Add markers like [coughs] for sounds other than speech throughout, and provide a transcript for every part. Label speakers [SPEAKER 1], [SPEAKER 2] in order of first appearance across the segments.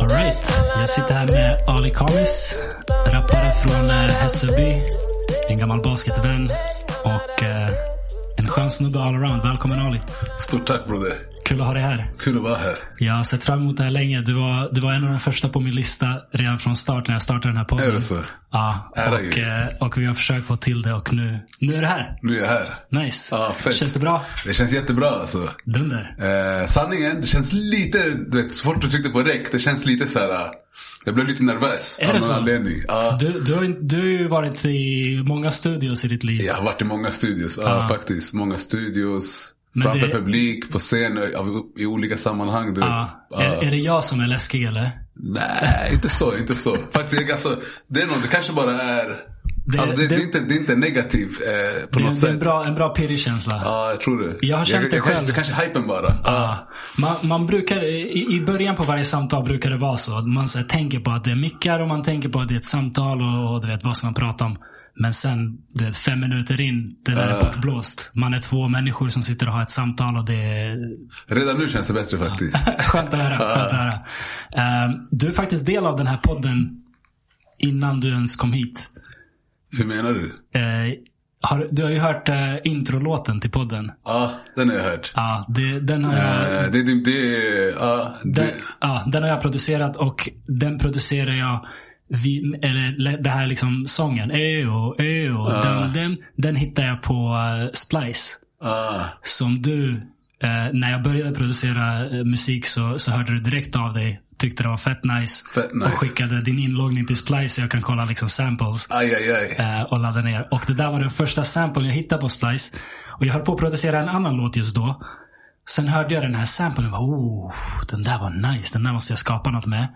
[SPEAKER 1] Alright, jag sitter här med Ali Kamis, rappare från eh, Hässelby, en gammal basketvän och eh, en skön snubbe all around. Välkommen Ali.
[SPEAKER 2] Stort tack broder.
[SPEAKER 1] Kul att ha dig här.
[SPEAKER 2] Kul att vara här.
[SPEAKER 1] Jag har sett fram emot det här länge. Du var, du var en av de första på min lista redan från start när jag startade den här podden.
[SPEAKER 2] Är det så?
[SPEAKER 1] Ja,
[SPEAKER 2] Ära
[SPEAKER 1] och, eh, och vi har försökt få till det och nu, nu är det här.
[SPEAKER 2] Nu är jag här.
[SPEAKER 1] Nice.
[SPEAKER 2] Ja, fett.
[SPEAKER 1] Känns det bra?
[SPEAKER 2] Det känns jättebra alltså.
[SPEAKER 1] Dunder.
[SPEAKER 2] Eh, sanningen, det känns lite, du vet, så fort du tryckte på rec, det känns lite så här. eh, Jag blev lite nervös.
[SPEAKER 1] Är
[SPEAKER 2] av någon
[SPEAKER 1] så?
[SPEAKER 2] anledning. Ja.
[SPEAKER 1] Du, du, har, du har ju varit i många studios i ditt liv.
[SPEAKER 2] Jag har varit i många studios. Ja, faktiskt. Många studios.
[SPEAKER 1] Men
[SPEAKER 2] Framför
[SPEAKER 1] det-
[SPEAKER 2] publik, på scen, i olika sammanhang. Du
[SPEAKER 1] Ja.
[SPEAKER 2] vet.
[SPEAKER 1] Är, är det jag som är läskig eller?
[SPEAKER 2] Nej, inte så, inte så. Faktiskt, alltså, det är nog, det kanske bara är...
[SPEAKER 1] Det-
[SPEAKER 2] alltså, det, det,
[SPEAKER 1] det-
[SPEAKER 2] är inte, det är inte negativt eh, på
[SPEAKER 1] Det,
[SPEAKER 2] något
[SPEAKER 1] är- det är
[SPEAKER 2] sätt.
[SPEAKER 1] en bra, en bra pirrig känsla.
[SPEAKER 2] Ja, jag tror det.
[SPEAKER 1] Jag har känt
[SPEAKER 2] jag,
[SPEAKER 1] det
[SPEAKER 2] jag,
[SPEAKER 1] själv.
[SPEAKER 2] Det kanske är hypen bara.
[SPEAKER 1] Ja. Man, man brukar, i, I början på varje samtal brukar det vara så. att Man så här, tänker på att det är mickar och man tänker på att det är ett samtal och, och du vet, vad ska man prata om. Men sen, du vet, fem minuter in, det där är
[SPEAKER 2] Ja.
[SPEAKER 1] bortblåst. Man är två människor som sitter och har ett samtal och det är
[SPEAKER 2] Redan nu känns det bättre faktiskt. [laughs]
[SPEAKER 1] skönt att höra. Skönt att höra. Eh, du är faktiskt del av den här podden innan du ens kom hit.
[SPEAKER 2] Hur menar du?
[SPEAKER 1] Eh, har, du har ju hört uh, introlåten till podden.
[SPEAKER 2] Ja, den har jag hört.
[SPEAKER 1] Ja, det, den har jag...
[SPEAKER 2] Det, det, det, ja,
[SPEAKER 1] Den, ja, den har jag producerat och den producerar jag vi, eller det här liksom sången. Eo, eo. Den, den, den hittar jag på uh, Splice.
[SPEAKER 2] ah,
[SPEAKER 1] Som du, eh, när jag började producera eh, musik så, så hörde du direkt av dig. Tyckte det var fett nice.
[SPEAKER 2] Fett nice.
[SPEAKER 1] Och skickade din inloggning till Splice så jag kan kolla liksom samples.
[SPEAKER 2] aj, aj, aj.
[SPEAKER 1] eh, och ladda ner. Och det där var den första samplen jag hittade på Splice. Och jag höll på att producera en annan låt just då. Sen hörde jag den här samplen och var oh, den där var nice. Den där måste jag skapa något med.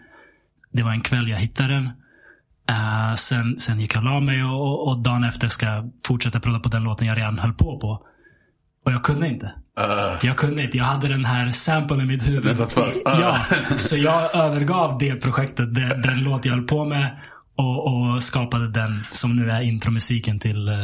[SPEAKER 1] Det var en kväll jag hittade den. Eh, sen, sen gick jag och la mig och, och, dagen efter ska jag fortsätta prodda på den låten jag redan höll på på. Och jag kunde inte.
[SPEAKER 2] Ah,
[SPEAKER 1] Jag kunde inte. Jag hade den här samplen i mitt huvud.
[SPEAKER 2] Ah. [laughs]
[SPEAKER 1] Ja, så jag övergav det projektet, den, den låt jag höll på med. Och, och skapade den som nu är intromusiken till eh,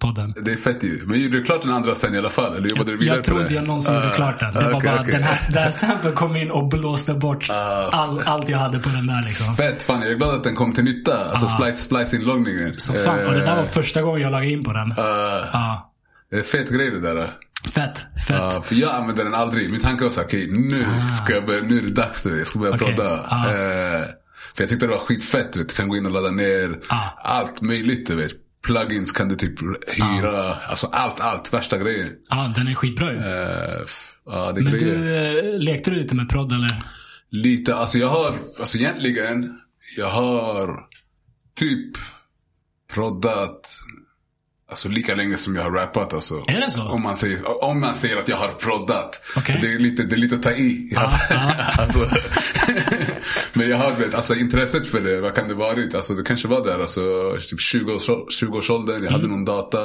[SPEAKER 1] podden.
[SPEAKER 2] det är fett ju. Men gjorde du klart den andra sen i alla fall? Eller jobbade du vidare
[SPEAKER 1] Jag
[SPEAKER 2] det?
[SPEAKER 1] jag någonsin gjorde
[SPEAKER 2] Ah,
[SPEAKER 1] klart den. Det
[SPEAKER 2] ah,
[SPEAKER 1] var bara
[SPEAKER 2] okej.
[SPEAKER 1] den här, den här samplen kom in och blåste bort
[SPEAKER 2] Ah,
[SPEAKER 1] all, allt jag hade på den där liksom.
[SPEAKER 2] Fett, fan jag är glad att den kom till nytta. Alltså splice, splice-inloggningen.
[SPEAKER 1] Så fan, och det där var
[SPEAKER 2] Eh,
[SPEAKER 1] första gången jag lagade in på den.
[SPEAKER 2] ah, det är fet grej det där.
[SPEAKER 1] fett, fett.
[SPEAKER 2] Ja, för jag använder den aldrig. Min tanke var såhär, okej nu ska jag börja, nu är det dags nu. Jag ska börja
[SPEAKER 1] Ah. Okej,
[SPEAKER 2] prodda.
[SPEAKER 1] ja.
[SPEAKER 2] Eh, för jag tyckte det var skitfett. Vet. Du kan gå in och ladda ner
[SPEAKER 1] Ja.
[SPEAKER 2] allt möjligt. Du vet. Plugins kan du typ hyra. Alltså allt, allt. Värsta grejen.
[SPEAKER 1] Ja, den är skitbra ju.
[SPEAKER 2] F- ja,
[SPEAKER 1] Men
[SPEAKER 2] grejer.
[SPEAKER 1] du, eh, lekte du lite med prodd eller?
[SPEAKER 2] Lite, alltså jag har, alltså egentligen, jag har typ proddat Alltså lika länge som jag har rappat alltså.
[SPEAKER 1] Är det så?
[SPEAKER 2] Om man säger, om man säger att jag har proddat.
[SPEAKER 1] Okej.
[SPEAKER 2] Det, är lite, det är lite att ta i.
[SPEAKER 1] Ja. [laughs]
[SPEAKER 2] alltså, [laughs] men jag har vet, alltså intresset för det, vad kan det varit? Alltså det kanske var där, alltså typ 20 års, 20 års åldern. Jag hade
[SPEAKER 1] Mm.
[SPEAKER 2] någon data.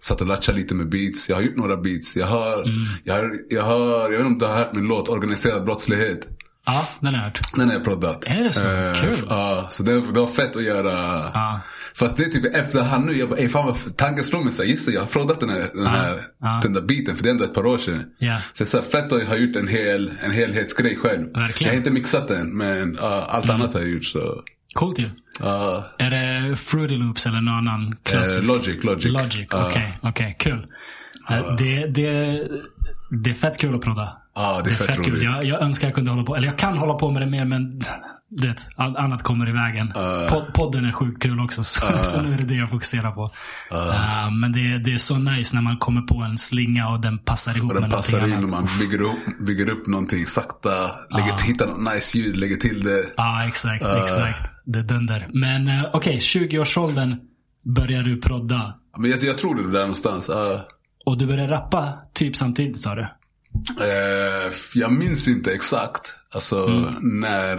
[SPEAKER 2] Satt och latchade lite med beats. Jag har gjort några beats. Jag har,
[SPEAKER 1] Mm.
[SPEAKER 2] jag har, jag har, jag vet inte om du har hört min låt Organiserad brottslighet.
[SPEAKER 1] Ja, den har jag hört.
[SPEAKER 2] Den har jag proddat.
[SPEAKER 1] Är det så? Kul.
[SPEAKER 2] Ja, så det, det var fett att göra.
[SPEAKER 1] Ja.
[SPEAKER 2] Fast det är typ efterhand nu, jag bara, fan vad tanken slår mig såhär, just det, jag har proddat den här, den, här den där biten för det är ändå ett par år sedan.
[SPEAKER 1] Ja.
[SPEAKER 2] Så så här, fett att ha gjort en, hel, en helhetsgrej själv.
[SPEAKER 1] Verkligen.
[SPEAKER 2] Jag har inte mixat den, men allt annat har jag gjort så.
[SPEAKER 1] Coolt ju.
[SPEAKER 2] ja.
[SPEAKER 1] Är det Fruity Loops eller någon annan klassisk?
[SPEAKER 2] Eh, Logic, Logic.
[SPEAKER 1] Logic, okej. okej, kul. Eh, Det, det, det är fett kul att prodda.
[SPEAKER 2] Ja, det är fett roligt.
[SPEAKER 1] Jag, jag önskar jag kunde hålla på, eller jag kan hålla på med det mer men du vet, annat kommer i vägen. Pod, podden är sjukt kul också, så, så nu är det det jag fokuserar på. Eh, men det, det är så nice när man kommer på en slinga och den passar ihop
[SPEAKER 2] Och den
[SPEAKER 1] med
[SPEAKER 2] passar in och man bygger upp, bygger upp någonting sakta. Lägger, Hittar något nice ljud, lägger till det.
[SPEAKER 1] Ja, exakt. exakt. Det är dunder. Men eh, okej, 20-årsåldern börjar du prodda.
[SPEAKER 2] Men jag, jag tror det är där någonstans.
[SPEAKER 1] Och du börjar rappa typ samtidigt sa du?
[SPEAKER 2] Eh, jag minns inte exakt. Alltså
[SPEAKER 1] Mm.
[SPEAKER 2] när.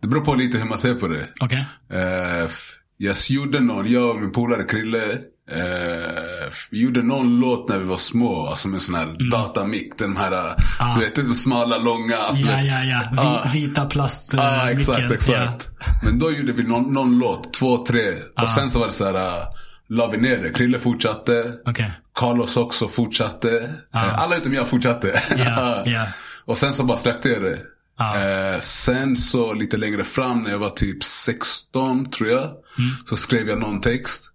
[SPEAKER 2] Det beror på lite hur man ser på det.
[SPEAKER 1] Okej?
[SPEAKER 2] Eh, jag gjorde någon, jag och min polare Krille. Eh, vi gjorde någon låt när vi var små. Alltså med sån här datamick. Den här,
[SPEAKER 1] Mm. Ah.
[SPEAKER 2] du vet de smala, långa. Alltså,
[SPEAKER 1] Ja,
[SPEAKER 2] vet,
[SPEAKER 1] ja, ja.
[SPEAKER 2] Ah.
[SPEAKER 1] Vita plast... eh,
[SPEAKER 2] Ja, exakt,
[SPEAKER 1] micken.
[SPEAKER 2] exakt. Men då gjorde vi någon, någon låt, två, tre.
[SPEAKER 1] Ah.
[SPEAKER 2] Och sen så var det så här, uh, la vi ner det. Krille fortsatte.
[SPEAKER 1] Okej.
[SPEAKER 2] Carlos också fortsatte. Eh, Alla utom jag fortsatte.
[SPEAKER 1] Ja, [laughs] ja.
[SPEAKER 2] Och sen så bara släppte jag det.
[SPEAKER 1] Ja.
[SPEAKER 2] Eh, sen så lite längre fram när jag var typ 16 tror jag.
[SPEAKER 1] Mm.
[SPEAKER 2] Så skrev jag någon text.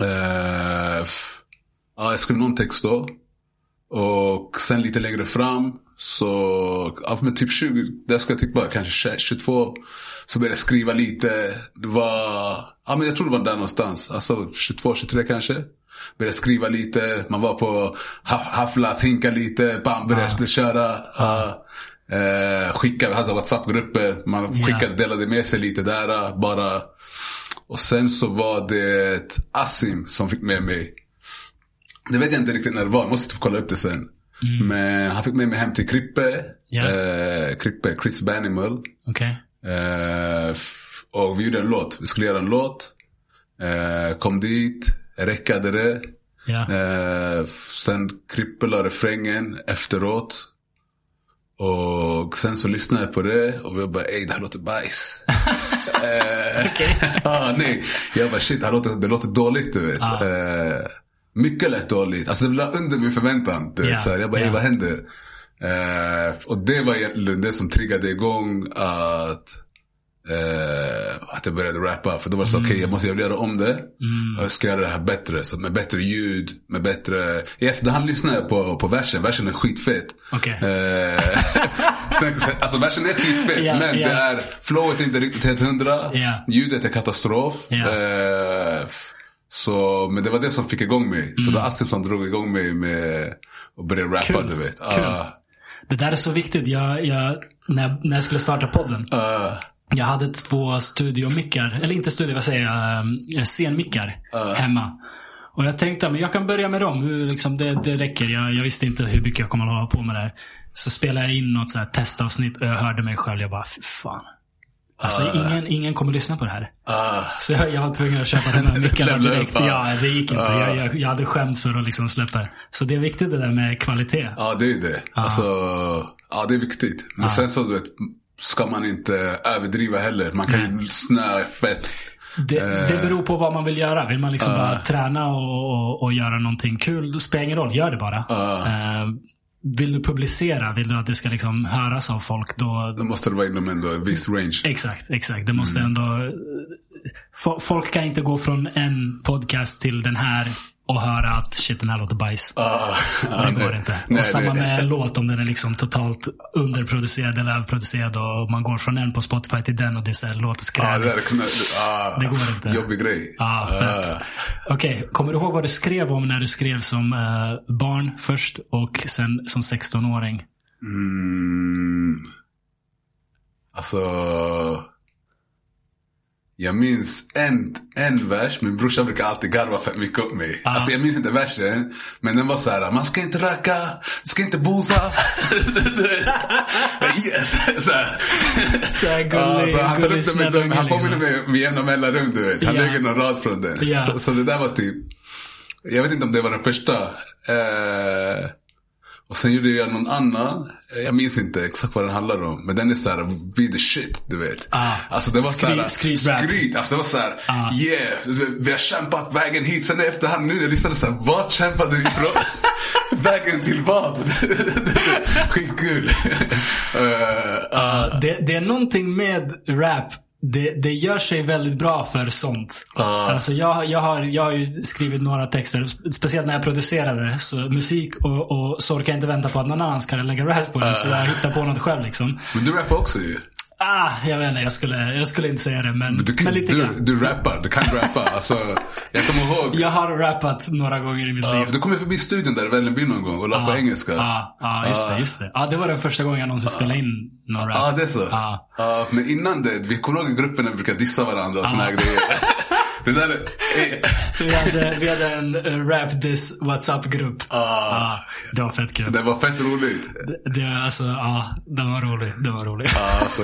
[SPEAKER 2] Eh, ja, jag skrev någon text då. Och sen lite längre fram så, ja, men typ 20, där ska jag typ bara kanske 22. Så började jag skriva lite. Det var, ja men jag tror det var där någonstans. Alltså 22, 23 kanske. Började skriva lite, man var på ha- Haflas, hinka lite, bam, började köra. ja. Eh, skickade, hade WhatsApp-grupper, man skickade, delade med sig lite där bara. Och sen så var det Asim som fick med mig. Det vet jag inte riktigt när det var, jag måste typ kolla upp det sen. Men han fick med mig hem till Krippe.
[SPEAKER 1] Ja.
[SPEAKER 2] Eh, Krippe, Chris Banimal.
[SPEAKER 1] Okej.
[SPEAKER 2] Eh, och vi gjorde en låt. Vi skulle göra en låt. Eh, kom dit, räckade det. F- sen Krippe la refrängen efteråt. Och sen så lyssnade jag på det och vi bara ey det här låter bajs. [laughs] eh, [laughs] ah, nej. Jag bara shit det här låter, det låter dåligt du vet.
[SPEAKER 1] Ja.
[SPEAKER 2] Eh, mycket lätt dåligt. Alltså det var under min förväntan. Du
[SPEAKER 1] Ja,
[SPEAKER 2] vet, så. Jag bara
[SPEAKER 1] ja.
[SPEAKER 2] vad händer? Eh, och det var egentligen det som triggade igång att Eh, att jag började rappa. För då var det så, okej jag måste göra om det. Och jag ska göra det här bättre. Så med bättre ljud, med bättre... I efterhand lyssnade jag på, på versen. Versen är skitfet.
[SPEAKER 1] Okej.
[SPEAKER 2] Eh, [laughs] sen, sen, alltså versen är skitfet.
[SPEAKER 1] Ja,
[SPEAKER 2] men
[SPEAKER 1] ja.
[SPEAKER 2] det är, flowet är inte riktigt helt hundra.
[SPEAKER 1] Ja.
[SPEAKER 2] Ljudet är katastrof.
[SPEAKER 1] Ja.
[SPEAKER 2] Så, men det var det som fick igång mig. Så det var Asim som drog igång mig med att börja rappa
[SPEAKER 1] Kul.
[SPEAKER 2] du vet.
[SPEAKER 1] Kul.
[SPEAKER 2] Ah,
[SPEAKER 1] Det där är så viktigt. Jag, jag, när, när jag skulle starta podden.
[SPEAKER 2] ah,
[SPEAKER 1] Jag hade två studiomickar, eller inte studio, vad säger jag, um, scenmickar hemma. Och jag tänkte att jag kan börja med dem. Hur, liksom, det, det räcker. Jag, jag visste inte hur mycket jag kommer att hålla på med det här. Så spelade jag in något så här testavsnitt och jag hörde mig själv. Jag bara, fy fan. Alltså ingen, ingen kommer lyssna på det här.
[SPEAKER 2] ah.
[SPEAKER 1] Så jag, jag var tvungen att köpa de här [laughs] mickarna direkt.
[SPEAKER 2] ja.
[SPEAKER 1] Det gick inte.
[SPEAKER 2] Ja.
[SPEAKER 1] Jag, jag, jag hade skämts för att liksom släppa. Så det är viktigt det där med kvalitet.
[SPEAKER 2] Ja, det är det. Alltså, ja det är viktigt. Men sen så du vet, ska man inte överdriva heller. Man kan ju snöa fett.
[SPEAKER 1] Det, det beror på vad man vill göra. Vill man liksom bara träna och, och, och göra någonting kul, då spelar det ingen roll. Gör det bara. Vill du publicera, vill du att det ska liksom höras av folk, då...
[SPEAKER 2] Då måste det vara inom ändå en viss range.
[SPEAKER 1] Exakt, exakt. Det måste
[SPEAKER 2] Mm.
[SPEAKER 1] ändå... fo- Folk kan inte gå från en podcast till den här och höra att shit, den här låter bajs.
[SPEAKER 2] Ah, ah,
[SPEAKER 1] Det
[SPEAKER 2] nej.
[SPEAKER 1] går inte.
[SPEAKER 2] Nej,
[SPEAKER 1] och samma
[SPEAKER 2] det-
[SPEAKER 1] med en låt om den är liksom totalt underproducerad eller överproducerad och man går från en på Spotify till den och det är så här, låter
[SPEAKER 2] det, är, ah,
[SPEAKER 1] Det går inte.
[SPEAKER 2] Jobbig grej.
[SPEAKER 1] Ja, fett.
[SPEAKER 2] Ah.
[SPEAKER 1] Okej, kommer du ihåg vad du skrev om när du skrev som eh, barn först och sen som 16-åring?
[SPEAKER 2] Mm, alltså. Jag minns en, en vers, min brorsa brukar alltid garva fett mycket åt mig.
[SPEAKER 1] Ah.
[SPEAKER 2] Alltså jag minns inte versen, men den var så här: man ska inte röka, ska inte bosa. [laughs] så här.
[SPEAKER 1] Så här gullig,
[SPEAKER 2] Ja, så han
[SPEAKER 1] gullig
[SPEAKER 2] upp det med,
[SPEAKER 1] snällunge,
[SPEAKER 2] han påminner
[SPEAKER 1] liksom.
[SPEAKER 2] mig med jämna mellanrum du vet. Han
[SPEAKER 1] Ja.
[SPEAKER 2] lägger någon rad från den.
[SPEAKER 1] Ja.
[SPEAKER 2] Så, så det där var typ, jag vet inte om det var den första. Eh, och sen gjorde jag någon annan. Jag minns inte exakt vad den handlar om. Men den är såhär, we the shit, du vet.
[SPEAKER 1] Ah.
[SPEAKER 2] Alltså det var
[SPEAKER 1] Skryt-
[SPEAKER 2] såhär,
[SPEAKER 1] skrytrap.
[SPEAKER 2] skryt. Alltså det var såhär,
[SPEAKER 1] Ah.
[SPEAKER 2] yeah, vi har kämpat vägen hit. Sen efterhand nu när jag lyssnade såhär, vart kämpade vi ifrån? [laughs] vägen till vad? [laughs] Skitkul. uh, [laughs] uh,
[SPEAKER 1] Det, det är någonting med rap. Det, det gör sig väldigt bra för sånt.
[SPEAKER 2] Ja.
[SPEAKER 1] Alltså jag, jag, har, jag har ju skrivit några texter, speciellt när jag producerade. Så musik och, och så orkar jag inte vänta på att någon annan ska lägga rap på det. Så jag hittar på något själv liksom.
[SPEAKER 2] men du rappar också ju.
[SPEAKER 1] Ah, jag vet inte, jag skulle, jag skulle inte säga det. Men,
[SPEAKER 2] Du,
[SPEAKER 1] men lite
[SPEAKER 2] du,
[SPEAKER 1] grann.
[SPEAKER 2] du rappar, du kan rappa. [laughs] Alltså, jag kommer ihåg.
[SPEAKER 1] Jag har rappat några gånger i mitt
[SPEAKER 2] Ja,
[SPEAKER 1] liv.
[SPEAKER 2] du kom ju förbi studion där i Vällingby någon gång och la på engelska.
[SPEAKER 1] Ja, ja, just det. Just det. Ja, det var den första gången jag någonsin spelade in någon rap.
[SPEAKER 2] Ja, det är så? Men innan det, vi kommer ihåg i gruppen när vi brukade dissa varandra och såna här grejer. [laughs] det där är...
[SPEAKER 1] Vi hade, vi hade en uh, rap diss WhatsApp-grupp. Ja, det var fett kul.
[SPEAKER 2] Det var fett roligt.
[SPEAKER 1] Det, det, alltså, ja, den var rolig. Den var rolig.
[SPEAKER 2] Ja, Alltså,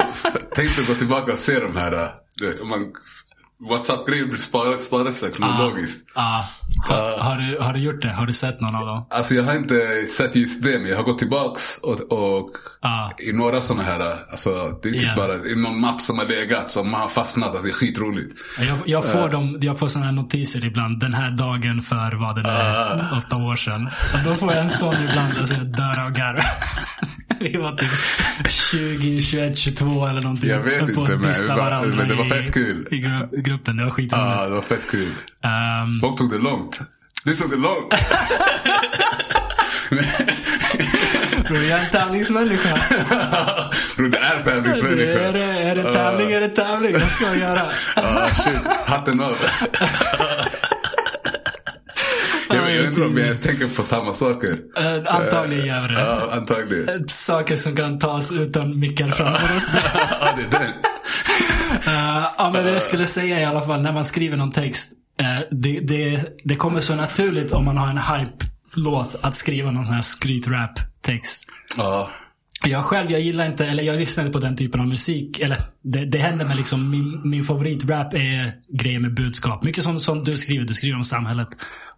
[SPEAKER 2] tänk dig att gå tillbaka och se de här, du vet, om man WhatsApp-grejer blir sparat, sparat sig kronologiskt.
[SPEAKER 1] Ja. Har, har, du, har du gjort det? Har du sett någon av dem?
[SPEAKER 2] Alltså jag har inte sett just det, men jag har gått tillbaks och, och
[SPEAKER 1] Ja.
[SPEAKER 2] i några sådana här, alltså det är typ
[SPEAKER 1] Ja.
[SPEAKER 2] bara i någon mapp som har legat som man har fastnat. Alltså det är skitroligt.
[SPEAKER 1] Jag, jag får, dem, jag får såna här notiser ibland. Den här dagen för vad det nu är,
[SPEAKER 2] Ah.
[SPEAKER 1] åtta år sedan. Och då får jag en sån ibland och så jag dör av garv. [laughs] Vi var typ 20, 21, 22 eller någonting.
[SPEAKER 2] Jag vet inte, men men det var
[SPEAKER 1] i-
[SPEAKER 2] fett kul.
[SPEAKER 1] I gru- gruppen. Det var
[SPEAKER 2] Ja,
[SPEAKER 1] skitroligt.
[SPEAKER 2] det var fett kul.
[SPEAKER 1] Um,
[SPEAKER 2] Folk tog det långt. Du tog det långt. [laughs]
[SPEAKER 1] Bror, jag är en tävlingsmänniska. [laughs]
[SPEAKER 2] Bror det är tävlingsmänniska.
[SPEAKER 1] Är det, är det tävling är det tävling. Vad ska jag göra?
[SPEAKER 2] Ah, shit. Hatten av. [laughs] jag, jag inte om jag tänker på samma saker.
[SPEAKER 1] Eh, antagligen gör det.
[SPEAKER 2] Ja, antagligen.
[SPEAKER 1] Saker som kan tas utan mickar framför oss.
[SPEAKER 2] Ja, det är den.
[SPEAKER 1] Eh, ja, men det jag skulle säga i alla fall när man skriver någon text. eh, det, det, det kommer så naturligt om man har en hype-låt att skriva någon sån här skryt-rap-text.
[SPEAKER 2] Ja.
[SPEAKER 1] Jag själv, jag gillar inte, eller jag lyssnar inte på den typen av musik. Eller det, det händer med liksom, min, min favoritrap är grejer med budskap. Mycket som, som du skriver, du skriver om samhället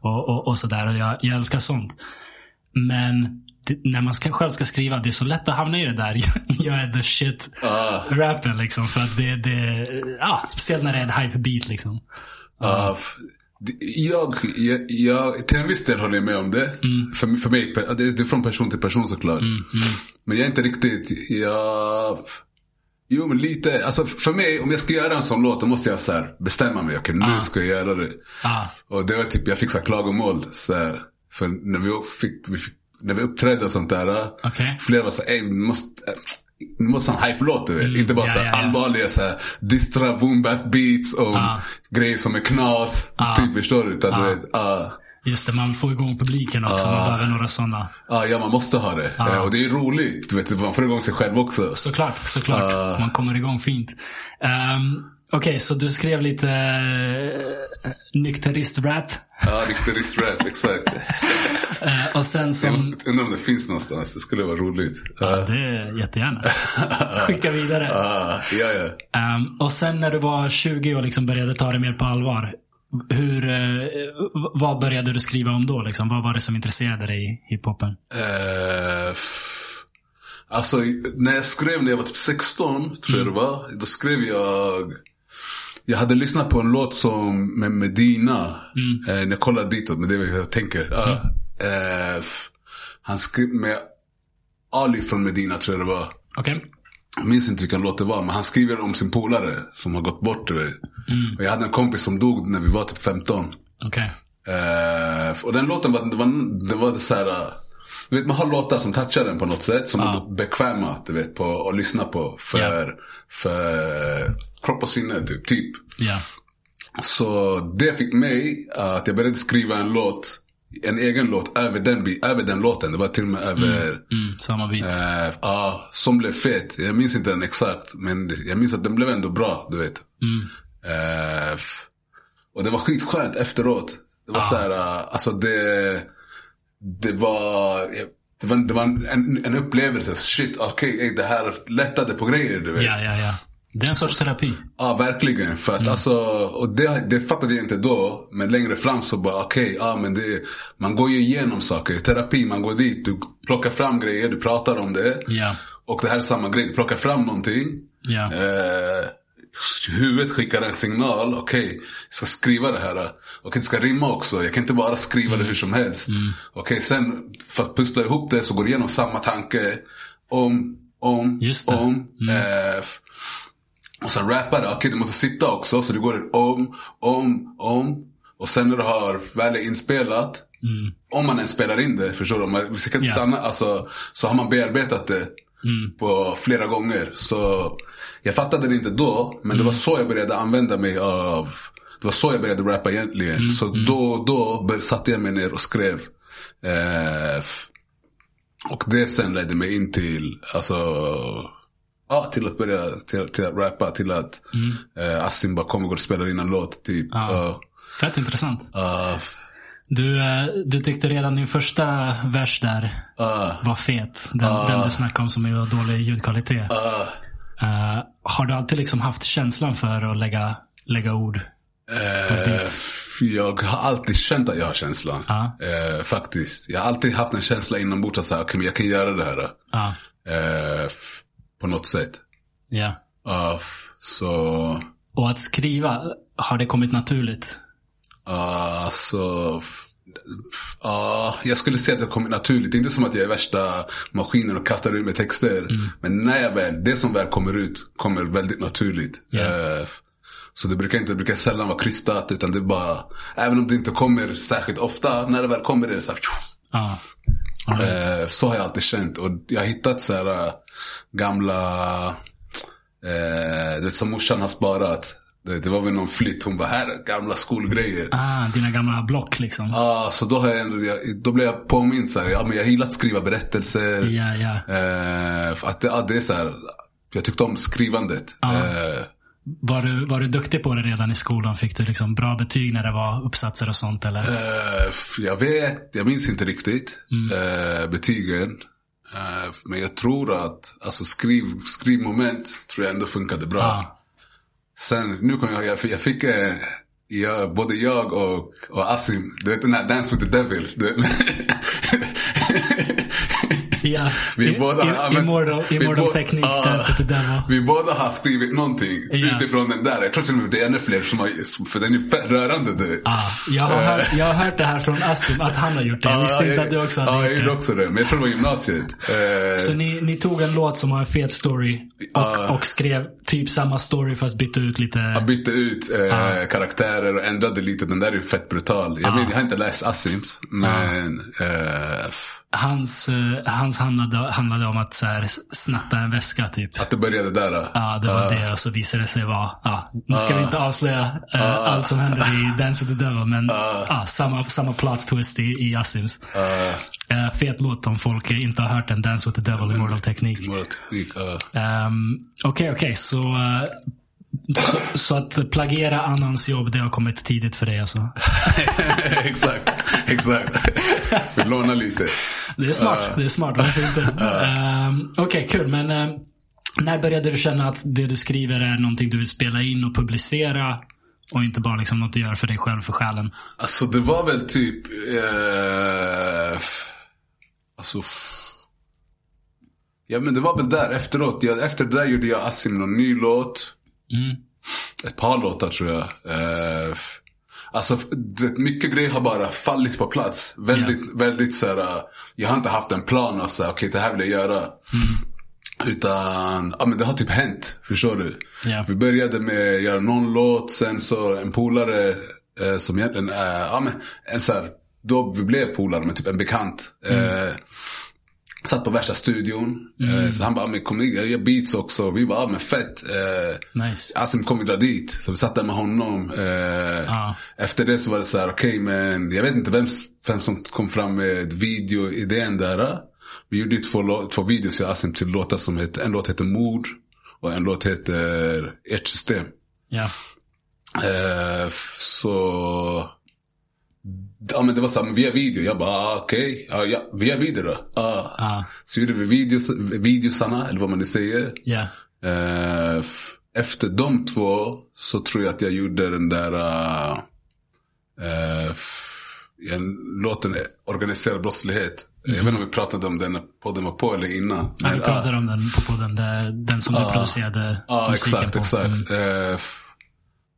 [SPEAKER 1] och, och, och sådär. Och jag, jag älskar sånt. Men det, när man ska, själv ska skriva, det är så lätt att hamna i det där. [laughs] jag är the shit
[SPEAKER 2] Ja.
[SPEAKER 1] rappen liksom. För att det, det ja, speciellt när det är en hype beat liksom.
[SPEAKER 2] F- det- jag, jag, jag, till en viss del håller jag med om det. För, för mig, det är, från person till person såklart. Men jag är inte riktigt, jag... Jo men lite, alltså för mig om jag ska göra en sån låt då måste jag så här, bestämma mig. Okej nu ska jag göra det.
[SPEAKER 1] Ah,
[SPEAKER 2] Och det var typ, jag fick så här klagomål. Så här, för när vi, fick, vi fick, när vi uppträdde och sånt där.
[SPEAKER 1] Okej.
[SPEAKER 2] Flera var så här, "Ey, måste, äh, vi måste ha en hype-låt du vet. Inte bara
[SPEAKER 1] Mm, ja,
[SPEAKER 2] så
[SPEAKER 1] ja, ja.
[SPEAKER 2] allvarliga så här, distra boom beats och
[SPEAKER 1] Ah.
[SPEAKER 2] grejer som är knas.
[SPEAKER 1] Ah.
[SPEAKER 2] Typ förstår du? Utan
[SPEAKER 1] Ah.
[SPEAKER 2] du vet, ah,
[SPEAKER 1] just det, man får igång publiken också. Man behöver några sådana.
[SPEAKER 2] ah, ja man måste ha det.
[SPEAKER 1] Ah.
[SPEAKER 2] Eh, Och det är roligt. Du vet, man får igång sig själv också.
[SPEAKER 1] Såklart, såklart.
[SPEAKER 2] Ah.
[SPEAKER 1] Man kommer igång fint. Um, Okej, så du skrev lite uh, nykterist-rap.
[SPEAKER 2] Ja, nykterist-rap, exakt. [laughs]
[SPEAKER 1] Eh, och sen
[SPEAKER 2] Jag
[SPEAKER 1] som...
[SPEAKER 2] måste- undrar om det finns någonstans. Det skulle vara roligt.
[SPEAKER 1] Ja,
[SPEAKER 2] Ah,
[SPEAKER 1] det är jättegärna. [laughs] Skicka vidare.
[SPEAKER 2] ah, ja, ja.
[SPEAKER 1] Um, och sen när du var 20 och liksom började ta det mer på allvar. Hur, eh, vad började du skriva om då? Liksom? Vad var det som intresserade dig i hiphopen?
[SPEAKER 2] Eh, f- alltså när jag skrev när jag var typ 16, tror jag det var. Då skrev jag jag hade lyssnat på en låt som med Medina. Eh, när jag kollade ditåt, men det är vad jag tänker. Ja, eh, han skrev med Ali från Medina tror jag det var.
[SPEAKER 1] Okej?
[SPEAKER 2] Jag minns inte vilken låt det var, men han skriver om sin polare som har gått bort. Vet. Och jag hade en kompis som dog när vi var typ 15.
[SPEAKER 1] Okej.
[SPEAKER 2] Eh, och den låten var, det var, det var så här. Du vet man har låtar som touchar den på något sätt. Som
[SPEAKER 1] Ja.
[SPEAKER 2] är bekväma du vet, på att lyssna på. För, för kropp och sinne typ. typ.
[SPEAKER 1] Ja.
[SPEAKER 2] Så det fick mig att jag började skriva en låt. En egen låt över den, över den låten. Det var till och med över
[SPEAKER 1] Mm, samma bit.
[SPEAKER 2] eh, ja, som blev fet. Jag minns inte den exakt. Men jag minns att den blev ändå bra. Du vet.
[SPEAKER 1] Mm.
[SPEAKER 2] F- och det var skitskönt efteråt. Det var så här, eh, alltså det, det var, det var, det var en, en upplevelse. Shit, okej, ey, det här lättade på grejer du vet.
[SPEAKER 1] Ja, ja, ja. Det är en sorts terapi.
[SPEAKER 2] Ja, verkligen. För att
[SPEAKER 1] Mm.
[SPEAKER 2] alltså, och det, det fattade jag inte då. Men längre fram så bara, okej, ja men det, man går ju igenom saker. Terapi, man går dit, du plockar fram grejer, du pratar om det.
[SPEAKER 1] Ja.
[SPEAKER 2] Och det här är samma grej, du plockar fram någonting.
[SPEAKER 1] Ja.
[SPEAKER 2] Eh, huvudet skickar en signal. Okej, jag ska skriva det här. Okej, det ska rimma också. Jag kan inte bara skriva
[SPEAKER 1] Mm.
[SPEAKER 2] det hur som helst. Okej, sen för att pussla ihop det så går det igenom samma tanke. Om, om, om. Eh, f- och sen rappar det. Okej, du måste sitta också. Så det går om, om, om. Och sen när du har väl inspelat. Om man ens spelar in det, förstår du? Om man,
[SPEAKER 1] Ja.
[SPEAKER 2] stanna, alltså, så har man bearbetat det på flera gånger. Så jag fattade det inte då, men det var så jag började använda mig av det var så jag började rappa egentligen. Så då då bör, satte jag mig ner och skrev. Eh, och det sen ledde mig in till, alltså, ja, till att börja till, till att rappa. Till att eh, Assim bara kommer och spelar in en låt. Typ.
[SPEAKER 1] Ja.
[SPEAKER 2] Ja.
[SPEAKER 1] Fett intressant.
[SPEAKER 2] Ja,
[SPEAKER 1] Du, eh, du tyckte redan din första vers där
[SPEAKER 2] ja,
[SPEAKER 1] var fet. Den, den du snackade om som är dålig ljudkvalitet. Eh, har du alltid liksom haft känslan för att lägga, lägga ord
[SPEAKER 2] Eh, jag har alltid känt att jag har känslan. Faktiskt. Jag har alltid haft en känsla inombords att säga, okay, men jag kan göra det här. Eh, på något sätt.
[SPEAKER 1] ja.
[SPEAKER 2] F- så,
[SPEAKER 1] Och att skriva, har det kommit naturligt?
[SPEAKER 2] uh, så ja, jag skulle säga att det kommer naturligt. Det är inte som att jag är värsta maskinen och kastar ut med texter. Men när jag väl, det som väl kommer ut kommer väldigt naturligt. Eh, f- så det brukar inte, det brukar sällan vara krystat utan det bara, även om det inte kommer särskilt ofta, när det väl kommer det är det så här,
[SPEAKER 1] Ja. All right.
[SPEAKER 2] Eh, så har jag alltid känt. Och jag har hittat så här gamla, eh, det som morsan har sparat. Det, det var väl någon flytt, hon bara här, gamla skolgrejer.
[SPEAKER 1] Ah, dina gamla block liksom.
[SPEAKER 2] Ja, så då har jag ändå, jag, då blev jag påmind så här, ja men jag gillar att skriva berättelser.
[SPEAKER 1] Ja, ja.
[SPEAKER 2] Eh, att det, ja, det är så här, jag tyckte om skrivandet. Eh,
[SPEAKER 1] Var du, var du duktig på det redan i skolan? Fick du liksom bra betyg när det var uppsatser och sånt eller?
[SPEAKER 2] F- jag vet, jag minns inte riktigt eh, betygen. Eh, men jag tror att alltså skriv, skrivmoment tror jag ändå funkade bra.
[SPEAKER 1] Ja.
[SPEAKER 2] Sen, nu kommer jag, jag fick, jag fick eh, jag, både jag och, och Asim, du vet den här Dance with the Devil. Du vet, [laughs]
[SPEAKER 1] Ja,
[SPEAKER 2] Vi båda
[SPEAKER 1] i- Immortal, immortal Technique,
[SPEAKER 2] Ja.
[SPEAKER 1] Dance Devil.
[SPEAKER 2] vi båda har skrivit någonting
[SPEAKER 1] Ja.
[SPEAKER 2] utifrån den där. Jag tror till och med det är ännu fler som har, för den är rörande. Du.
[SPEAKER 1] Ja, jag, har hört, jag har hört det här från Asim, att han har gjort det. Jag visste inte att du också hade
[SPEAKER 2] Ja, jag
[SPEAKER 1] gjort
[SPEAKER 2] gjorde
[SPEAKER 1] det.
[SPEAKER 2] också det. Men jag tror det var gymnasiet. Eh,
[SPEAKER 1] Så ni, ni tog en låt som har en fet story och, och skrev typ samma story fast bytte ut lite.
[SPEAKER 2] Jag bytte ut eh, karaktärer och ändrade lite. Den där är ju fett brutal. Jag, men, jag har inte läst Asims. Men eh,
[SPEAKER 1] Hans, eh, hans handlade, handlade om att så här, snatta en väska typ.
[SPEAKER 2] att det började där.
[SPEAKER 1] Ja, det var det och så visade det sig vara, ja, nu ska vi inte avslöja eh, allt som händer i Dance with the Devil men ja, samma, samma plot twist i, i Asims.
[SPEAKER 2] Uh,
[SPEAKER 1] Eh, fet låt om folk inte har hört den Dance with the Devil Immortal Technique.
[SPEAKER 2] Uh.
[SPEAKER 1] Ehm, Okej, okej. Så, så, så att plagiera annans jobb, det har kommit tidigt för dig alltså? [laughs]
[SPEAKER 2] exakt, exakt. Vi lånar lite.
[SPEAKER 1] Det är smart. det är smart. Varför inte? Ehm, okej, kul. Men eh, när började du känna att det du skriver är någonting du vill spela in och publicera? Och inte bara liksom något du gör för dig själv, för själen?
[SPEAKER 2] Alltså det var väl typ... Eh, alltså... Ja men det var väl där efteråt. Jag, efter det där gjorde jag Asim någon ny låt.
[SPEAKER 1] Mm.
[SPEAKER 2] Ett par låtar tror jag. Eh, alltså mycket grejer har bara fallit på plats. Väldigt, väldigt så här. eh, Jag har inte haft en plan och så okej det här vill jag göra. Utan, ja men det har typ hänt. Förstår du?
[SPEAKER 1] Ja.
[SPEAKER 2] Vi började med att göra någon låt, sen så en polare eh, som egentligen är, ja men en så här, då vi blev polare med typ en bekant. Eh, satt på värsta studion. Eh, så han bara, men kom hit, jag gör beats också. Vi bara, ja men fett. Eh,
[SPEAKER 1] Nice.
[SPEAKER 2] Asim kom vi dra dit. Så vi satt där med honom.
[SPEAKER 1] Ja.
[SPEAKER 2] Efter det så var det så här, okej men jag vet inte vem, vem som kom fram med videoidén där. Vi gjorde två, två videos jag Asim till låtar som heter, en låt heter Mord. Och en låt heter Ert system.
[SPEAKER 1] Ja.
[SPEAKER 2] F- så... Ja men det var så här, via video. Jag bara, ah, okej. Ja, ja, via video då. Ah.
[SPEAKER 1] Ja.
[SPEAKER 2] Så gjorde vi videos, videosarna, eller vad man nu säger.
[SPEAKER 1] Ja.
[SPEAKER 2] Eh, f- efter de två så tror jag att jag gjorde den där uh, uh, låten Organiserad brottslighet. Jag vet inte om vi pratade om den när podden var på eller innan.
[SPEAKER 1] Ja, vi pratade om den på podden, där, den som du producerade
[SPEAKER 2] Ja,
[SPEAKER 1] musiken
[SPEAKER 2] exakt,
[SPEAKER 1] på.
[SPEAKER 2] exakt.
[SPEAKER 1] Mm.
[SPEAKER 2] Eh,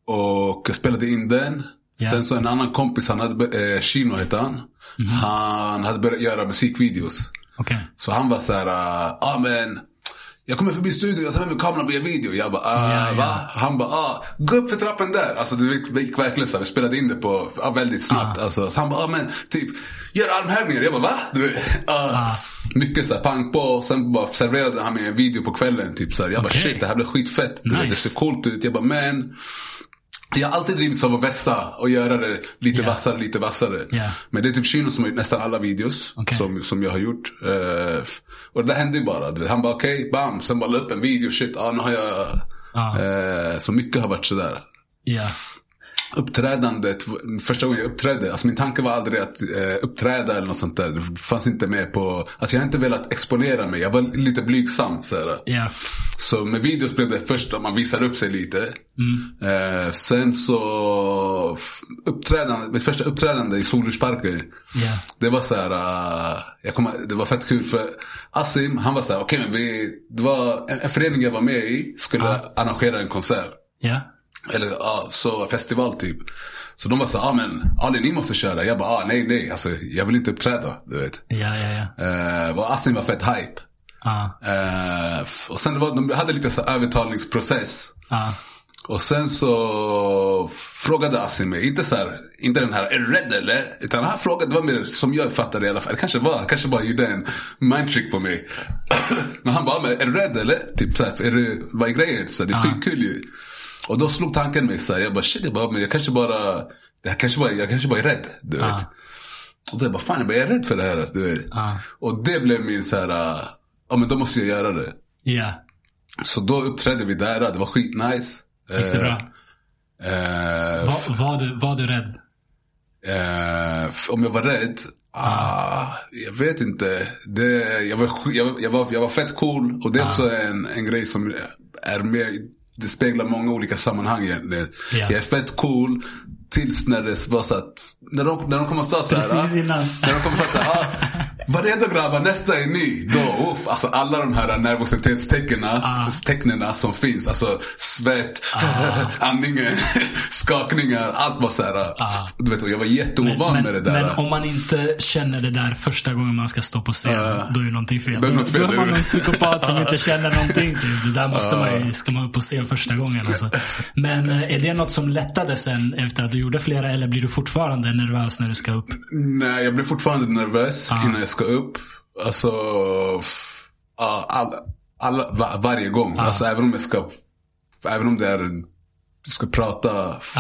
[SPEAKER 2] och jag spelade in den.
[SPEAKER 1] Ja.
[SPEAKER 2] Sen så en annan kompis, han hade, eh, Shino hette han.
[SPEAKER 1] Mhm.
[SPEAKER 2] Han hade börjat göra musikvideos.
[SPEAKER 1] Okej.
[SPEAKER 2] Så han var så här, ja ah, men jag kommer förbi studion, jag tar med mig kameran via video. Jag bara, ah,
[SPEAKER 1] Ja, ja.
[SPEAKER 2] va? Han bara, ah, gå upp för trappen där. Alltså det gick, det gick verkligen så här, vi spelade in det på, ah, väldigt snabbt. Alltså, så han bara, ah, men typ, gör armhävningar. Jag bara, va? Du [laughs] ah,
[SPEAKER 1] Ah.
[SPEAKER 2] Mycket så här pang på. Sen bara serverade han mig en video på kvällen. Typ så här. Jag bara, shit det här blev skitfett. Du vet, det
[SPEAKER 1] Nice.
[SPEAKER 2] ser coolt ut. Jag bara, men. Jag har alltid drivits av att vässa och göra det lite
[SPEAKER 1] Ja.
[SPEAKER 2] vassare, lite vassare.
[SPEAKER 1] Ja.
[SPEAKER 2] Men det är typ Shino som har gjort nästan alla videos
[SPEAKER 1] Okej.
[SPEAKER 2] som, som jag har gjort. F- och det där hände ju bara. Han bara okej, bam. Sen bara la upp en video. Shit, ah, nu har jag...
[SPEAKER 1] Ja.
[SPEAKER 2] Eh, så mycket har varit sådär.
[SPEAKER 1] Ja.
[SPEAKER 2] Uppträdandet, första gången jag uppträdde, alltså min tanke var aldrig att eh, uppträda eller något sånt där. Det fanns inte med på, alltså jag har inte velat exponera mig. Jag var lite blygsam. Så.
[SPEAKER 1] Ja.
[SPEAKER 2] så med videos blev det först att man visar upp sig lite. Eh, sen så uppträdande, mitt första uppträdande i Solurdsparken.
[SPEAKER 1] Ja.
[SPEAKER 2] Det var så här, uh, jag kommer, det var fett kul för Asim, han var så här, okej men vi, det var en, en förening jag var med i skulle arrangera en konsert.
[SPEAKER 1] Ja.
[SPEAKER 2] Eller ja, så festival typ. Så de var så ah, men Ali ni måste köra. Jag bara, ah, nej nej, alltså jag vill inte uppträda, du vet.
[SPEAKER 1] Ja, ja, ja.
[SPEAKER 2] Uh, och Asim var fett hype.
[SPEAKER 1] Ja.
[SPEAKER 2] Eh, och sen det var, de hade lite så övertalningsprocess.
[SPEAKER 1] Ja.
[SPEAKER 2] Och sen så frågade Asim mig, inte så här, inte den här, är du rädd eller? Utan han frågade, det var mer som jag fattade i alla fall. Det kanske var, kanske bara gjorde en mindtrick på mig. [coughs] Men han bara, är du rädd eller? Typ så här, är du, vad är grejen? Så det är skitkul ju. Och då slog tanken mig så här, jag bara shit, jag, bara, men jag kanske bara, här kanske bara, jag kanske bara är rädd. Du vet. Och då jag bara, fan jag, bara, jag är rädd för det här. Du vet. Och det blev min så här, ja men då måste jag göra det.
[SPEAKER 1] Ja.
[SPEAKER 2] Så då uppträdde vi där, det var skitnice.
[SPEAKER 1] Gick det bra?
[SPEAKER 2] Eh,
[SPEAKER 1] Var, var, du, var du rädd?
[SPEAKER 2] eh, om jag var rädd? Ah, jag vet inte. Det, jag, var, jag, jag, var, jag var fett cool. Och det är också en, en grej som är med, det speglar många olika sammanhang egentligen.
[SPEAKER 1] Ja.
[SPEAKER 2] Jag är fett cool. Tills när det var så att, när de, när de kom och sa så här.
[SPEAKER 1] Precis
[SPEAKER 2] ah,
[SPEAKER 1] innan.
[SPEAKER 2] När de kom och sa så här, ah, var redo grabbar, nästa är ny. Då, uff, alltså alla de här nervositetstecknen tecknena som finns. Alltså svett, andningen, [laughs] skakningar, allt var så här. Du vet, jag var jätteovan
[SPEAKER 1] Men,
[SPEAKER 2] med det där.
[SPEAKER 1] men om man inte känner det där första gången man ska stå på scen, då är det någonting fel.
[SPEAKER 2] Då något fel,
[SPEAKER 1] då är man en psykopat som inte [laughs] känner någonting. Typ. Det där måste man ju, ska man upp på scen första gången. Alltså. Men eh, är det något som lättade sen efter att du gjorde flera eller blir du fortfarande nervös när du ska upp?
[SPEAKER 2] Nej, jag blir fortfarande nervös innan jag ska upp. Alltså, ja, all, alla, va, varje gång. Alltså även om jag ska, även om det är en, ska prata, f-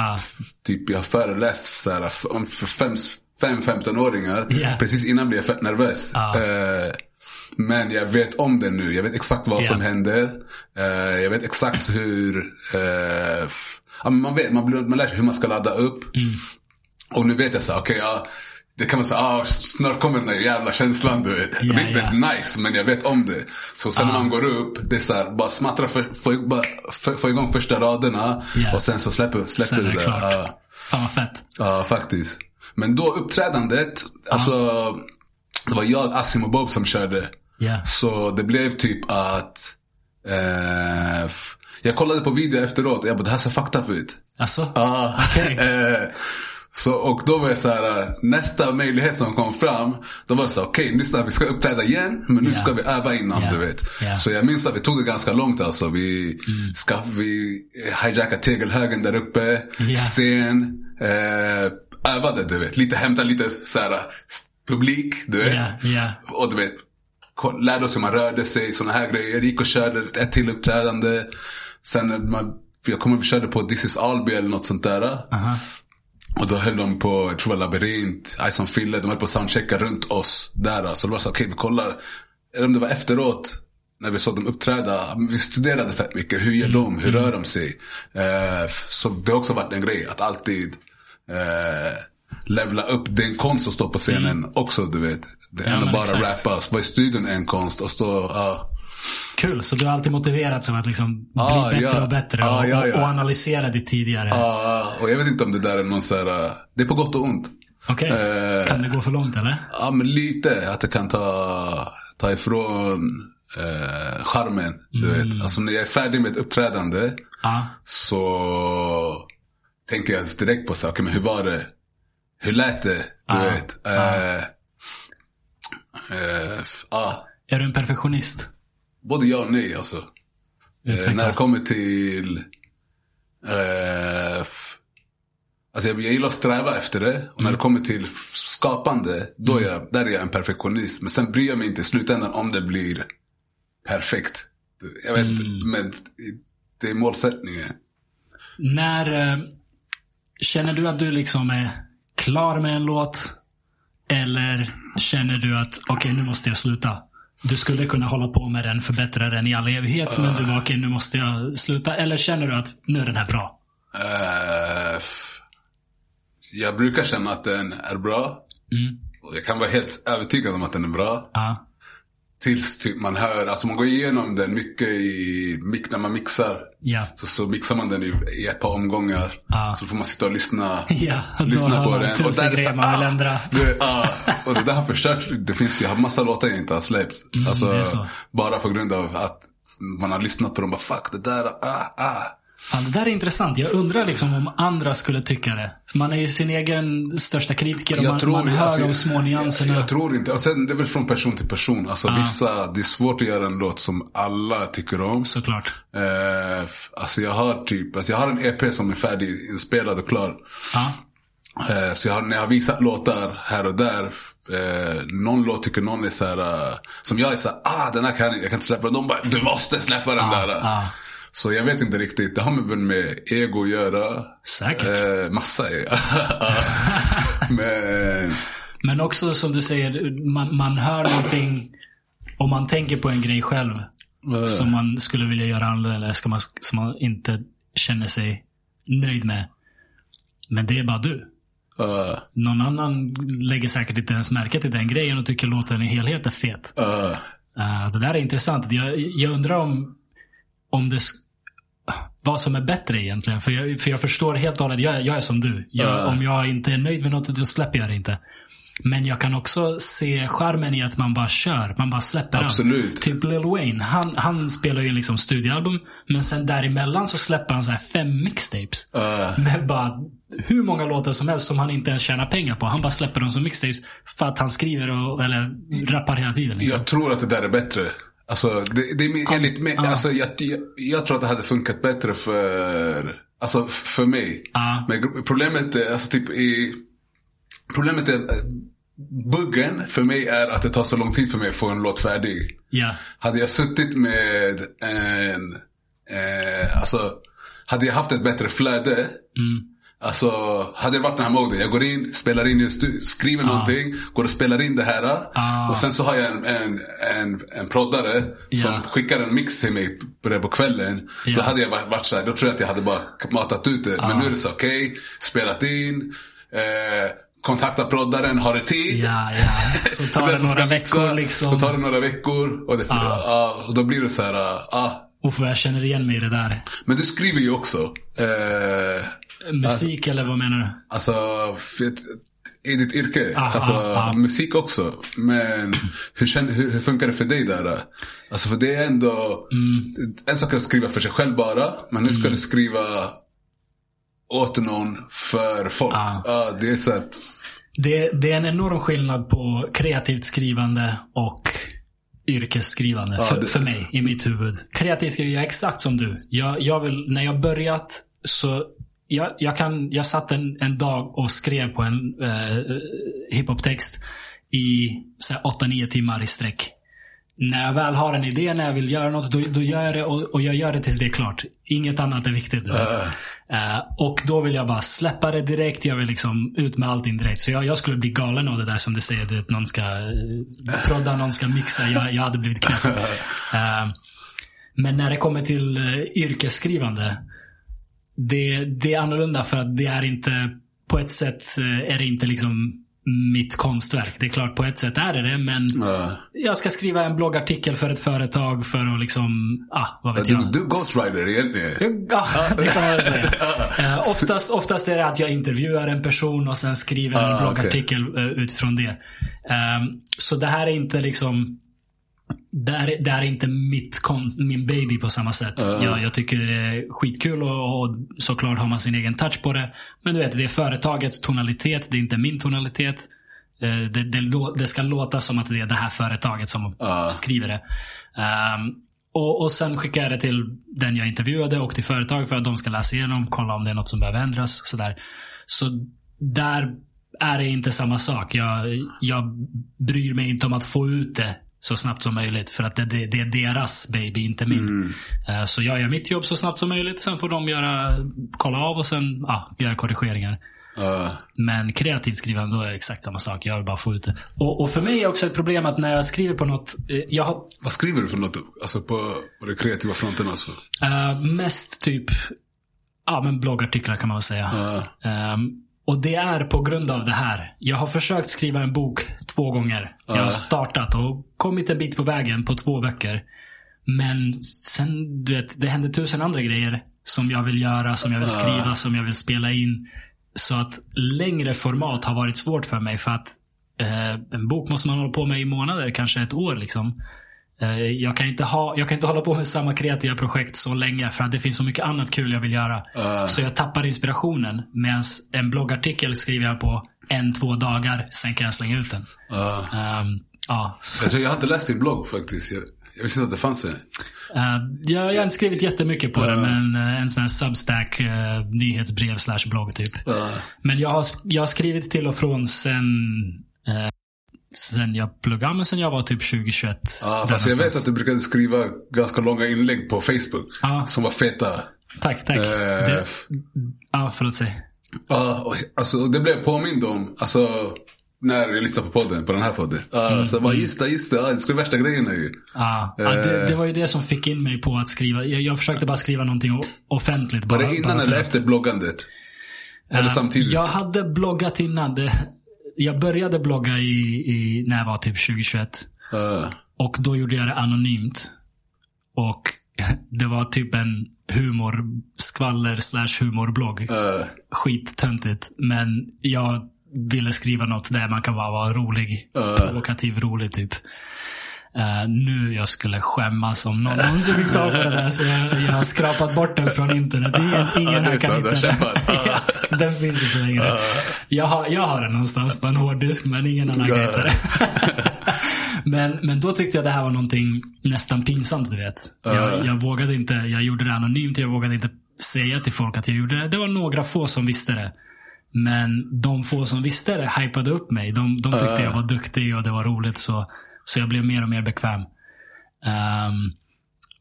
[SPEAKER 2] typ jag har föreläst så här, för fem, fem 15-åringar.
[SPEAKER 1] Ja.
[SPEAKER 2] Precis innan blir jag fett nervös.
[SPEAKER 1] Ja.
[SPEAKER 2] Eh, men jag vet om det nu. Jag vet exakt vad
[SPEAKER 1] Ja.
[SPEAKER 2] som händer. Eh, jag vet exakt hur, eh, man vet, man, blir, man lär sig hur man ska ladda upp.
[SPEAKER 1] Mm.
[SPEAKER 2] Och nu vet jag så okej, ja. Det kan man säga, ah, snart kommer den där jävla känslan du vet.
[SPEAKER 1] Ja,
[SPEAKER 2] det är inte
[SPEAKER 1] ja.
[SPEAKER 2] nice, men jag vet om det. Så sen när man går upp, det är så här, bara smattra, för, få, bara, få, få igång första raderna.
[SPEAKER 1] Ja.
[SPEAKER 2] Och sen så släpper, släpper
[SPEAKER 1] Sen det
[SPEAKER 2] det.
[SPEAKER 1] klart.
[SPEAKER 2] Ja,
[SPEAKER 1] Fan vad fett.
[SPEAKER 2] ja, faktiskt. Men då uppträdandet, alltså. Det var jag, Asim och Bob som körde. Så det blev typ att eh, jag kollade på video efteråt och jag bara, det här ser fucked up ut.
[SPEAKER 1] Alltså?
[SPEAKER 2] Ja.
[SPEAKER 1] Okej. [laughs]
[SPEAKER 2] eh, så, och då var jag så här, eh, nästa möjlighet som kom fram, då var det så okej nu ska vi ska uppträda igen, men nu
[SPEAKER 1] Ja.
[SPEAKER 2] ska vi öva innan
[SPEAKER 1] Ja.
[SPEAKER 2] du vet.
[SPEAKER 1] Ja.
[SPEAKER 2] Så jag minns att vi tog det ganska långt alltså. Vi,
[SPEAKER 1] Mm.
[SPEAKER 2] ska, vi hijackade tegelhögen där uppe, scen, eh, övade du vet. Lite hämta lite så här, publik, du vet. Och du vet, lärde oss hur man rörde sig, såna här grejer. Gick och körde ett till uppträdande. Sen man, jag kommer vi körde på This is Alby eller något sånt där.
[SPEAKER 1] Aha.
[SPEAKER 2] Och då höll de på, jag tror det var Labyrint, Ice on Fille, de höll på att soundchecka runt oss där. Så det var så, okej vi kollar. Eller om det var efteråt, när vi såg dem uppträda. Vi studerade fett mycket, hur gör de, hur rör de sig? Eh, så det har också varit en grej, att alltid eh, levla upp. Det är en konst att stå på scenen också, du vet. Det är
[SPEAKER 1] Ja,
[SPEAKER 2] bara
[SPEAKER 1] exakt.
[SPEAKER 2] rappa. Vara i studion är en konst och stå, ja.
[SPEAKER 1] Kul, så du har alltid motiverat som att liksom bli
[SPEAKER 2] Ah,
[SPEAKER 1] bättre
[SPEAKER 2] ja.
[SPEAKER 1] och bättre
[SPEAKER 2] Ah,
[SPEAKER 1] och,
[SPEAKER 2] ja, ja.
[SPEAKER 1] och analysera ditt tidigare.
[SPEAKER 2] Ja, och jag vet inte om det där är någon så här, eh, det är på gott och ont.
[SPEAKER 1] Okej,
[SPEAKER 2] Eh,
[SPEAKER 1] kan det gå för långt eller?
[SPEAKER 2] Ja men lite, att det kan ta, ta ifrån eh, charmen. Du
[SPEAKER 1] Mm.
[SPEAKER 2] vet. Alltså när jag är färdig med ett uppträdande så tänker jag direkt på så här, okej men hur var det? Hur lät det? Du vet. Eh, eh, ja,
[SPEAKER 1] Är du en perfektionist?
[SPEAKER 2] Både ja och nej alltså. Eh, när det kommer till eh, Alltså jag, jag gillar att sträva efter det. Och när
[SPEAKER 1] Mm.
[SPEAKER 2] det kommer till skapande, då är jag, där är jag en perfektionist. Men sen bryr jag mig inte i slutändan om det blir perfekt. Jag vet inte,
[SPEAKER 1] Mm.
[SPEAKER 2] men det är målsättningen.
[SPEAKER 1] När eh, känner du att du liksom är klar med en låt? Eller känner du att okej, nu måste jag sluta? Du skulle kunna hålla på med den, förbättra den i all evighet, men du bara okej, nu måste jag sluta. Eller känner du att nu är den här bra?
[SPEAKER 2] F- jag brukar känna att den är bra.
[SPEAKER 1] Mm.
[SPEAKER 2] Jag kan vara helt övertygad om att den är bra.
[SPEAKER 1] Ja.
[SPEAKER 2] Tills typ man hör, alltså man går igenom den mycket i, när man mixar.
[SPEAKER 1] Ja.
[SPEAKER 2] Så, så mixar man den i, i ett par omgångar.
[SPEAKER 1] Ja.
[SPEAKER 2] Så får man sitta och lyssna. [laughs]
[SPEAKER 1] Ja, och
[SPEAKER 2] lyssna på den.
[SPEAKER 1] tusen
[SPEAKER 2] där är
[SPEAKER 1] grejer
[SPEAKER 2] så- ah,
[SPEAKER 1] ändra.
[SPEAKER 2] Det, ah, och det där har förstört. Det finns ju massa låtar jag inte har släppt. alltså,
[SPEAKER 1] Mm, det är så.
[SPEAKER 2] bara på grund av att man har lyssnat på dem och bara fuck det där, ah, ah.
[SPEAKER 1] Fan, det där är intressant. Jag undrar liksom om andra skulle tycka det. Man är ju sin egen största kritiker och man, man hör
[SPEAKER 2] alltså,
[SPEAKER 1] de små nyanserna.
[SPEAKER 2] Jag, jag tror inte. Och sen, det är väl från person till person. Alltså vissa, det är svårt att göra en låt som alla tycker om.
[SPEAKER 1] Såklart.
[SPEAKER 2] Eh, alltså jag har typ, alltså jag har en EP som är färdig inspelad och klar.
[SPEAKER 1] Ja.
[SPEAKER 2] Eh, så jag har, när jag har visat låtar här och där. Eh, någon låt tycker någon är så här, eh, som jag är så här, ah den här kan jag, jag kan inte släppa den. De bara, du måste släppa den där. Så jag vet inte riktigt, det har väl med ego att göra.
[SPEAKER 1] Säkert.
[SPEAKER 2] Eh, massa är [laughs] Men,
[SPEAKER 1] Men också som du säger, man, man hör någonting och man tänker på en grej själv.
[SPEAKER 2] eh,
[SPEAKER 1] Som man skulle vilja göra annorlunda eller ska man, som man inte känner sig nöjd med. Men det är bara du.
[SPEAKER 2] eh,
[SPEAKER 1] Någon annan lägger säkert inte ens märke till den grejen och tycker låten i helhet är fet.
[SPEAKER 2] eh,
[SPEAKER 1] Uh, det där är intressant. Jag, jag undrar om, om det, vad som är bättre egentligen. För jag, för jag förstår helt och hållet, jag, jag är som du. Jag,
[SPEAKER 2] Ja.
[SPEAKER 1] Om jag inte är nöjd med något, då släpper jag det inte. Men jag kan också se charmen i att man bara kör. Man bara släpper allt.
[SPEAKER 2] Absolut.
[SPEAKER 1] Typ Lil Wayne. Han, han spelar ju liksom studioalbum. Men sen däremellan så släpper han så här fem mixtapes.
[SPEAKER 2] eh,
[SPEAKER 1] Med bara hur många låtar som helst som han inte ens tjänar pengar på. Han bara släpper dem som mixtapes för att han skriver och, eller rappar hela tiden. Liksom.
[SPEAKER 2] Jag tror att det där är bättre. Alltså, det, det är enligt mig,
[SPEAKER 1] ja.
[SPEAKER 2] alltså, jag, jag, jag tror att det hade funkat bättre för, alltså, för mig.
[SPEAKER 1] Ja.
[SPEAKER 2] Men problemet är, alltså typ i, problemet är, buggen för mig är att det tar så lång tid för mig att få en låt färdig.
[SPEAKER 1] Ja.
[SPEAKER 2] Hade jag suttit med en, eh, alltså, hade jag haft ett bättre flöde.
[SPEAKER 1] Mm.
[SPEAKER 2] Alltså, hade det varit den här moden. Jag går in, spelar in, skriver någonting, går och spelar in det här.
[SPEAKER 1] Ah.
[SPEAKER 2] Och sen så har jag en, en, en, en proddare som
[SPEAKER 1] Ja.
[SPEAKER 2] skickar en mix till mig på, det på kvällen.
[SPEAKER 1] Ja.
[SPEAKER 2] Då hade jag varit, såhär, då tror jag att jag hade bara matat ut det. Men nu är det så, okej, spelat in, eh, kontakta proddaren, har det tid.
[SPEAKER 1] Ja, ja. Så tar [laughs] det
[SPEAKER 2] som
[SPEAKER 1] några veckor liksom.
[SPEAKER 2] Då tar det några veckor. Och, det,
[SPEAKER 1] Ah.
[SPEAKER 2] och då blir det så här, ah.
[SPEAKER 1] Uff, jag känner igen mig i det där.
[SPEAKER 2] Men du skriver ju också. Eh,
[SPEAKER 1] Musik eller vad menar du?
[SPEAKER 2] Alltså, i ditt yrke.
[SPEAKER 1] Ah,
[SPEAKER 2] alltså,
[SPEAKER 1] ah, ah.
[SPEAKER 2] musik också. Men hur, känner, hur, hur funkar det för dig där? Alltså, för det är ändå...
[SPEAKER 1] Mm.
[SPEAKER 2] En sak är att skriva för sig själv bara. Men nu ska du skriva åt någon för folk.
[SPEAKER 1] Ah.
[SPEAKER 2] Det är så att...
[SPEAKER 1] Det, det är en enorm skillnad på kreativt skrivande och yrkesskrivande. för,
[SPEAKER 2] det-
[SPEAKER 1] för mig, i mitt huvud. Kreativt skrivande, jag är exakt som du. Jag, jag vill, när jag börjat så jag, jag, kan, jag satt en, en dag och skrev på en eh, hiphop-text i så här, 8-9 timmar i sträck. När jag väl har en idé, när jag vill göra något, då, då gör jag det och, och jag gör det tills det är klart. Inget annat är viktigt. Du vet.
[SPEAKER 2] Äh.
[SPEAKER 1] Eh, och då vill jag bara släppa det direkt. Jag vill liksom ut med allting direkt. Så jag, jag skulle bli galen av det där som du säger. Du vet, någon ska uh, prodda, någon ska mixa. Jag, jag hade blivit knäpp. Uh, men när det kommer till uh, yrkesskrivande. Det, det är annorlunda för att det är inte, på ett sätt är det inte liksom mitt konstverk. Det är klart på ett sätt är det det. Men
[SPEAKER 2] ja.
[SPEAKER 1] jag ska skriva en bloggartikel för ett företag för att liksom, ah, vad vet
[SPEAKER 2] du,
[SPEAKER 1] jag.
[SPEAKER 2] du är ghostwriter egentligen.
[SPEAKER 1] Ja, det kan man väl säga. [laughs] Eh, oftast, oftast är det att jag intervjuar en person och sen skriver en
[SPEAKER 2] Ah,
[SPEAKER 1] bloggartikel eh, utifrån det. Ehm, så det här är inte liksom det är, det är inte mitt konst, min baby på samma sätt.
[SPEAKER 2] Ah.
[SPEAKER 1] Jag, jag tycker det är skitkul och, och såklart har man sin egen touch på det. Men du vet, det är företagets tonalitet. Det är inte min tonalitet. Eh, Det, det, det ska låta som att det är det här företaget som
[SPEAKER 2] Ah.
[SPEAKER 1] skriver det. Ehm, och, och sen skickar jag det till den jag intervjuade och till företag för att de ska läsa igenom, kolla om det är något som behöver ändras. och Sådär. Så där är det inte samma sak. Jag, jag bryr mig inte om att få ut det så snabbt som möjligt. För att det, det, det är deras baby, inte min. Eh, Så jag gör mitt jobb så snabbt som möjligt. Sen får de göra, kolla av och sen ja, göra korrigeringar.
[SPEAKER 2] Ja.
[SPEAKER 1] Men kreativt skrivande, då är det exakt samma sak. Jag vill bara få ut det. Och, och för mig är också ett problem att när jag skriver på något. eh, Jag har
[SPEAKER 2] vad skriver du för något? Alltså på, på den kreativa fronten alltså?
[SPEAKER 1] eh, mest typ ja, men bloggartiklar kan man väl säga.
[SPEAKER 2] Ja.
[SPEAKER 1] Och det är på grund av det här. Jag har försökt skriva en bok två gånger. Jag har startat och kommit en bit på vägen på två böcker. Men sen, du vet, det händer tusen andra grejer som jag vill göra, som jag vill skriva, som jag vill spela in. Så att längre format har varit svårt för mig för att eh, en bok måste man hålla på med i månader, kanske ett år liksom. Eh, jag, kan inte ha, jag kan inte hålla på med samma kreativa projekt så länge för att det finns så mycket annat kul jag vill göra.
[SPEAKER 2] Ja.
[SPEAKER 1] Så jag tappar inspirationen. Medan en bloggartikel skriver jag på en, två dagar, sen kan jag slänga ut den.
[SPEAKER 2] Ja.
[SPEAKER 1] Ehm, ja,
[SPEAKER 2] Jag, tror, jag har inte läst din blogg faktiskt. Jag, jag visste inte att det fanns en.
[SPEAKER 1] eh, jag, jag har inte skrivit jättemycket på det, men en sån här substack uh, nyhetsbrev slash blogg typ. Men jag har, jag har skrivit till och från sen, sen jag pluggade, men sen jag var typ 2021.
[SPEAKER 2] Ja,
[SPEAKER 1] där
[SPEAKER 2] fast jag vet att du brukade skriva ganska långa inlägg på Facebook.
[SPEAKER 1] Ja.
[SPEAKER 2] Som var feta.
[SPEAKER 1] Tack, tack.
[SPEAKER 2] Eh,
[SPEAKER 1] ja, förlåt, säg.
[SPEAKER 2] Ja, och, alltså det blev jag påmind om. Alltså, när jag lyssnade på podden, på den här podden. Ja,
[SPEAKER 1] Mm,
[SPEAKER 2] så jag bara, just det, just det. Ja, det skulle värsta grejerna ju.
[SPEAKER 1] Ja, ja det, det var ju det som fick in mig på att skriva. Jag, jag försökte bara skriva någonting offentligt.
[SPEAKER 2] Var
[SPEAKER 1] Bara,
[SPEAKER 2] det innan
[SPEAKER 1] bara
[SPEAKER 2] eller efter bloggandet? Eller
[SPEAKER 1] Eh,
[SPEAKER 2] samtidigt?
[SPEAKER 1] Jag hade bloggat innan. Det, jag började blogga i, i, när jag var typ 2021.
[SPEAKER 2] Ja.
[SPEAKER 1] Och då gjorde jag det anonymt. Och [laughs] det var typ en humor, skvaller slash humorblogg.
[SPEAKER 2] Ja.
[SPEAKER 1] Skittöntigt. Men jag ville skriva något där man kan bara vara rolig.
[SPEAKER 2] Ja.
[SPEAKER 1] Provokativ rolig typ. Eh, nu jag skulle skämmas om någon någonsin fick tag på det där. Så jag, jag har skrapat bort den från internet. Ingen, ingen här kan hitta den. [laughs]
[SPEAKER 2] Ja.
[SPEAKER 1] Den finns inte längre. Jag har, jag har den någonstans på en hårddisk men ingen annan kan hitta det. [laughs] men, men då tyckte jag det här var någonting nästan pinsamt du vet. Jag, jag vågade inte, jag gjorde det anonymt. Jag vågade inte säga till folk att jag gjorde det. Det var några få som visste det. Men de få som visste det hypade upp mig. De, de tyckte
[SPEAKER 2] Ja.
[SPEAKER 1] jag var duktig och det var roligt. Så, så jag blev mer och mer bekväm. Ehm,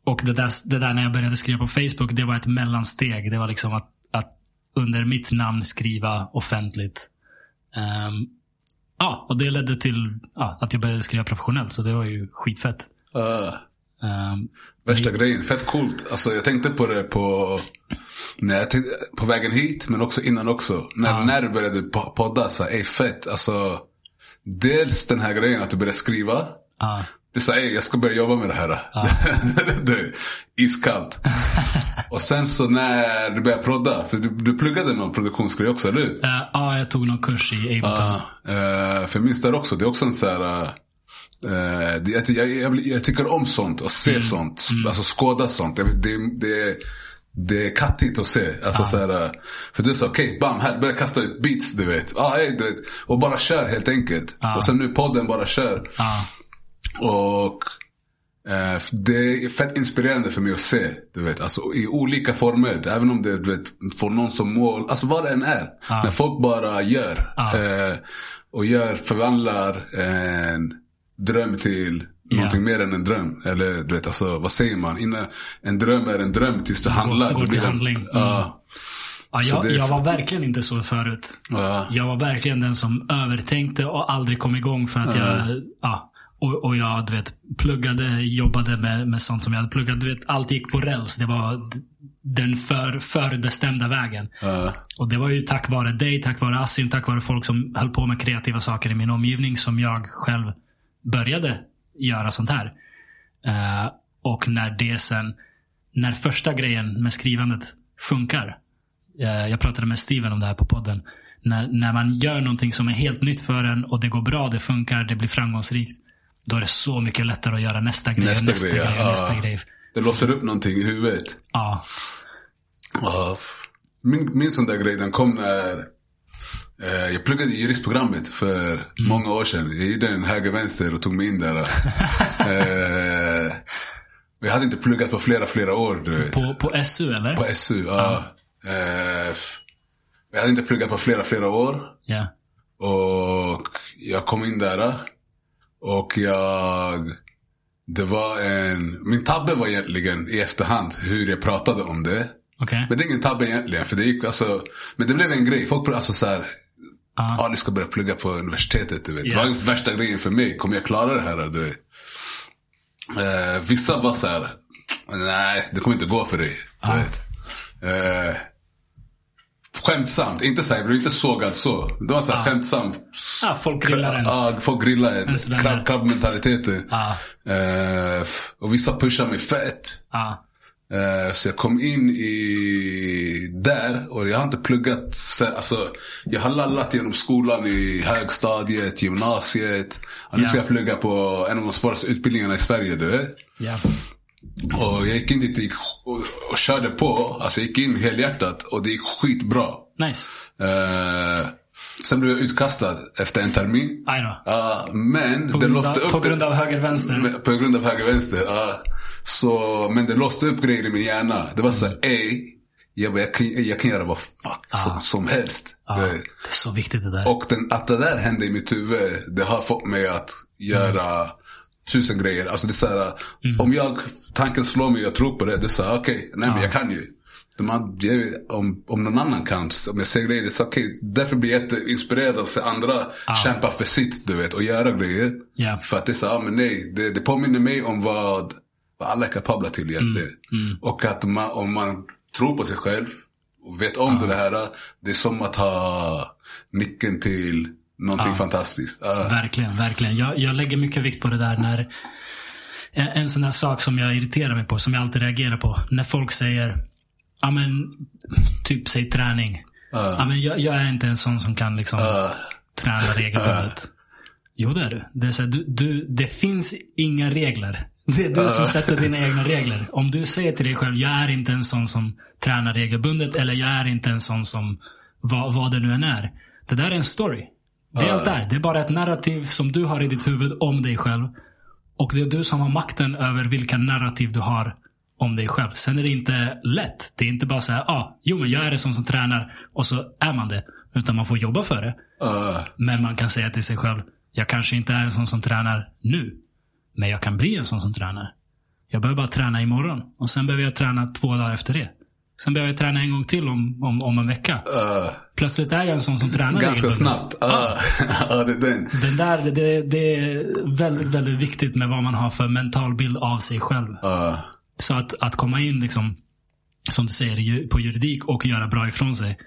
[SPEAKER 1] och det där, det där när jag började skriva på Facebook, det var ett mellansteg. Det var liksom att, att under mitt namn skriva offentligt. Ehm, ja, och det ledde till ja, att jag började skriva professionellt. Så det var ju skitfett.
[SPEAKER 2] Ja.
[SPEAKER 1] Ehm,
[SPEAKER 2] Värsta grejen, fett coolt. Alltså jag tänkte på det på, när jag tänkte, på vägen hit, men också innan också. När,
[SPEAKER 1] Ja.
[SPEAKER 2] när du började po- podda, så ej fett. Alltså, dels den här grejen att du började skriva.
[SPEAKER 1] ja,
[SPEAKER 2] Du sa, jag ska börja jobba med det här. [laughs] det är iskallt. [laughs] och sen så när du började prodda, för du, du pluggade någon produktionsgrej också, eller hur?
[SPEAKER 1] Eh, ja, jag tog någon kurs i Ableton.
[SPEAKER 2] Eh, för jag minns där också, det är också en så här... eh, det, jag, jag, jag, jag tycker om sånt och se sånt. Alltså skåda sånt. Det, det, det, det är kattigt att se. Alltså, så här, för du sa okej, bam, här, börja kasta ut beats du vet. Ah, hey, du vet. Och bara kör helt enkelt.
[SPEAKER 1] Ja.
[SPEAKER 2] Och sen nu podden bara kör. Och eh, det är fett inspirerande för mig att se. Du vet, alltså, I olika former. Även om det vet, får någon som mål. Alltså vad det än är. När folk bara gör. Eh, och gör, förvandlar en dröm till någonting mer än en dröm. Eller du vet, alltså, vad säger man? Innan, en dröm är en dröm tills du handlar.
[SPEAKER 1] går till handling. Mm.
[SPEAKER 2] Ja.
[SPEAKER 1] ja jag, jag var verkligen inte så förut.
[SPEAKER 2] Ja.
[SPEAKER 1] Jag var verkligen den som övertänkte och aldrig kom igång för att jag, ja. Och, och jag, du vet, pluggade, jobbade med, med sånt som jag hade pluggat. Du vet, allt gick på räls. Det var den för, förbestämda vägen.
[SPEAKER 2] Ja.
[SPEAKER 1] Och det var ju tack vare dig, tack vare Asim, tack vare folk som höll på med kreativa saker i min omgivning som jag själv började göra sånt här. Eh, och när det sen, när första grejen med skrivandet funkar. Eh, jag pratade med Steven om det här på podden. När, när man gör någonting som är helt nytt för en och det går bra, det funkar, det blir framgångsrikt. Då är det så mycket lättare att göra nästa grej,
[SPEAKER 2] Nästa
[SPEAKER 1] nästa,
[SPEAKER 2] grej, ja.
[SPEAKER 1] nästa grej.
[SPEAKER 2] Det låser upp någonting i huvudet.
[SPEAKER 1] Ja,
[SPEAKER 2] f- Min, min sån där grej den kom när jag pluggade i juristprogrammet för många år sedan. Jag gjorde en höger-vänster och tog mig in där. [laughs] eh, jag hade inte pluggat på flera, flera år.
[SPEAKER 1] På, på SU eller?
[SPEAKER 2] På SU, ja. Eh, f- jag hade inte pluggat på flera, flera år.
[SPEAKER 1] Ja.
[SPEAKER 2] Och jag kom in där. Och jag... Det var en... Min tabbe var egentligen i efterhand hur jag pratade om det.
[SPEAKER 1] Okej.
[SPEAKER 2] Men det är ingen tabbe egentligen. För det gick alltså... Men det blev en grej. Folk alltså så här...
[SPEAKER 1] Ja.
[SPEAKER 2] Ja, du ska börja plugga på universitetet. Du vet.
[SPEAKER 1] Ja.
[SPEAKER 2] Det var värsta grejen för mig. Kommer jag klara det här? Du vet. Eh, vissa var så här. Nej, det kommer inte gå för dig. Du vet. Eh, skämtsamt. Inte så här, jag blev inte sågad så. Det var så här skämtsamt.
[SPEAKER 1] Ja, folk grillar en.
[SPEAKER 2] Ja, folk grillar en.
[SPEAKER 1] En där-
[SPEAKER 2] Krabb, krabbmentaliteten.
[SPEAKER 1] Ja.
[SPEAKER 2] Eh, och vissa pushar mig fett.
[SPEAKER 1] Ja.
[SPEAKER 2] Eh, så jag kom in i där och jag har inte pluggat. Alltså, jag har lallat genom skolan i högstadiet, gymnasiet. Och nu ska jag plugga på en av de svåraste utbildningarna i Sverige. Du vet.
[SPEAKER 1] Ja.
[SPEAKER 2] Och jag gick in dit och, och, körde på. Alltså jag gick in helhjärtat och det gick skitbra.
[SPEAKER 1] Nice.
[SPEAKER 2] Eh, sen blev jag utkastad efter en termin. Ja, men
[SPEAKER 1] På
[SPEAKER 2] det
[SPEAKER 1] grund, av,
[SPEAKER 2] låste upp
[SPEAKER 1] på grund av höger vänster.
[SPEAKER 2] med- På grund av höger vänster. Ja. Så, men det låste upp grejer i min hjärna. Det var så här, ey. Jag, bara, jag, kan, jag kan göra vad fuck som, som helst. Du
[SPEAKER 1] det
[SPEAKER 2] vet.
[SPEAKER 1] är så viktigt det där.
[SPEAKER 2] Och den, att det där hände i mitt huvud, det har fått mig att göra tusen grejer. Alltså det är så här, om jag, tanken slår mig och jag tror på det, det är så här, okej, nej men jag kan ju. Jag, om, om någon annan kan, om jag säger grejer, det så okej. Därför blir jag jätteinspirerad av att se andra kämpa för sitt, du vet, och göra grejer.
[SPEAKER 1] Ja.
[SPEAKER 2] För att det är så, ja men nej, det, det påminner mig om vad, vad alla är kapabla till egentligen. Och att man, om man tror på sig själv och vet om det här, det är som att ha nyckeln till någonting fantastiskt. Ja.
[SPEAKER 1] Verkligen, verkligen. Jag, jag lägger mycket vikt på det där när en, sån där sak som jag irriterar mig på, som jag alltid reagerar på. När folk säger, ja men, typ säg träning. Ja, men jag, jag är inte en sån som kan liksom träna regelbundet. Jo det är du. Det, är så här, du, du. det finns inga regler. Det är du som sätter dina egna regler. Om du säger till dig själv, jag är inte en sån som tränar regelbundet. Eller jag är inte en sån som, vad, vad det nu än är. Det där är en story. Det är allt där. Det är bara ett narrativ som du har i ditt huvud om dig själv. Och det är du som har makten över vilka narrativ du har om dig själv. Sen är det inte lätt. Det är inte bara så här, ah, jo men jag är en sån som tränar och så är man det. Utan man får jobba för det. Men man kan säga till sig själv, jag kanske inte är en sån som tränar nu. Men jag kan bli en sån som tränar. Jag behöver bara träna imorgon. Och sen behöver jag träna två dagar efter det. Sen behöver jag träna en gång till om, om, om en vecka.
[SPEAKER 2] Ja.
[SPEAKER 1] Plötsligt är jag en sån som tränar
[SPEAKER 2] ganska snabbt. Ja. [laughs] Ja, det den.
[SPEAKER 1] Den där, det, det är väldigt, väldigt viktigt med vad man har för mental bild av sig själv. Så att, att komma in, liksom, som du säger, på juridik och göra bra ifrån sig.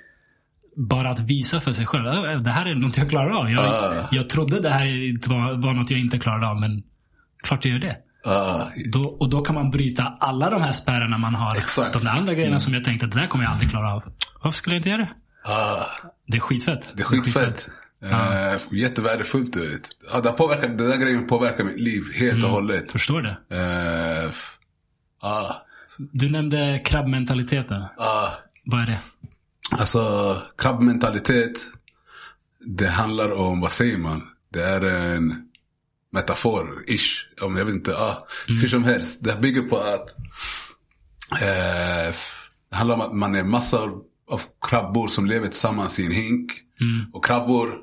[SPEAKER 1] Bara att visa för sig själv. "Äh, Det här är något jag klarar av. Jag, jag trodde det här var, var något jag inte klarade av, men klart jag gör det.
[SPEAKER 2] Ja.
[SPEAKER 1] Då, och då kan man bryta alla de här spärrarna man har.
[SPEAKER 2] Exakt.
[SPEAKER 1] De där andra grejerna som jag tänkte att det där kommer jag aldrig klara av. Varför skulle jag inte göra det?
[SPEAKER 2] Ja.
[SPEAKER 1] Det är skitfett.
[SPEAKER 2] Det är skitfett. Uh, jättevärdefullt. Ja, det, har påverkat, det där grejen påverkar mitt liv helt och hållet.
[SPEAKER 1] Förstår det.
[SPEAKER 2] Uh.
[SPEAKER 1] Du nämnde krabbmentaliteten.
[SPEAKER 2] Ja.
[SPEAKER 1] Vad är det?
[SPEAKER 2] Alltså, krabbmentalitet. Det handlar om, vad säger man? Det är en metafor, ish. Om jag vet inte, ja. Hur som helst. Det bygger på att eh, det handlar om att man är massor av krabbor som lever tillsammans i en hink. Och krabbor,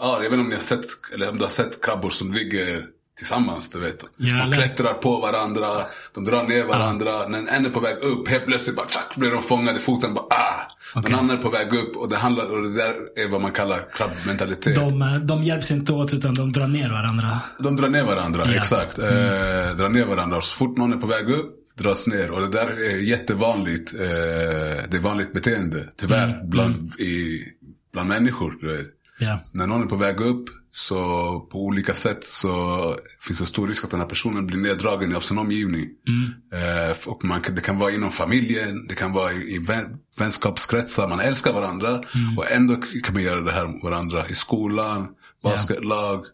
[SPEAKER 2] ja, jag vet inte om ni har sett, eller om du har sett krabbor som ligger tillsammans, du vet.
[SPEAKER 1] Ja,
[SPEAKER 2] de klättrar på varandra, de drar ner varandra. När en är på väg upp, helt plötsligt bara tjack, blir de fångade i foten. Bara, ah!
[SPEAKER 1] Okej.
[SPEAKER 2] Den andra är på väg upp och det, handlar, och det där är vad man kallar krabbmentalitet. De,
[SPEAKER 1] De, eh, de hjälps inte åt utan de drar ner varandra.
[SPEAKER 2] drar ner varandra,
[SPEAKER 1] Ja.
[SPEAKER 2] exakt. Eh, drar ner varandra. Så fort någon är på väg upp, dras ner. Och det där är jättevanligt. Eh, det är vanligt beteende, tyvärr, bland, I, bland människor. Du vet.
[SPEAKER 1] Ja.
[SPEAKER 2] När någon är på väg upp så på olika sätt så finns det stor risk att den här personen blir neddragen av sin omgivning. Eh, och man, det kan vara inom familjen, det kan vara i, i vän, vänskapskretsar, man älskar varandra. Och ändå kan man göra det här med varandra i skolan, basketlag.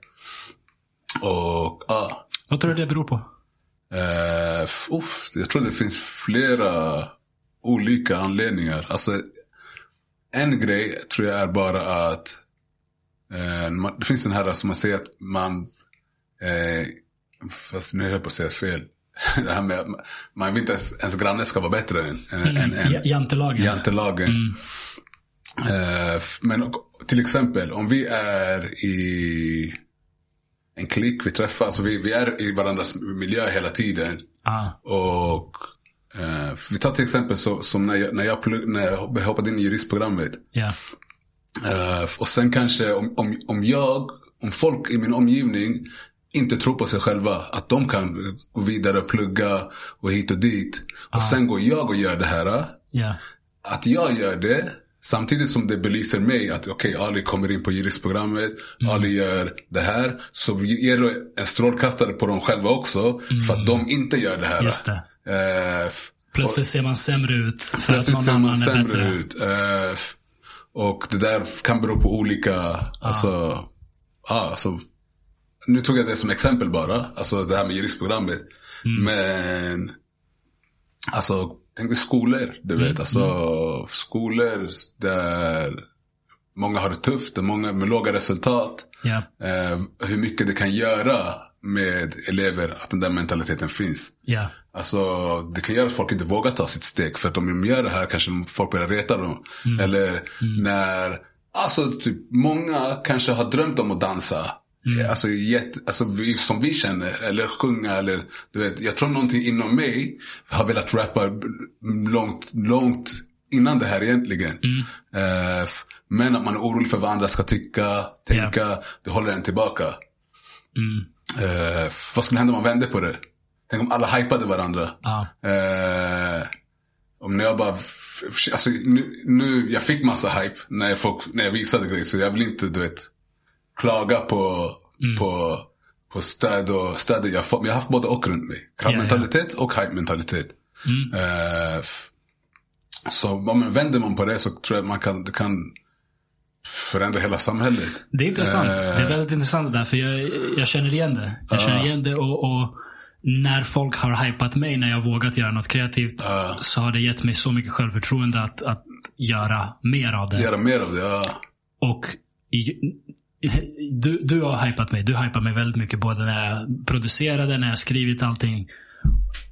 [SPEAKER 2] Och ja,
[SPEAKER 1] Vad tror du det beror på?
[SPEAKER 2] Eh, uff, jag tror det finns flera olika anledningar. Alltså, en grej tror jag är bara att det finns den här som man säger att man, eh, fast nu höll jag på att säga fel. [laughs] det här med att man- vill inte ens, ens granne ska vara bättre än, än, än, än
[SPEAKER 1] Ja- Jantelagen.
[SPEAKER 2] jantelagen. Eh, f- men till exempel om vi är i en klick, vi träffas, och vi, vi är i varandras miljö hela tiden.
[SPEAKER 1] Ah,
[SPEAKER 2] Och eh, vi tar till exempel så, som när jag, när, jag plugg, när jag hoppade in i juristprogrammet.
[SPEAKER 1] ja.
[SPEAKER 2] Eh, och sen kanske om, om, om jag, om folk i min omgivning inte tror på sig själva. Att de kan gå vidare och plugga och hit och dit. Och sen går jag och gör det här.
[SPEAKER 1] Ja.
[SPEAKER 2] Att jag gör det Samtidigt som det belyser mig att okej, okay, Ali kommer in på juristprogrammet, mm. Ali gör det här. Så ger det en strålkastare på dem själva också. Mm. För att de inte gör det här.
[SPEAKER 1] Det. Uh, plötsligt ser man sämre ut.
[SPEAKER 2] För plötsligt att någon ser man sämre bättre. ut. Uh, och det där kan bero på olika, ah. alltså, ah, alltså, nu tog jag det som exempel bara, alltså det här med juristprogrammet. Mm. Men, alltså, tänk dig skolor, du vet, mm. alltså mm. skolor där många har det tufft, många med låga resultat.
[SPEAKER 1] Yeah.
[SPEAKER 2] Eh, hur mycket det kan göra med elever att den där mentaliteten finns.
[SPEAKER 1] Yeah.
[SPEAKER 2] Alltså det kan göra att folk inte vågar ta sitt steg. För att om de gör det här kanske folk börjar reta dem. Mm. Eller mm. när, alltså typ många kanske har drömt om att dansa. Mm. Alltså, jätte, alltså vi, som vi känner, eller sjunga eller du vet. Jag tror någonting inom mig har velat rappa långt, långt innan det här egentligen. Mm. Uh, men att man är orolig för vad andra ska tycka, tänka. Yeah. Det håller en tillbaka.
[SPEAKER 1] Mm.
[SPEAKER 2] Uh, vad skulle hända om man vände på det? Tänk om alla hypade varandra.
[SPEAKER 1] Ah.
[SPEAKER 2] Uh, om jag bara, alltså nu, nu, jag fick massa hype när, folk, när jag visade grejer. Så jag vill inte, du vet, klaga på, mm. på, på stöd och stöd jag jag har haft både och runt mig. Krabbmentalitet yeah, yeah. och hype-mentalitet.
[SPEAKER 1] Mm.
[SPEAKER 2] Uh, så om man vänder man på det så tror jag att man kan, det kan förändra hela samhället.
[SPEAKER 1] Det är intressant. Uh, det är väldigt intressant det där. För jag, jag känner igen det. Jag uh, känner igen det och, och, när folk har hypat mig när jag vågat göra något kreativt uh, så har det gett mig så mycket självförtroende att, att göra mer av det.
[SPEAKER 2] Göra mer av det, ja.
[SPEAKER 1] Och du, du har hypat mig. Du hypar mig väldigt mycket både när jag producerade, när jag skrivit allting.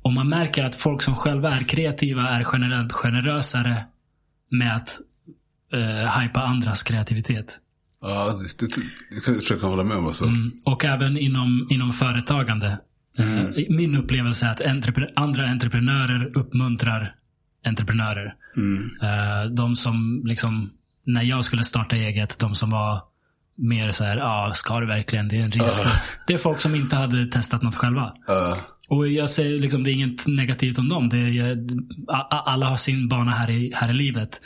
[SPEAKER 1] Och man märker att folk som själva är kreativa är generellt generösare med att uh, hypa andras kreativitet.
[SPEAKER 2] Ja, det, det, det tror jag kan hålla med om. Alltså. Mm,
[SPEAKER 1] och även inom, inom företagande. Mm. Uh, min upplevelse är att entrepre andra entreprenörer uppmuntrar entreprenörer.
[SPEAKER 2] Mm.
[SPEAKER 1] Uh, de som liksom, när jag skulle starta eget, de som var mer så här, ja, ah, ska du verkligen? Det är en risk. Uh. [laughs] Det är folk som inte hade testat något själva.
[SPEAKER 2] Uh.
[SPEAKER 1] Och jag säger liksom, det är inget negativt om dem. Det är, alla har sin bana här i, här i livet.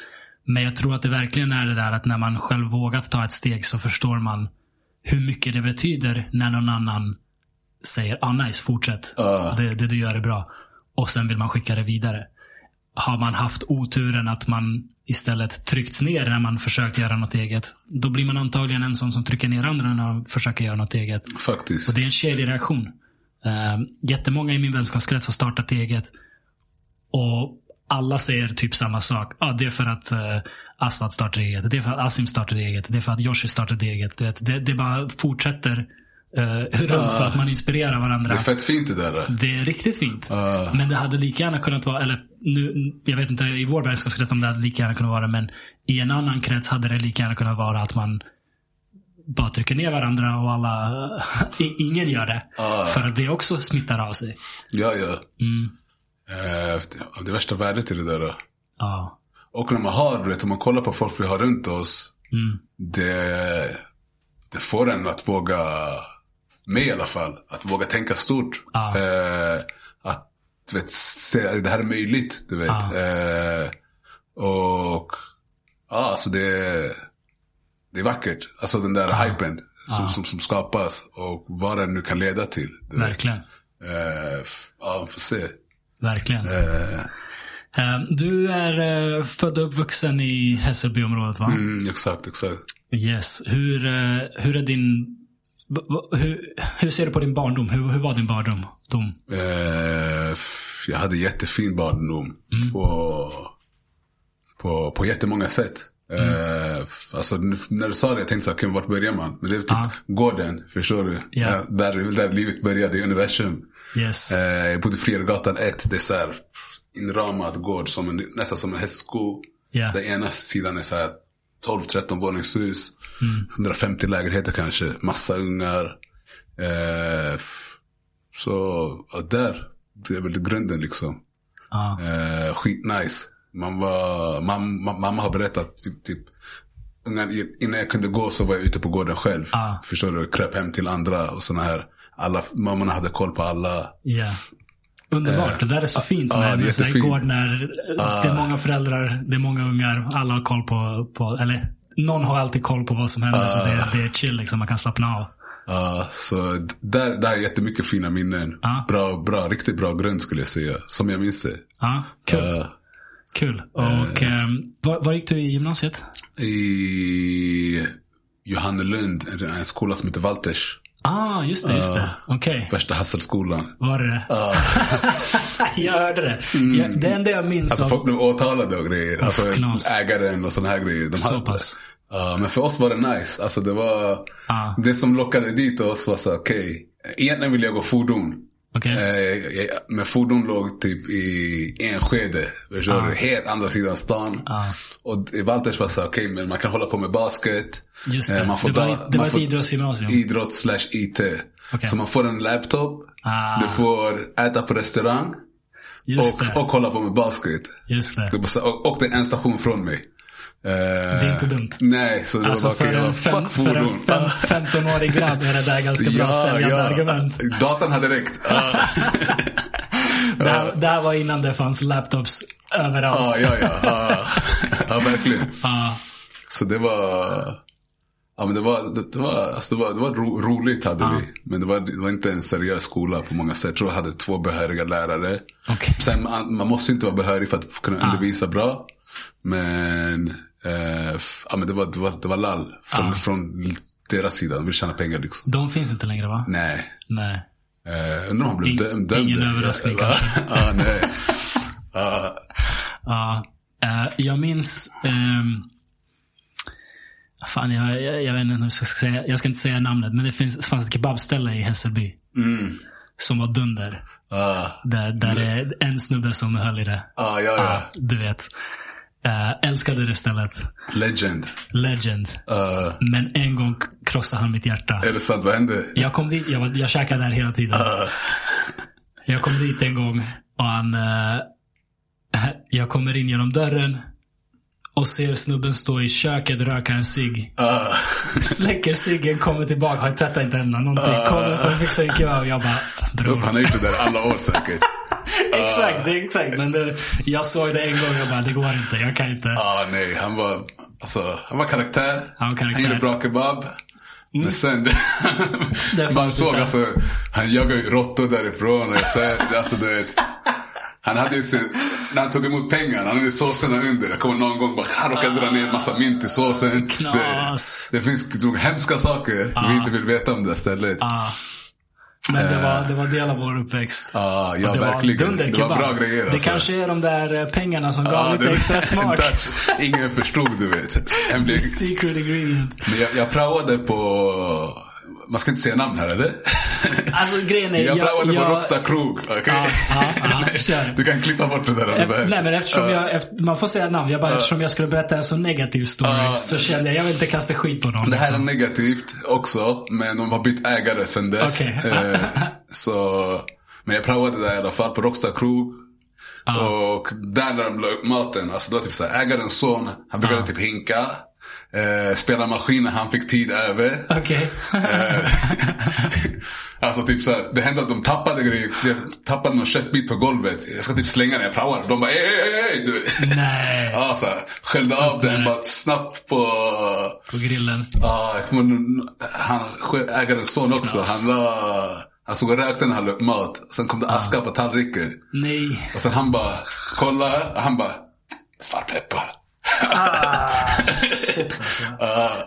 [SPEAKER 1] Men jag tror att det verkligen är det där att när man själv vågat ta ett steg så förstår man hur mycket det betyder när någon annan säger ah nice, fortsätt.
[SPEAKER 2] Uh.
[SPEAKER 1] Det, det du gör är bra. Och sen vill man skicka det vidare. Har man haft oturen att man istället tryckts ner när man försökt göra något eget. Då blir man antagligen en sån som trycker ner andra när man försöker göra något eget.
[SPEAKER 2] Faktiskt.
[SPEAKER 1] Och det är en kedjereaktion. Uh, jättemånga i min vänskapskrets har startat eget. Och alla säger typ samma sak. Ah, det är för att uh, Asfat startade eget. Det är för att Asim startade eget. Det är för att Yoshi startade eget. Du vet, det, det bara fortsätter uh, [laughs] runt uh, för att man inspirerar varandra.
[SPEAKER 2] Det är fett fint det där.
[SPEAKER 1] Det är riktigt fint. Men det hade lika gärna kunnat vara, eller nu, jag vet inte i vår vänskapskrets om det hade lika gärna kunnat vara men i en annan krets hade det lika gärna kunnat vara att man bara trycker ner varandra och alla, [laughs] ingen gör det. För att det också smittar av sig.
[SPEAKER 2] Ja, ja.
[SPEAKER 1] Mm.
[SPEAKER 2] Eh, det värsta värdet i det där.
[SPEAKER 1] Ja.
[SPEAKER 2] Och när man har, vet, om man kollar på folk vi har runt oss.
[SPEAKER 1] Mm.
[SPEAKER 2] Det, det får en att våga, mig i alla fall, att våga tänka stort.
[SPEAKER 1] Ja.
[SPEAKER 2] Eh, att du vet, se, det här är möjligt. Du vet.
[SPEAKER 1] Ja.
[SPEAKER 2] Eh, och ja, alltså det, det är vackert. Alltså den där ja. hypen som, som, som, skapas och vad den nu kan leda till.
[SPEAKER 1] Verkligen.
[SPEAKER 2] Eh, ja, vi får se.
[SPEAKER 1] Verkligen.
[SPEAKER 2] Eh.
[SPEAKER 1] eh. Du är eh, född och uppvuxen i Hässelbyområdet va?
[SPEAKER 2] Mm, exakt, exakt.
[SPEAKER 1] Yes. Hur, eh, hur är din... Hur, hur ser du på din barndom? Hur, hur var din barndom?
[SPEAKER 2] Eh, jag hade jättefin barndom.
[SPEAKER 1] Mm.
[SPEAKER 2] På, på, på jättemånga sätt. Mm. Uh, alltså, när du sa det jag tänkte så här, vart börjar man? Men det är typ ah. gården, förstår du?
[SPEAKER 1] Yeah.
[SPEAKER 2] Där, där livet började, i universum.
[SPEAKER 1] Yes.
[SPEAKER 2] Bodde i Fredgatan 1, det är så här inramad gård, som en, nästan som en hästsko.
[SPEAKER 1] Yeah.
[SPEAKER 2] Den ena sidan är så här 12-13 våningshus.
[SPEAKER 1] Mm.
[SPEAKER 2] 150 lägenheter kanske, massa ungar. Uh, så ja, där, det är väl grunden liksom.
[SPEAKER 1] Ah.
[SPEAKER 2] Uh, skitnice. Man var, mamma, mamma har berättat typ, typ innan jag kunde gå så var jag ute på gården själv.
[SPEAKER 1] Ah.
[SPEAKER 2] Förstår du? Kröp hem till andra och såna här. Alla, mammorna hade koll på alla.
[SPEAKER 1] Yeah. Underbart. Det där är så fint
[SPEAKER 2] ja,
[SPEAKER 1] med
[SPEAKER 2] det är
[SPEAKER 1] gård när det är många föräldrar, det är många ungar, alla har koll på, på eller någon har alltid koll på vad som händer. Så det, det är chill liksom, man kan slappna av.
[SPEAKER 2] Ja, så d- där, där är jättemycket fina minnen.
[SPEAKER 1] Ja.
[SPEAKER 2] Bra, bra, riktigt bra grund skulle jag säga. Som jag minns det.
[SPEAKER 1] Ja, kul.
[SPEAKER 2] Ja.
[SPEAKER 1] kul. Och ehm, var, var gick du i gymnasiet?
[SPEAKER 2] I Johannelund, en skola som heter Walters.
[SPEAKER 1] Ah, just det, just det. Okej.
[SPEAKER 2] Värsta Hasselskolan.
[SPEAKER 1] Var det det? [laughs] jag hörde det. Jag, det enda jag minns
[SPEAKER 2] Mm. Alltså
[SPEAKER 1] av...
[SPEAKER 2] folk blev åtalade och grejer. Alltså
[SPEAKER 1] knas.
[SPEAKER 2] ägaren och sådana här grejer. De
[SPEAKER 1] Så
[SPEAKER 2] hade-
[SPEAKER 1] pass.
[SPEAKER 2] Ja, men för oss var det nice. Alltså det var...
[SPEAKER 1] Ja.
[SPEAKER 2] Det som lockade dit oss var så okej. egentligen ville jag gå fordon.
[SPEAKER 1] Okej.
[SPEAKER 2] Eh, men fordon låg typ i Enskede. Förstår du? Helt andra sidan stan.
[SPEAKER 1] Ja.
[SPEAKER 2] Och Walters var så okej, men man kan hålla på med basket.
[SPEAKER 1] Just
[SPEAKER 2] Eh,
[SPEAKER 1] det.
[SPEAKER 2] man får
[SPEAKER 1] det var,
[SPEAKER 2] da-
[SPEAKER 1] ett- det var ett idrottsgymnasium.
[SPEAKER 2] Idrott slash IT.
[SPEAKER 1] Okej.
[SPEAKER 2] Så man får en laptop.
[SPEAKER 1] Ah.
[SPEAKER 2] Du får äta på restaurang.
[SPEAKER 1] Just
[SPEAKER 2] Och,
[SPEAKER 1] det.
[SPEAKER 2] och kolla på med basket.
[SPEAKER 1] Just det.
[SPEAKER 2] Det var så, och, och det är en station från mig. Eh,
[SPEAKER 1] Det är inte dumt.
[SPEAKER 2] Nej, så det
[SPEAKER 1] Alltså
[SPEAKER 2] var
[SPEAKER 1] för
[SPEAKER 2] jag
[SPEAKER 1] en,
[SPEAKER 2] bara,
[SPEAKER 1] fem, för en fem, 15-årig grabb är det där ganska bra säljande argument.
[SPEAKER 2] Datan hade räckt. Ja, [laughs]
[SPEAKER 1] Det här, det här var innan det fanns laptops överallt.
[SPEAKER 2] ja, ja. Ja, ja. ja verkligen.
[SPEAKER 1] Ja.
[SPEAKER 2] Så det var... Ja men det var, det, det var, alltså det var, det var ro, roligt hade vi. Men det var, det var inte en seriös skola på många sätt. Jag tror jag hade två behöriga lärare.
[SPEAKER 1] Okej.
[SPEAKER 2] Sen, man, man måste inte vara behörig för att kunna undervisa bra. Men, eh, ja, men det, var, det, var, det var lall från, från deras sida. De vill tjäna pengar liksom.
[SPEAKER 1] De finns inte längre va?
[SPEAKER 2] Nej.
[SPEAKER 1] Nej.
[SPEAKER 2] Eh, undrar om han blev
[SPEAKER 1] Ing-
[SPEAKER 2] dömd. dömd.
[SPEAKER 1] ingen överraskning
[SPEAKER 2] ja,
[SPEAKER 1] kanske. [laughs]
[SPEAKER 2] Ja, nej. [laughs] Ja,
[SPEAKER 1] Ja. eh, jag minns... ehm, fan, jag, jag, jag vet inte hur jag ska säga. Jag ska inte säga namnet. Men det finns, fanns ett kebabställe i Hässelby.
[SPEAKER 2] mm.
[SPEAKER 1] Som var dunder.
[SPEAKER 2] Ja,
[SPEAKER 1] Där, där det är en snubbe som höll i det.
[SPEAKER 2] ja, ja,
[SPEAKER 1] Ja,
[SPEAKER 2] ja.
[SPEAKER 1] du vet. Eh, älskade det stället.
[SPEAKER 2] Legend.
[SPEAKER 1] Legend.
[SPEAKER 2] Uh,
[SPEAKER 1] Men en gång krossade han mitt hjärta.
[SPEAKER 2] är det sant? Vad hände?
[SPEAKER 1] Jag kom dit, jag, var, jag käkade där hela tiden.
[SPEAKER 2] Uh,
[SPEAKER 1] Jag kom dit en gång och han... [laughs] jag kommer in genom dörren och ser snubben stå i köket röka en cigg.
[SPEAKER 2] uh, [laughs]
[SPEAKER 1] Släcker ciggen, kommer tillbaka, har tvättat inte händerna någonting. Kommer för att fixa en kebab. Jag bara, bror.
[SPEAKER 2] han har gjort det där alla år säkert. [laughs]
[SPEAKER 1] Exakt, det är exakt. Men det, jag såg det en gång och jag bara, det går inte. Jag kan inte.
[SPEAKER 2] Ah, nej, han var, alltså, han var karaktär.
[SPEAKER 1] Han var karaktär.
[SPEAKER 2] gjorde bra kebab. Men sen,
[SPEAKER 1] Det
[SPEAKER 2] man såg alltså, han jagade ju råttor därifrån. Och sen, alltså, du vet, han hade ju sin, när han tog emot pengar, han hade ju såserna under. Jag kommer någon gång bara, han råkade dra ner en massa mint i såsen. Det, det finns så hemska saker vi inte vill veta om det stället.
[SPEAKER 1] Ja. Men det var, det var del av vår uppväxt.
[SPEAKER 2] Ja, ja
[SPEAKER 1] det
[SPEAKER 2] verkligen.
[SPEAKER 1] Var dunder
[SPEAKER 2] det var bra grejer
[SPEAKER 1] Det
[SPEAKER 2] alltså.
[SPEAKER 1] kanske är de där eh, pengarna som gav
[SPEAKER 2] Ja,
[SPEAKER 1] lite
[SPEAKER 2] det-
[SPEAKER 1] extra [laughs] smak.
[SPEAKER 2] Ingen förstod du vet. Hemlig. [laughs]
[SPEAKER 1] Secret ingredient.
[SPEAKER 2] Jag, jag praoade på, man ska inte säga namn här eller?
[SPEAKER 1] Alltså grejen är... [laughs]
[SPEAKER 2] Jag praoade på
[SPEAKER 1] jag-
[SPEAKER 2] Rockstar Krog.
[SPEAKER 1] ja, ja,
[SPEAKER 2] Nej, [laughs]
[SPEAKER 1] kör.
[SPEAKER 2] Du kan klippa bort det där om
[SPEAKER 1] Ef-
[SPEAKER 2] behövs.
[SPEAKER 1] Nej men eftersom
[SPEAKER 2] Ja.
[SPEAKER 1] jag, man får säga namn. Jag bara, eftersom jag skulle berätta en så negativ story
[SPEAKER 2] Ja.
[SPEAKER 1] så kände jag, jag vill inte kasta skit på någon.
[SPEAKER 2] Det här är
[SPEAKER 1] liksom.
[SPEAKER 2] negativt också, men de har bytt ägare sedan dess.
[SPEAKER 1] Okej.
[SPEAKER 2] Eh, [laughs] så, men jag praoade där i alla fall på Rockstar Krog. Och där när de la upp maten, alltså det var typ såhär, ägarens son, han brukade typ hinka. Eh, spela maskin när han fick tid över.
[SPEAKER 1] Okej.
[SPEAKER 2] Eh, [laughs] alltså typ såhär, det hände att de tappade grejer. Jag tappade någon köttbit på golvet. Jag ska typ slänga den, jag praoar. De bara ey, ey, ey. Du.
[SPEAKER 1] Nej. [laughs]
[SPEAKER 2] Ja, så här, skällde av den bara snabbt på...
[SPEAKER 1] På grillen.
[SPEAKER 2] Ja, ihåg, han, ägarens son också. Han la... Han såg och rökte när han la upp mat. Sen kom det aska på tallriken.
[SPEAKER 1] Nej.
[SPEAKER 2] Och sen han bara, kolla. Han bara, svartpeppar.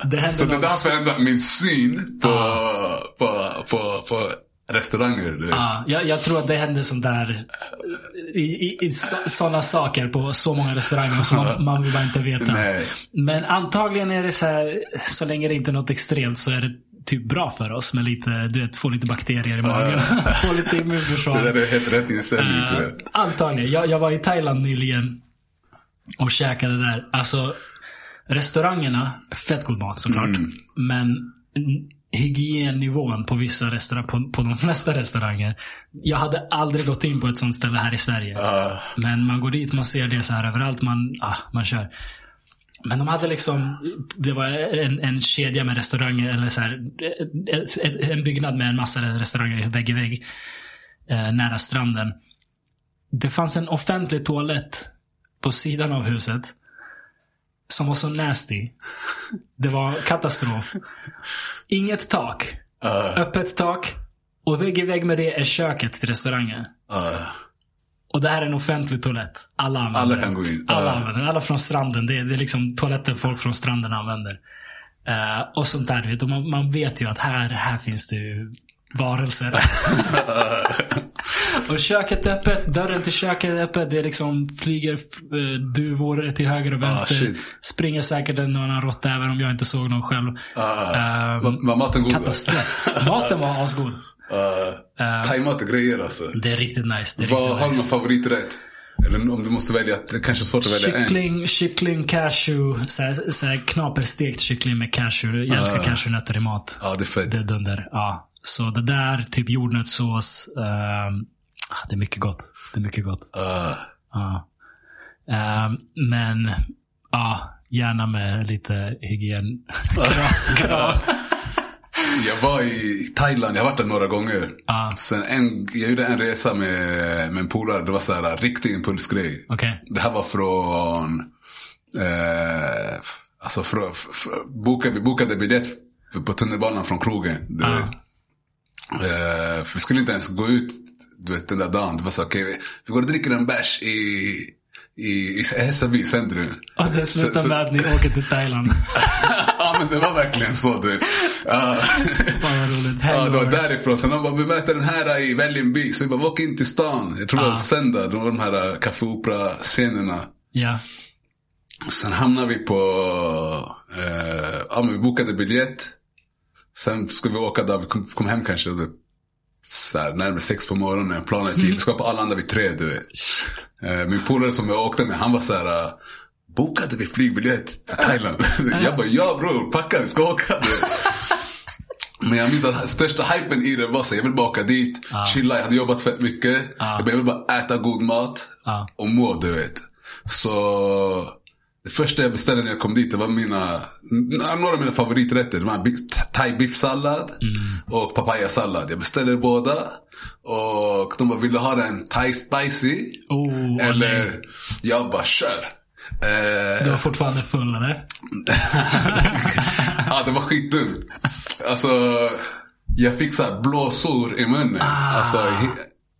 [SPEAKER 1] Det hände
[SPEAKER 2] Så det
[SPEAKER 1] någon-
[SPEAKER 2] där förändrat min syn på, på, på, på restauranger. Du.
[SPEAKER 1] Ja, jag, jag tror att det hände sånt där i, i, i sådana saker på så många restauranger som man, man vill bara inte veta.
[SPEAKER 2] Nej.
[SPEAKER 1] Men antagligen är det så här, så länge det inte är något extremt så är det typ bra för oss med lite, du vet, få lite bakterier i magen. [laughs] få lite immunförsvar.
[SPEAKER 2] Det där är helt rätt inställning tror jag.
[SPEAKER 1] Antagligen. Jag, jag var i Thailand nyligen och käkade där. Alltså, restaurangerna, fett god mat såklart.
[SPEAKER 2] Mm.
[SPEAKER 1] Men hygiennivån på vissa restauranger, på, på de [laughs] flesta restauranger. Jag hade aldrig gått in på ett sånt ställe här i Sverige.
[SPEAKER 2] Ja.
[SPEAKER 1] Men man går dit, man ser det så här överallt. Man, ah, man kör. Men de hade liksom, det var en, en kedja med restauranger, eller så här, en byggnad med en massa restauranger vägg i vägg. Eh, nära stranden. Det fanns en offentlig toalett på sidan av huset. Som var så nasty. Det var katastrof. Inget tak.
[SPEAKER 2] Uh,
[SPEAKER 1] Öppet tak. Och vägg i vägg med det är köket till restaurangen.
[SPEAKER 2] uh,
[SPEAKER 1] Och det här är en offentlig toalett. Alla använder
[SPEAKER 2] Alla
[SPEAKER 1] den.
[SPEAKER 2] kan gå in.
[SPEAKER 1] Alla
[SPEAKER 2] Ja.
[SPEAKER 1] använder den. Alla från stranden. Det är, det är liksom toaletter folk från stranden använder. Eh, och sånt där. Och man, man vet ju att här, här finns det ju varelser. [laughs] och köket är öppet. Dörren till köket är öppet. Det är liksom flyger eh, duvor till höger och vänster.
[SPEAKER 2] Ah.
[SPEAKER 1] Springer säkert en och annan råtta även om jag inte såg någon själv.
[SPEAKER 2] uh,
[SPEAKER 1] Ehm,
[SPEAKER 2] var, maten god?
[SPEAKER 1] Katastrof. Maten var asgod.
[SPEAKER 2] Uh, [laughs] Thaimat är grejer alltså.
[SPEAKER 1] det är riktigt nice. Det är
[SPEAKER 2] Vad
[SPEAKER 1] riktigt
[SPEAKER 2] har
[SPEAKER 1] nice.
[SPEAKER 2] någon favoriträtt? Eller om du måste välja, det kanske är svårt att välja en.
[SPEAKER 1] Kyckling, kyckling, cashew. Såhär, såhär knaperstekt kyckling med cashew. Jag älskar
[SPEAKER 2] Ah.
[SPEAKER 1] cashewnötter i mat.
[SPEAKER 2] Ja, det är fett.
[SPEAKER 1] Det är dunder. Ja. Så det där, typ jordnötssås. ah, det är mycket gott. Det är mycket gott.
[SPEAKER 2] Uh,
[SPEAKER 1] Ja. Ehm, men, ja. Gärna med lite hygien. [laughs]
[SPEAKER 2] Jag var i Thailand, jag har varit där några gånger.
[SPEAKER 1] Ja,
[SPEAKER 2] Sen en, jag gjorde en resa med, med en polare, det var så här riktig impulsgrej.
[SPEAKER 1] okej.
[SPEAKER 2] Det här var från, eh, alltså från, f- f- bokade, vi bokade biljett för- på tunnelbanan från krogen. Du,
[SPEAKER 1] Ah.
[SPEAKER 2] Eh, för vi skulle inte ens gå ut du vet, den där dagen. Det var så okej, vi, vi går och dricker en bärs i, i, i Hässelby centrum.
[SPEAKER 1] Och det slutar
[SPEAKER 2] Så-
[SPEAKER 1] med att ni åker till Thailand. [laughs]
[SPEAKER 2] ja men det var verkligen så du. Ja.
[SPEAKER 1] Fan vad roligt.
[SPEAKER 2] Ja, det var därifrån. Sen de bara, vi möter den här i Vällingby. Så vi bara, vi åker in till stan. Jag tror det var
[SPEAKER 1] Ah.
[SPEAKER 2] söndag. Det var de här äh, Café Opera-scenerna.
[SPEAKER 1] Ja.
[SPEAKER 2] Sen hamnade vi på, eh, ja men vi bokade biljett. Sen ska vi åka där, vi kom, kom hem kanske så här, närmare sex på morgonen. Planen är tio, vi ska på Arlanda vid tre du vet. Eh, min polare som jag åkte med, han var så här. eh, Bokade vi flygbiljett till Thailand? jag bara, ja bror, packa vi ska åka. Men jag minns att största hypen i det var så jag vill bara åka dit,
[SPEAKER 1] Ja.
[SPEAKER 2] chilla, jag hade jobbat fett mycket.
[SPEAKER 1] Ja.
[SPEAKER 2] Jag, bara, jag vill bara äta god mat
[SPEAKER 1] Ja.
[SPEAKER 2] och må, du vet. Så det första jag beställde när jag kom dit, det var mina, några av mina favoriträtter. Det var thai biffsallad och papayasallad. Jag beställde båda. Och de bara, vill du ha den thai spicy?
[SPEAKER 1] Oh, nej.
[SPEAKER 2] eller, jag bara, kör. Eh,
[SPEAKER 1] Du var fortfarande full eller? [laughs]
[SPEAKER 2] ja, det var skitdumt. Alltså, jag fick så här blåsor i munnen.
[SPEAKER 1] Ah.
[SPEAKER 2] Alltså,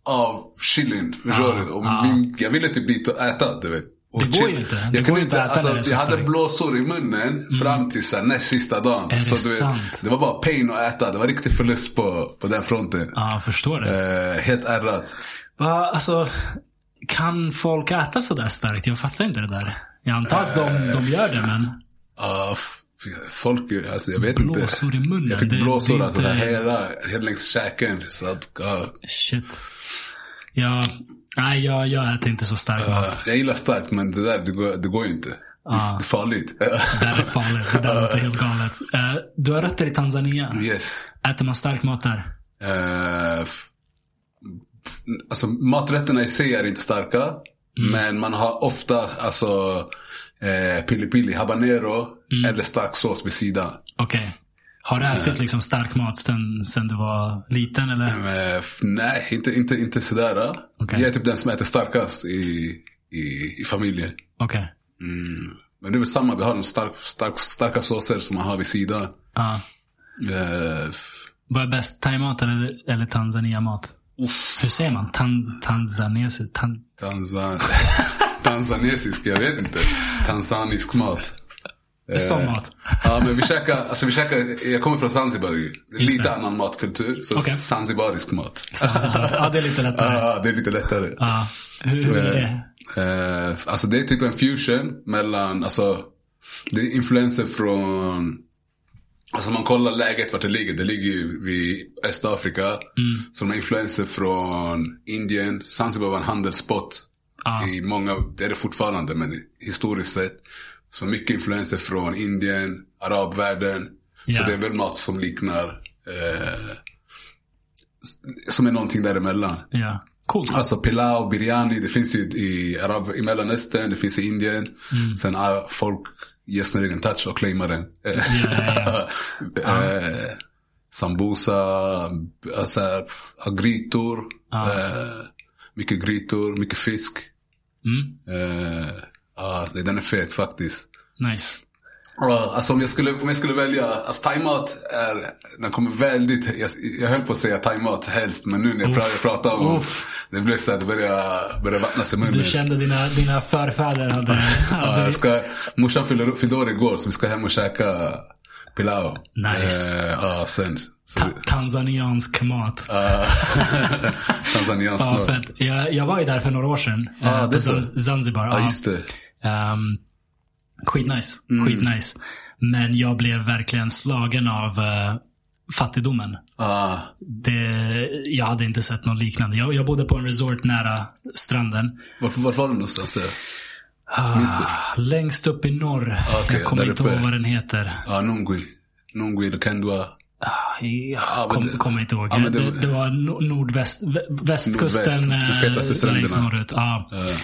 [SPEAKER 2] av chilin. Förstår
[SPEAKER 1] Ah,
[SPEAKER 2] du? Och
[SPEAKER 1] ah.
[SPEAKER 2] min, jag ville typ dit och äta, du vet. Och
[SPEAKER 1] Det går ju inte. Det
[SPEAKER 2] Jag, kunde
[SPEAKER 1] inte
[SPEAKER 2] inte, alltså,
[SPEAKER 1] det
[SPEAKER 2] jag hade.
[SPEAKER 1] Mm.
[SPEAKER 2] blåsor i munnen fram till så näst sista dagen.
[SPEAKER 1] Är det
[SPEAKER 2] så,
[SPEAKER 1] sant?
[SPEAKER 2] vet, det var bara pain att äta. Det var riktig förlust på, på den fronten.
[SPEAKER 1] Ja, jag förstår det.
[SPEAKER 2] Eh, helt ärrat.
[SPEAKER 1] Va, alltså, kan folk äta så där starkt? Jag fattar inte det där. Jag antar att de, de gör det, men
[SPEAKER 2] Uh, folk, alltså jag vet inte.
[SPEAKER 1] blåsor i munnen.
[SPEAKER 2] Jag fick
[SPEAKER 1] det-
[SPEAKER 2] blåsor
[SPEAKER 1] det
[SPEAKER 2] alltså,
[SPEAKER 1] inte-
[SPEAKER 2] hela, hela längs käken. Så att, ja.
[SPEAKER 1] Shit. Ja, nej, jag, jag äter inte så stark
[SPEAKER 2] Uh, jag gillar starkt men det där det går, det går ju inte. Det, är-
[SPEAKER 1] Ah.
[SPEAKER 2] det är farligt.
[SPEAKER 1] Det där är farligt. Det där låter helt galet. Eh, du har rötter i Tanzania.
[SPEAKER 2] yes.
[SPEAKER 1] Äter man stark mat där?
[SPEAKER 2] Uh, f- alltså maträtterna i sig är inte starka.
[SPEAKER 1] Mm.
[SPEAKER 2] Men man har ofta alltså eh, pili pili, habanero
[SPEAKER 1] Mm.
[SPEAKER 2] eller stark sås vid sidan.
[SPEAKER 1] Okej. Har du ätit liksom stark mat sen, sen du var liten eller?
[SPEAKER 2] Nej, inte, inte, inte sådär. uh.
[SPEAKER 1] Okej.
[SPEAKER 2] Jag är typ den som äter starkast i, i, i familjen.
[SPEAKER 1] Okej.
[SPEAKER 2] Mm. Men det är väl samma, vi har en stark, stark, starka såser som man har vid sidan.
[SPEAKER 1] Ja.
[SPEAKER 2] F-
[SPEAKER 1] Vad är bäst? Thaimat eller, eller Tanzania-mat? Hur säger man? Tan, tanzanesisk? Tan,
[SPEAKER 2] Tanzan... [laughs] Tanzanesisk, jag vet inte. Tanzanisk mat.
[SPEAKER 1] Sån
[SPEAKER 2] Eh,
[SPEAKER 1] mat?
[SPEAKER 2] Ja men vi käkar, alltså vi käkar, jag kommer från Zanzibar. Lite
[SPEAKER 1] det.
[SPEAKER 2] annan matkultur. Så
[SPEAKER 1] Okej.
[SPEAKER 2] zanzibarisk mat.
[SPEAKER 1] Zanzibar. Ja, det är lite lättare. [laughs]
[SPEAKER 2] Ja, det är lite lättare.
[SPEAKER 1] Ja. Hur, hur är det?
[SPEAKER 2] Eh, alltså det är typ en fusion mellan, alltså det är influenser från Alltså man kollar läget vart det ligger. Det ligger ju vid Östafrika. Så de har influenser från Indien. Zanzibar var en handelsspot.
[SPEAKER 1] Ja.
[SPEAKER 2] I många, det är det fortfarande men historiskt sett. Så mycket influenser från Indien, arabvärlden.
[SPEAKER 1] Ja.
[SPEAKER 2] Så det är väl mat som liknar, eh, som är någonting däremellan.
[SPEAKER 1] Ja. Coolt.
[SPEAKER 2] Alltså pilau, biryani, det finns ju i, Arab, i Mellanöstern, det finns i Indien. Sen ah, folk ger sin egen touch och claimar den.
[SPEAKER 1] ja, [laughs]
[SPEAKER 2] eh, sambusa, alltså, grytor.
[SPEAKER 1] Ja.
[SPEAKER 2] Eh, mycket grytor, mycket fisk.
[SPEAKER 1] Mm.
[SPEAKER 2] Eh, ja, det- den är fet faktiskt.
[SPEAKER 1] Nice.
[SPEAKER 2] Ja, alltså om jag skulle, om jag skulle välja, alltså thaimat är, den kommer väldigt, jag, jag höll på att säga thaimat helst, men nu när jag pratar om,
[SPEAKER 1] Uff.
[SPEAKER 2] det blev så att det börjar, börjar vattnas i munnen.
[SPEAKER 1] Du kände dina, dina förfäder hade... Hade
[SPEAKER 2] jag ska, morsan fyllde år igår så vi ska hem och käka pilau.
[SPEAKER 1] Nice.
[SPEAKER 2] Eh, ja, sen.
[SPEAKER 1] Ta- tanzaniansk mat.
[SPEAKER 2] ja. [laughs] Tanzaniansk mat.
[SPEAKER 1] Jag, jag var ju där för några år sedan.
[SPEAKER 2] Det
[SPEAKER 1] på Zanzibar.
[SPEAKER 2] Ja, just det.
[SPEAKER 1] Um, skitnice.
[SPEAKER 2] Mm.
[SPEAKER 1] Skitnice. Men jag blev verkligen slagen av eh, fattigdomen.
[SPEAKER 2] Ja,
[SPEAKER 1] Det, jag hade inte sett något liknande. Jag, jag bodde på en resort nära stranden.
[SPEAKER 2] vart, vart var du någonstans där?
[SPEAKER 1] Ah, längst upp i norr.
[SPEAKER 2] Okej,
[SPEAKER 1] jag kommer inte ihåg vad den heter.
[SPEAKER 2] Ja, Nungui. Nungui, Lukendua.
[SPEAKER 1] Ah, jag
[SPEAKER 2] men
[SPEAKER 1] kom,
[SPEAKER 2] det-
[SPEAKER 1] kommer inte ihåg.
[SPEAKER 2] men det-
[SPEAKER 1] det, det var no- nordväst, vä- västkusten.
[SPEAKER 2] Nordväst, de
[SPEAKER 1] eh,
[SPEAKER 2] fetaste stränderna.
[SPEAKER 1] längst norrut. Ja.
[SPEAKER 2] Eh,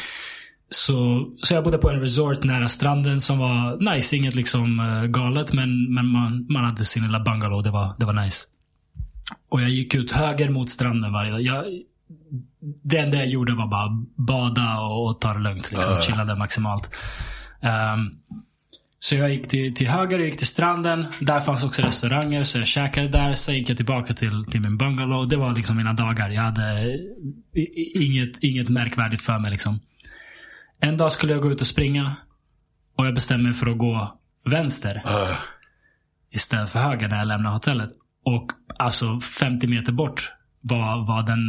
[SPEAKER 1] Så, så jag bodde på en resort nära stranden som var nice. Inget liksom eh, galet, men, men man, man hade sin lilla bungalow. Det var, det var nice. Och jag gick ut höger mot stranden varje dag. Jag, det enda jag gjorde var bara bada och, och ta det lugnt. Liksom,
[SPEAKER 2] Ja.
[SPEAKER 1] Chillade maximalt. Ehm, så jag gick till, till höger och gick till stranden. Där fanns också restauranger, så jag käkade där. Sen gick jag tillbaka till, till min bungalow. Det var liksom mina dagar. Jag hade inget, inget märkvärdigt för mig. Liksom. En dag skulle jag gå ut och springa. Och jag bestämde mig för att gå vänster
[SPEAKER 2] eh,
[SPEAKER 1] istället för höger när jag lämnade hotellet. Och alltså 50 meter bort var, var den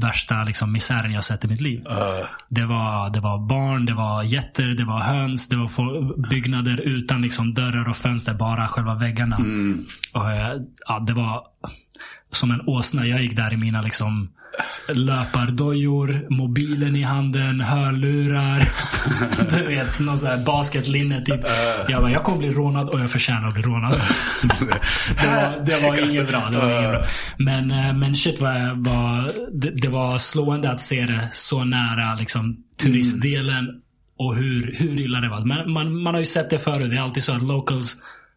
[SPEAKER 1] värsta liksom, misären jag sett i mitt liv.
[SPEAKER 2] eh,
[SPEAKER 1] Det var, det var barn, det var getter, det var höns, det var byggnader utan liksom dörrar och fönster, bara själva väggarna.
[SPEAKER 2] mm,
[SPEAKER 1] Och, eh, ja, det var som en åsna. Jag gick där i mina liksom löpardojor, mobilen i handen, hörlurar. [laughs] du vet, någon sån här basketlinne typ. Jag bara, jag kommer bli rånad och jag förtjänar att bli rånad. [laughs] det var, det var inget bra. Det var inget bra. Men, eh, men shit vad, var, det, det var slående att se det så nära liksom, turistdelen och hur, hur illa det var. Man, man, man har ju sett det förut. Det är alltid så att locals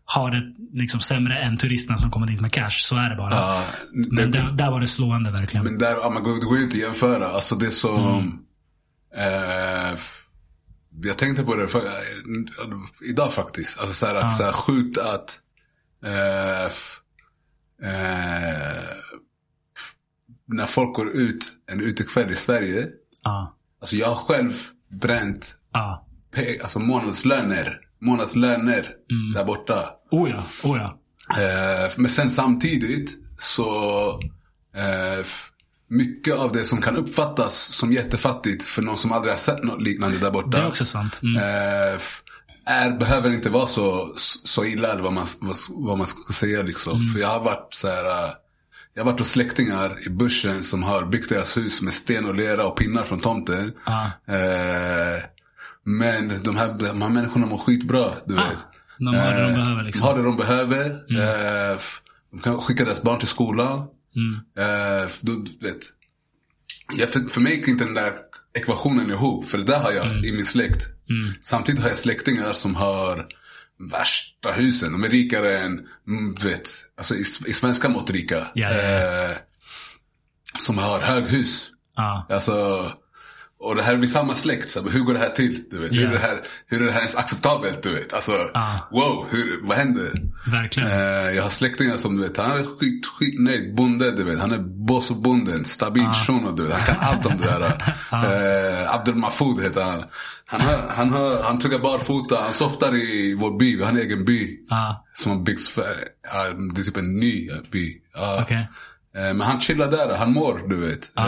[SPEAKER 1] har det liksom sämre än turisterna som kommer dit med cash. Så är det bara.
[SPEAKER 2] ja,
[SPEAKER 1] Men
[SPEAKER 2] det-
[SPEAKER 1] där, där var det slående verkligen.
[SPEAKER 2] Men där, ja, men det går ju inte att jämföra. Alltså det som... Eh, f- jag tänkte på det för, eh, idag faktiskt. Alltså så här, att, så här, sjukt att... Eh, eh, när folk går ut en utekväll i Sverige.
[SPEAKER 1] Ja.
[SPEAKER 2] Alltså jag har själv bränt
[SPEAKER 1] Ja.
[SPEAKER 2] pe- alltså månadslöner. Månadslöner där borta.
[SPEAKER 1] Oh ja. Oh ja.
[SPEAKER 2] Eh, men sen samtidigt så eh, mycket av det som kan uppfattas som jättefattigt för någon som aldrig har sett något liknande där borta.
[SPEAKER 1] Det är också sant. Mm.
[SPEAKER 2] eh, är, behöver inte vara så, så illa eller vad man, vad, vad man ska säga liksom.
[SPEAKER 1] Mm.
[SPEAKER 2] För jag har varit så här. Jag har varit hos släktingar i bussen som har byggt deras hus med sten och lera och pinnar från tomten.
[SPEAKER 1] Ja.
[SPEAKER 2] Eh, men de här, de här människorna mår skitbra, du vet.
[SPEAKER 1] Ah, De har det de
[SPEAKER 2] Eh,
[SPEAKER 1] behöver liksom.
[SPEAKER 2] De har det de behöver. Eh, f- de kan skicka deras barn till skolan.
[SPEAKER 1] Mm.
[SPEAKER 2] Eh, f- du, du vet. Ja, för, för mig gick inte den där ekvationen ihop. För det där har jag
[SPEAKER 1] Mm.
[SPEAKER 2] i min släkt. Samtidigt har jag släktingar som har värsta husen. De är rikare än, mm, du vet, alltså i, i svenska mått rika.
[SPEAKER 1] Ja, ja, ja.
[SPEAKER 2] Eh, som har höghus.
[SPEAKER 1] Ja.
[SPEAKER 2] Alltså, och det här är vi samma släkt. Så, här, hur går det här till? Du vet? Hur,
[SPEAKER 1] Ja.
[SPEAKER 2] är det här, hur är det här ens acceptabelt? Du vet? Alltså,
[SPEAKER 1] Ja.
[SPEAKER 2] wow, hur, vad händer?
[SPEAKER 1] Verkligen.
[SPEAKER 2] Eh, jag har släktingar som du vet, han är skit, skitnöjd. Bonde, du vet. Han är boss och bonden. Stabil shuno, du vet. Han kan allt om det där. [laughs] eh, Abdel Mahfoud heter han. Han, har, han, har, han tuggar barfota. Han softar i vår by. Vi har en egen by.
[SPEAKER 1] Ja.
[SPEAKER 2] Som har byggts för, det är typ en ny by. Ja.
[SPEAKER 1] Okej.
[SPEAKER 2] Eh, Men han chillar där, han mår du vet.
[SPEAKER 1] Ja.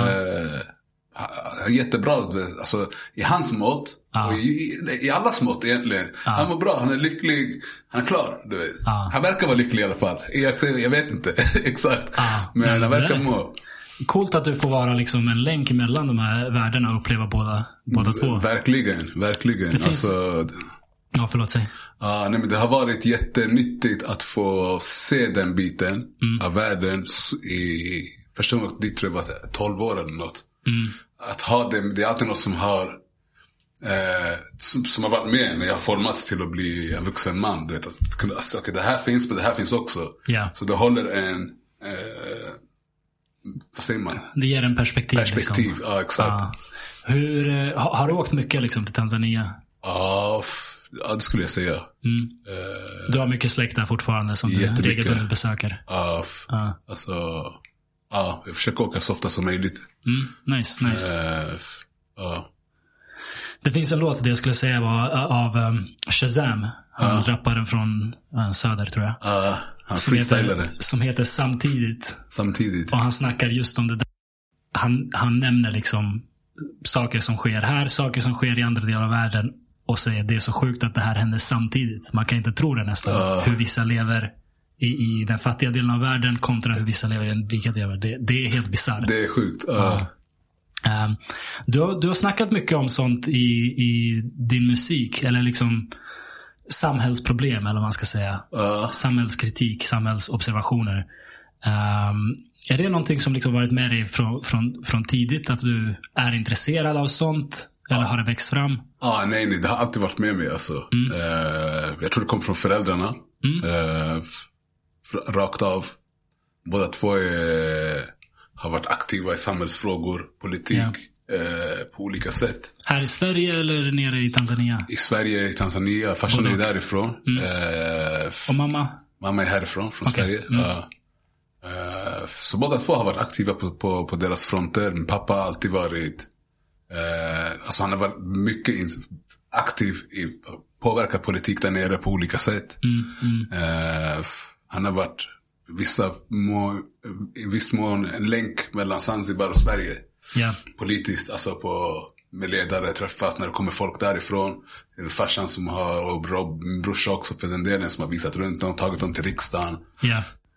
[SPEAKER 2] Jättebra. Alltså, i hans mått.
[SPEAKER 1] Ja.
[SPEAKER 2] Och i, i allas mått egentligen.
[SPEAKER 1] Ja.
[SPEAKER 2] Han mår bra, han är lycklig. Han är klar, du vet.
[SPEAKER 1] Ja.
[SPEAKER 2] Han verkar vara lycklig i alla fall. Jag, jag vet inte [laughs] exakt. Men
[SPEAKER 1] men
[SPEAKER 2] han verkar må.
[SPEAKER 1] Coolt att du får vara liksom en länk mellan de här världarna och uppleva båda, båda två.
[SPEAKER 2] Verkligen, verkligen.
[SPEAKER 1] Det finns-
[SPEAKER 2] Alltså,
[SPEAKER 1] Ja, förlåt, säg.
[SPEAKER 2] Ja, nej, men det har varit jättenyttigt att få se den biten
[SPEAKER 1] Mm.
[SPEAKER 2] av världen i, första gången dit tror jag var 12 år eller något.
[SPEAKER 1] Mm.
[SPEAKER 2] Att ha det, det är alltid något som har, eh, som, som har varit med när jag har formats till att bli en vuxen man. Du vet, att kunna, alltså, okej, det här finns men det här finns också.
[SPEAKER 1] Ja.
[SPEAKER 2] Så det håller en, eh, vad säger man?
[SPEAKER 1] Det ger en perspektiv.
[SPEAKER 2] Perspektiv,
[SPEAKER 1] Liksom.
[SPEAKER 2] ja exakt.
[SPEAKER 1] Ja. Hur, eh, har, har du åkt mycket liksom, till Tanzania?
[SPEAKER 2] F- ja, det skulle jag säga.
[SPEAKER 1] Mm.
[SPEAKER 2] Eh,
[SPEAKER 1] Du har mycket släkt där fortfarande som du regelbundet besöker?
[SPEAKER 2] ja,
[SPEAKER 1] Ja.
[SPEAKER 2] alltså, ja, jag försöker åka så ofta som möjligt.
[SPEAKER 1] Mm. Nice, nice.
[SPEAKER 2] Eh, f- ja.
[SPEAKER 1] Det finns en låt, det jag skulle säga var uh, av um, Shazam. Han rapparen från uh, Söder tror jag.
[SPEAKER 2] Ja, han
[SPEAKER 1] Som heter, som heter Samtidigt.
[SPEAKER 2] samtidigt.
[SPEAKER 1] Och han snackar just om det där. Han, han nämner liksom saker som sker här, saker som sker i andra delar av världen. Och säger det är så sjukt att det här händer samtidigt. Man kan inte tro det nästan.
[SPEAKER 2] Ja.
[SPEAKER 1] Hur vissa lever i, i den fattiga delen av världen kontra hur vissa lever i den rika delen. av världen. Det, det är helt bisarrt.
[SPEAKER 2] Det är sjukt. Ja.
[SPEAKER 1] Um, du, har, du har snackat mycket om sånt i, i din musik. Eller liksom samhällsproblem eller vad man ska säga.
[SPEAKER 2] Ja.
[SPEAKER 1] Samhällskritik, samhällsobservationer. Um, är det någonting som liksom varit med dig från, från, från tidigt? Att du är intresserad av sånt? Eller har det växt fram?
[SPEAKER 2] Ah, nej, nej, det har alltid varit med mig. Alltså. Eh, jag tror det kom från föräldrarna. Eh, f- rakt av. Båda två är, har varit aktiva i samhällsfrågor, politik. eh, på olika sätt.
[SPEAKER 1] Här i Sverige eller nere i Tanzania?
[SPEAKER 2] I Sverige, i Tanzania. Farsan är därifrån. Eh, f-
[SPEAKER 1] Och mamma?
[SPEAKER 2] mamma är härifrån, från
[SPEAKER 1] Okej.
[SPEAKER 2] Sverige. Ja. Eh, så båda två har varit aktiva på, på, på deras fronter. Min pappa har alltid varit Eh, alltså han har varit mycket in, aktiv i påverkat politik där nere på olika sätt.
[SPEAKER 1] Mm, mm.
[SPEAKER 2] Eh, han har varit vissa må, i viss mån en länk mellan Zanzibar och Sverige.
[SPEAKER 1] Ja.
[SPEAKER 2] Politiskt, alltså på med ledare träffas när det kommer folk därifrån. Farsan som har, och Rob, min brorsa också för den delen, som har visat runt dem, tagit dem till riksdagen.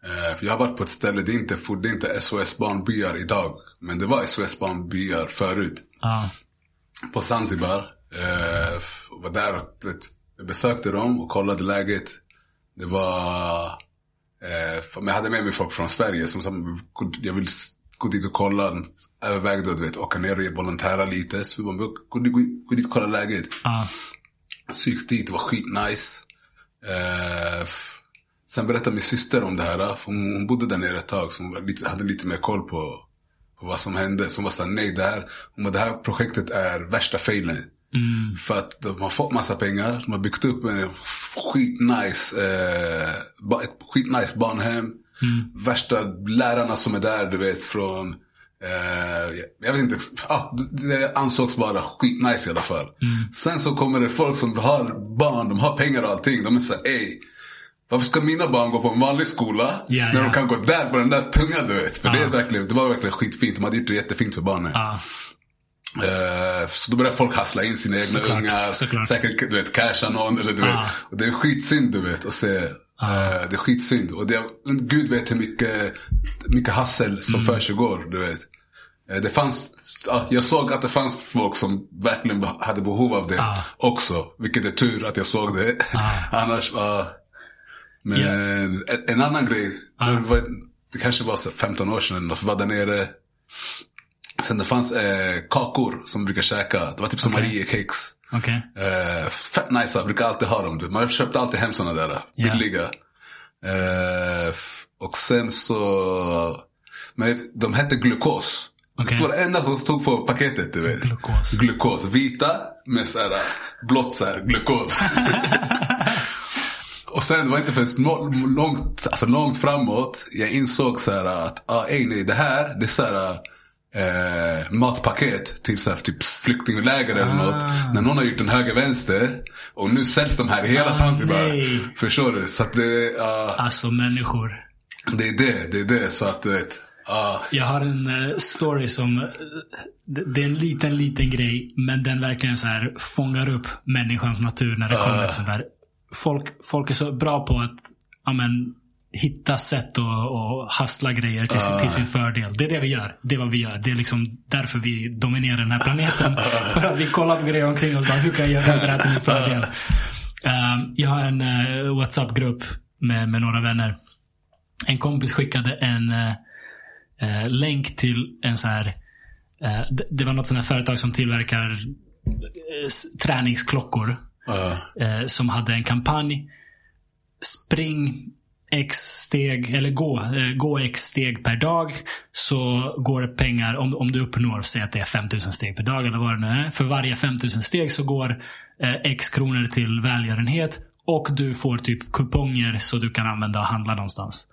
[SPEAKER 2] Eh, Jag har varit på ett ställe, det är inte, det är inte SOS barnbyar idag. Men det var SOS barnbyar förut.
[SPEAKER 1] Ja.
[SPEAKER 2] På Zanzibar. Eh, var där och vet, besökte dem och kollade läget. Det var... Eh, men jag hade med mig folk från Sverige som sa jag vill gå dit och kolla. Övervägde att du vet, åka ner och volontära lite. Så vi bara, gå, gå, gå, dit och kolla läget.
[SPEAKER 1] Ja.
[SPEAKER 2] Så gick dit, det var skitnice. Eh, sen berättade min syster om det här. För hon, bodde där nere ett tag. Så hon lite, hade lite mer koll på, på vad som hände. Så hon var såhär, nej det här, hon bara, det här projektet är värsta failen.
[SPEAKER 1] Mm.
[SPEAKER 2] För att de har fått massa pengar. De har byggt upp en skitnice, eh, ett skitnice barnhem. Värsta lärarna som är där, du vet, från Eh, jag vet inte, ah, det- ansågs vara skitnice i alla fall. Sen så kommer det folk som har barn, de har pengar och allting. De är såhär, ey. Varför ska mina barn gå på en vanlig skola
[SPEAKER 1] Ja,
[SPEAKER 2] när
[SPEAKER 1] ja.
[SPEAKER 2] de kan gå där på den där tunga du vet? För det, är verkligen, det var verkligen skitfint. De hade gjort det jättefint för barnen.
[SPEAKER 1] Ja.
[SPEAKER 2] Eh, så då börjar folk hassla in sina egna
[SPEAKER 1] Såklart,
[SPEAKER 2] ungar.
[SPEAKER 1] såklart.
[SPEAKER 2] Säkert du vet, casha någon. Eller, du
[SPEAKER 1] Ah.
[SPEAKER 2] vet. Och det är skitsynd du vet att se. Eh, det är skitsynd. Och det, Gud vet hur mycket, mycket hassel som
[SPEAKER 1] Mm.
[SPEAKER 2] försiggår. Du vet. Eh, Det fanns, ja, jag såg att det fanns folk som verkligen hade behov av det
[SPEAKER 1] Ah.
[SPEAKER 2] också. Vilket är tur att jag såg det. [laughs] Annars, ja. Men
[SPEAKER 1] Ja.
[SPEAKER 2] en, en annan grej. Det, var, det kanske var så 15 år sedan. Jag var där nere. Sen det fanns eh, kakor som brukar käka. Det var typ som
[SPEAKER 1] Okej.
[SPEAKER 2] Mariecakes.
[SPEAKER 1] Okej.
[SPEAKER 2] Eh, fett nice, jag brukar alltid ha dem. Man köpte alltid hem såna där.
[SPEAKER 1] Ja.
[SPEAKER 2] Billiga. Eh, och sen så... Men de hette glukos.
[SPEAKER 1] Okej.
[SPEAKER 2] Det var det enda som stod på paketet, du vet.
[SPEAKER 1] Glukos.
[SPEAKER 2] Glukos. Vita med så här blått så här, glukos. [laughs] Och sen, det var inte förrän långt, alltså långt framåt, jag insåg så här att, ah, ej, nej, det här, det är så här, eh, matpaket till så här, typ flyktingläger eller något. När någon har gjort en höger-vänster. Och nu säljs de här i hela
[SPEAKER 1] Ah,
[SPEAKER 2] Zanzibar. Förstår du? Så att det, ah,
[SPEAKER 1] Alltså människor.
[SPEAKER 2] det är det, det är det. Så att du vet, ah,
[SPEAKER 1] Jag har en eh, story som, eh, det, det är en liten, liten grej. Men den verkligen så här fångar upp människans natur när det kommer till sånt där. Folk, folk är så bra på att ja, men, hitta sätt och, och hassla grejer till, sin, till sin fördel. Det är det vi gör. Det är vad vi gör. Det är liksom därför vi dominerar den här planeten. [laughs] För att vi kollar på grejer omkring oss. Bara, hur kan jag göra det här till min fördel? Um, jag har en eh, WhatsApp-grupp med, med några vänner. En kompis skickade en eh, eh, länk till en så här. Det, det var något sånt här företag som tillverkar träningsklockor.
[SPEAKER 2] ah,
[SPEAKER 1] som hade en kampanj. Spring x steg, eller gå, eh, gå x steg per dag så går det pengar, om, om du uppnår, säg att det är 5000 steg per dag eller vad det nu är. För varje 5000 steg så går eh, x kronor till välgörenhet och du får typ kuponger så du kan använda och handla någonstans.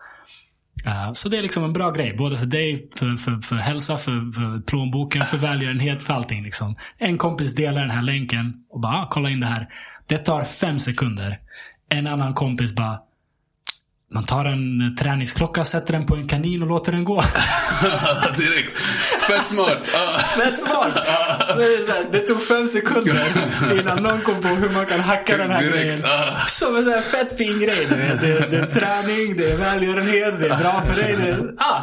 [SPEAKER 1] Uh, så det är liksom en bra grej. Både för dig, för, för, för hälsa, för, för plånboken, för välgörenhet, för allting. Liksom. En kompis delar den här länken och bara, ah, kolla in det här. Det tar fem sekunder. En annan kompis bara, man tar en träningsklocka, sätter den på en kanin och låter den gå. [laughs]
[SPEAKER 2] Direkt. Fett smart. [laughs]
[SPEAKER 1] Fett smart. Det, här, det tog fem sekunder innan någon kom på hur man kan hacka den här
[SPEAKER 2] Direkt.
[SPEAKER 1] grejen.
[SPEAKER 2] Ah.
[SPEAKER 1] Som en sån här fett fin grej. Du vet. Det, det är träning, det är välgörenhet, det är bra för dig. Det är, ah,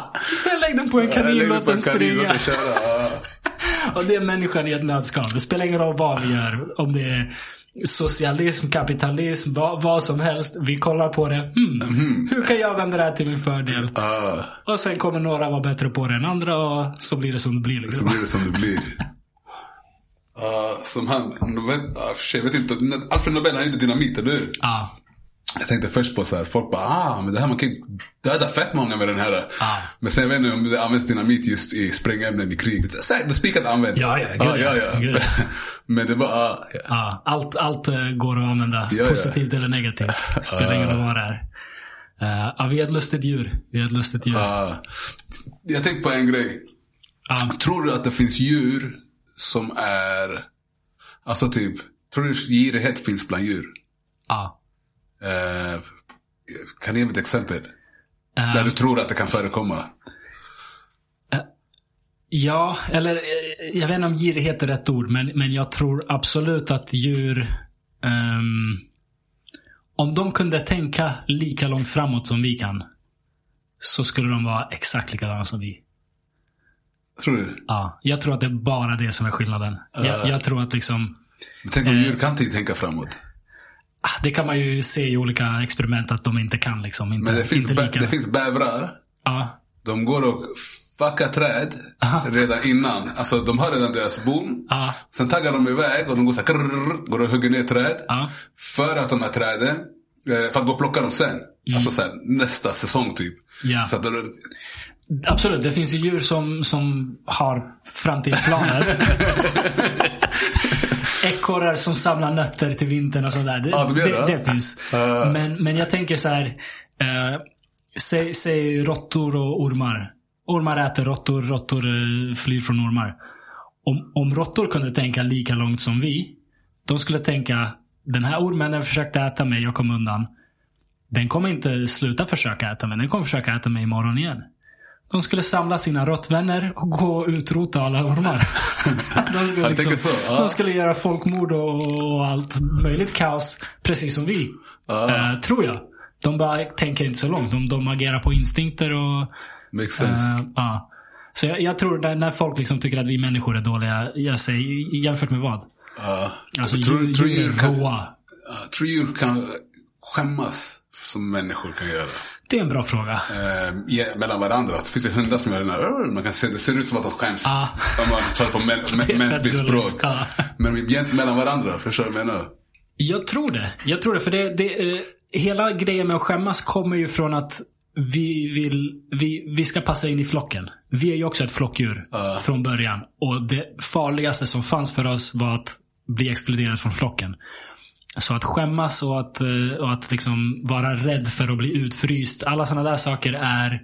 [SPEAKER 1] lägg den på en kanin,
[SPEAKER 2] lägger
[SPEAKER 1] låt den springa. [laughs] Och det är människan i ett nötskal. Det spelar ingen roll vad vi gör. Om det är socialism, kapitalism, vad, vad som helst. Vi kollar på det. Hmm, Hur kan jag använda det här till min fördel?
[SPEAKER 2] Ah.
[SPEAKER 1] Och sen kommer några vara bättre på det än andra och så blir det som det blir.
[SPEAKER 2] Så
[SPEAKER 1] Liksom.
[SPEAKER 2] blir det som det blir. Ah, som han, Nobel, ah, jag vet inte, Alfred Nobel han gjorde dynamit, eller hur?
[SPEAKER 1] Ja.
[SPEAKER 2] Jag tänkte först på så här, folk bara ah, men det här man kan döda fett många med den här.
[SPEAKER 1] Ja.
[SPEAKER 2] Men sen jag vet inte om det används dynamit just i sprängämnen i krig. Det spikat används.
[SPEAKER 1] Ja, ja, gud,
[SPEAKER 2] ah, ja, ja.
[SPEAKER 1] gud. [laughs]
[SPEAKER 2] men det var, ah, ja.
[SPEAKER 1] Ja, allt, allt eh, går att använda.
[SPEAKER 2] ja.
[SPEAKER 1] Positivt eller negativt. [laughs] Spelar ingen roll vad det är. Ja, vi är ett lustigt djur. Vi är ett lustigt djur.
[SPEAKER 2] Ah. jag tänkte på en grej.
[SPEAKER 1] Ja.
[SPEAKER 2] Tror du att det finns djur som är, alltså typ, tror du girighet finns bland djur?
[SPEAKER 1] Ja.
[SPEAKER 2] Eh, kan du ge mig ett exempel?
[SPEAKER 1] Eh,
[SPEAKER 2] Där du tror att det kan förekomma?
[SPEAKER 1] Ja, eller jag vet inte om girighet är rätt ord, men, men jag tror absolut att djur ehm, om de kunde tänka lika långt framåt som vi kan så skulle de vara exakt likadana som vi.
[SPEAKER 2] Tror du?
[SPEAKER 1] Ja, jag tror att det är bara det som är skillnaden. Jag, jag tror att liksom
[SPEAKER 2] Men Tänk om djur kan inte tänka framåt.
[SPEAKER 1] Ah, det kan man ju se i olika experiment att de inte kan. Liksom, inte,
[SPEAKER 2] Men det finns,
[SPEAKER 1] inte lika.
[SPEAKER 2] det finns bävrar.
[SPEAKER 1] Ja,
[SPEAKER 2] De går och fuckar träd
[SPEAKER 1] Aha.
[SPEAKER 2] redan innan. Alltså de har redan deras bon.
[SPEAKER 1] ja,
[SPEAKER 2] Sen taggar de iväg och de går så här, krrrr, går och hugger ner träd.
[SPEAKER 1] ja.
[SPEAKER 2] För att de här träden, eh, för att gå och plocka dem sen. Alltså så här, nästa säsong typ.
[SPEAKER 1] Mm. Ja.
[SPEAKER 2] Så att de,
[SPEAKER 1] Absolut, det finns ju djur som, som har framtidsplaner. [laughs] Ekorrar som samlar nötter till vintern och sådär. Det,
[SPEAKER 2] Ja, det
[SPEAKER 1] det,
[SPEAKER 2] det.
[SPEAKER 1] finns.
[SPEAKER 2] Ja.
[SPEAKER 1] Men, men jag tänker så här. Eh, säg, säg råttor och ormar. Ormar äter råttor, råttor eh, flyr från ormar. Om, om råttor kunde tänka lika långt som vi. De skulle tänka, den här ormen den försökte äta mig, jag kom undan. Den kommer inte sluta försöka äta mig, den kommer försöka äta mig imorgon igen. De skulle samla sina råttvänner och gå och utrota alla ormar. [laughs] De skulle, liksom,
[SPEAKER 2] så, ja.
[SPEAKER 1] de skulle göra folkmord och, och allt möjligt kaos. Precis som vi.
[SPEAKER 2] Ja.
[SPEAKER 1] Eh, tror jag. De bara tänker inte så långt. De, de agerar på instinkter och...
[SPEAKER 2] makes sense.
[SPEAKER 1] eh, ja. Så jag, jag tror när, när folk liksom tycker att vi människor är dåliga. Jag säger jämfört med vad?
[SPEAKER 2] Ja.
[SPEAKER 1] Alltså
[SPEAKER 2] tror,
[SPEAKER 1] djur,
[SPEAKER 2] tror
[SPEAKER 1] djur
[SPEAKER 2] kan, ja, tror djur kan skämmas som människor kan göra?
[SPEAKER 1] Det är en bra fråga.
[SPEAKER 2] Eh, mellan varandra. Så finns det hundar som gör den här, man kan se, det ser ut som att de skäms.
[SPEAKER 1] Ja.
[SPEAKER 2] Om man tar [laughs] det på mänskligt
[SPEAKER 1] gulligt.
[SPEAKER 2] språk.
[SPEAKER 1] Ja.
[SPEAKER 2] Men mellan varandra, förstår du vad jag menar?
[SPEAKER 1] Jag tror det. Jag tror det. För det, det, eh, hela grejen med att skämmas kommer ju från att vi vill, vi, vi ska passa in i flocken. Vi är ju också ett flockdjur
[SPEAKER 2] Ja.
[SPEAKER 1] från början. Och det farligaste som fanns för oss var att bli exkluderad från flocken. Så att skämmas och att, eh, och att liksom vara rädd för att bli utfryst. Alla sådana där saker är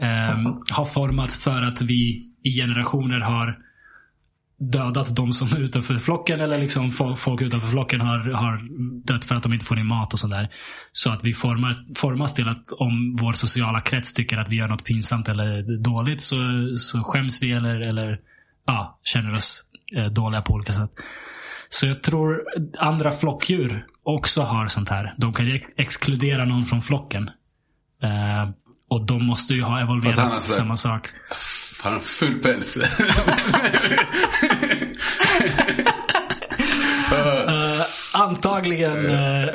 [SPEAKER 1] ehm, har formats för att vi i generationer har dödat de som är utanför flocken eller liksom folk utanför flocken har, har dött för att de inte får in mat och sådär. Så att vi formar, formas till att om vår sociala krets tycker att vi gör något pinsamt eller dåligt så, så skäms vi eller, eller ja, känner oss eh, dåliga på olika sätt. Så jag tror andra flockdjur också har sånt här. De kan ju ex- exkludera någon från flocken. Eh, och de måste ju ha evolverat samma sak.
[SPEAKER 2] Han har full päls. [laughs]
[SPEAKER 1] Eh, antagligen eh,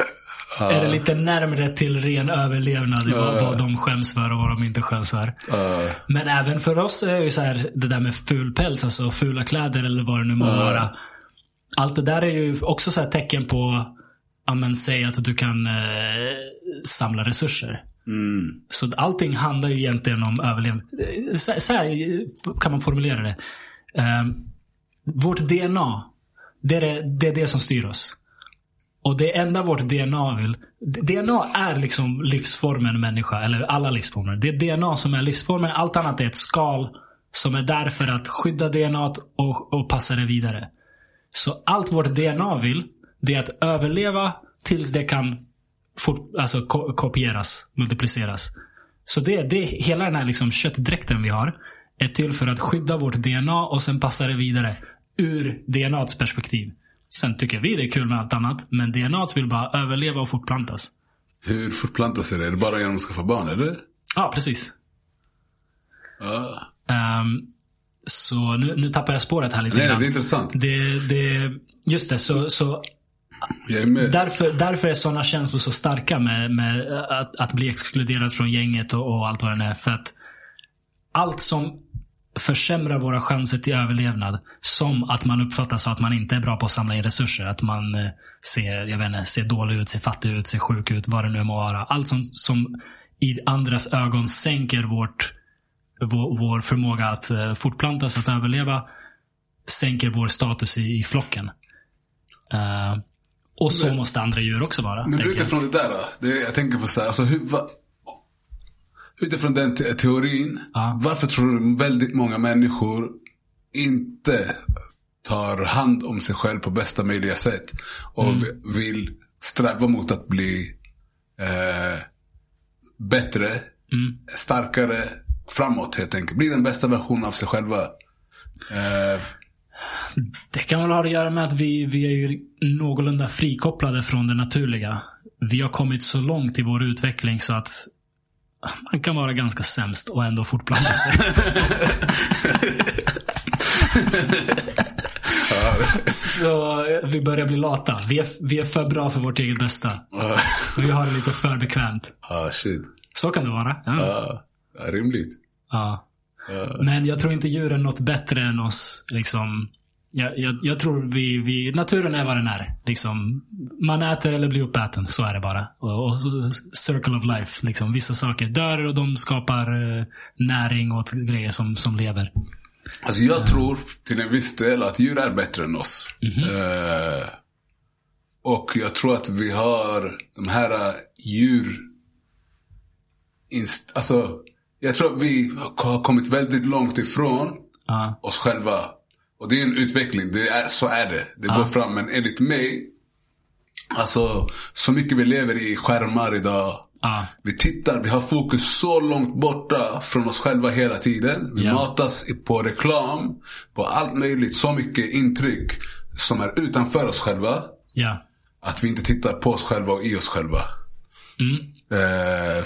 [SPEAKER 1] är det lite närmre till ren överlevnad i vad, de skäms för och vad de inte skäms för.
[SPEAKER 2] Uh,
[SPEAKER 1] Men även för oss är ju så här, det där med ful päls, alltså fula kläder eller vad det nu må vara. Allt det där är ju också så tecken på, ja men säg att du kan eh, samla resurser.
[SPEAKER 2] Mm.
[SPEAKER 1] Så allting handlar ju egentligen om överlevnad. Så, så här kan man formulera det. Um, vårt DNA, det är det, det är det som styr oss. Och det enda vårt DNA vill. DNA är liksom livsformen människa, eller alla livsformer. Det är DNA som är livsformen. Allt annat är ett skal som är där för att skydda DNA och, och passa det vidare. Så allt vårt DNA vill, det är att överleva tills det kan fort, alltså, ko kopieras, multipliceras. Så det, det, hela den här liksom köttdräkten vi har är till för att skydda vårt DNA och sen passa det vidare ur DNAts perspektiv. Sen tycker vi det är kul med allt annat, men DNA vill bara överleva och fortplantas.
[SPEAKER 2] Hur fortplantas det? Är det bara genom att skaffa barn, eller?
[SPEAKER 1] Ja, precis.
[SPEAKER 2] Ah.
[SPEAKER 1] Um, så nu, nu tappar jag spåret här lite
[SPEAKER 2] Nej,
[SPEAKER 1] grann.
[SPEAKER 2] det är intressant.
[SPEAKER 1] Det, det, just det, så, så därför, därför är sådana känslor så starka med, med att, att bli exkluderad från gänget och, och allt vad det är. För att allt som försämrar våra chanser till överlevnad. Som att man uppfattas att man inte är bra på att samla in resurser. Att man eh, ser, jag vet inte, ser dålig ut, ser fattig ut, ser sjuk ut, vad det nu må vara. Allt som, som i andras ögon sänker vårt, vår, vår förmåga att uh, fortplantas, att överleva. Sänker vår status i, i flocken. Uh, och så
[SPEAKER 2] Men-
[SPEAKER 1] måste andra djur också vara.
[SPEAKER 2] Men
[SPEAKER 1] jag.
[SPEAKER 2] utifrån det där då? Det, jag tänker på så här, alltså hur, va, Utifrån den te teorin,
[SPEAKER 1] Ja.
[SPEAKER 2] varför tror du väldigt många människor inte tar hand om sig själv på bästa möjliga sätt? Och
[SPEAKER 1] Mm.
[SPEAKER 2] vi- vill sträva mot att bli eh, bättre,
[SPEAKER 1] Mm.
[SPEAKER 2] starkare, framåt helt enkelt. Bli den bästa versionen av sig själva. Eh,
[SPEAKER 1] Det kan väl ha att göra med att vi, vi är ju någorlunda frikopplade från det naturliga. Vi har kommit så långt i vår utveckling så att man kan vara ganska sämst och ändå fortplanta sig. [laughs] så vi börjar bli lata. Vi är, vi är för bra för vårt eget bästa. Vi har det lite för bekvämt.
[SPEAKER 2] ah, shit.
[SPEAKER 1] Så kan det vara. Ja.
[SPEAKER 2] Ah, ja, rimligt.
[SPEAKER 1] Ja.
[SPEAKER 2] Ah.
[SPEAKER 1] Men jag tror inte djuren något bättre än oss. Liksom, jag, jag, jag tror vi, vi, naturen är vad den är. Liksom, man äter eller blir uppäten. Så är det bara. Och, och circle of life. Liksom, vissa saker dör och de skapar eh, näring åt grejer som, som lever.
[SPEAKER 2] Alltså jag tror till en viss del att djur är bättre än oss. Eh, och jag tror att vi har de här eh, djur... Inst- alltså, jag tror att vi har kommit väldigt långt ifrån
[SPEAKER 1] Ja.
[SPEAKER 2] oss själva. Och det är en utveckling, det är, så är det. Det går fram. Men enligt mig, alltså så mycket vi lever i skärmar idag.
[SPEAKER 1] Ja.
[SPEAKER 2] Vi tittar, vi har fokus så långt borta från oss själva hela tiden. Vi
[SPEAKER 1] Ja.
[SPEAKER 2] matas på reklam, på allt möjligt. Så mycket intryck som är utanför oss själva.
[SPEAKER 1] Ja.
[SPEAKER 2] Att vi inte tittar på oss själva och i oss själva.
[SPEAKER 1] Mm.
[SPEAKER 2] Eh,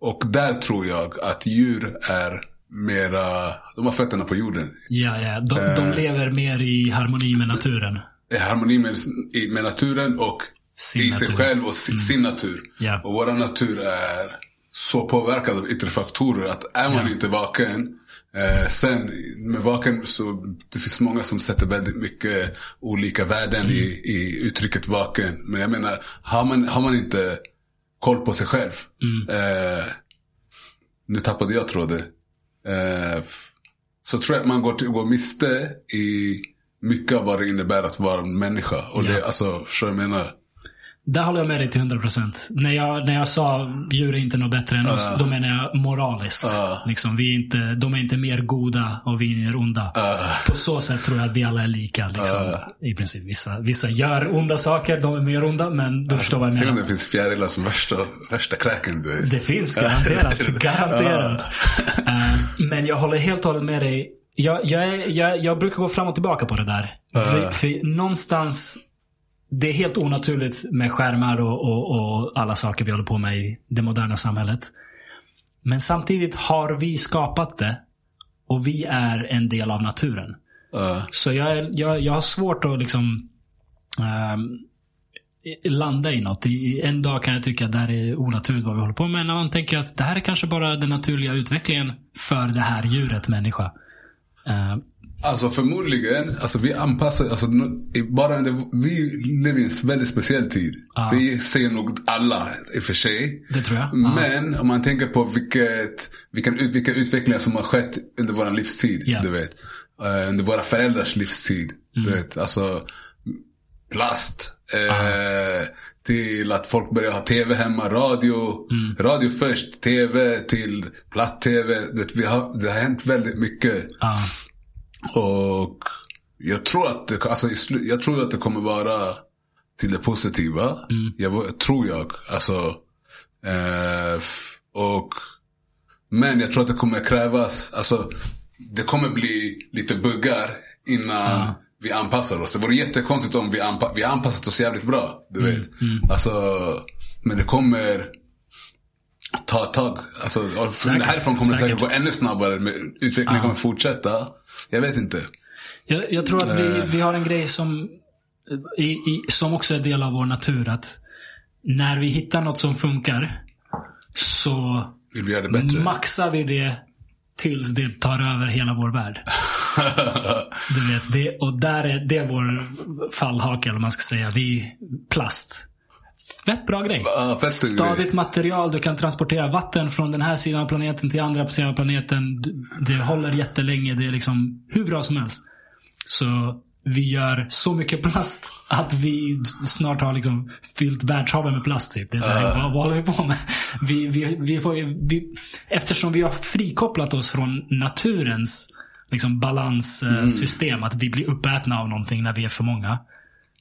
[SPEAKER 2] och där tror jag att djur är mera, de har fötterna på jorden.
[SPEAKER 1] Ja, ja. De, de
[SPEAKER 2] Eh.
[SPEAKER 1] lever mer i harmoni med naturen.
[SPEAKER 2] I harmoni med, med naturen och
[SPEAKER 1] Sin
[SPEAKER 2] i sig
[SPEAKER 1] natur. Mm.
[SPEAKER 2] själv och sin, sin natur.
[SPEAKER 1] Ja.
[SPEAKER 2] Och vår natur är så påverkad av yttre faktorer att är man
[SPEAKER 1] Ja.
[SPEAKER 2] inte vaken eh, sen med vaken så det finns många som sätter väldigt mycket olika värden
[SPEAKER 1] Mm.
[SPEAKER 2] i, i uttrycket vaken. Men jag menar, har man, har man inte koll på sig själv.
[SPEAKER 1] Mm.
[SPEAKER 2] Eh, nu tappade jag tråden. Eh, så tror jag att man går, till, går miste i mycket av vad det innebär att vara en människa. Och det,
[SPEAKER 1] Ja.
[SPEAKER 2] alltså, förstår jag menar?
[SPEAKER 1] Där håller jag med dig till 100%. När jag, när jag sa djur är inte något bättre än oss, då menar jag moraliskt.
[SPEAKER 2] Ja.
[SPEAKER 1] Liksom, vi är inte, de är inte mer goda och vi är mer onda.
[SPEAKER 2] Uh,
[SPEAKER 1] På så sätt tror jag att vi alla är lika. Liksom, I princip. Vissa, vissa gör onda saker, de är mer onda, men du förstår vad jag
[SPEAKER 2] Tänk om
[SPEAKER 1] menar.
[SPEAKER 2] det finns fjärilar som värsta, värsta kräken du vet.
[SPEAKER 1] Det finns garanterat. garanterat. Eh, men jag håller helt och hållet med dig. Jag, jag, är, jag, jag brukar gå fram och tillbaka på det där. För någonstans, det är helt onaturligt med skärmar och, och, och alla saker vi håller på med i det moderna samhället. Men samtidigt har vi skapat det. Och vi är en del av naturen.
[SPEAKER 2] Uh,
[SPEAKER 1] Så jag, är, jag, jag har svårt att liksom i- landa i något. I, en dag kan jag tycka att det här är onaturligt vad vi håller på med. En annan tänker jag att det här är kanske bara den naturliga utvecklingen för det här djuret människa. Eh,
[SPEAKER 2] Alltså förmodligen, alltså vi anpassar, alltså bara under, vi lever i en väldigt speciell tid.
[SPEAKER 1] Ja.
[SPEAKER 2] Det säger nog alla i och för sig.
[SPEAKER 1] det tror jag. Ja.
[SPEAKER 2] Men om man tänker på vilket, vilken, ut- vilka utvecklingar som har skett under vår livstid.
[SPEAKER 1] Ja.
[SPEAKER 2] Du vet. Eh, under våra föräldrars livstid.
[SPEAKER 1] Mm.
[SPEAKER 2] Du vet, alltså plast. Eh, till att folk börjar ha tv hemma, radio.
[SPEAKER 1] Mm.
[SPEAKER 2] Radio först, tv till platt-tv. Du vet, vi har, det har hänt väldigt mycket. Och jag tror att det, alltså, jag tror att det kommer vara till det positiva. Jag, vå- tror jag. Alltså, eh, och, men jag tror att det kommer krävas, alltså, det kommer bli lite buggar innan vi anpassar oss. Det vore jättekonstigt om vi, anpa- vi har anpassat oss jävligt bra. Du vet. Alltså, men det kommer ta ett tag. Alltså,
[SPEAKER 1] Säkert.
[SPEAKER 2] härifrån kommer det säkert
[SPEAKER 1] Säkert.
[SPEAKER 2] gå ännu snabbare. Utvecklingen kommer fortsätta. Jag vet inte.
[SPEAKER 1] Jag, jag tror att vi,
[SPEAKER 2] Eh.
[SPEAKER 1] vi har en grej som, i, i, som också är del av vår natur. Att när vi hittar något som funkar så
[SPEAKER 2] Vill vi göra det bättre?
[SPEAKER 1] maxar vi det tills det tar över hela vår värld. [laughs] Du vet, det, och där är det är vår fallhake, eller man ska säga. Vi, plast. Fett bra grej.
[SPEAKER 2] Ja, fett
[SPEAKER 1] Stadigt material, du kan transportera vatten från den här sidan av planeten till andra sidan av planeten. Det håller jättelänge, det är liksom hur bra som helst. Så vi gör så mycket [laughs] plast att vi snart har liksom fyllt världshaven med plast. Typ. Det är så här, vad, vad håller vi på med? Vi, vi, vi får, vi, eftersom vi har frikopplat oss från naturens liksom, balanssystem, att vi blir uppätna av någonting när vi är för många.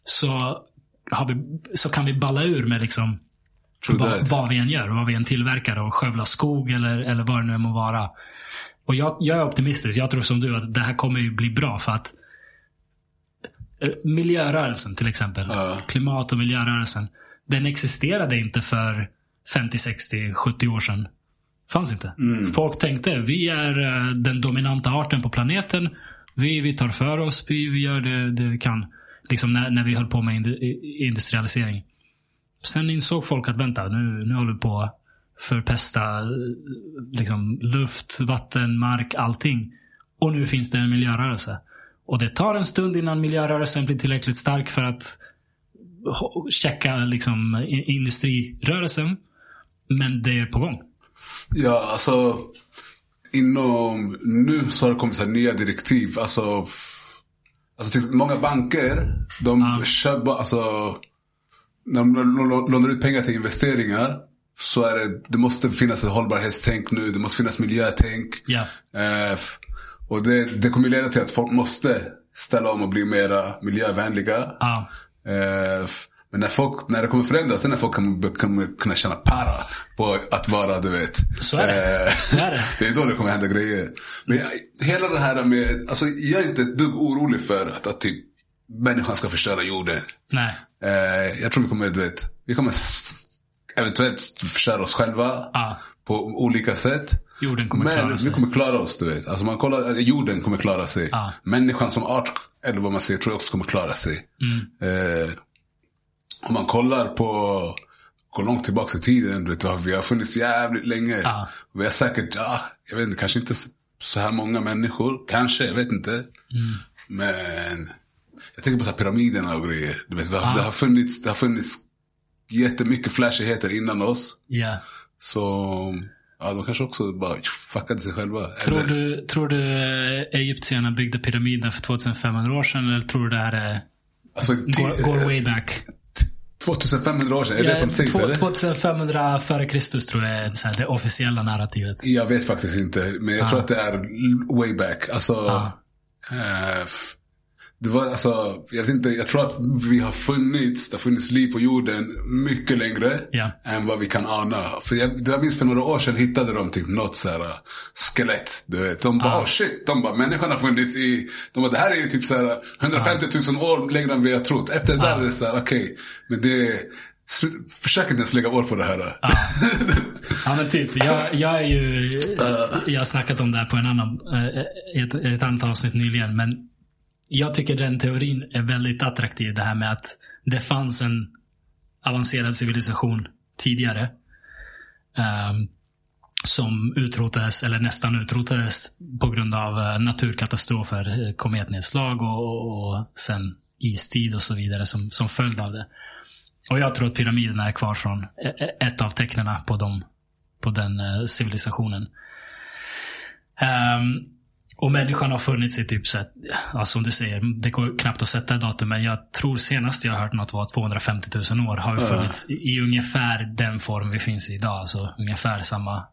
[SPEAKER 1] Så, vi, så kan vi balla ur med liksom vad, vad vi än gör. Vad vi än tillverkar och skövlar skog eller, eller vad det nu än må vara. Och jag, jag är optimistisk. Jag tror som du att det här kommer ju bli bra för att eh, miljörörelsen till exempel.
[SPEAKER 2] Ja.
[SPEAKER 1] Klimat och miljörörelsen. Den existerade inte för 50, 60, 70 år sedan. Fanns inte. Folk tänkte vi är eh, den dominanta arten på planeten. Vi, vi tar för oss. Vi, vi gör det, det vi kan. Liksom när, när vi höll på med industrialisering. Sen insåg folk att vänta, nu, nu håller vi på att förpesta liksom, luft, vatten, mark, allting. Och nu finns det en miljörörelse. Och det tar en stund innan miljörörelsen blir tillräckligt stark för att checka liksom, industrirörelsen. Men det är på gång.
[SPEAKER 2] Ja, alltså. Inom, nu så har det kommit så här nya direktiv. Alltså, alltså till, många banker, de
[SPEAKER 1] Ja.
[SPEAKER 2] bara, alltså. När de lå- lå- lånar ut pengar till investeringar. Så är det, det måste finnas ett hållbarhetstänk nu. Det måste finnas miljötänk.
[SPEAKER 1] Ja.
[SPEAKER 2] Eh, och det, det kommer leda till att folk måste ställa om och bli mera miljövänliga.
[SPEAKER 1] Ja.
[SPEAKER 2] Eh, men när, folk, när det kommer förändras, när folk kommer, kommer kunna känna para på att vara, du vet.
[SPEAKER 1] Så är det.
[SPEAKER 2] Eh,
[SPEAKER 1] Så är det. [laughs]
[SPEAKER 2] det är då det kommer hända grejer. Men jag, hela det här med, alltså jag är inte ett dugg orolig för att, att typ människan ska förstöra jorden.
[SPEAKER 1] Nej.
[SPEAKER 2] Eh, jag tror vi kommer, du vet, vi kommer eventuellt förstöra oss själva
[SPEAKER 1] Ja.
[SPEAKER 2] på olika sätt.
[SPEAKER 1] Jorden kommer
[SPEAKER 2] Men
[SPEAKER 1] klara
[SPEAKER 2] vi
[SPEAKER 1] sig.
[SPEAKER 2] kommer klara oss, du vet. Alltså man kollar, jorden kommer klara sig.
[SPEAKER 1] Ja.
[SPEAKER 2] Människan som art, eller vad man säger, tror jag också kommer klara sig.
[SPEAKER 1] Mm.
[SPEAKER 2] Eh, om man kollar på, går långt tillbaka i tiden, du vet, vi har funnits jävligt länge.
[SPEAKER 1] Ja.
[SPEAKER 2] Vi har säkert, ja, jag vet inte, kanske inte så här många människor. Kanske, jag vet inte.
[SPEAKER 1] Mm.
[SPEAKER 2] Men jag tänker på så här pyramiderna och grejer. Du vet, vi har, det, har funnits, det har funnits jättemycket flashigheter innan oss.
[SPEAKER 1] Ja.
[SPEAKER 2] Så ja, de kanske också bara fuckade sig själva.
[SPEAKER 1] Tror
[SPEAKER 2] Eller-
[SPEAKER 1] du, tror du eh, egyptierna byggde pyramiden för 2500 år sedan? Eller tror du det här är,
[SPEAKER 2] Alltså,
[SPEAKER 1] går, går way back?
[SPEAKER 2] 2500 år sedan, är det det som sägs
[SPEAKER 1] två-
[SPEAKER 2] eller?
[SPEAKER 1] 2500 före Kristus tror jag är här, det officiella narrativet.
[SPEAKER 2] Jag vet faktiskt inte, men jag tror att det är way back. Alltså,
[SPEAKER 1] Ja.
[SPEAKER 2] eh, det var alltså, jag inte, jag tror att vi har funnits, det har funnits liv på jorden mycket längre
[SPEAKER 1] Ja.
[SPEAKER 2] än vad vi kan ana. För jag, jag minns för några år sedan hittade de typ något så här uh, skelett. Du vet. De bara,
[SPEAKER 1] Ja.
[SPEAKER 2] oh shit, de bara, människan har funnits i, de bara, det här är ju typ så här 150 000 år längre än vi har trott. Efter det där är det så här, okej, men det, försök inte ens lägga år på det här.
[SPEAKER 1] Ja men typ. Jag, jag är ju... Jag har snackat om det här på en annan, i ett, ett annat avsnitt nyligen. Men jag tycker den teorin är väldigt attraktiv. Det här med att det fanns en avancerad civilisation tidigare. Um, som utrotades, eller nästan utrotades på grund av eh, naturkatastrofer, eh, kometnedslag och, och sen istid och så vidare som, som följd av det. Och jag tror att pyramiderna är kvar från eh, ett av tecknen på, dem, på den civilisationen. Um, och människan har funnits i typ, så att, ja, som du säger, det går knappt att sätta ett datum, men jag tror senast jag hört något var 250 000 år har vi funnits i, i ungefär den form vi finns i idag. Alltså ungefär samma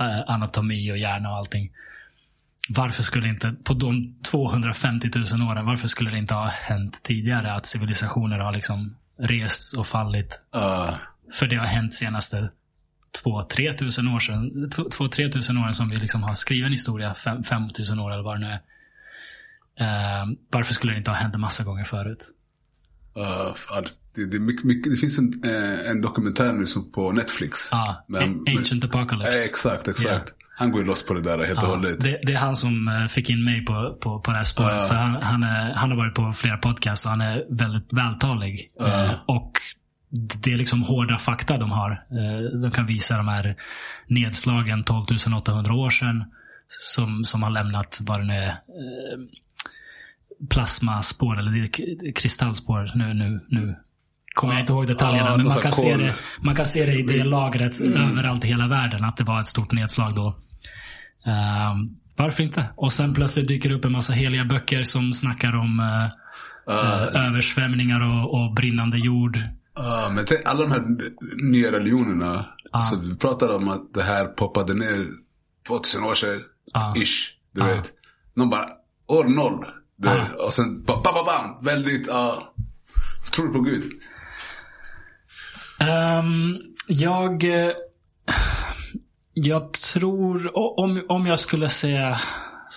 [SPEAKER 1] eh, anatomi och hjärna och allting. Varför skulle inte, på de 250 000 åren, varför skulle det inte ha hänt tidigare att civilisationer har liksom rests och fallit?
[SPEAKER 2] Uh,
[SPEAKER 1] För det har hänt senaste 2-3 tusen år sedan. 2-3 tusen år som vi liksom har skriven historia. 5 tusen år eller vad det nu är. Uh, varför skulle det inte ha hänt en massa gånger förut?
[SPEAKER 2] uh, fan, det, det, mycket, mycket, det finns en, eh, en dokumentär nu som på Netflix.
[SPEAKER 1] Ja,
[SPEAKER 2] Men-
[SPEAKER 1] Ancient Apocalypse.
[SPEAKER 2] Eh, exakt, exakt. Han går ju loss på det där helt och
[SPEAKER 1] Ja,
[SPEAKER 2] hållet.
[SPEAKER 1] det, det är han som eh, fick in mig på, på, på det här spåret.
[SPEAKER 2] Ja.
[SPEAKER 1] För han, han, är, han har varit på flera podcasts och han är väldigt vältalig. Eh, och det är liksom hårda fakta de har. Eh, de kan visa de här nedslagen 12 800 år sedan. Som, som har lämnat vad det nu är. Eh, plasmaspår eller kristallspår. Nu, nu, nu kommer jag inte ihåg detaljerna.
[SPEAKER 2] Ja,
[SPEAKER 1] men man kan, se det, man kan se det i det lagret överallt i hela världen. Att det var ett stort nedslag då. Ehm, varför inte? Och sen plötsligt dyker det upp en massa heliga böcker som snackar om eh,
[SPEAKER 2] Uh,
[SPEAKER 1] översvämningar och, och brinnande jord.
[SPEAKER 2] Uh, men tänk, alla de här nya religionerna. Alltså, vi pratar om att det här poppade ner 2000 år sedan.
[SPEAKER 1] Ja.
[SPEAKER 2] Ish. Du vet. Någon bara, år noll. Du vet. Och sen, ba, ba, ba, bam. Väldigt, ja. tror du på Gud?
[SPEAKER 1] Ehm, jag... eh, Jag tror... Om, om jag skulle säga...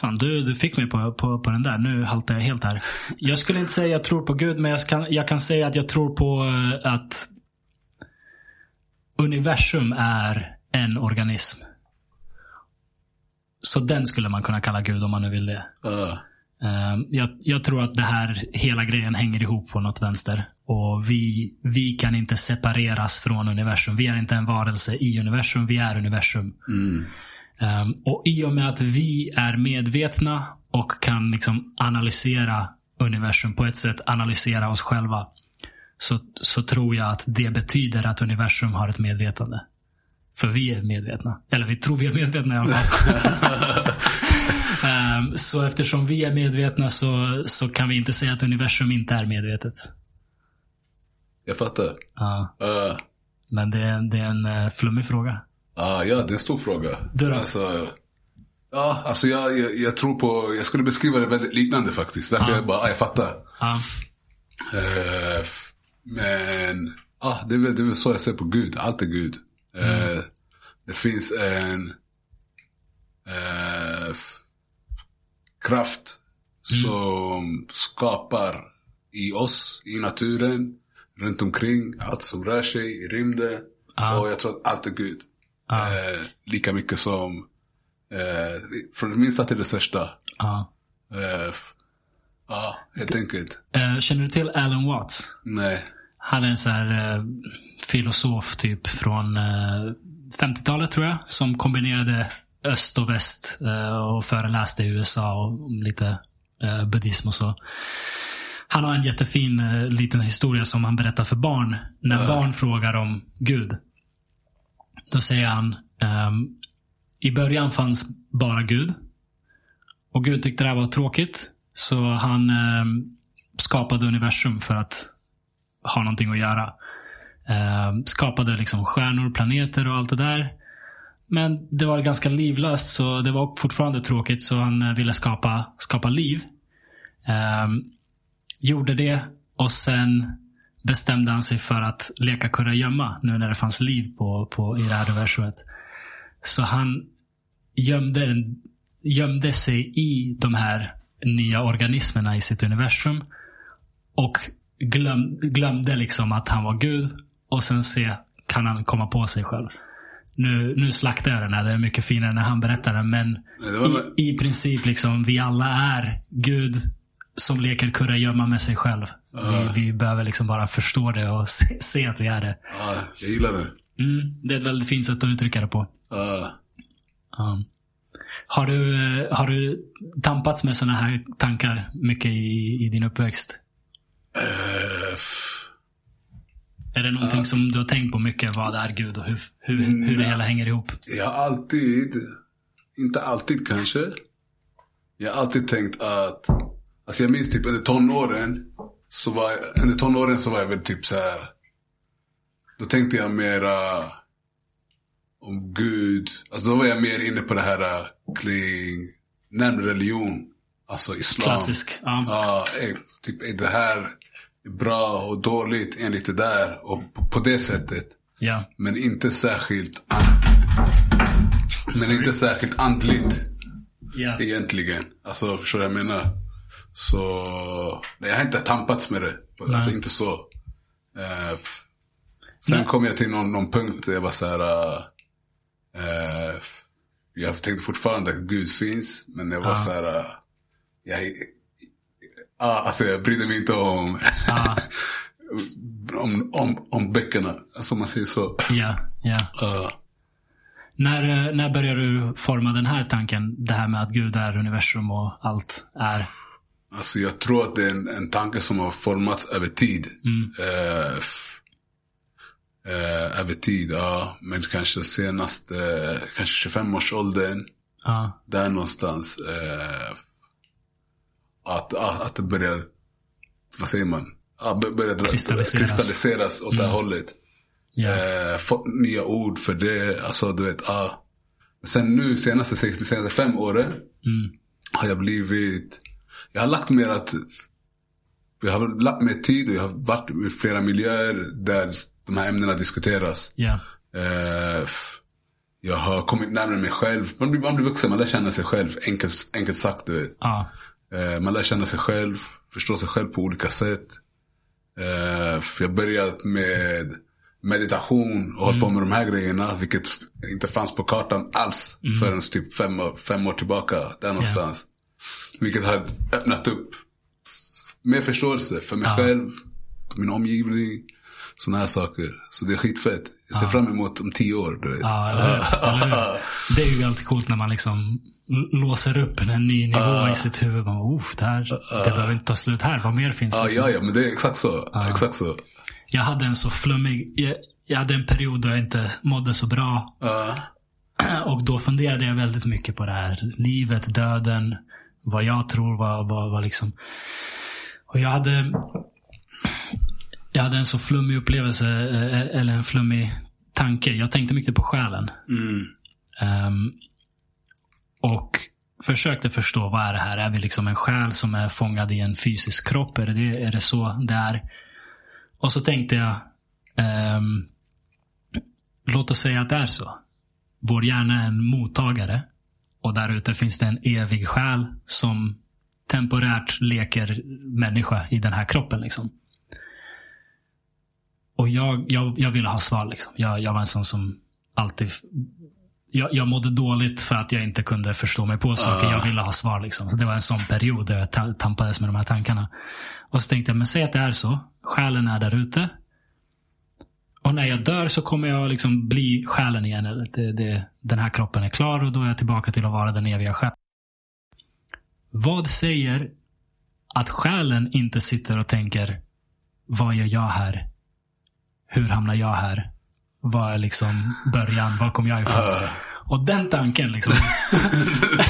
[SPEAKER 1] Fan, du, du fick mig på, på, på den där. Nu haltar jag helt här. Jag skulle inte säga jag tror på Gud, men jag kan, jag kan säga att jag tror på eh, att universum är en organism. Så den skulle man kunna kalla Gud om man nu vill det.
[SPEAKER 2] Uh,
[SPEAKER 1] jag, jag tror att det här, hela grejen hänger ihop på något vänster. Och vi, vi kan inte separeras från universum. Vi är inte en varelse i universum, vi är universum.
[SPEAKER 2] mm.
[SPEAKER 1] Ehm, och i och med att vi är medvetna och kan liksom analysera universum på ett sätt, analysera oss själva. Så, så tror jag att det betyder att universum har ett medvetande. För vi är medvetna. Eller vi tror vi är medvetna i alla fall. [laughs] Ehm, så eftersom vi är medvetna så, så kan vi inte säga att universum inte är medvetet.
[SPEAKER 2] Jag fattar.
[SPEAKER 1] Ja,
[SPEAKER 2] Uh,
[SPEAKER 1] men det är, det är en eh, flummig fråga.
[SPEAKER 2] Ja, ja, det är en stor fråga. Alltså, ja, alltså jag, jag, jag tror på, jag skulle beskriva det väldigt liknande faktiskt. Därför jag bara, ja, jag fattar. Eh, f- men, ja, det, är väl, det är väl så jag ser på Gud. Allt är Gud. Eh, det finns en f- kraft som skapar i oss, i naturen, runt omkring, allt som rör sig i rymden.
[SPEAKER 1] Ja.
[SPEAKER 2] Och jag tror att allt är Gud.
[SPEAKER 1] Ja.
[SPEAKER 2] Eh, lika mycket som, eh, från det minsta till det största.
[SPEAKER 1] ja.
[SPEAKER 2] Eh, ja, helt enkelt.
[SPEAKER 1] Eh, känner du till Alan Watts?
[SPEAKER 2] Nej.
[SPEAKER 1] Han är en så här eh, filosof typ från eh, 50-talet tror jag. Som kombinerade öst och väst eh, och föreläste i USA om lite eh, buddhism och så. Han har en jättefin eh, liten historia som han berättar för barn. När barn frågar om Gud. Då säger han um, I början fanns bara Gud. Och Gud tyckte det här var tråkigt. Så han um, skapade universum för att ha någonting att göra. Um, skapade liksom stjärnor, planeter och allt det där. Men det var ganska livlöst så det var fortfarande tråkigt så han eh, ville skapa, skapa liv. Um, gjorde det och sen bestämde han sig för att leka kurragömma nu när det fanns liv på, på, i det här universumet. Så han gömde, en- gömde sig i de här nya organismerna i sitt universum. Och glöm, glömde liksom att han var Gud. Och sen se, kan han komma på sig själv. Nu, nu slaktar jag den här, det är mycket finare när han berättar den. Men i, i princip, liksom, vi alla är Gud som leker kurragömma med sig själv. Vi, vi behöver liksom bara förstå det och [laughs] se, se att vi är det.
[SPEAKER 2] Ja, jag gillar det.
[SPEAKER 1] Mm, det är ett väldigt fint sätt att uttrycka det på.
[SPEAKER 2] Uh,
[SPEAKER 1] Ja. Har, du, eh, har du tampats med sådana här tankar mycket i, i din uppväxt?
[SPEAKER 2] Eh,
[SPEAKER 1] Är det någonting som du har tänkt på mycket? Vad är Gud och hur, hur, hur det hela hänger ihop?
[SPEAKER 2] jag har alltid, inte alltid kanske. Jag har alltid tänkt att, alltså jag minns typ under tonåren, så var jag, under tonåren så var jag väl typ så här. Då tänkte jag mera om Gud. Alltså då var jag mer inne på det här äh, kring närmare religion. Alltså islam.
[SPEAKER 1] Klassisk. Ja.
[SPEAKER 2] Ja, eh, typ är det här är bra och dåligt enligt det där. Och på, på det sättet.
[SPEAKER 1] ja.
[SPEAKER 2] Men inte särskilt. Men inte särskilt andligt
[SPEAKER 1] ja.
[SPEAKER 2] egentligen. Alltså förstår du vad jag menar? Så nej, jag har inte tampats med det. Alltså inte så. Eh, sen
[SPEAKER 1] Nej.
[SPEAKER 2] kom jag till någon, någon punkt där jag var så här. eh, jag tänkte fortfarande att Gud finns. Men jag var
[SPEAKER 1] Ja.
[SPEAKER 2] så här. jag, ah, alltså jag brydde mig inte om,
[SPEAKER 1] Ja. [laughs]
[SPEAKER 2] om, om, om böckerna. Alltså om man säger så.
[SPEAKER 1] ja, ja. [laughs]
[SPEAKER 2] Uh,
[SPEAKER 1] När, eh, när började du forma den här tanken? Det här med att Gud är universum och allt är.
[SPEAKER 2] Alltså jag tror att det är en, en tanke som har formats över tid.
[SPEAKER 1] Mm.
[SPEAKER 2] Eh, eh, över tid, ja. Men kanske senast, eh, kanske 25-årsåldern.
[SPEAKER 1] Ja,
[SPEAKER 2] Där någonstans. Eh, att, att, det börjar, vad säger man? Bör- börjar
[SPEAKER 1] Kristalliseras.
[SPEAKER 2] kristalliseras åt det här hållet. Eh, fått nya ord för det. Alltså du vet, ja. Sen nu senaste 60, senaste fem åren.
[SPEAKER 1] mm.
[SPEAKER 2] Har jag blivit, jag har lagt mer att, jag har lagt mer tid och jag har varit i flera miljöer där de här ämnena diskuteras. Eh, f- jag har kommit närmare mig själv. Man blir, man blir vuxen, man lär känna sig själv. Enkelt, enkelt sagt, du vet.
[SPEAKER 1] ja,
[SPEAKER 2] Eh, man lär känna sig själv, förstå sig själv på olika sätt. För jag börjat med meditation och hållit på med de här grejerna. Vilket inte fanns på kartan alls förrän typ fem, fem år tillbaka. Där någonstans. Vilket har öppnat upp mer förståelse för mig
[SPEAKER 1] Ja.
[SPEAKER 2] själv, min omgivning. Sådana här saker. Så det är skitfett. Jag ser fram emot om tio år. Du vet.
[SPEAKER 1] ja eller hur? Eller hur? Det är ju alltid coolt när man liksom låser upp en ny nivå i sitt huvud. Man, det, här, det behöver inte ta slut här. Vad mer finns
[SPEAKER 2] Ja,
[SPEAKER 1] liksom?
[SPEAKER 2] ja, ja, men det är exakt så. Exakt så.
[SPEAKER 1] Jag hade en så flummig... Jag, jag hade en period då jag inte mådde så bra.
[SPEAKER 2] Ja. [clears throat]
[SPEAKER 1] Och då funderade jag väldigt mycket på det här. Livet, döden, vad jag tror var, var, var liksom... Och jag hade... Jag hade en så flummig upplevelse, eh, eller en flummig tanke. Jag tänkte mycket på själen.
[SPEAKER 2] Mm.
[SPEAKER 1] Ehm, och försökte förstå vad är det här? Är vi liksom en själ som är fångad i en fysisk kropp? Är det, är det så det är? Och så tänkte jag, ehm, låt oss säga att det är så. Vår hjärna är en mottagare och där ute finns det en evig själ som temporärt leker människa i den här kroppen. Liksom. Och jag, jag, jag ville ha svar. Liksom. Jag, jag var en sån som alltid jag, jag mådde dåligt för att jag inte kunde förstå mig på saker. Jag ville ha svar. Liksom. Så det var en sån period där jag ta- tampades med de här tankarna. Och så tänkte jag, men säg att det är så. Själen är där ute. Och när jag dör så kommer jag liksom bli själen igen. Det, det, den här kroppen är klar och då är jag tillbaka till att vara den eviga själen. Vad säger att själen inte sitter och tänker, vad gör jag här? Hur hamnar jag här? Vad är liksom början? Var kom jag ifrån?
[SPEAKER 2] Ah.
[SPEAKER 1] Och den tanken liksom. [laughs]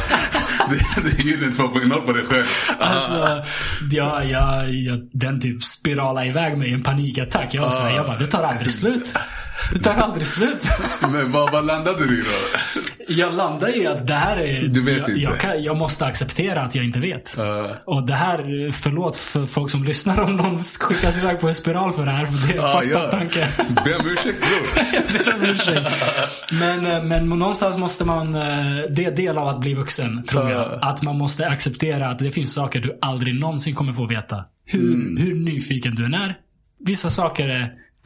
[SPEAKER 1] [laughs] [laughs]
[SPEAKER 2] det, det är gyllene 2.0 på dig själv.
[SPEAKER 1] Alltså, ja, ja, ja, den typ spirala iväg mig i en panikattack. Jag, var så här, jag bara, det tar aldrig slut. Det tar aldrig slut.
[SPEAKER 2] Men vad, vad landade du i då?
[SPEAKER 1] Jag landar i att det här är...
[SPEAKER 2] Du vet
[SPEAKER 1] jag,
[SPEAKER 2] inte.
[SPEAKER 1] Jag, kan, jag måste acceptera att jag inte vet.
[SPEAKER 2] Uh,
[SPEAKER 1] Och det här, förlåt för folk som lyssnar om någon skickas iväg på en spiral för det här. För det är en fucked up tanke.
[SPEAKER 2] Be om ursäkt bror. [laughs]
[SPEAKER 1] Jag ber om ursäkt. men, eh, men någonstans måste man, eh, det är del av att bli vuxen tror jag.
[SPEAKER 2] Ja.
[SPEAKER 1] Att man måste acceptera att det finns saker du aldrig någonsin kommer få veta. Hur,
[SPEAKER 2] Mm.
[SPEAKER 1] hur nyfiken du än är. Vissa saker är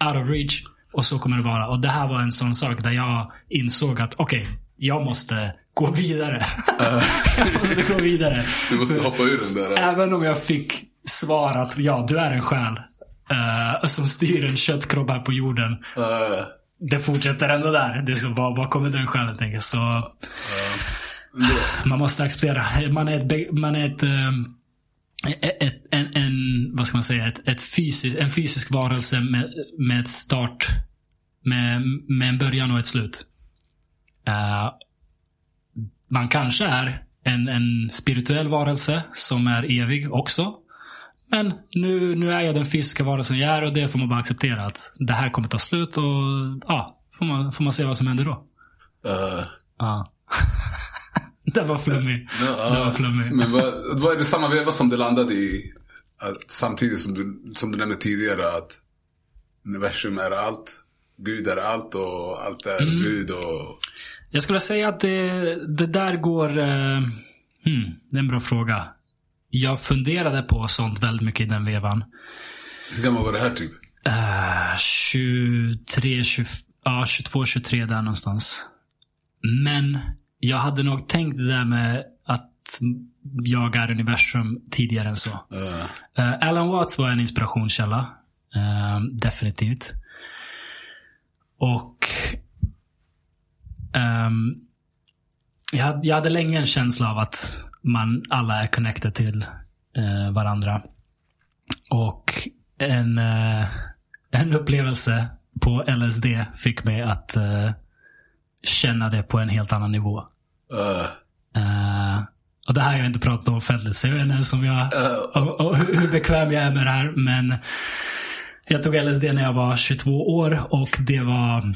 [SPEAKER 1] out of reach och så kommer det vara. Och det här var en sån sak där jag insåg att okej, jag måste gå vidare. [laughs] jag måste gå vidare.
[SPEAKER 2] Du måste hoppa ur den där.
[SPEAKER 1] Även om jag fick svar att ja, du är en själ. eh, som styr en köttkropp här på jorden.
[SPEAKER 2] Uh,
[SPEAKER 1] det fortsätter ändå där. Det är så, vad, vad kommer den själv tänker jag. Så
[SPEAKER 2] Det-
[SPEAKER 1] man måste acceptera. Man är ett, man är ett, ehm, ett, en, en, vad ska man säga, ett, ett fysisk, en fysisk varelse med, med ett start, med, med en början och ett slut. Eh, man kanske är en, en spirituell varelse som är evig också. Men nu, nu är jag den fysiska varelsen jag är och det får man bara acceptera att det här kommer ta slut och ja, får man, får man se vad som händer då.
[SPEAKER 2] eh,
[SPEAKER 1] Ja. [laughs] [laughs] det var flummig.
[SPEAKER 2] Ja,
[SPEAKER 1] Det var flummigt.
[SPEAKER 2] Men vad, är det samma veva som det landade i? Att samtidigt som du, som du nämnde tidigare att universum är allt. Gud är allt och allt är
[SPEAKER 1] Mm.
[SPEAKER 2] Gud och...
[SPEAKER 1] Jag skulle säga att det, det där går... Eh, hmm, det är en bra fråga. Jag funderade på sånt väldigt mycket i den vevan.
[SPEAKER 2] Hur gammal var det här typ?
[SPEAKER 1] Eh, 23, 20, ja, 22, 23 där någonstans. Men jag hade nog tänkt det där med att jag är universum tidigare än så.
[SPEAKER 2] Eh,
[SPEAKER 1] Eh, Alan Watts var en inspirationskälla. Eh, definitivt. Och ehm, jag, hade, jag hade länge en känsla av att man alla är connected till varandra. Och en, en upplevelse på LSD fick mig att känna det på en helt annan nivå.
[SPEAKER 2] Eh,
[SPEAKER 1] och det här har jag inte pratat om offentligt, så jag vet inte ens om jag,
[SPEAKER 2] eh,
[SPEAKER 1] och, och hur hur bekväm jag är med det här. Men jag tog LSD när jag var 22 år och det var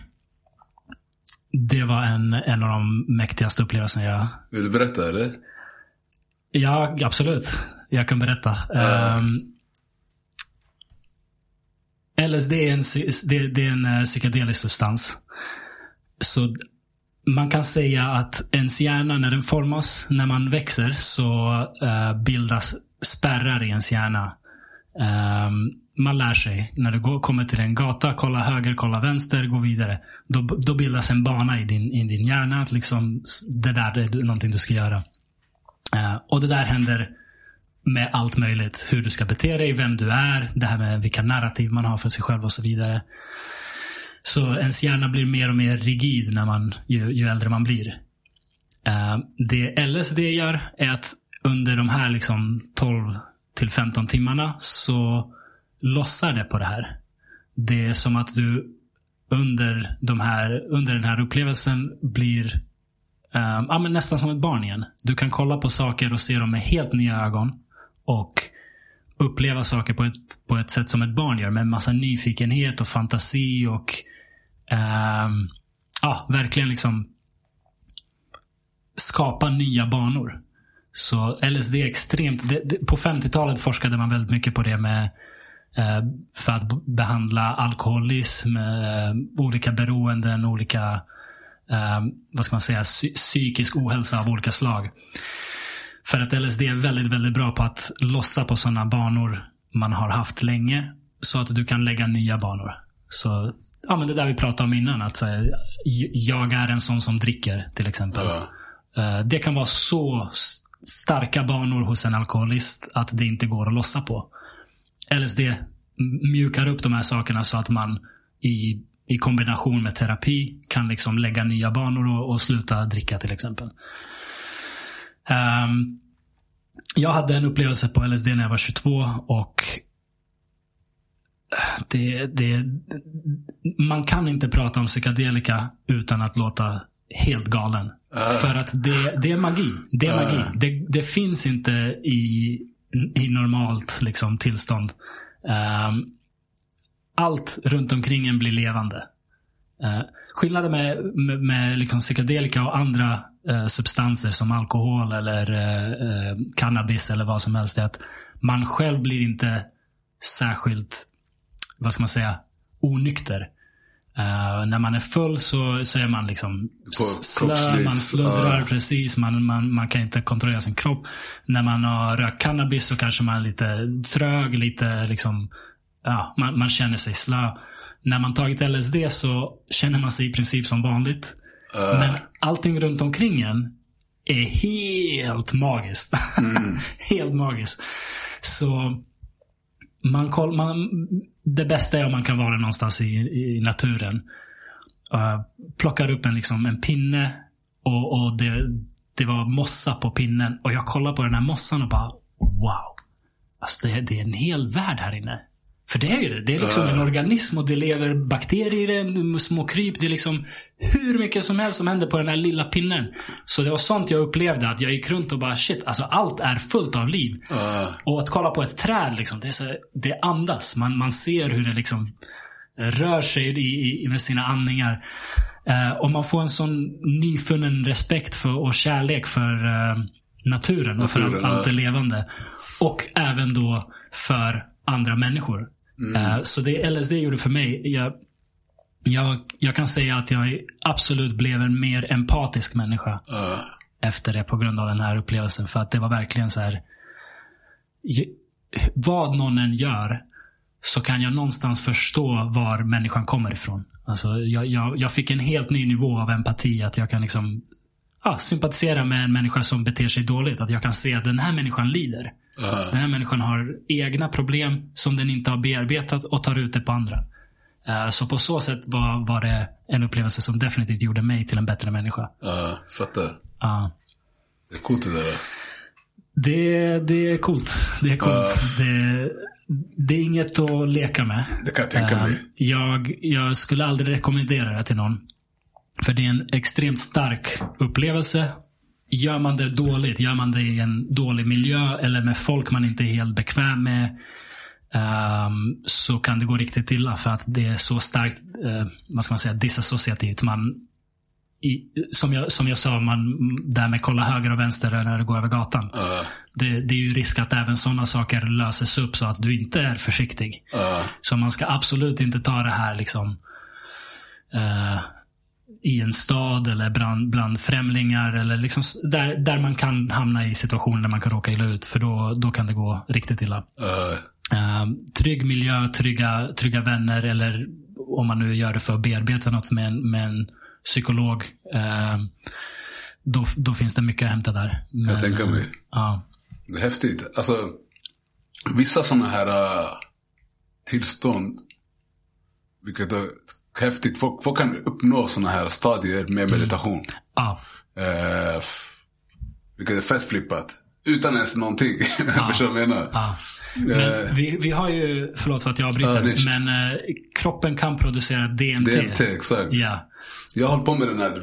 [SPEAKER 1] det var en, en av de mäktigaste upplevelserna jag...
[SPEAKER 2] vill du berätta eller?
[SPEAKER 1] Ja, absolut. Jag kan berätta. Ehm, LSD är en, det, det är en eh, psykedelisk substans. Så man kan säga att ens hjärna när den formas, när man växer, så uh, bildas spärrar i ens hjärna. Um, man lär sig. När du går, kommer till en gata, kolla höger, kolla vänster, gå vidare. Då, då bildas en bana i din, i din hjärna. Att liksom, det där är någonting du ska göra. Uh, och det där händer med allt möjligt. Hur du ska bete dig, vem du är, det här med vilka narrativ man har för sig själv och så vidare. Så ens hjärna blir mer och mer rigid när man, ju, ju äldre man blir. Eh, det LSD gör är att under de här liksom 12 till 15 timmarna så lossar det på det här. Det är som att du under, de här, under den här upplevelsen blir eh, ja, men nästan som ett barn igen. Du kan kolla på saker och se dem med helt nya ögon. Och uppleva saker på ett, på ett sätt som ett barn gör. Med en massa nyfikenhet och fantasi och Ehm, ja, verkligen liksom skapa nya banor. Så LSD är extremt... Det, det, på 50-talet forskade man väldigt mycket på det med eh, för att behandla alkoholism, eh, olika beroenden, olika eh, vad ska man säga, psy- psykisk ohälsa av olika slag. För att LSD är väldigt, väldigt bra på att lossa på sådana banor man har haft länge. Så att du kan lägga nya banor. Så, ja men det där vi pratade om innan. Att säga, jag är en sån som dricker till exempel.
[SPEAKER 2] Ja.
[SPEAKER 1] Eh, Det kan vara så starka banor hos en alkoholist att det inte går att lossa på. LSD mjukar upp de här sakerna så att man i, i kombination med terapi kan liksom lägga nya banor och, och sluta dricka till exempel. Ehm, jag hade en upplevelse på LSD när jag var 22 och det, det, man kan inte prata om psykedelika utan att låta helt galen.
[SPEAKER 2] Ah.
[SPEAKER 1] För att det, det är magi. Det är magi.
[SPEAKER 2] Ah.
[SPEAKER 1] Det, det finns inte i, i normalt liksom, tillstånd. Ehm, allt runt omkring en blir levande. Uh, skillnaden med, med, med liksom psykedelika och andra eh, substanser som alkohol eller eh, cannabis eller vad som helst är att man själv blir inte särskilt, vad ska man säga, onykter. Eh, när man är full så, så är man liksom slö, man sluddrar
[SPEAKER 2] ja.
[SPEAKER 1] precis, man, man, man kan inte kontrollera sin kropp. När man har rökt cannabis så kanske man är lite trög, lite liksom, ja, man, man känner sig slö. När man tagit LSD så känner man sig i princip som vanligt.
[SPEAKER 2] Eh,
[SPEAKER 1] Men allting runt omkring en är helt magiskt. [laughs] helt magiskt. Så man, koll, man, det bästa är om man kan vara någonstans i, i naturen. Uh, plockar upp en, liksom, en pinne och, och det, det var mossa på pinnen. Och jag kollar på den här mossan och bara wow. Alltså det, det är en hel värld här inne. För det är ju det. Det är liksom en organism och det lever bakterier i den, små kryp. Det är liksom hur mycket som helst som händer på den här lilla pinnen. Så det var sånt jag upplevde. Att jag gick runt och bara shit, alltså allt är fullt av liv.
[SPEAKER 2] Uh,
[SPEAKER 1] Och att kolla på ett träd, liksom, det, är så, det andas. Man, man ser hur det liksom rör sig i, i, med sina andningar. Eh, och man får en sån nyfunnen respekt för, och kärlek för eh, naturen och för
[SPEAKER 2] Naturen,
[SPEAKER 1] allt det levande. Och även då för andra människor. Eh, så det LSD gjorde för mig, jag, jag, jag kan säga att jag absolut blev en mer empatisk människa
[SPEAKER 2] uh,
[SPEAKER 1] efter det på grund av den här upplevelsen. För att det var verkligen så här. Vad någon än gör så kan jag någonstans förstå var människan kommer ifrån. Alltså, jag, jag, jag fick en helt ny nivå av empati. Att jag kan liksom ja, sympatisera med en människa som beter sig dåligt. Att jag kan se att den här människan lider.
[SPEAKER 2] Uh,
[SPEAKER 1] Den här människan har egna problem som den inte har bearbetat och tar ut det på andra. Eh, Så på så sätt var, var det en upplevelse som definitivt gjorde mig till en bättre människa.
[SPEAKER 2] uh, fattar.
[SPEAKER 1] Ja.
[SPEAKER 2] Det är coolt det där.
[SPEAKER 1] Det, det är coolt. Det är coolt. Det, det är inget att leka med.
[SPEAKER 2] Det kan jag tänka
[SPEAKER 1] Eh,
[SPEAKER 2] mig.
[SPEAKER 1] Jag, jag skulle aldrig rekommendera det till någon. För det är en extremt stark upplevelse. Gör man det dåligt, gör man det i en dålig miljö eller med folk man inte är helt bekväm med. ehm, så kan det gå riktigt illa för att det är så starkt, uh, vad ska man säga, disassociativt. Man, i, som, jag, som jag sa, man, där med kolla höger och vänster när du går över gatan.
[SPEAKER 2] Uh,
[SPEAKER 1] Det, det är ju risk att även sådana saker löses upp så att du inte är försiktig.
[SPEAKER 2] uh,
[SPEAKER 1] Så man ska absolut inte ta det här liksom eh, i en stad eller bland, bland främlingar. Eller liksom där, där man kan hamna i situationer där man kan råka illa ut. För då, då kan det gå riktigt illa.
[SPEAKER 2] uh,
[SPEAKER 1] Eh, trygg miljö, trygga, trygga vänner eller om man nu gör det för att bearbeta något med en, med en psykolog. eh, då, då finns det mycket att hämta där. Men,
[SPEAKER 2] jag tänker mig.
[SPEAKER 1] Ja.
[SPEAKER 2] Det är häftigt. Alltså, vissa sådana här uh, tillstånd, vilket häftigt. Folk, folk kan uppnå sådana här stadier med meditation.
[SPEAKER 1] Ja.
[SPEAKER 2] Eh, f- vilket är fett flippat. Utan ens någonting. [laughs] Förstår du vad jag menar?
[SPEAKER 1] Ja.
[SPEAKER 2] Eh,
[SPEAKER 1] Men vi, vi har ju, förlåt för att jag avbryter,
[SPEAKER 2] Ja, är-
[SPEAKER 1] men eh, kroppen kan producera DMT.
[SPEAKER 2] DMT, exakt.
[SPEAKER 1] Ja.
[SPEAKER 2] Jag har hållit på med den här,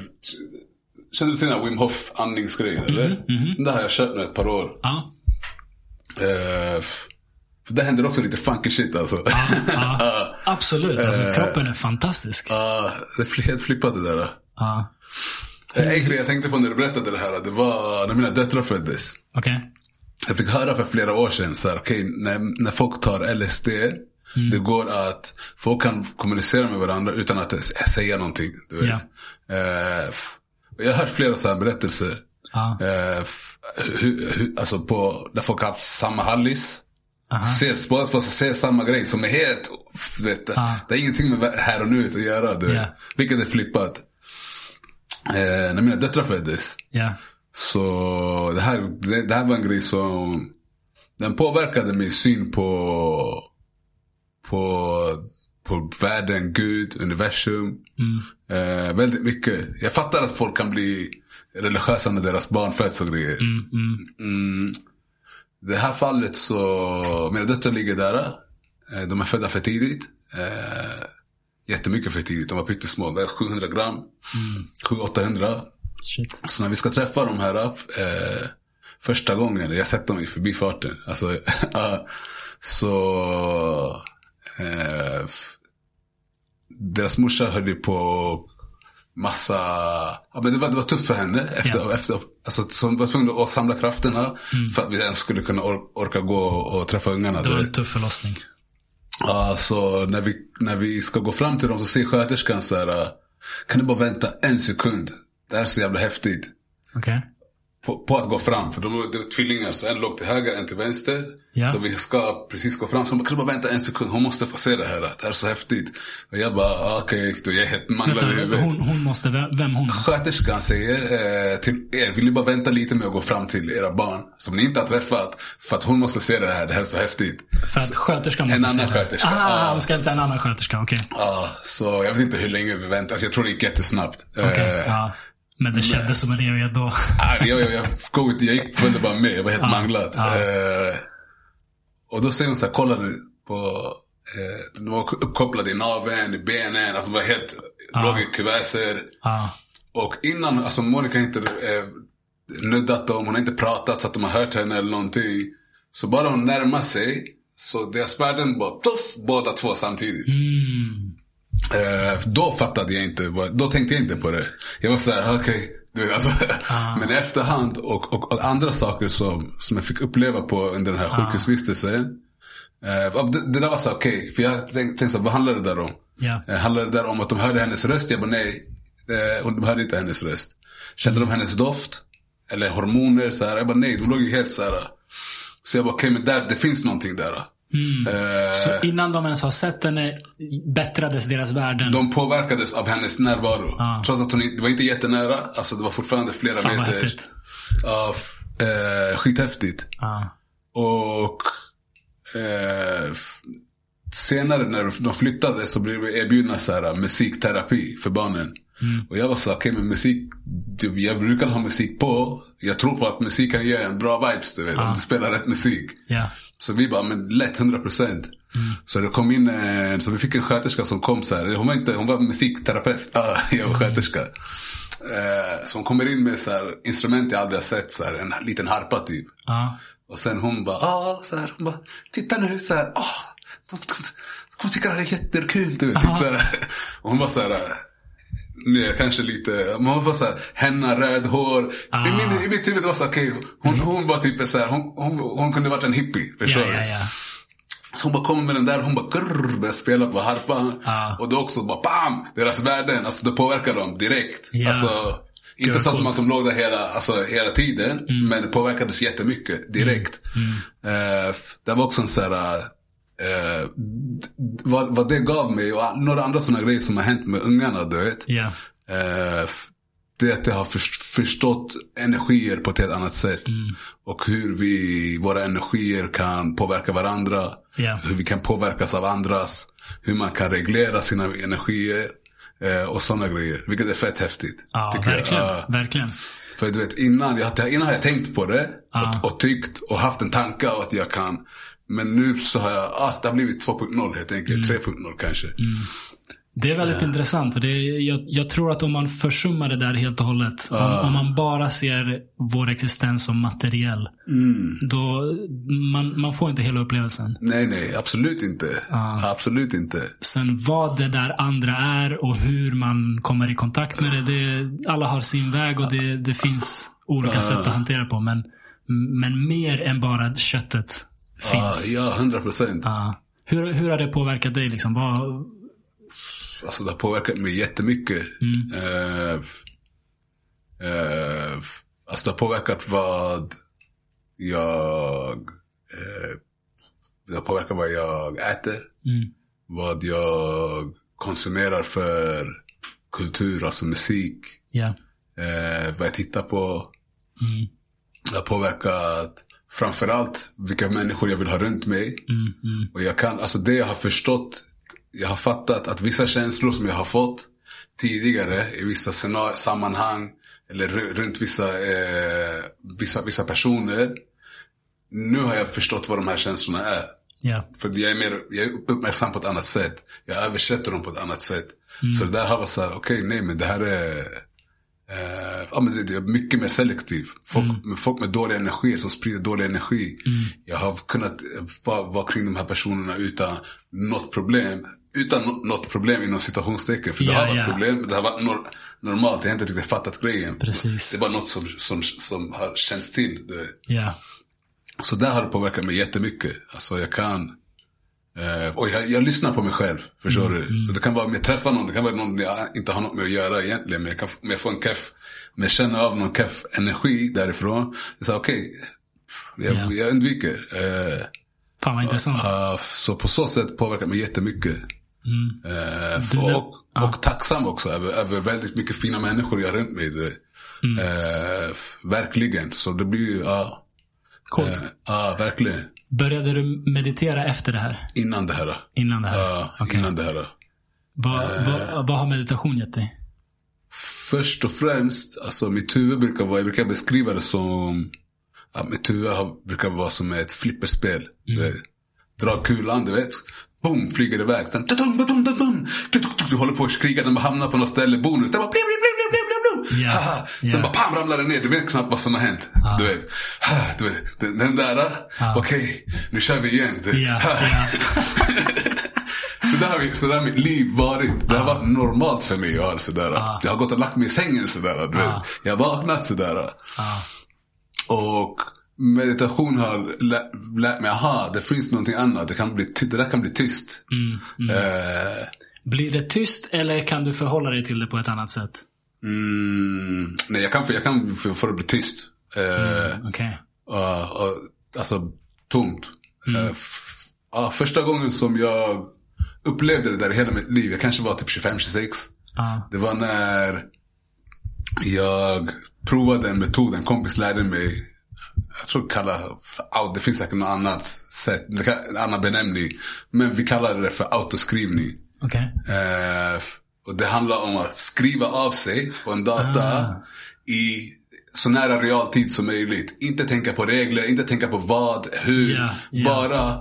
[SPEAKER 2] känner du till den här Wim Hof andningsgrejen eller? Den där har jag kört nu ett par år.
[SPEAKER 1] Ja.
[SPEAKER 2] Eh, det händer också lite funky shit alltså. [laughs]
[SPEAKER 1] ja. Absolut. Alltså,
[SPEAKER 2] Eh.
[SPEAKER 1] kroppen är fantastisk.
[SPEAKER 2] Ja, det är helt flippat det där.
[SPEAKER 1] Ja.
[SPEAKER 2] Eh, En grej jag tänkte på när du berättade det här, det var när mina döttrar föddes.
[SPEAKER 1] Okej.
[SPEAKER 2] Jag fick höra för flera år sedan, så här, okej, när, när folk tar LSD, det går att folk kan kommunicera med varandra utan att säga någonting. Du vet. Eh, f- jag har hört flera så här berättelser.
[SPEAKER 1] Ja.
[SPEAKER 2] Eh, f- hur, hur, alltså på, där folk har haft samma hallis.
[SPEAKER 1] Aha.
[SPEAKER 2] Ser, båda två ser samma grej som är helt, vet,
[SPEAKER 1] Ja.
[SPEAKER 2] det har ingenting med här och nu att göra. Du.
[SPEAKER 1] Ja.
[SPEAKER 2] Vilket är flippat. Eh, när mina döttrar föddes.
[SPEAKER 1] Ja.
[SPEAKER 2] Så det här, det, det här var en grej som den påverkade min syn på på, på världen, Gud, universum. Eh, väldigt mycket. Jag fattar att folk kan bli religiösa när deras barn föds och grejer.
[SPEAKER 1] Mm, mm.
[SPEAKER 2] Mm. Det här fallet så, mina döttrar ligger där. Eh, De är födda för tidigt. Eh, jättemycket för tidigt. De var pyttesmå. väger 700 gram. 700-800.
[SPEAKER 1] Shit.
[SPEAKER 2] Så när vi ska träffa de här eh, första gången, jag sett dem i förbifarten. Alltså, ja, [laughs] så eh, deras morsa höll på massa, ja men det var, det var tufft för henne. Efter,
[SPEAKER 1] Ja.
[SPEAKER 2] efter, alltså, så hon var tvungen att samla krafterna för att vi ens skulle kunna or- orka gå och träffa ungarna.
[SPEAKER 1] Det var en tuff förlossning.
[SPEAKER 2] Ja, så när vi, när vi ska gå fram till dem så säger sköterskan så här, kan du bara vänta en sekund? Det här är så jävla häftigt.
[SPEAKER 1] Okej.
[SPEAKER 2] På, på att gå fram. För de det var tvillingar, så en låg till höger, en till vänster.
[SPEAKER 1] Ja.
[SPEAKER 2] Så vi ska precis gå fram. Så bara, kan bara vänta en sekund? Hon måste få se det här. Det här är så häftigt. Och jag bara, ah, okej. Okay. Jag är helt manglad i huvudet.
[SPEAKER 1] hon, hon måste, vem hon?
[SPEAKER 2] Sköterskan säger eh, till er, vill ni bara vänta lite med att gå fram till era barn som ni inte har träffat. För att hon måste se det här, det här är så häftigt.
[SPEAKER 1] För att sköterskan måste
[SPEAKER 2] En
[SPEAKER 1] se
[SPEAKER 2] annan
[SPEAKER 1] det.
[SPEAKER 2] sköterska,
[SPEAKER 1] Ah,
[SPEAKER 2] ja.
[SPEAKER 1] hon ska inte en annan sköterska, okej.
[SPEAKER 2] Ja, så jag vet inte hur länge vi väntade. Alltså, jag tror det gick jättesnabbt.
[SPEAKER 1] Okej,
[SPEAKER 2] Eh,
[SPEAKER 1] ja. Men det kändes som en evighet då.
[SPEAKER 2] Nej, jag, jag, jag, jag, gick, följde bara med. Jag var helt
[SPEAKER 1] Ja,
[SPEAKER 2] manglad.
[SPEAKER 1] ja.
[SPEAKER 2] Eh, och då säger hon så här, kolla nu på... Eh, de var uppkopplade i naveln, i benen. Alltså var helt... Låg i kuverser.
[SPEAKER 1] Ja.
[SPEAKER 2] Och innan, alltså Monica inte eh, nuddat dem, hon har inte pratat så att de har hört henne eller någonting. Så bara hon närmar sig, så deras värden bara tuff, båda två samtidigt.
[SPEAKER 1] Mm.
[SPEAKER 2] Eh, då fattade jag inte, då tänkte jag inte på det. Jag var såhär, okej. vet, alltså, [laughs] Men i efterhand och, och, och andra saker som, som jag fick uppleva på under den här sjukhusvistelsen. Eh, det, det där var så okej, för jag tänkte, tänkte vad handlar det där om?
[SPEAKER 1] Ja.
[SPEAKER 2] Eh, handlade det där om att de hörde hennes röst? Jag bara nej, eh, de hörde inte hennes röst. Kände de hennes doft? Eller hormoner? Så här. Jag bara nej, de låg ju helt så här. Så jag bara okej, men där, det finns någonting där. Eh,
[SPEAKER 1] Så innan de ens har sett henne bättrades deras värden.
[SPEAKER 2] De påverkades av hennes närvaro.
[SPEAKER 1] Ja.
[SPEAKER 2] Trots att hon det var inte jättenära. Alltså det var fortfarande flera
[SPEAKER 1] Fan
[SPEAKER 2] meter.
[SPEAKER 1] häftigt.
[SPEAKER 2] F- eh, skithäftigt.
[SPEAKER 1] Ja.
[SPEAKER 2] Och eh, senare när de flyttade så blev vi erbjudna så här, musikterapi för barnen.
[SPEAKER 1] Mm.
[SPEAKER 2] Och jag var så här, okej men musik, jag brukar ha musik på. Jag tror på att musik kan ge en bra vibes du vet, om du spelar rätt musik.
[SPEAKER 1] Ja.
[SPEAKER 2] Så vi bara, men lätt 100%. Så det kom in en, så vi fick en sköterska som kom så här. Hon var inte, hon var musikterapeut. Ah, [laughs] jag var sköterska. Eh, så hon kommer in med så här, instrument jag aldrig har sett. Så här, en liten harpa typ.
[SPEAKER 1] Ja.
[SPEAKER 2] Och sen hon bara, ah, så här, hon bara, titta nu så här, ah, de, de, de kommer tycka det är jättekul. Du vet, typ, så här. Och hon var så här, nu kanske lite, hon var så här, henna, röd hår.
[SPEAKER 1] Ah.
[SPEAKER 2] I, min, I mitt huvud var det okej, hon, hon var typ så här, hon, hon, hon kunde varit en hippie. Förstår
[SPEAKER 1] Ja,
[SPEAKER 2] du? Så hon bara kommer med den där, hon bara grrr, börjar spela på harpan.
[SPEAKER 1] Ja.
[SPEAKER 2] Och då också bara bam! Deras värden, alltså det påverkar dem direkt.
[SPEAKER 1] Ja.
[SPEAKER 2] Alltså, inte så att de, låg där hela, alltså, hela tiden. Men det påverkades jättemycket direkt.
[SPEAKER 1] Mm.
[SPEAKER 2] Eh, f- det var också en sån här, eh, vad, vad det gav mig och några andra sådana grejer som har hänt med ungarna, du vet.
[SPEAKER 1] Ja.
[SPEAKER 2] Eh, det är att jag har först- förstått energier på ett helt annat sätt.
[SPEAKER 1] Mm.
[SPEAKER 2] Och hur vi, våra energier kan påverka varandra.
[SPEAKER 1] Ja.
[SPEAKER 2] Hur vi kan påverkas av andras. Hur man kan reglera sina energier. Eh, och sådana grejer. Vilket är fett häftigt.
[SPEAKER 1] Ja,
[SPEAKER 2] tycker jag.
[SPEAKER 1] verkligen.
[SPEAKER 2] Ja.
[SPEAKER 1] Verkligen.
[SPEAKER 2] för du vet innan, jag, innan har jag tänkt på det.
[SPEAKER 1] Ja.
[SPEAKER 2] Och, och tyckt och haft en tanke att jag kan. Men nu så har jag, ah, det har blivit 2.0 helt enkelt.
[SPEAKER 1] Mm.
[SPEAKER 2] 3.0 kanske.
[SPEAKER 1] Det är väldigt intressant. För det är, jag, jag tror att om man försummar det där helt och hållet. Om, om man bara ser vår existens som materiell.
[SPEAKER 2] Mm.
[SPEAKER 1] Då man, man får inte hela upplevelsen.
[SPEAKER 2] Nej, nej, absolut inte.
[SPEAKER 1] Ja.
[SPEAKER 2] Absolut inte.
[SPEAKER 1] Sen vad det där andra är och hur man kommer i kontakt med det. det alla har sin väg och det, det finns olika sätt att hantera på. Men, men mer än bara köttet
[SPEAKER 2] Ja,
[SPEAKER 1] finns.
[SPEAKER 2] ja, 100 procent.
[SPEAKER 1] Hur, hur har det påverkat dig? Liksom? Vad,
[SPEAKER 2] Alltså det har påverkat mig jättemycket.
[SPEAKER 1] Mm.
[SPEAKER 2] Eh, f- alltså det har påverkat vad jag... Eh, det har påverkat vad jag äter.
[SPEAKER 1] mm,
[SPEAKER 2] Vad jag konsumerar för kultur, alltså musik.
[SPEAKER 1] ja.
[SPEAKER 2] Eh, vad jag tittar på.
[SPEAKER 1] Mm,
[SPEAKER 2] Det har påverkat framförallt vilka människor jag vill ha runt mig.
[SPEAKER 1] mm, mm,
[SPEAKER 2] Och jag kan, alltså det jag har förstått, jag har fattat att vissa känslor som jag har fått tidigare i vissa sammanhang eller ru- runt vissa, eh, vissa, vissa personer. Nu har jag förstått vad de här känslorna är.
[SPEAKER 1] ja.
[SPEAKER 2] För jag är, mer, jag är uppmärksam på ett annat sätt. Jag översätter dem på ett annat sätt. Så det där har varit så här, okej nej men det här är eh, ja, men det, det är mycket mer selektiv. Folk, med, folk med dålig energi som sprider dålig energi. Jag har kunnat eh, vara, vara kring de här personerna utan något problem. Utan nå- något problem inom citationstecken. För det
[SPEAKER 1] Ja,
[SPEAKER 2] har varit
[SPEAKER 1] ja.
[SPEAKER 2] problem. Det har varit nor- normalt. Jag har inte riktigt fattat grejen.
[SPEAKER 1] Precis.
[SPEAKER 2] Det är bara något som, som, som har känts till. Det,
[SPEAKER 1] Ja.
[SPEAKER 2] så där har det påverkat mig jättemycket. Alltså jag kan... Eh, och jag, jag lyssnar på mig själv, förstår du? Och Det kan vara om jag träffar någon, det kan vara någon jag inte har något med att göra egentligen. Men jag kan om jag får en keff, men jag känner av någon keff energi därifrån. Jag säger okej, jag,
[SPEAKER 1] Ja.
[SPEAKER 2] jag undviker. Eh,
[SPEAKER 1] Fan vad intressant.
[SPEAKER 2] Uh, så på så sätt påverkar mig jättemycket.
[SPEAKER 1] Mm.
[SPEAKER 2] Uh,
[SPEAKER 1] Du
[SPEAKER 2] och, och tacksam också över, över väldigt mycket fina människor jag har runt mig.
[SPEAKER 1] Mm.
[SPEAKER 2] Uh, verkligen. Så det blir ju, ja.
[SPEAKER 1] Coolt.
[SPEAKER 2] uh, ja, verkligen.
[SPEAKER 1] Började du meditera efter det här?
[SPEAKER 2] Innan det här.
[SPEAKER 1] Innan det här?
[SPEAKER 2] Ja,
[SPEAKER 1] Okej.
[SPEAKER 2] innan det här.
[SPEAKER 1] Vad, vad, vad har meditation gett dig?
[SPEAKER 2] Först och främst, alltså mitt huvud brukar vara, jag brukar beskriva det som, ja, mitt huvud har, brukar vara som ett flipperspel. Mm. Dra kulan, du vet. Boom, flyger iväg. Sen, Du håller på att skrika, den hamnar på något ställe, bonus. Den bara blim, blim, blim, blim, blim, Haha. Sen
[SPEAKER 1] ja.
[SPEAKER 2] bara pam, ramlar den ner. Du vet knappt vad som har hänt. Du vet. Du vet. Den, den där, okej, nu kör vi igen. Du-
[SPEAKER 1] ja. [laughs]
[SPEAKER 2] Så där har, vi, så där har mitt liv varit. Det har varit normalt för mig att ha det sådär. Jag har gått och lagt mig i sängen sådär. Du vet. Jag har vaknat sådär.
[SPEAKER 1] Ja.
[SPEAKER 2] Och meditation har lä- lärt mig, aha, det finns någonting annat. Det, kan bli det där kan bli tyst.
[SPEAKER 1] Mm,
[SPEAKER 2] Eh,
[SPEAKER 1] Blir det tyst eller kan du förhålla dig till det på ett annat sätt?
[SPEAKER 2] Mm, nej, jag kan, jag kan få det bli tyst. Eh,
[SPEAKER 1] Okej.
[SPEAKER 2] Uh, uh, alltså tomt. Uh, f- ja, första gången som jag upplevde det där i hela mitt liv, jag kanske var typ 25-26.
[SPEAKER 1] Ja.
[SPEAKER 2] Det var när jag provade en metod, en kompis lärde mig. Jag tror kalla, det finns säkert något annat sätt, en annan benämning. Men vi kallade det för autoskrivning.
[SPEAKER 1] Okej.
[SPEAKER 2] Och det handlar om att skriva av sig på en data i så nära realtid som möjligt. Inte tänka på regler, inte tänka på vad, hur.
[SPEAKER 1] Ja, ja.
[SPEAKER 2] Bara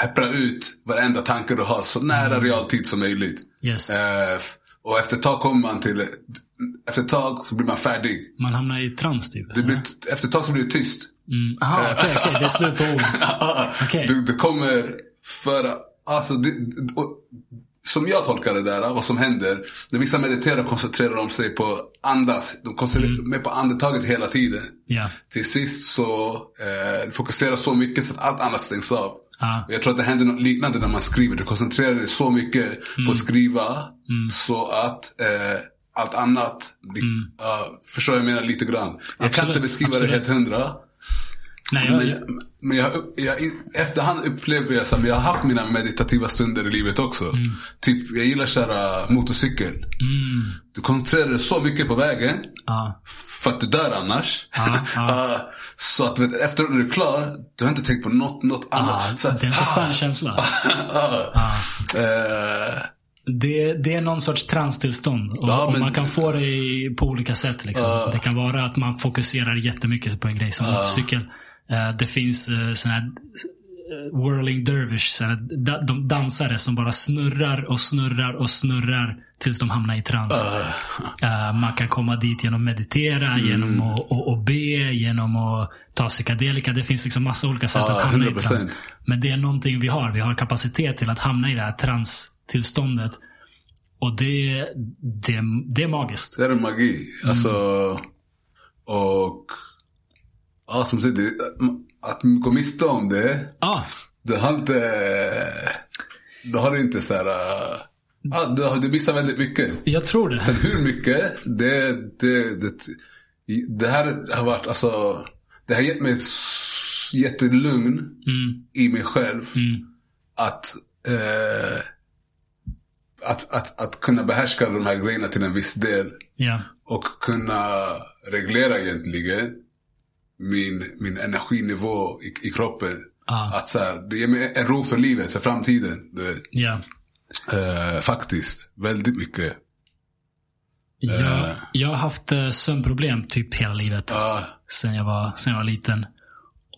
[SPEAKER 2] peppra ut varenda tanke du har så nära realtid som möjligt.
[SPEAKER 1] Yes.
[SPEAKER 2] Eh, och efter ett tag kommer man till, efter ett tag så blir man färdig.
[SPEAKER 1] Man hamnar i trans typ?
[SPEAKER 2] Det blir, efter ett tag så blir det tyst.
[SPEAKER 1] Mm. Aha, okej, okej. Det är [laughs] slut på ord. Okej.
[SPEAKER 2] Du, du kommer föra, alltså det, och, som jag tolkar det där, vad som händer. När vissa mediterar koncentrerar de sig på andas. De koncentrerar
[SPEAKER 1] Mm.
[SPEAKER 2] sig på andetaget hela tiden.
[SPEAKER 1] Ja.
[SPEAKER 2] Till sist så eh, fokuserar så mycket så att allt annat stängs av. Och Jag tror att det händer något liknande när man skriver. Du koncentrerar dig så mycket
[SPEAKER 1] Mm.
[SPEAKER 2] på att skriva så att eh, allt annat, blir, ja, förstår jag menar lite grann. Jag kan
[SPEAKER 1] Mm. Absolut,
[SPEAKER 2] inte beskriva
[SPEAKER 1] absolut.
[SPEAKER 2] det helt hundra.
[SPEAKER 1] Nej, jag,
[SPEAKER 2] Men, men jag, jag, efterhand upplever jag men jag har haft mina meditativa stunder i livet också. Typ, jag gillar att köra motorcykel.
[SPEAKER 1] mm,
[SPEAKER 2] Du koncentrerar dig så mycket på vägen.
[SPEAKER 1] ja.
[SPEAKER 2] För att du dör annars.
[SPEAKER 1] Ja. [laughs]
[SPEAKER 2] Ah, så att vet, efteråt när du är klar, du har inte tänkt på något, något
[SPEAKER 1] Ah,
[SPEAKER 2] annat. Så,
[SPEAKER 1] det är en så
[SPEAKER 2] ah,
[SPEAKER 1] skön känsla. [laughs]
[SPEAKER 2] ah. Eh,
[SPEAKER 1] Det, det är någon sorts transtillstånd. Och,
[SPEAKER 2] Ja,
[SPEAKER 1] och
[SPEAKER 2] men-
[SPEAKER 1] man kan få det på olika sätt. Liksom. Det kan vara att man fokuserar jättemycket på en grej som motorcykel. Eh, det finns uh, sådana här eh, whirling dervish. Da, de dansare som bara snurrar och snurrar och snurrar tills de hamnar i trans. Eh, man kan komma dit genom att meditera,
[SPEAKER 2] Mm.
[SPEAKER 1] genom att och, och be, genom att ta psykedelika. Det finns liksom massa olika sätt att hamna i
[SPEAKER 2] 100%.
[SPEAKER 1] trans. Men det är någonting vi har. Vi har kapacitet till att hamna i det här transtillståndet. Och det, det, det är magiskt.
[SPEAKER 2] det är magi. Alltså, och ja, som sagt, det, att gå miste om det,
[SPEAKER 1] Ja,
[SPEAKER 2] det har inte, det har inte så här, ja, du, har- du missar väldigt mycket.
[SPEAKER 1] jag tror det.
[SPEAKER 2] Sen hur mycket, det, det, det, det här har varit, alltså, det har gett mig ett jättelugn
[SPEAKER 1] Mm,
[SPEAKER 2] i mig själv.
[SPEAKER 1] mm,
[SPEAKER 2] Att, eh, att, att, att kunna behärska de här grejerna till en viss del.
[SPEAKER 1] ja.
[SPEAKER 2] Och kunna reglera egentligen min, min energinivå i, i kroppen.
[SPEAKER 1] Ja.
[SPEAKER 2] Att så här, det ger mig en ro för livet, för framtiden. Vet.
[SPEAKER 1] ja.
[SPEAKER 2] Eh, faktiskt, väldigt mycket.
[SPEAKER 1] Jag, jag har haft eh, sömnproblem typ hela livet.
[SPEAKER 2] Ja,
[SPEAKER 1] Sen jag var, sen jag var liten.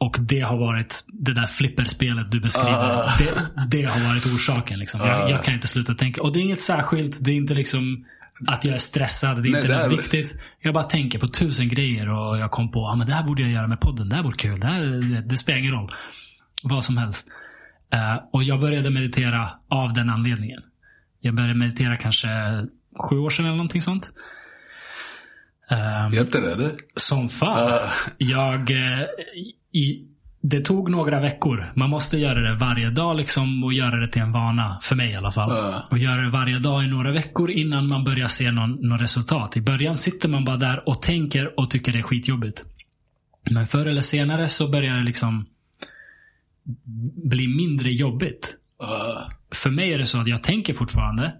[SPEAKER 1] Och det har varit det där flipperspelet du beskriver.
[SPEAKER 2] Ah.
[SPEAKER 1] Det, det har varit orsaken. Liksom. Jag, jag kan inte sluta tänka. Och det är inget särskilt. Det är inte liksom att jag är stressad. Det är
[SPEAKER 2] Nej,
[SPEAKER 1] inte något
[SPEAKER 2] är-
[SPEAKER 1] viktigt. Jag bara tänker på tusen grejer och jag kom på att ah, men det här borde jag göra med podden. Det här vore kul. Det, här, det, det spelar ingen roll. Vad som helst. Eh, och jag började meditera av den anledningen. Jag började meditera kanske sju år sedan eller någonting sånt. Eh,
[SPEAKER 2] hjälpte det eller?
[SPEAKER 1] som fan.
[SPEAKER 2] Ah.
[SPEAKER 1] Jag, eh, i, det tog några veckor. Man måste göra det varje dag liksom och göra det till en vana. För mig i alla fall.
[SPEAKER 2] Ja.
[SPEAKER 1] Och göra det varje dag i några veckor innan man börjar se någon, någon resultat. I början sitter man bara där och tänker och tycker det är skitjobbigt. Men förr eller senare så börjar det liksom bli mindre jobbigt.
[SPEAKER 2] Uh,
[SPEAKER 1] För mig är det så att jag tänker fortfarande.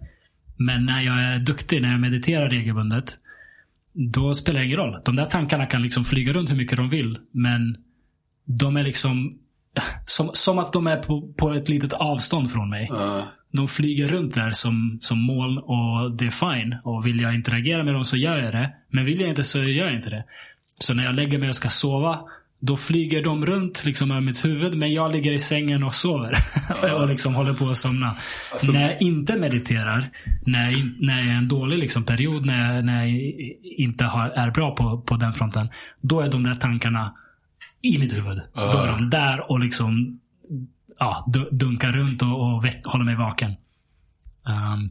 [SPEAKER 1] Men när jag är duktig, när jag mediterar regelbundet. Då spelar det ingen roll. De där tankarna kan liksom flyga runt hur mycket de vill. Men de är liksom som, som att de är på, på ett litet avstånd från mig.
[SPEAKER 2] uh,
[SPEAKER 1] De flyger runt där som, som moln och det är fine. Och vill jag interagera med dem så gör jag det. Men vill jag inte så gör jag inte det. Så när jag lägger mig och ska sova. Då flyger de runt liksom över mitt huvud. Men jag ligger i sängen och sover. [laughs] och liksom håller på att somna.
[SPEAKER 2] Alltså-
[SPEAKER 1] när jag inte mediterar. När jag, när jag är en dålig liksom period. När jag, när jag inte har, är bra på, på den fronten. Då är de där tankarna i mitt huvud. Då är de där och liksom ja, du- dunkar runt och, och väck, håller mig vaken. Ehm,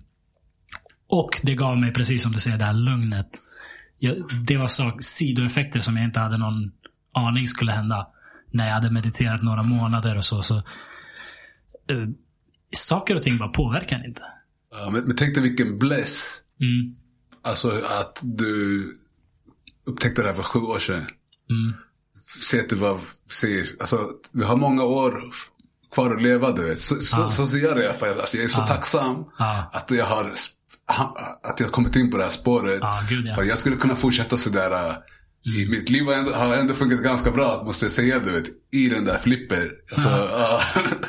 [SPEAKER 1] och det gav mig, precis som du säger, det här lugnet. Jag, det var sak, sidoeffekter som jag inte hade någon aning skulle hända. När jag hade mediterat några månader och så. så eh, saker och ting bara påverkar inte.
[SPEAKER 2] uh, men, men tänk dig vilken bless.
[SPEAKER 1] Mm,
[SPEAKER 2] Alltså att du upptäckte det här för sju år sedan.
[SPEAKER 1] mm,
[SPEAKER 2] Se att du var, se, alltså vi har många år kvar att leva du vet. Så, så, så ser jag det i alla fall. Alltså, jag är så tacksam
[SPEAKER 1] Ja.
[SPEAKER 2] att jag har att jag kommit in på det här spåret.
[SPEAKER 1] Ja, gud, ja.
[SPEAKER 2] För jag skulle kunna fortsätta sådär. äh, I mitt liv har ändå, har ändå funkat ganska bra, måste jag säga. Du vet, I den där flipper. Alltså, ja.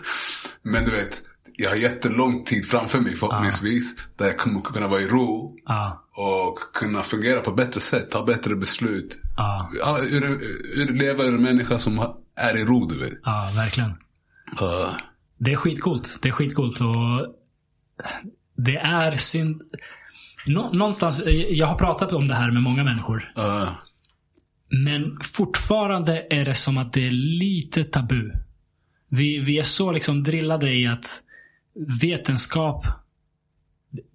[SPEAKER 2] [laughs] Men du vet, jag har jättelång tid framför mig förhoppningsvis. Där jag kommer kunna vara i ro.
[SPEAKER 1] ja,
[SPEAKER 2] Och kunna fungera på bättre sätt, ta bättre beslut.
[SPEAKER 1] Ja,
[SPEAKER 2] ur, ur, leva ur en människa som är i ro, du vet.
[SPEAKER 1] ja, verkligen.
[SPEAKER 2] Uh,
[SPEAKER 1] Det är skitcoolt. Det är skitcoolt. Och det är synd. Nå, någonstans, jag har pratat om det här med många människor.
[SPEAKER 2] uh,
[SPEAKER 1] Men fortfarande är det som att det är lite tabu. Vi, vi är så liksom drillade i att vetenskap,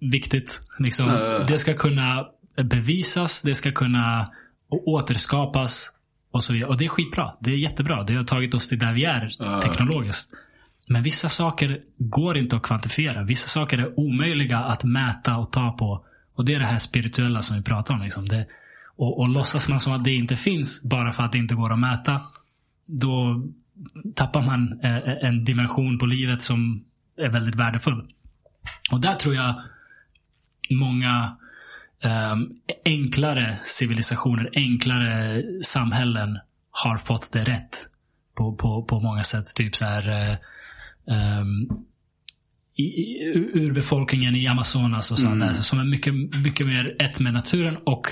[SPEAKER 1] viktigt. Liksom,
[SPEAKER 2] Äh.
[SPEAKER 1] Det ska kunna bevisas, det ska kunna återskapas och så vidare. Och det är skitbra. Det är jättebra. Det har tagit oss till där vi är
[SPEAKER 2] Äh.
[SPEAKER 1] teknologiskt. Men vissa saker går inte att kvantifiera. Vissa saker är omöjliga att mäta och ta på. Och det är det här spirituella som vi pratar om. Liksom. Det, och, och låtsas man som att det inte finns bara för att det inte går att mäta. Då tappar man eh, en dimension på livet som är väldigt värdefull. Och där tror jag många ehm, enklare civilisationer, enklare samhällen har fått det rätt. På, på, på många sätt. Typ så här ehm, i, urbefolkningen i Amazonas och sånt där. Som är mycket, mycket mer ett med naturen och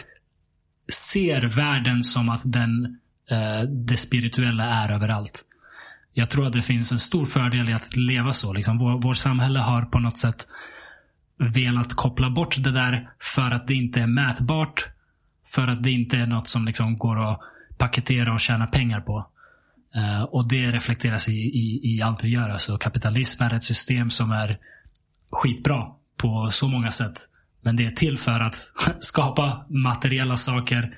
[SPEAKER 1] ser världen som att den, eh, det spirituella är överallt. Jag tror att det finns en stor fördel i att leva så. Liksom. Vår, vår samhälle har på något sätt velat koppla bort det där för att det inte är mätbart. För att det inte är något som liksom går att paketera och tjäna pengar på. Uh, och det reflekteras i, i, i allt vi gör. Alltså kapitalism är ett system som är skitbra på så många sätt. Men det är till för att [laughs] skapa materiella saker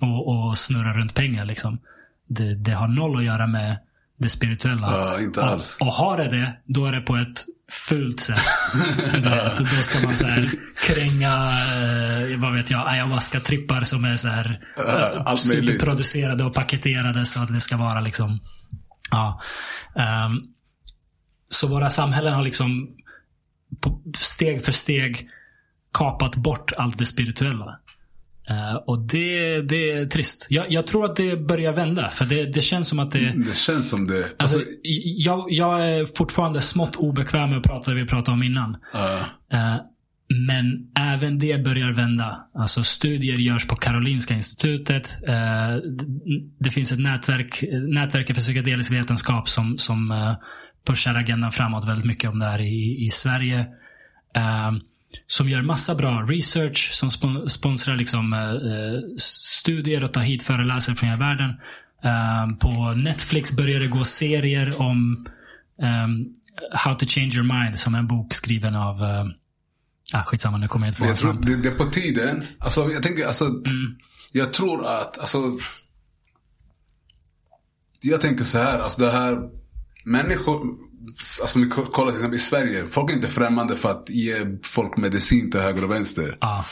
[SPEAKER 1] och, och snurra runt pengar. Liksom. Det, det har noll att göra med det spirituella.
[SPEAKER 2] Ja, inte alls.
[SPEAKER 1] Och, och har det det, då är det på ett fult sätt. [laughs] Vet, då ska man så här kränga, eh, vad vet jag, ayahuasca-trippar som är så här
[SPEAKER 2] möjligt.
[SPEAKER 1] superproducerade och paketerade så att det ska vara liksom, ja. Ehm, så våra samhällen har liksom steg för steg kapat bort allt det spirituella. Eh, och det, det är trist. Jag, jag tror att det börjar vända. För det, det känns som att det...
[SPEAKER 2] det känns som det.
[SPEAKER 1] Alltså,
[SPEAKER 2] Alltså,
[SPEAKER 1] jag, jag är fortfarande smått obekväm med att prata det vi pratade om innan.
[SPEAKER 2] uh,
[SPEAKER 1] Eh, men även det börjar vända. Alltså studier görs på Karolinska institutet. Eh, det finns ett nätverk, nätverket för psykedelisk vetenskap som, som pushar agendan framåt väldigt mycket om det här i, i Sverige. Eh, som gör massa bra research, som spon- sponsrar liksom, eh, eh, studier och tar hit föreläsare från hela världen. Eh, på Netflix börjar det gå serier om ehm, How to change your mind, som är en bok skriven av uh, Ah, skitsamma, nu kommer jag inte på
[SPEAKER 2] jag tror det, det är på tiden. Alltså, jag tänker, alltså,
[SPEAKER 1] Mm.
[SPEAKER 2] jag tror att, alltså, jag tänker så här, alltså det här människor, alltså vi kollar till exempel i Sverige, folk är inte främmande för att ge folk medicin till höger och vänster.
[SPEAKER 1] Ja.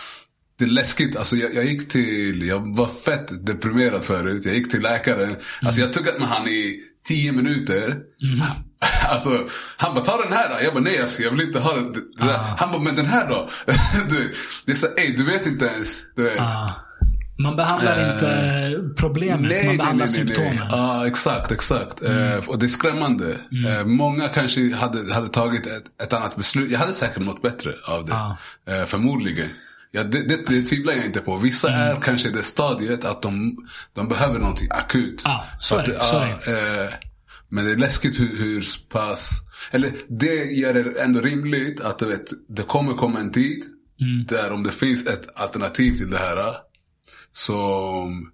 [SPEAKER 2] Det är läskigt, alltså jag, jag gick till, jag var fett deprimerad förut, jag gick till läkaren. Alltså jag tuggat med han i tio minuter. [laughs] Alltså, han bara, ta den här då. Jag bara, nej alltså, jag vill inte ha den.
[SPEAKER 1] Ah.
[SPEAKER 2] Han bara, men den här då? [laughs] du, det är så, ey, du vet inte ens. Du vet.
[SPEAKER 1] Ja. Man behandlar
[SPEAKER 2] Eh,
[SPEAKER 1] inte problemet, man behandlar symptomen.
[SPEAKER 2] Ja, exakt, exakt. Eh, och det är skrämmande. Eh, många kanske hade, hade tagit ett, ett annat beslut. Jag hade säkert mått bättre av det. Förmodligen. Ja, det, det, det tvivlar jag inte på. Vissa är kanske i det stadiet att de, de behöver någonting akut.
[SPEAKER 1] Ja, så
[SPEAKER 2] att men det är läskigt hur, hur pass... Eller det gör det ändå rimligt att du vet, det kommer komma en tid
[SPEAKER 1] Mm.
[SPEAKER 2] där om det finns ett alternativ till det här som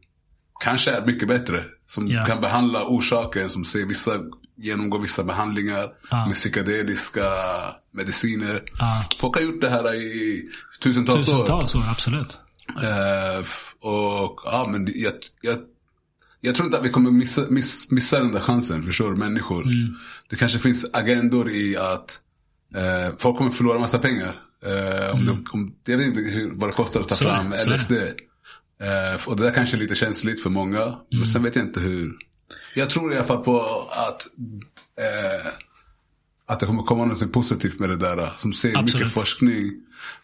[SPEAKER 2] kanske är mycket bättre. Som
[SPEAKER 1] Ja.
[SPEAKER 2] kan behandla orsaken, som ser vissa, genomgår vissa behandlingar
[SPEAKER 1] Ja.
[SPEAKER 2] med psykedeliska mediciner.
[SPEAKER 1] Ja.
[SPEAKER 2] Folk har gjort det här i tusentals, år.
[SPEAKER 1] Tusentals år, absolut.
[SPEAKER 2] Eh, och ja, men jag, jag, jag tror inte att vi kommer missa, miss, missa den där chansen, förstår du? Människor.
[SPEAKER 1] Mm.
[SPEAKER 2] Det kanske finns agendor i att eh, folk kommer förlora massa pengar. Eh, om de, om, jag vet inte hur, vad det kostar att ta
[SPEAKER 1] Mm. Så
[SPEAKER 2] fram
[SPEAKER 1] är det.
[SPEAKER 2] Eh, och det där kanske är lite känsligt för många.
[SPEAKER 1] Mm.
[SPEAKER 2] Men sen vet jag inte hur. Jag tror i alla fall på att eh, att det kommer komma något positivt med det där. Som ser
[SPEAKER 1] Absolut.
[SPEAKER 2] mycket forskning.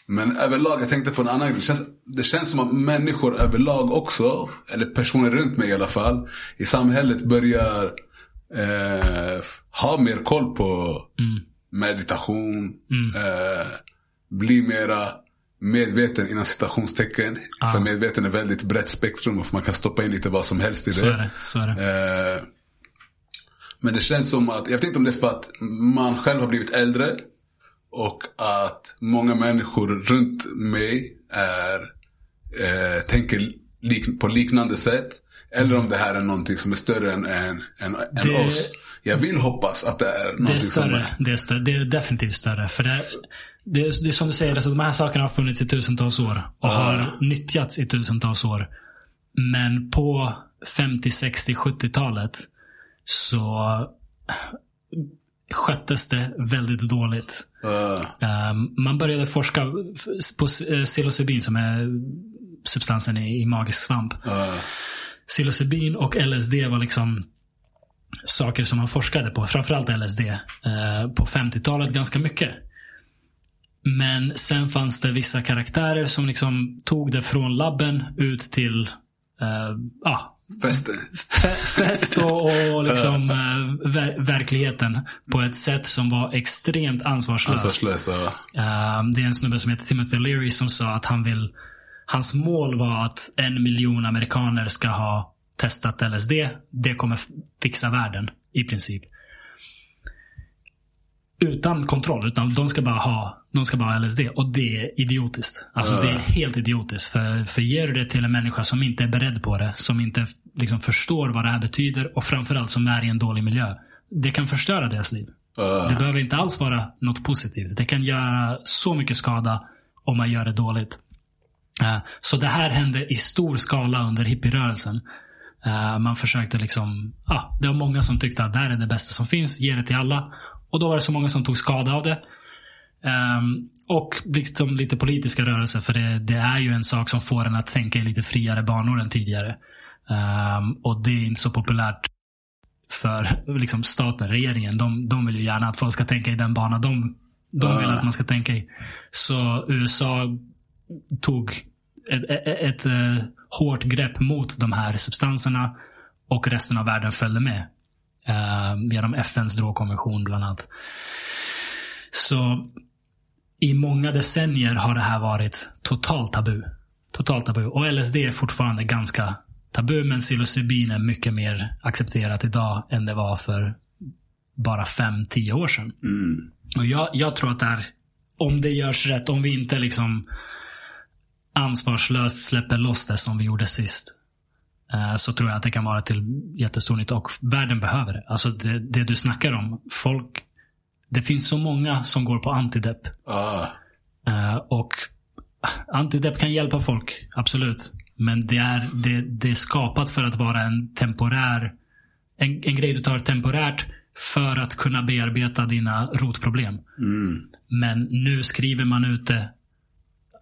[SPEAKER 2] Men överlag, jag tänkte på en annan grej. Det känns, som att människor överlag också, eller personer runt mig i alla fall, i samhället börjar eh, ha mer koll på meditation. Eh, bli mera medveten inom citationstecken.
[SPEAKER 1] Ah.
[SPEAKER 2] För medveten är väldigt brett spektrum och man kan stoppa in lite vad som helst i det.
[SPEAKER 1] Så är det. Så är det.
[SPEAKER 2] Eh, men det känns som att, jag vet inte om det är för att man själv har blivit äldre. Och att många människor runt mig är, eh, tänker lik, på liknande sätt. Eller om det här är någonting som är större än, än, än, än
[SPEAKER 1] Det-
[SPEAKER 2] oss. Jag vill hoppas att det är någonting
[SPEAKER 1] Det är
[SPEAKER 2] som
[SPEAKER 1] större. Det är, större. det är definitivt större. För det, det, det är som du säger, alltså, de här sakerna har funnits i tusentals år. Och har nyttjats i tusentals år. Men på 50, 60, 70-talet så sköttes det väldigt dåligt.
[SPEAKER 2] Eh,
[SPEAKER 1] Um, man började forska på uh, psilocybin som är substansen i, i magisk svamp.
[SPEAKER 2] eh,
[SPEAKER 1] Psilocybin och LSD var liksom saker som man forskade på. Framförallt LSD. eh, på 50-talet ganska mycket. Men sen fanns det vissa karaktärer som liksom tog det från labben ut till eh, ja,
[SPEAKER 2] fäste.
[SPEAKER 1] fe- fest och, och liksom, [laughs] eh, ver- verkligheten på ett sätt som var extremt ansvarslöst.
[SPEAKER 2] Ansvarslöst. ja.
[SPEAKER 1] Eh, det är en snubbe som heter Timothy Leary som sa att han vill Hans mål var att en miljon amerikaner ska ha testat LSD. Det kommer fixa världen i princip. Utan kontroll. Utan de ska bara ha, de ska bara ha LSD. Och det är idiotiskt. Alltså det är helt idiotiskt. För, för ger du det till en människa som inte är beredd på det. Som inte liksom förstår vad det här betyder. Och framförallt som är i en dålig miljö. Det kan förstöra deras liv.
[SPEAKER 2] Eh,
[SPEAKER 1] Det behöver inte alls vara något positivt. Det kan göra så mycket skada om man gör det dåligt. Eh, Så det här hände i stor skala under hippierörelsen. Eh, Man försökte liksom, ja, det var många som tyckte att det här är det bästa som finns, ge det till alla. Och då var det så många som tog skada av det. Um, och liksom lite politiska rörelser, för det, det är ju en sak som får en att tänka i lite friare banor än tidigare. Um, och det är inte så populärt för liksom staten, regeringen. De, de vill ju gärna att folk ska tänka i den bana de, de vill att man ska tänka i. Så USA tog ett, ett, ett eh, hårt grepp mot de här substanserna och resten av världen följde med. Uh, genom FNs drogkonvention bland annat. Så i många decennier har det här varit totalt tabu. Totalt tabu. Och LSD är fortfarande ganska tabu, men psilocybin är mycket mer accepterat idag än det var för bara 5-10 år sedan.
[SPEAKER 2] mm.
[SPEAKER 1] Och jag, jag tror att det är, om det görs rätt, om vi inte liksom ansvarslöst släpper loss det som vi gjorde sist. Eh, Så tror jag att det kan vara till jättestor nytta och världen behöver det. Alltså det, det du snackar om. Folk, det finns så många som går på antidepp.
[SPEAKER 2] Ah,
[SPEAKER 1] Eh, Och antidepp kan hjälpa folk, absolut. Men det är, det, det är skapat för att vara en temporär en, en grej du tar temporärt för att kunna bearbeta dina rotproblem. Men nu skriver man ut det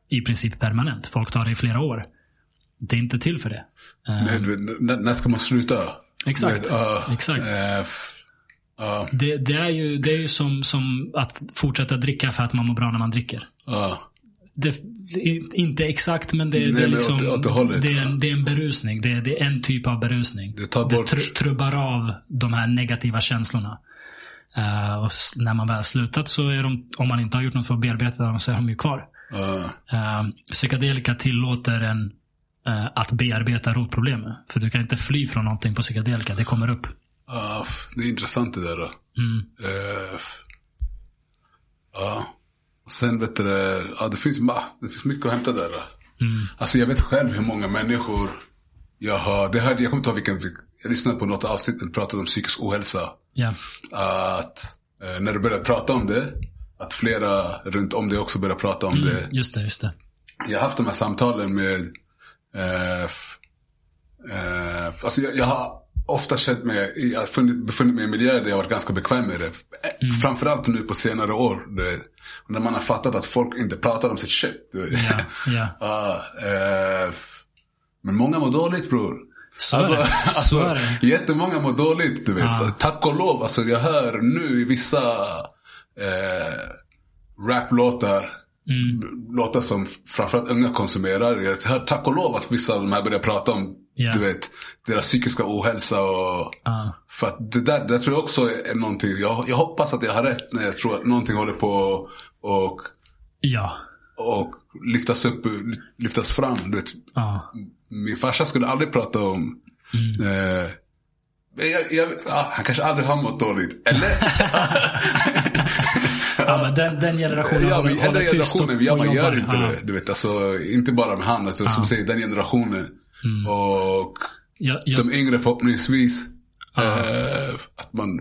[SPEAKER 1] i princip permanent. Folk tar det i flera år. Det är inte till för det. Eh,
[SPEAKER 2] när, ska man sluta?
[SPEAKER 1] Exakt.
[SPEAKER 2] Ja,
[SPEAKER 1] Exakt.
[SPEAKER 2] Ja,
[SPEAKER 1] det, det är ju, det är ju som, som att fortsätta dricka för att man mår bra när man dricker.
[SPEAKER 2] ja.
[SPEAKER 1] Det, det inte exakt men det,
[SPEAKER 2] Nej,
[SPEAKER 1] det är liksom
[SPEAKER 2] åt- åt det
[SPEAKER 1] det, är en, det är en berusning. Det är, det är en typ av berusning.
[SPEAKER 2] Det tar bort-
[SPEAKER 1] tr- trubbar av de här negativa känslorna. Eh, och när man väl slutat så är de, om man inte har gjort något för att bearbeta dem så är de ju kvar. Uh, psykedelika tillåter en eh, att bearbeta rotproblemet. För du kan inte fly från någonting på psykedelika. Det kommer upp.
[SPEAKER 2] F- det är intressant det där. Då.
[SPEAKER 1] Mm.
[SPEAKER 2] Eh, ja. Och sen vet du ja, det, finns, det finns mycket att hämta där.
[SPEAKER 1] Mm.
[SPEAKER 2] Alltså jag vet själv hur många människor jag har, det hörde, jag kommer inte ihåg vilken, jag lyssnade på något avsnitt där de pratade om psykisk ohälsa.
[SPEAKER 1] Ja.
[SPEAKER 2] Att eh, när du började prata om det, att flera runt om det också började prata om det.
[SPEAKER 1] Just det, just det.
[SPEAKER 2] Jag har haft de här samtalen med, eh, eh, alltså jag, jag har ofta känt mig, jag har funnit, befunnit mig i miljöer där jag varit ganska bekväm med det. Eh, Framförallt nu på senare år. Det, när man har fattat att folk inte pratar om sitt shit.
[SPEAKER 1] Ja, ja.
[SPEAKER 2] Ja, [laughs] eh, men många mår dåligt bror.
[SPEAKER 1] Så är det. [laughs] Så.
[SPEAKER 2] Jättemånga mår dåligt, du vet.
[SPEAKER 1] Ja.
[SPEAKER 2] Tack och lov, alltså jag hör nu i vissa eh, raplåtar,
[SPEAKER 1] Mm.
[SPEAKER 2] låtar som framförallt unga konsumerar. Tack och lov att vissa av de här börjar prata om,
[SPEAKER 1] Ja.
[SPEAKER 2] du vet, deras psykiska ohälsa och
[SPEAKER 1] Ja.
[SPEAKER 2] för att det där, det tror jag också är någonting, jag, jag hoppas att jag har rätt när jag tror att någonting håller på och,
[SPEAKER 1] Ja.
[SPEAKER 2] och lyftas upp, lyftas fram. Du vet,
[SPEAKER 1] Ja.
[SPEAKER 2] min farsa skulle aldrig prata om eh, jag, jag, ja, han kanske aldrig har mått dåligt. Eller? [laughs] [laughs]
[SPEAKER 1] ja men den, den generationen
[SPEAKER 2] ja,
[SPEAKER 1] håller,
[SPEAKER 2] men,
[SPEAKER 1] håller tyst och,
[SPEAKER 2] generationen, ja,
[SPEAKER 1] och
[SPEAKER 2] man gör inte
[SPEAKER 1] ja.
[SPEAKER 2] det. Du vet, alltså, inte bara med han, alltså, som säger den generationen. Och
[SPEAKER 1] Jag, jag,
[SPEAKER 2] de yngre förhoppningsvis. Eh, att, man,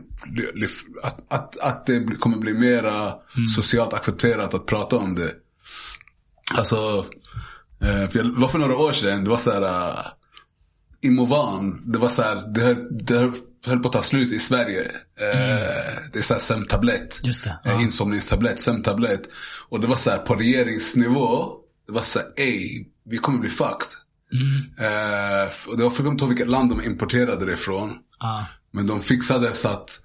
[SPEAKER 2] att, att, att det kommer bli mera socialt accepterat att prata om det. Alltså, eh, för jag, var för några år sedan, det var så här uh, Imovan, det var så här, det, det höll- på att ta slut i Sverige. Eh, Det är så här sömntablett.
[SPEAKER 1] Just det,
[SPEAKER 2] Eh,
[SPEAKER 1] ja.
[SPEAKER 2] Insomningstablett, sömntablett. Och det var så här på regeringsnivå, det var så här, ey, vi kommer bli fucked.
[SPEAKER 1] mm,
[SPEAKER 2] Eh, och det var, kommer inte ihåg vilket land de importerade det ifrån.
[SPEAKER 1] ja.
[SPEAKER 2] Men de fixade så att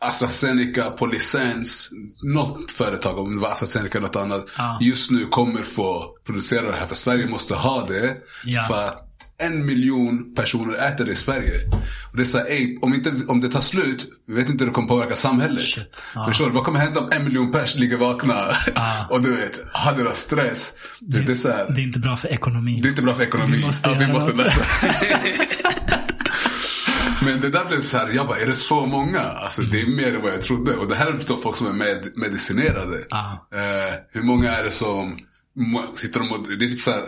[SPEAKER 2] AstraZeneca på licens, något företag, om det var AstraZeneca eller något annat,
[SPEAKER 1] Ja.
[SPEAKER 2] just nu kommer få producera det här. För Sverige måste ha det.
[SPEAKER 1] Ja.
[SPEAKER 2] För att en miljon personer äter det i Sverige. Och det är så här, ey, om, inte, om det tar slut, vi vet inte hur det kommer påverka samhället.
[SPEAKER 1] Shit. Ja.
[SPEAKER 2] Förstår du? Vad kommer hända om en miljon pers ligger vakna
[SPEAKER 1] Ja. [laughs]
[SPEAKER 2] och du vet, har deras stress? Det, det, är så här,
[SPEAKER 1] Det är inte bra för ekonomin.
[SPEAKER 2] det är inte bra för ekonomin.
[SPEAKER 1] Vi måste
[SPEAKER 2] ja, vi måste läsa. [laughs] Men det där blev så här, jag bara, är det så många? Alltså det är mer än vad jag trodde. Och det här är folk som är med, medicinerade.
[SPEAKER 1] Ja.
[SPEAKER 2] Eh, hur många är det som sitter och mår, det är typ så här,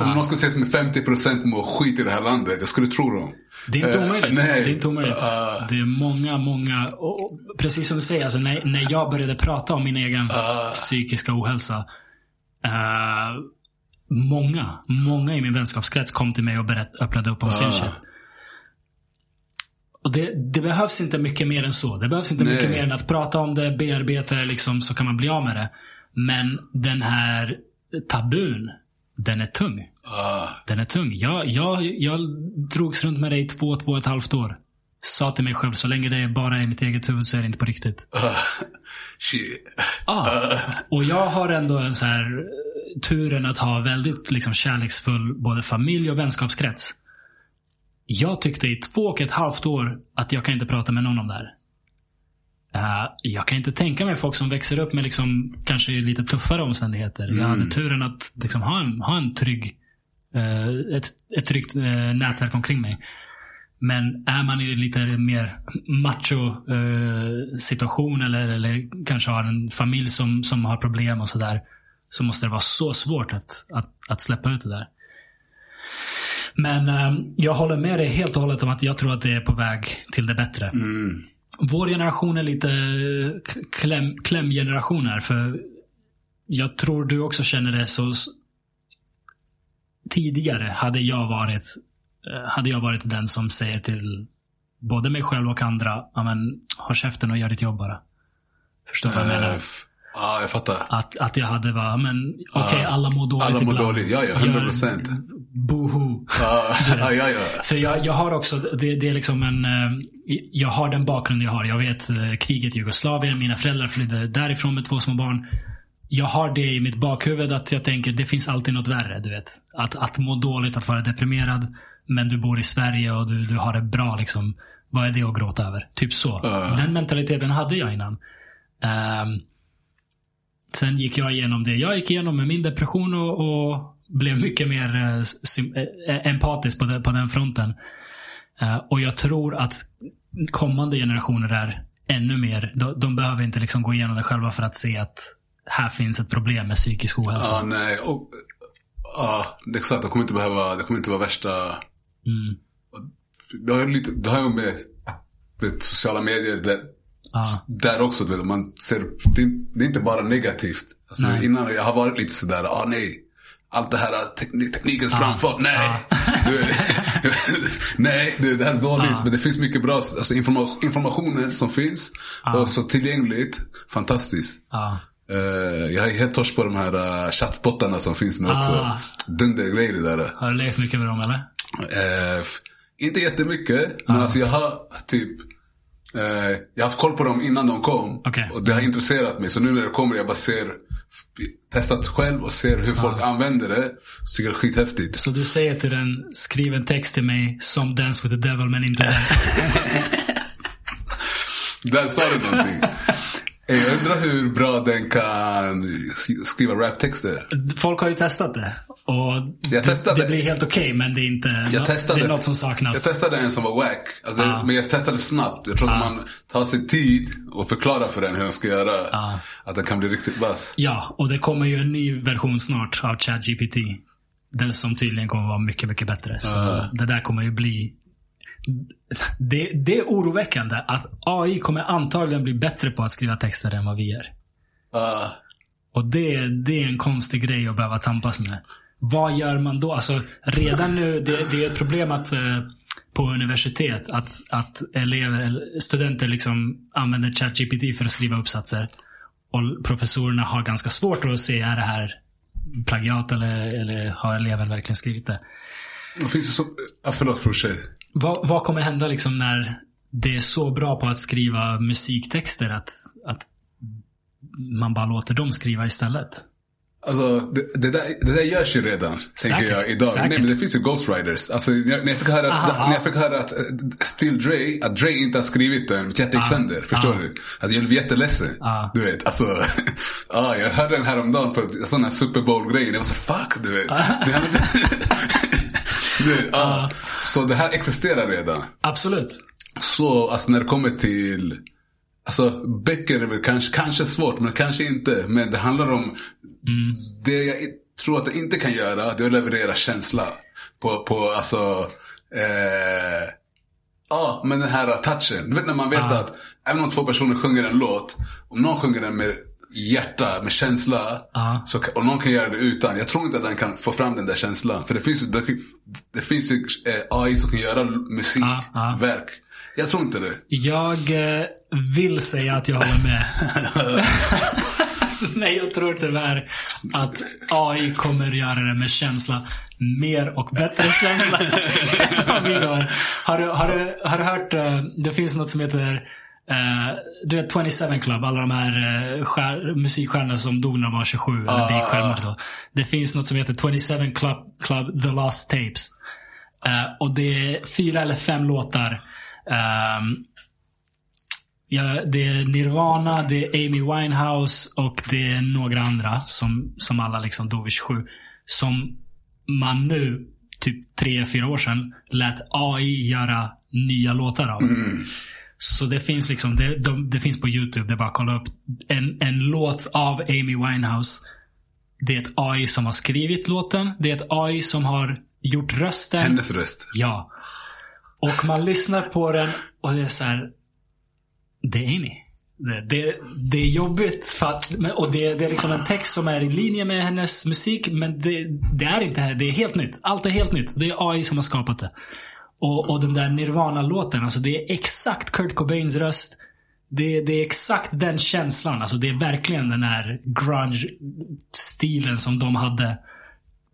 [SPEAKER 2] om någon skulle säga att med 50% mår skit i det här landet, jag skulle tro dem.
[SPEAKER 1] Det är inte
[SPEAKER 2] Eh,
[SPEAKER 1] omöjligt.
[SPEAKER 2] nej.
[SPEAKER 1] Det är inte omöjligt.
[SPEAKER 2] Ah.
[SPEAKER 1] det är många, många. Och, och, precis som du säger, alltså, när, när jag började prata om min egen
[SPEAKER 2] Ah.
[SPEAKER 1] psykiska ohälsa. många, många i min vänskapskrets kom till mig och berätt, öppnade upp om sin shit. Och det, det behövs inte mycket mer än så. Det behövs inte
[SPEAKER 2] Nej.
[SPEAKER 1] mycket mer än att prata om det, bearbeta det liksom, så kan man bli av med det. Men den här tabun, den är tung.
[SPEAKER 2] Ah,
[SPEAKER 1] Den är tung. Jag, jag, jag drogs runt med det i två, två och ett halvt år. Sa till mig själv, så länge det är bara i mitt eget huvud så är det inte på riktigt.
[SPEAKER 2] ah, [laughs] shit.
[SPEAKER 1] Ah. Och jag har ändå en så här turen att ha väldigt liksom, kärleksfull både familj och vänskapskrets. Jag tyckte i två och ett halvt år att jag kan inte prata med någon om det här. Eh, jag kan inte tänka mig folk som växer upp med liksom, kanske lite tuffare omständigheter. Jag hade turen att liksom, ha, en, ha en trygg, eh, ett, ett tryggt eh, nätverk omkring mig. Men är man i lite mer macho situation eller, eller kanske har en familj som, som har problem och sådär. Så måste det vara så svårt att, att, att släppa ut det där. Men jag håller med dig helt och hållet om att jag tror att det är på väg till det bättre.
[SPEAKER 2] Mm.
[SPEAKER 1] Vår generation är lite k- kläm, klämgeneration här. För jag tror du också känner det så. Tidigare hade jag varit eh, hade jag varit den som säger till både mig själv och andra, men, ha käften och gör ditt jobb bara. Förstår du vad jag menar?
[SPEAKER 2] Eh, Ja, jag fattar.
[SPEAKER 1] Att, att jag hade men okej alla mår dåligt
[SPEAKER 2] Alla mår
[SPEAKER 1] ibland.
[SPEAKER 2] dåligt. Ja, ja, 100 procent.
[SPEAKER 1] Boohoo.
[SPEAKER 2] Ja, ja, ja. [laughs]
[SPEAKER 1] För jag, jag har också, det, det är liksom en, eh, jag har den bakgrund jag har. Jag vet eh, kriget i Jugoslavien, mina föräldrar flydde därifrån med två små barn. Jag har det i mitt bakhuvud att jag tänker, det finns alltid något värre. Du vet. Att, att må dåligt, att vara deprimerad. Men du bor i Sverige och du, du har det bra. Liksom. Vad är det att gråta över? Typ så.
[SPEAKER 2] Ja.
[SPEAKER 1] Den mentaliteten hade jag innan. Ehm, sen gick jag igenom det jag gick igenom med min depression och, och blev mycket mer eh, sym- eh, empatisk på den, på den fronten. Eh, och jag tror att kommande generationer är ännu mer. De, de behöver inte liksom gå igenom det själva för att se att här finns ett problem med psykisk ohälsa.
[SPEAKER 2] Ja, nej. Och, ja, exakt. Det kommer inte behöva, det kommer inte vara värsta...
[SPEAKER 1] Mm.
[SPEAKER 2] Det har ju lite, det har ju med sociala medier, det,
[SPEAKER 1] Ja.
[SPEAKER 2] där också, du vet, man ser, det, det är inte bara negativt. Alltså, innan jag har varit lite sådär, ah nej. Allt det här teknik, teknikens
[SPEAKER 1] Ja.
[SPEAKER 2] framfart, nej. Du, [laughs] nej, du, det här är dåligt.
[SPEAKER 1] Ja.
[SPEAKER 2] Men det finns mycket bra, alltså informa, informationen som finns. Och så tillgängligt, fantastiskt. Eh, jag är helt torsk på de här uh, chattbottarna som finns nu
[SPEAKER 1] Ah.
[SPEAKER 2] också. Dundergrejer det där.
[SPEAKER 1] Har du lekt mycket med dem eller?
[SPEAKER 2] F- inte jättemycket, men alltså jag har typ eh, Jag har haft koll på dem innan de kom.
[SPEAKER 1] Okej.
[SPEAKER 2] Och det har intresserat mig. Så nu när det kommer, jag bara ser Testat själv och ser hur folk använder det. Så tycker jag det är skithäftigt.
[SPEAKER 1] Så du säger till den, skriv en text till mig som Dance with the Devil men inte den. [laughs]
[SPEAKER 2] Där sa du någonting. Jag undrar hur bra den kan sk- skriva raptexter.
[SPEAKER 1] Folk har ju testat det. Och
[SPEAKER 2] Jag testade.
[SPEAKER 1] det, blir helt okej men det är inte,
[SPEAKER 2] Jag testade.
[SPEAKER 1] det är något som saknas.
[SPEAKER 2] Jag testade en som var wack. Alltså
[SPEAKER 1] Ah.
[SPEAKER 2] Men jag testade snabbt. Jag tror att man tar sig tid och förklarar för den hur den ska göra.
[SPEAKER 1] Ah.
[SPEAKER 2] Att den kan bli riktigt vass.
[SPEAKER 1] Ja, och det kommer ju en ny version snart av ChatGPT. Den som tydligen kommer vara mycket, mycket bättre. Så
[SPEAKER 2] Ah.
[SPEAKER 1] det där kommer ju bli... Det, det är oroväckande att AI kommer antagligen bli bättre på att skriva texter än vad vi är.
[SPEAKER 2] Ah.
[SPEAKER 1] Och det, det är en konstig grej att behöva tampas med. Vad gör man då? Alltså redan nu, det, det är ett problem att eh, på universitet att, att elever, studenter liksom använder ChatGPT för att skriva uppsatser. Och professorerna har ganska svårt att se, är det här plagiat eller, eller har eleven verkligen skrivit det?
[SPEAKER 2] Det finns ju så... Ah, förlåt, fortsätt.
[SPEAKER 1] Vad, vad kommer hända liksom när det är så bra på att skriva musiktexter att, att man bara låter dem skriva istället?
[SPEAKER 2] Alltså, det, det, där, det där görs ju redan,
[SPEAKER 1] Säkert,
[SPEAKER 2] tänker jag idag.
[SPEAKER 1] säkert.
[SPEAKER 2] Nej, men det finns ju ghostwriters. Alltså, när, jag fick höra att,
[SPEAKER 1] Aha,
[SPEAKER 2] när jag fick höra att eh, Still Dre, att Dre inte har skrivit den, mitt hjärta gick sönder. Förstår
[SPEAKER 1] ah.
[SPEAKER 2] du? Att jag blev jätteledsen.
[SPEAKER 1] Ah.
[SPEAKER 2] Du vet, alltså. ja, [laughs] jag hörde den häromdagen på sån här Super Bowl-grej. Jag var så fuck, du vet. [laughs] [laughs] Det ja. Så det här existerar redan.
[SPEAKER 1] Absolut.
[SPEAKER 2] Så alltså när det kommer till Alltså böcker är väl kanske, kanske svårt men kanske inte. Men det handlar om Det jag tror att det inte kan göra det är att leverera känsla. På, på alltså eh, Ja men den här touchen. Du vet när man vet
[SPEAKER 1] Ah.
[SPEAKER 2] att Även om två personer sjunger en låt. Om någon sjunger den med hjärta, med känsla.
[SPEAKER 1] Ah.
[SPEAKER 2] Så, kan- och någon kan göra det utan. Jag tror inte att den kan få fram den där känslan. För det finns, det, det finns ju eh, AI som kan göra musikverk.
[SPEAKER 1] Ah, ah.
[SPEAKER 2] Jag tror inte det.
[SPEAKER 1] Jag eh, vill säga att jag håller med. [laughs] Men jag tror tyvärr att AI kommer göra det med känsla. Mer och bättre känsla. [laughs] Har, du, har, du, har du hört, eh, det finns något som heter eh, du vet 27 Club, alla de här uh, skär, musikstjärnorna som dog när de var 27 eller
[SPEAKER 2] Ah,
[SPEAKER 1] begick självmord. Så. Det finns något som heter 27 Club, Club The Lost Tapes. Eh, och det är fyra eller fem låtar. Ehm, ja, det är Nirvana, det är Amy Winehouse och det är några andra som, som alla liksom dog vid 27. Som man nu, typ tre fyra år sedan, lät AI göra nya låtar av. Så det finns liksom, det, de, det finns på YouTube, det är bara att kolla upp en, en låt av Amy Winehouse. Det är ett AI som har skrivit låten. Det är ett AI som har gjort rösten.
[SPEAKER 2] Hennes röst.
[SPEAKER 1] Ja. Och man lyssnar på den och det är så här. Det är Amy. Det, det, det är jobbigt för att, och det, det är liksom en text som är i linje med hennes musik. Men det, det är inte här. Det är helt nytt. Allt är helt nytt. Det är AI som har skapat det. Och, och den där Nirvana-låten, alltså det är exakt Kurt Cobains röst. Det, det är exakt den känslan. Alltså det är verkligen den här grunge-stilen som de hade.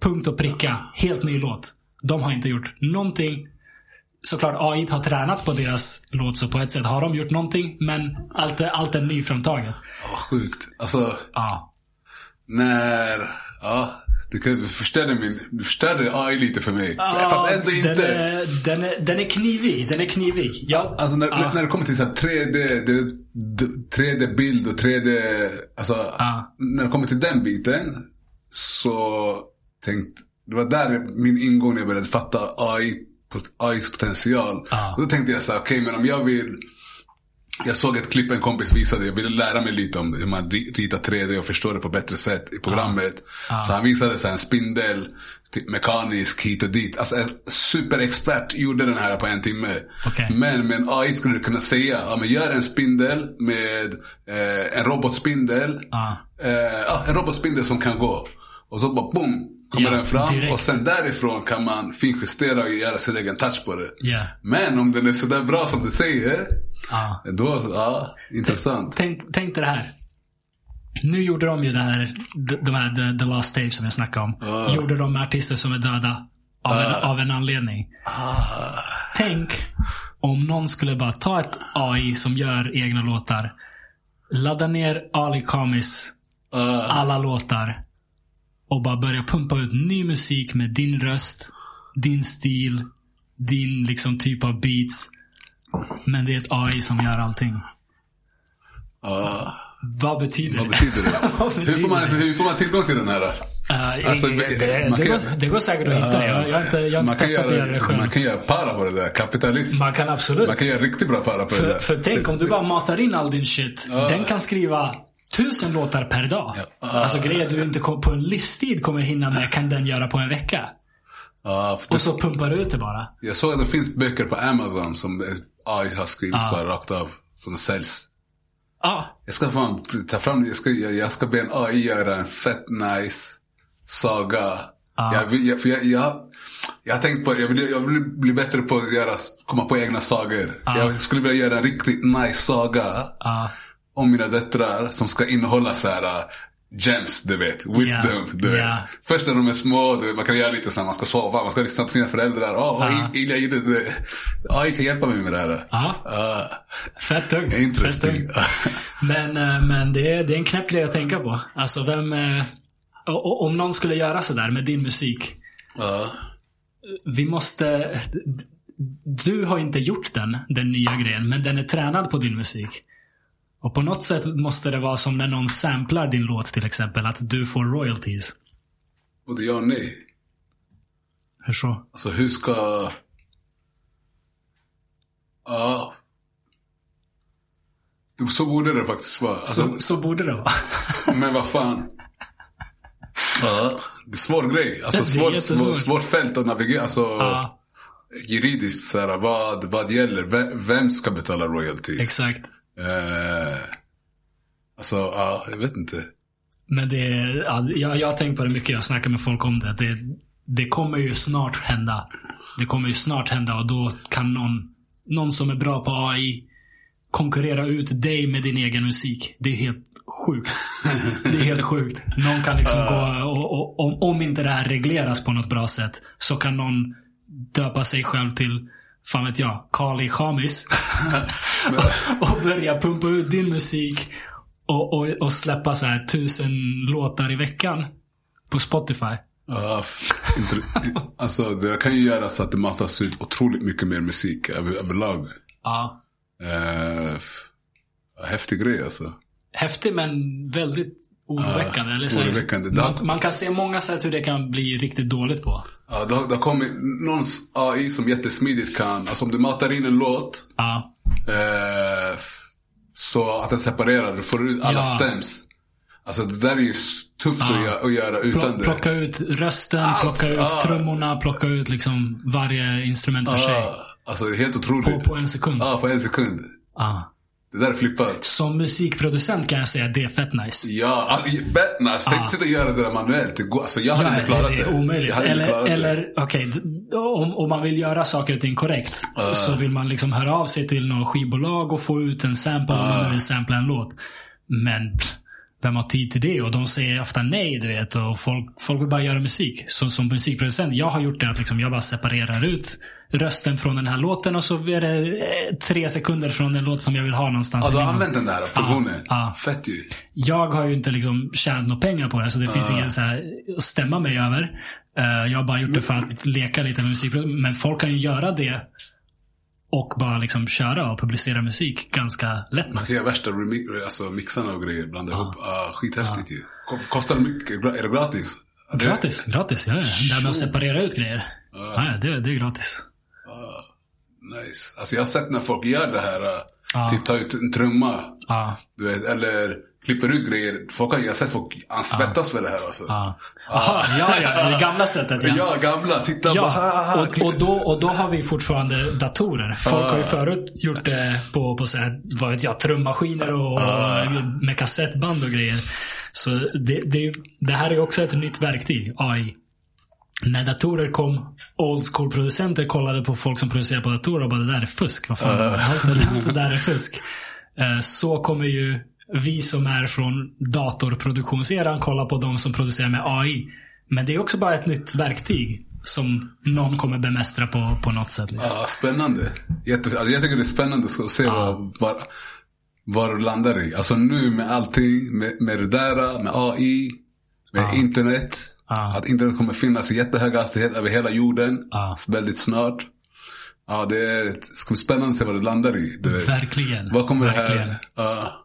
[SPEAKER 1] Punkt och pricka. Helt ny låt. De har inte gjort någonting. Såklart AI har tränat på deras låt så på ett sätt har de gjort någonting. Men allt är, allt är nyframtaget.
[SPEAKER 2] Vad sjukt. Alltså,
[SPEAKER 1] Ja.
[SPEAKER 2] när... Ja, du, förstörde min, du förstörde AI lite för mig. Fast ändå inte.
[SPEAKER 1] Den är, den, är, den är knivig. Den är knivig. Jag,
[SPEAKER 2] Alltså när,
[SPEAKER 1] Ja.
[SPEAKER 2] när det kommer till så här 3D, det, det, 3D-bild och 3D... Alltså,
[SPEAKER 1] Ja.
[SPEAKER 2] när det kommer till den biten så tänkte... Det var där min ingång när jag började fatta AI, AIs potential.
[SPEAKER 1] Ja.
[SPEAKER 2] Och då tänkte jag så här, okej men om jag vill... Jag såg ett klipp en kompis visade. Jag ville lära mig lite om hur man ri- ritar 3D och förstår det på bättre sätt i programmet. Så han visade så en spindel, typ mekanisk hit och dit. Alltså en superexpert gjorde den här på en timme.
[SPEAKER 1] Okej.
[SPEAKER 2] Men med en AI skulle du kunna säga, ja men gör en spindel med eh, en robotspindel.
[SPEAKER 1] Ja.
[SPEAKER 2] Eh, en robotspindel som kan gå. Och så bara boom, kommer
[SPEAKER 1] Ja,
[SPEAKER 2] den fram.
[SPEAKER 1] direkt.
[SPEAKER 2] Och sen därifrån kan man finjustera och göra sin egen touch på det.
[SPEAKER 1] Ja.
[SPEAKER 2] Men om den är sådär bra som du säger.
[SPEAKER 1] Ja.
[SPEAKER 2] Då, ja, intressant.
[SPEAKER 1] Tänk, tänk dig det här. Nu gjorde de ju det här, de, här The, the Last Tape som jag snackade om.
[SPEAKER 2] Ja.
[SPEAKER 1] Gjorde de med artister som är döda. Av, en, av en anledning.
[SPEAKER 2] Ah.
[SPEAKER 1] Tänk om någon skulle bara ta ett AI som gör egna låtar. Ladda ner Ali Kamis
[SPEAKER 2] Ah,
[SPEAKER 1] alla låtar. Och bara börja pumpa ut ny musik med din röst, din stil, din liksom typ av beats. Men det är ett AI som gör allting.
[SPEAKER 2] ah.
[SPEAKER 1] Vad betyder
[SPEAKER 2] Vad
[SPEAKER 1] det?
[SPEAKER 2] betyder det? [laughs]
[SPEAKER 1] Vad
[SPEAKER 2] hur, får man,
[SPEAKER 1] det?
[SPEAKER 2] hur får man tillgång till den här?
[SPEAKER 1] Uh,
[SPEAKER 2] Alltså,
[SPEAKER 1] det, det,
[SPEAKER 2] kan
[SPEAKER 1] går,
[SPEAKER 2] göra-
[SPEAKER 1] det går säkert att hitta. Jag, jag har inte, jag har inte testat att göra det
[SPEAKER 2] göra,
[SPEAKER 1] själv.
[SPEAKER 2] man kan göra para på det där. Kapitalism.
[SPEAKER 1] Man kan absolut.
[SPEAKER 2] Man kan göra riktigt bra para på det
[SPEAKER 1] För,
[SPEAKER 2] där.
[SPEAKER 1] för tänk om du bara matar in all din shit. Den kan skriva tusen låtar per dag.
[SPEAKER 2] Ja.
[SPEAKER 1] Alltså grejer du inte på en livstid kommer hinna med kan den göra på en vecka.
[SPEAKER 2] För
[SPEAKER 1] Och så pumpar du ut det bara.
[SPEAKER 2] Jag såg att det finns böcker på Amazon som AI har skrivits
[SPEAKER 1] Ah.
[SPEAKER 2] bara rakt av. Som säljs.
[SPEAKER 1] Ja,
[SPEAKER 2] Jag ska fan ta fram jag ska, jag, jag ska be en AI göra en fett nice saga.
[SPEAKER 1] Ah.
[SPEAKER 2] Jag, vill- jag, för jag, jag, jag har tänkt på, jag vill, jag vill bli bättre på att göra, komma på egna sagor.
[SPEAKER 1] Ah.
[SPEAKER 2] Jag skulle vilja göra en riktigt nice saga
[SPEAKER 1] ja,
[SPEAKER 2] om mina döttrar som ska innehålla så här uh, gems, du vet. Wisdom, du vet.
[SPEAKER 1] Ja.
[SPEAKER 2] Först när de är små, vet, man kan göra lite så när man ska sova, man ska lyssna på sina föräldrar. Oh,
[SPEAKER 1] Ja.
[SPEAKER 2] Ilja gjorde det. AI kan hjälpa mig med det här. Uh,
[SPEAKER 1] Fett tungt.
[SPEAKER 2] Interesting.
[SPEAKER 1] Men, eh, men det, är, det är en knäpp grej att tänka på. Alltså vem... och- Om någon skulle göra sådär med din musik.
[SPEAKER 2] Ja.
[SPEAKER 1] Vi måste... Du har inte gjort den, den nya grejen, men den är tränad på din musik. Och på något sätt måste det vara som när någon samplar din låt till exempel, att du får royalties.
[SPEAKER 2] Både ja och nej.
[SPEAKER 1] Hur så?
[SPEAKER 2] Alltså hur ska... Ja. Det- Så borde det faktiskt vara. Alltså,
[SPEAKER 1] Så, så borde det vara. [laughs]
[SPEAKER 2] Men vad fan. Ja. Det är svår grej. Alltså
[SPEAKER 1] Det jättesvårt.
[SPEAKER 2] svårt, svårt fält att navigera. Alltså,
[SPEAKER 1] Ja,
[SPEAKER 2] Juridiskt, så här, vad, vad gäller? Vem, vem ska betala royalties?
[SPEAKER 1] exakt.
[SPEAKER 2] Eh, alltså, ja, jag vet inte.
[SPEAKER 1] Men det är, ja, jag, jag har tänkt på det mycket. Jag snackar med folk om det. det. Det kommer ju snart hända. Det kommer ju snart hända och då kan någon, någon som är bra på AI konkurrera ut dig med din egen musik. Det är helt sjukt. Det är helt sjukt. Någon kan liksom gå, och, och, om, om inte det här regleras på något bra sätt så kan någon döpa sig själv till, fan vet jag, Kali Khamis. [laughs] och, och börja pumpa ut din musik och, och, och släppa så här tusen låtar i veckan på Spotify.
[SPEAKER 2] Inte, alltså det kan ju göra så att det matas ut otroligt mycket mer musik över, överlag.
[SPEAKER 1] Ja.
[SPEAKER 2] Eh, f- häftig grej alltså.
[SPEAKER 1] Häftig men väldigt oroväckande. eller så här,
[SPEAKER 2] oroväckande.
[SPEAKER 1] Man, man kan se många sätt hur det kan bli riktigt dåligt på.
[SPEAKER 2] Ja, det, har, det har kommit någons AI som jättesmidigt kan, alltså om du matar in en låt
[SPEAKER 1] Ja.
[SPEAKER 2] eh, så att den separerar, du får ut alla
[SPEAKER 1] Ja.
[SPEAKER 2] stems. Alltså det där är ju tufft
[SPEAKER 1] Ja.
[SPEAKER 2] att, göra, att göra utan
[SPEAKER 1] Plock,
[SPEAKER 2] det.
[SPEAKER 1] plocka ut rösten,
[SPEAKER 2] Allt,
[SPEAKER 1] plocka ut
[SPEAKER 2] ja.
[SPEAKER 1] trummorna, plocka ut liksom varje instrument för sig.
[SPEAKER 2] Ja, alltså helt
[SPEAKER 1] På,
[SPEAKER 2] otroligt.
[SPEAKER 1] på en sekund.
[SPEAKER 2] Ja, på en sekund.
[SPEAKER 1] Ja.
[SPEAKER 2] Det där är flippat.
[SPEAKER 1] Som musikproducent kan jag säga att det är fett nice.
[SPEAKER 2] Ja, all- fett nice. Tänk
[SPEAKER 1] Ja.
[SPEAKER 2] sitta och göra det där manuellt. Det går, alltså jag hade
[SPEAKER 1] Ja,
[SPEAKER 2] inte klarat
[SPEAKER 1] det
[SPEAKER 2] det.
[SPEAKER 1] är omöjligt. Eller, eller okej, d- om, om man vill göra saker och ting korrekt så vill man liksom höra av sig till något skivbolag och få ut en sample om man vill sampla en låt. Men pff, vem har tid till det? Och de säger ofta nej, du vet. Och folk, folk vill bara göra musik. Så som musikproducent, jag har gjort det att liksom jag bara separerar ut rösten från den här låten och så är det eh, tre sekunder från den låt som jag vill ha någonstans.
[SPEAKER 2] Ja, du har använt den där funktionen.
[SPEAKER 1] ja.
[SPEAKER 2] Fett ju.
[SPEAKER 1] Jag har ju inte liksom tjänat några pengar på det, så det finns ingen så här att stämma mig över. Eh, jag har bara gjort det för att leka lite med musik. Men folk kan ju göra det och bara liksom köra och publicera musik ganska lätt.
[SPEAKER 2] Man kan göra värsta remi- alltså mixarna och grejer. Blanda ihop. Uh, skithäftigt ju. Ko- Kostar det mycket? Är det gratis? Ja, det-
[SPEAKER 1] Gratis, gratis. Ja, ja. Det här med att separera ut grejer. Ja, ja, det, det är gratis.
[SPEAKER 2] Nice. Alltså jag har sett när folk gör det här. uh,
[SPEAKER 1] Ja.
[SPEAKER 2] Typ tar ut en trumma.
[SPEAKER 1] Ja,
[SPEAKER 2] Du vet, eller klipper ut grejer. Folk har, jag har sett folk ansvettas för det här alltså.
[SPEAKER 1] ja. Aha, ja, ja. Det gamla sättet. Ja.
[SPEAKER 2] Ja, gamla. Sitta och bara... ha,
[SPEAKER 1] Ja,
[SPEAKER 2] ha,
[SPEAKER 1] och, och, då, och då har vi fortfarande datorer. Folk har ju förut gjort det på, på så här, vad vet jag, trummaskiner och, och med kassettband och grejer. Så det, det, det här är ju också ett nytt verktyg, AI. När datorer kom, old school-producenter kollade på folk som producerar på datorer och bara det där är fusk. Vad fan, det, där, det där är fusk. Eh, Så kommer ju vi som är från datorproduktionseran kolla på de som producerar med AI. Men det är också bara ett nytt verktyg som någon kommer bemästra på, på något sätt. Liksom.
[SPEAKER 2] Ja, spännande. Jätte, alltså jag tycker det är spännande att se vad, vad, vad det landar i. Alltså nu med allting, med, med det där, med AI, med internet.
[SPEAKER 1] Ja.
[SPEAKER 2] Att internet kommer finnas i jättehög hastighet över hela jorden.
[SPEAKER 1] Ja.
[SPEAKER 2] Väldigt snart. Ja, det är, ska bli spännande att se vad det landar i. Det,
[SPEAKER 1] Verkligen.
[SPEAKER 2] vad kommer
[SPEAKER 1] Verkligen.
[SPEAKER 2] det här... Ja.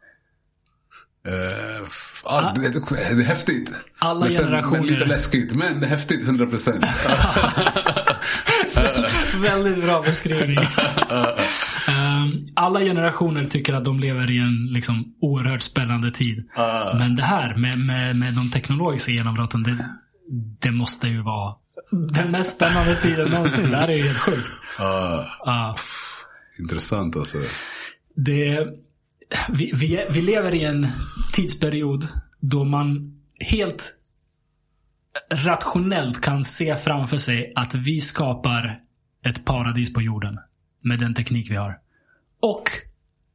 [SPEAKER 2] F- ja, det, det, det är häftigt.
[SPEAKER 1] Alla
[SPEAKER 2] men sen,
[SPEAKER 1] generationer.
[SPEAKER 2] Men lite läskigt, men det är häftigt 100 procent. [laughs]
[SPEAKER 1] Väldigt bra beskrivning. [laughs] Ehm, alla generationer tycker att de lever i en liksom, oerhört spännande tid. Men det här med, med, med de teknologiska genombrotten, det, det måste ju vara den mest spännande tiden någonsin. Det här är ju helt sjukt. Ja.
[SPEAKER 2] Intressant alltså.
[SPEAKER 1] det, vi, vi, vi lever i en tidsperiod då man helt rationellt kan se framför sig att vi skapar ett paradis på jorden med den teknik vi har. Och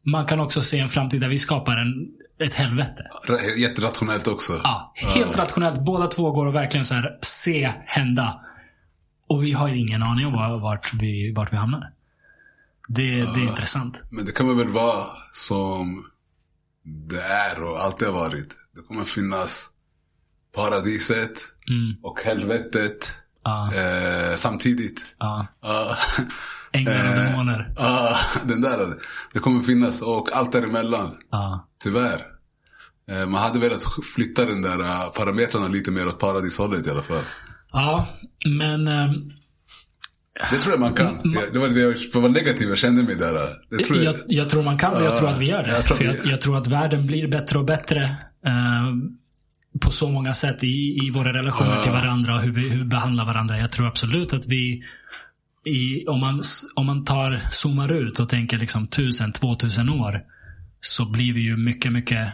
[SPEAKER 1] man kan också se en framtid där vi skapar en, ett helvete.
[SPEAKER 2] Ra- Jätterationellt också.
[SPEAKER 1] Ja, helt rationellt. Båda två går att verkligen så här se hända. Och vi har ingen aning om var- vart vi, vart vi hamnar. Det, det är intressant.
[SPEAKER 2] Men det kommer väl vara som det är och alltid har varit. Det kommer finnas paradiset
[SPEAKER 1] Mm.
[SPEAKER 2] och helvetet
[SPEAKER 1] Ja,
[SPEAKER 2] eh, samtidigt.
[SPEAKER 1] ja.
[SPEAKER 2] Ja.
[SPEAKER 1] Änglar och
[SPEAKER 2] Eh,
[SPEAKER 1] demoner.
[SPEAKER 2] Ja, den där. Det kommer finnas och allt däremellan.
[SPEAKER 1] Ja.
[SPEAKER 2] Tyvärr. Eh, man hade velat flytta den där eh, parametrarna lite mer åt paradishållet i alla fall.
[SPEAKER 1] ja, men ehm,
[SPEAKER 2] Det tror jag man kan. Jag- Det var det jag, för att vara negativ jag kände mig där. Det tror jag.
[SPEAKER 1] jag, jag tror man kan och jag
[SPEAKER 2] Ja,
[SPEAKER 1] tror att vi gör det.
[SPEAKER 2] jag tror
[SPEAKER 1] För
[SPEAKER 2] vi-
[SPEAKER 1] jag, tror att världen blir bättre och bättre eh, på så många sätt i, i våra relationer till varandra och hur vi, hur vi behandlar varandra. Jag tror absolut att vi, i, om, man, om man tar, zoomar ut och tänker liksom tusen, två tusen år, så blir vi ju mycket, mycket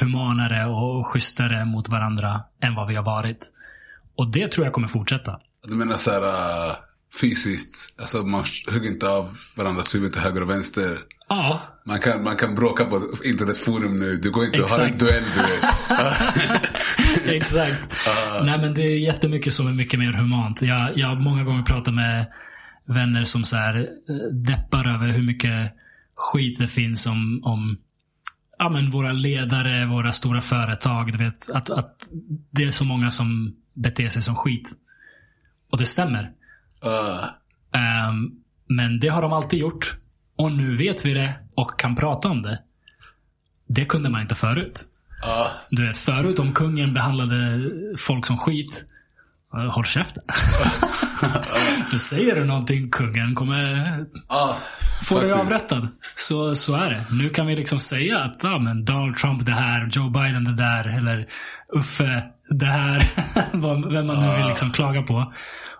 [SPEAKER 1] humanare och schysstare mot varandra än vad vi har varit. Och det tror jag kommer fortsätta.
[SPEAKER 2] Du menar så här uh, fysiskt. Alltså man hugger inte av varandras huvud till höger och vänster.
[SPEAKER 1] Ja,
[SPEAKER 2] Man kan, man kan bråka på internetforum nu. Du går inte och har en
[SPEAKER 1] Exakt.
[SPEAKER 2] duell du vet. [laughs]
[SPEAKER 1] Exakt. [laughs] Nej men det är jättemycket som är mycket mer humant. Jag, jag har många gånger pratat med vänner som så här eh, deppar över hur mycket skit det finns om, om ja, men våra ledare, våra stora företag. Du vet, att, att det är så många som beter sig som skit. Och det stämmer.
[SPEAKER 2] Uh,
[SPEAKER 1] Ehm, men det har de alltid gjort. Och nu vet vi det och kan prata om det. Det kunde man inte förut.
[SPEAKER 2] uh,
[SPEAKER 1] Du vet, förut om kungen behandlade folk som skit. eh, Håll käften. [laughs] För säger du någonting, kungen kommer
[SPEAKER 2] uh,
[SPEAKER 1] få dig avrättad. Så, så är det. Nu kan vi liksom säga att ja, men Donald Trump det här, Joe Biden det där, eller Uffe det här. [laughs] Vad- Vem man nu vill liksom klaga på.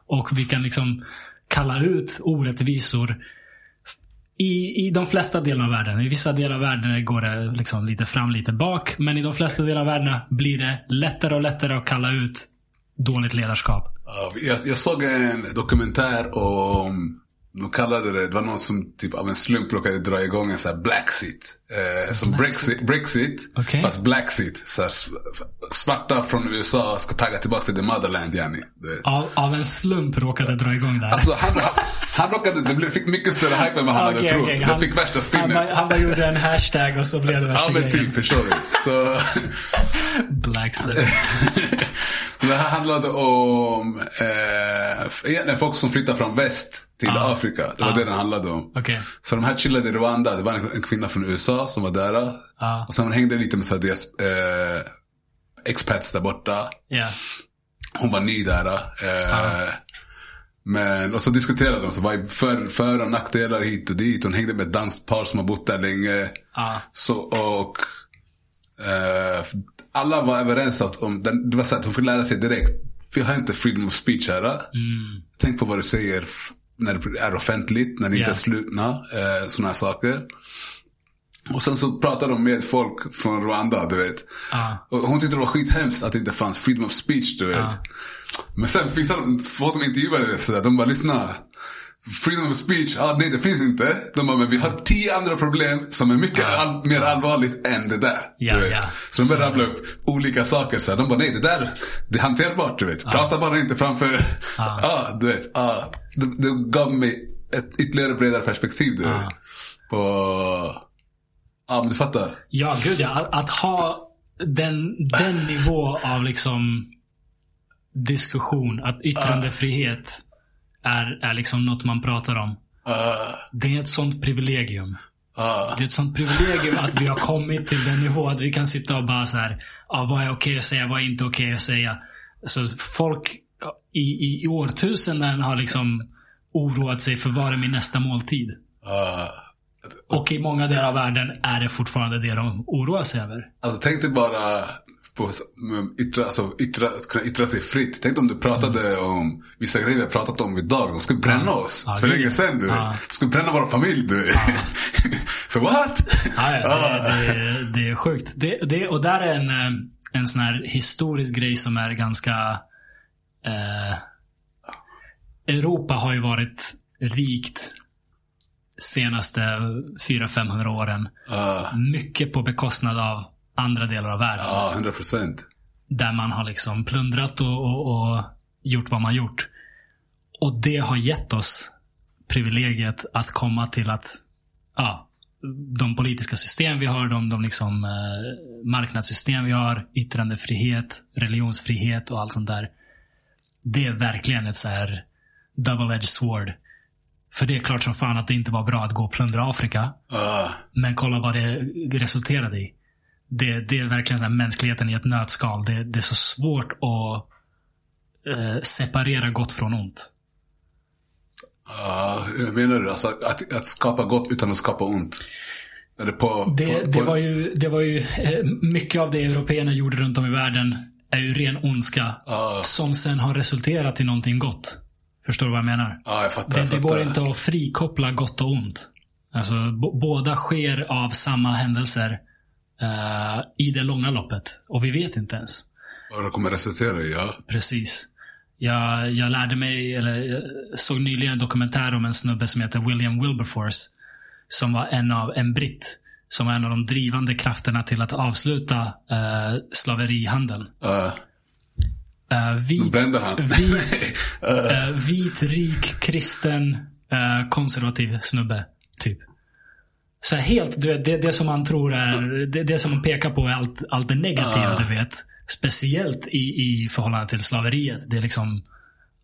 [SPEAKER 1] Och vi kan liksom kalla ut orättvisor i, I de flesta delar av världen. I vissa delar av världen går det liksom lite fram, lite bak. Men i de flesta delar av världen blir det lättare och lättare att kalla ut dåligt ledarskap.
[SPEAKER 2] Ja, jag, jag såg en dokumentär om, de kallade det, det var någon som typ av en slump råkade dra igång en sån här Blacksit. Eh, som Brexit, Brexit
[SPEAKER 1] Okej.
[SPEAKER 2] fast Blacksit. Så här, svarta från USA ska tagga tillbaka till the motherland yani.
[SPEAKER 1] Av, av en slump råkade dra igång det här.
[SPEAKER 2] Alltså han, han, han råkade, det blev- fick mycket större hype än vad han hade
[SPEAKER 1] Okej,
[SPEAKER 2] trott.
[SPEAKER 1] okej.
[SPEAKER 2] Det
[SPEAKER 1] Han-
[SPEAKER 2] fick värsta
[SPEAKER 1] han,
[SPEAKER 2] spinnet.
[SPEAKER 1] bara, han bara gjorde en hashtag och så blev det
[SPEAKER 2] Ja
[SPEAKER 1] värsta
[SPEAKER 2] men
[SPEAKER 1] grejen.
[SPEAKER 2] typ, förstår du. Så,
[SPEAKER 1] Black Slip. [laughs]
[SPEAKER 2] det här handlade om eh, folk som flyttar från väst till
[SPEAKER 1] Ah.
[SPEAKER 2] Afrika. Det var
[SPEAKER 1] Ah.
[SPEAKER 2] det den handlade om.
[SPEAKER 1] Okej.
[SPEAKER 2] Så de här chillade i Rwanda. Det var en, en kvinna från USA som var där.
[SPEAKER 1] Ja.
[SPEAKER 2] Och sen hängde lite med så här, deras eh, expats där borta.
[SPEAKER 1] Ja.
[SPEAKER 2] Hon var ny där. Eh,
[SPEAKER 1] Ah.
[SPEAKER 2] Men, och så diskuterade de så vad för, för och nackdelar hit och dit. Hon hängde med ett danskt par som har bott där länge.
[SPEAKER 1] Ja.
[SPEAKER 2] Så, och eh, alla var överens att om, den, det var så att hon fick lära sig direkt. Vi har inte freedom of speech här.
[SPEAKER 1] Mm.
[SPEAKER 2] Tänk på vad du säger när det är offentligt, när det inte
[SPEAKER 1] Ja.
[SPEAKER 2] är slutna. Eh, sådana här saker. Och sen så pratade de med folk från Rwanda, du vet.
[SPEAKER 1] Ja.
[SPEAKER 2] Och hon tyckte det var skithemskt att det inte fanns freedom of speech, du vet.
[SPEAKER 1] Ja.
[SPEAKER 2] Men sen finns det folk som intervjuade det sådär, de bara lyssna. Freedom of speech, ah, nej det finns inte. De bara, men vi har tio andra problem som är mycket all, mer allvarligt än det där.
[SPEAKER 1] Ja, ja.
[SPEAKER 2] Så de började rabbla upp olika saker. Så här, de bara, nej det där, det är hanterbart du vet. Prata bara inte framför, ah, [laughs] du vet. Ah, det, det gav mig ett ytterligare bredare perspektiv du vet. På, ja men du fattar.
[SPEAKER 1] Ja, gud ja. Att, att ha den, den nivå av liksom diskussion, att yttrandefrihet är, är liksom något man pratar om.
[SPEAKER 2] Ah,
[SPEAKER 1] Det är ett sånt privilegium.
[SPEAKER 2] ah,
[SPEAKER 1] Det är ett sånt privilegium att vi har kommit till den nivå att vi kan sitta och bara så här, ja, vad är okej att säga, vad är inte okej att säga. Så folk i, i, i årtusenden har liksom oroat sig för vad är min nästa måltid.
[SPEAKER 2] ah.
[SPEAKER 1] Och i många delar av världen är det fortfarande det de oroar sig över.
[SPEAKER 2] Alltså tänk dig bara på mm, yttra, alltså, yttra, att kunna yttra sig fritt. Tänk om du pratade om vissa grejer vi har pratat om idag. De skulle bränna oss
[SPEAKER 1] Ja,
[SPEAKER 2] för länge sedan du
[SPEAKER 1] Ja.
[SPEAKER 2] vet. De skulle bränna vår familj du vet. [laughs] Så what?
[SPEAKER 1] Ja, ja, det, det, det är sjukt. Det, det, och där är en, eh, en sån här historisk grej som är ganska... Eh, Europa har ju varit rikt senaste 400-500 åren.
[SPEAKER 2] Ah,
[SPEAKER 1] Mycket på bekostnad av andra delar av världen.
[SPEAKER 2] Ja, hundra procent.
[SPEAKER 1] Där man har liksom plundrat och, och, och gjort vad man gjort. Och det har gett oss privilegiet att komma till att ja, de politiska system vi har, de, de liksom, eh, marknadssystem vi har, yttrandefrihet, religionsfrihet och allt sånt där. Det är verkligen ett så här double-edged sword. För det är klart som fan att det inte var bra att gå och plundra Afrika.
[SPEAKER 2] Ah,
[SPEAKER 1] Men kolla vad det resulterade i. Det, det är verkligen så här mänskligheten i ett nötskal. Det, det är så svårt att eh, separera gott från ont.
[SPEAKER 2] ah, hur menar du? Alltså att, att skapa gott utan att skapa ont? Det på...
[SPEAKER 1] Det,
[SPEAKER 2] på,
[SPEAKER 1] det
[SPEAKER 2] på
[SPEAKER 1] var ju, det var ju eh, mycket av det européerna gjorde runt om i världen är ju ren ondska.
[SPEAKER 2] Ah,
[SPEAKER 1] Som sen har resulterat i någonting gott. Förstår du vad jag menar?
[SPEAKER 2] ah, jag fattar.
[SPEAKER 1] Det,
[SPEAKER 2] jag
[SPEAKER 1] det går inte att frikoppla gott och ont. Alltså, båda sker av samma händelser eh, i det långa loppet. Och vi vet inte ens.
[SPEAKER 2] Vad det kommer resultera i, ja.
[SPEAKER 1] Precis. Jag, jag lärde mig, eller såg nyligen en dokumentär om en snubbe som heter William Wilberforce. Som var en av, en britt. Som var en av de drivande krafterna till att avsluta eh, slaverihandeln. Eh,
[SPEAKER 2] då
[SPEAKER 1] vit, vit, [laughs] eh, vit, rik, kristen, eh, konservativ snubbe. Typ. Så här helt, det, det som man tror är, det, det som man pekar på är allt, allt det negativa,
[SPEAKER 2] Ah.
[SPEAKER 1] du vet. Speciellt i, i förhållande till slaveriet. Det är liksom,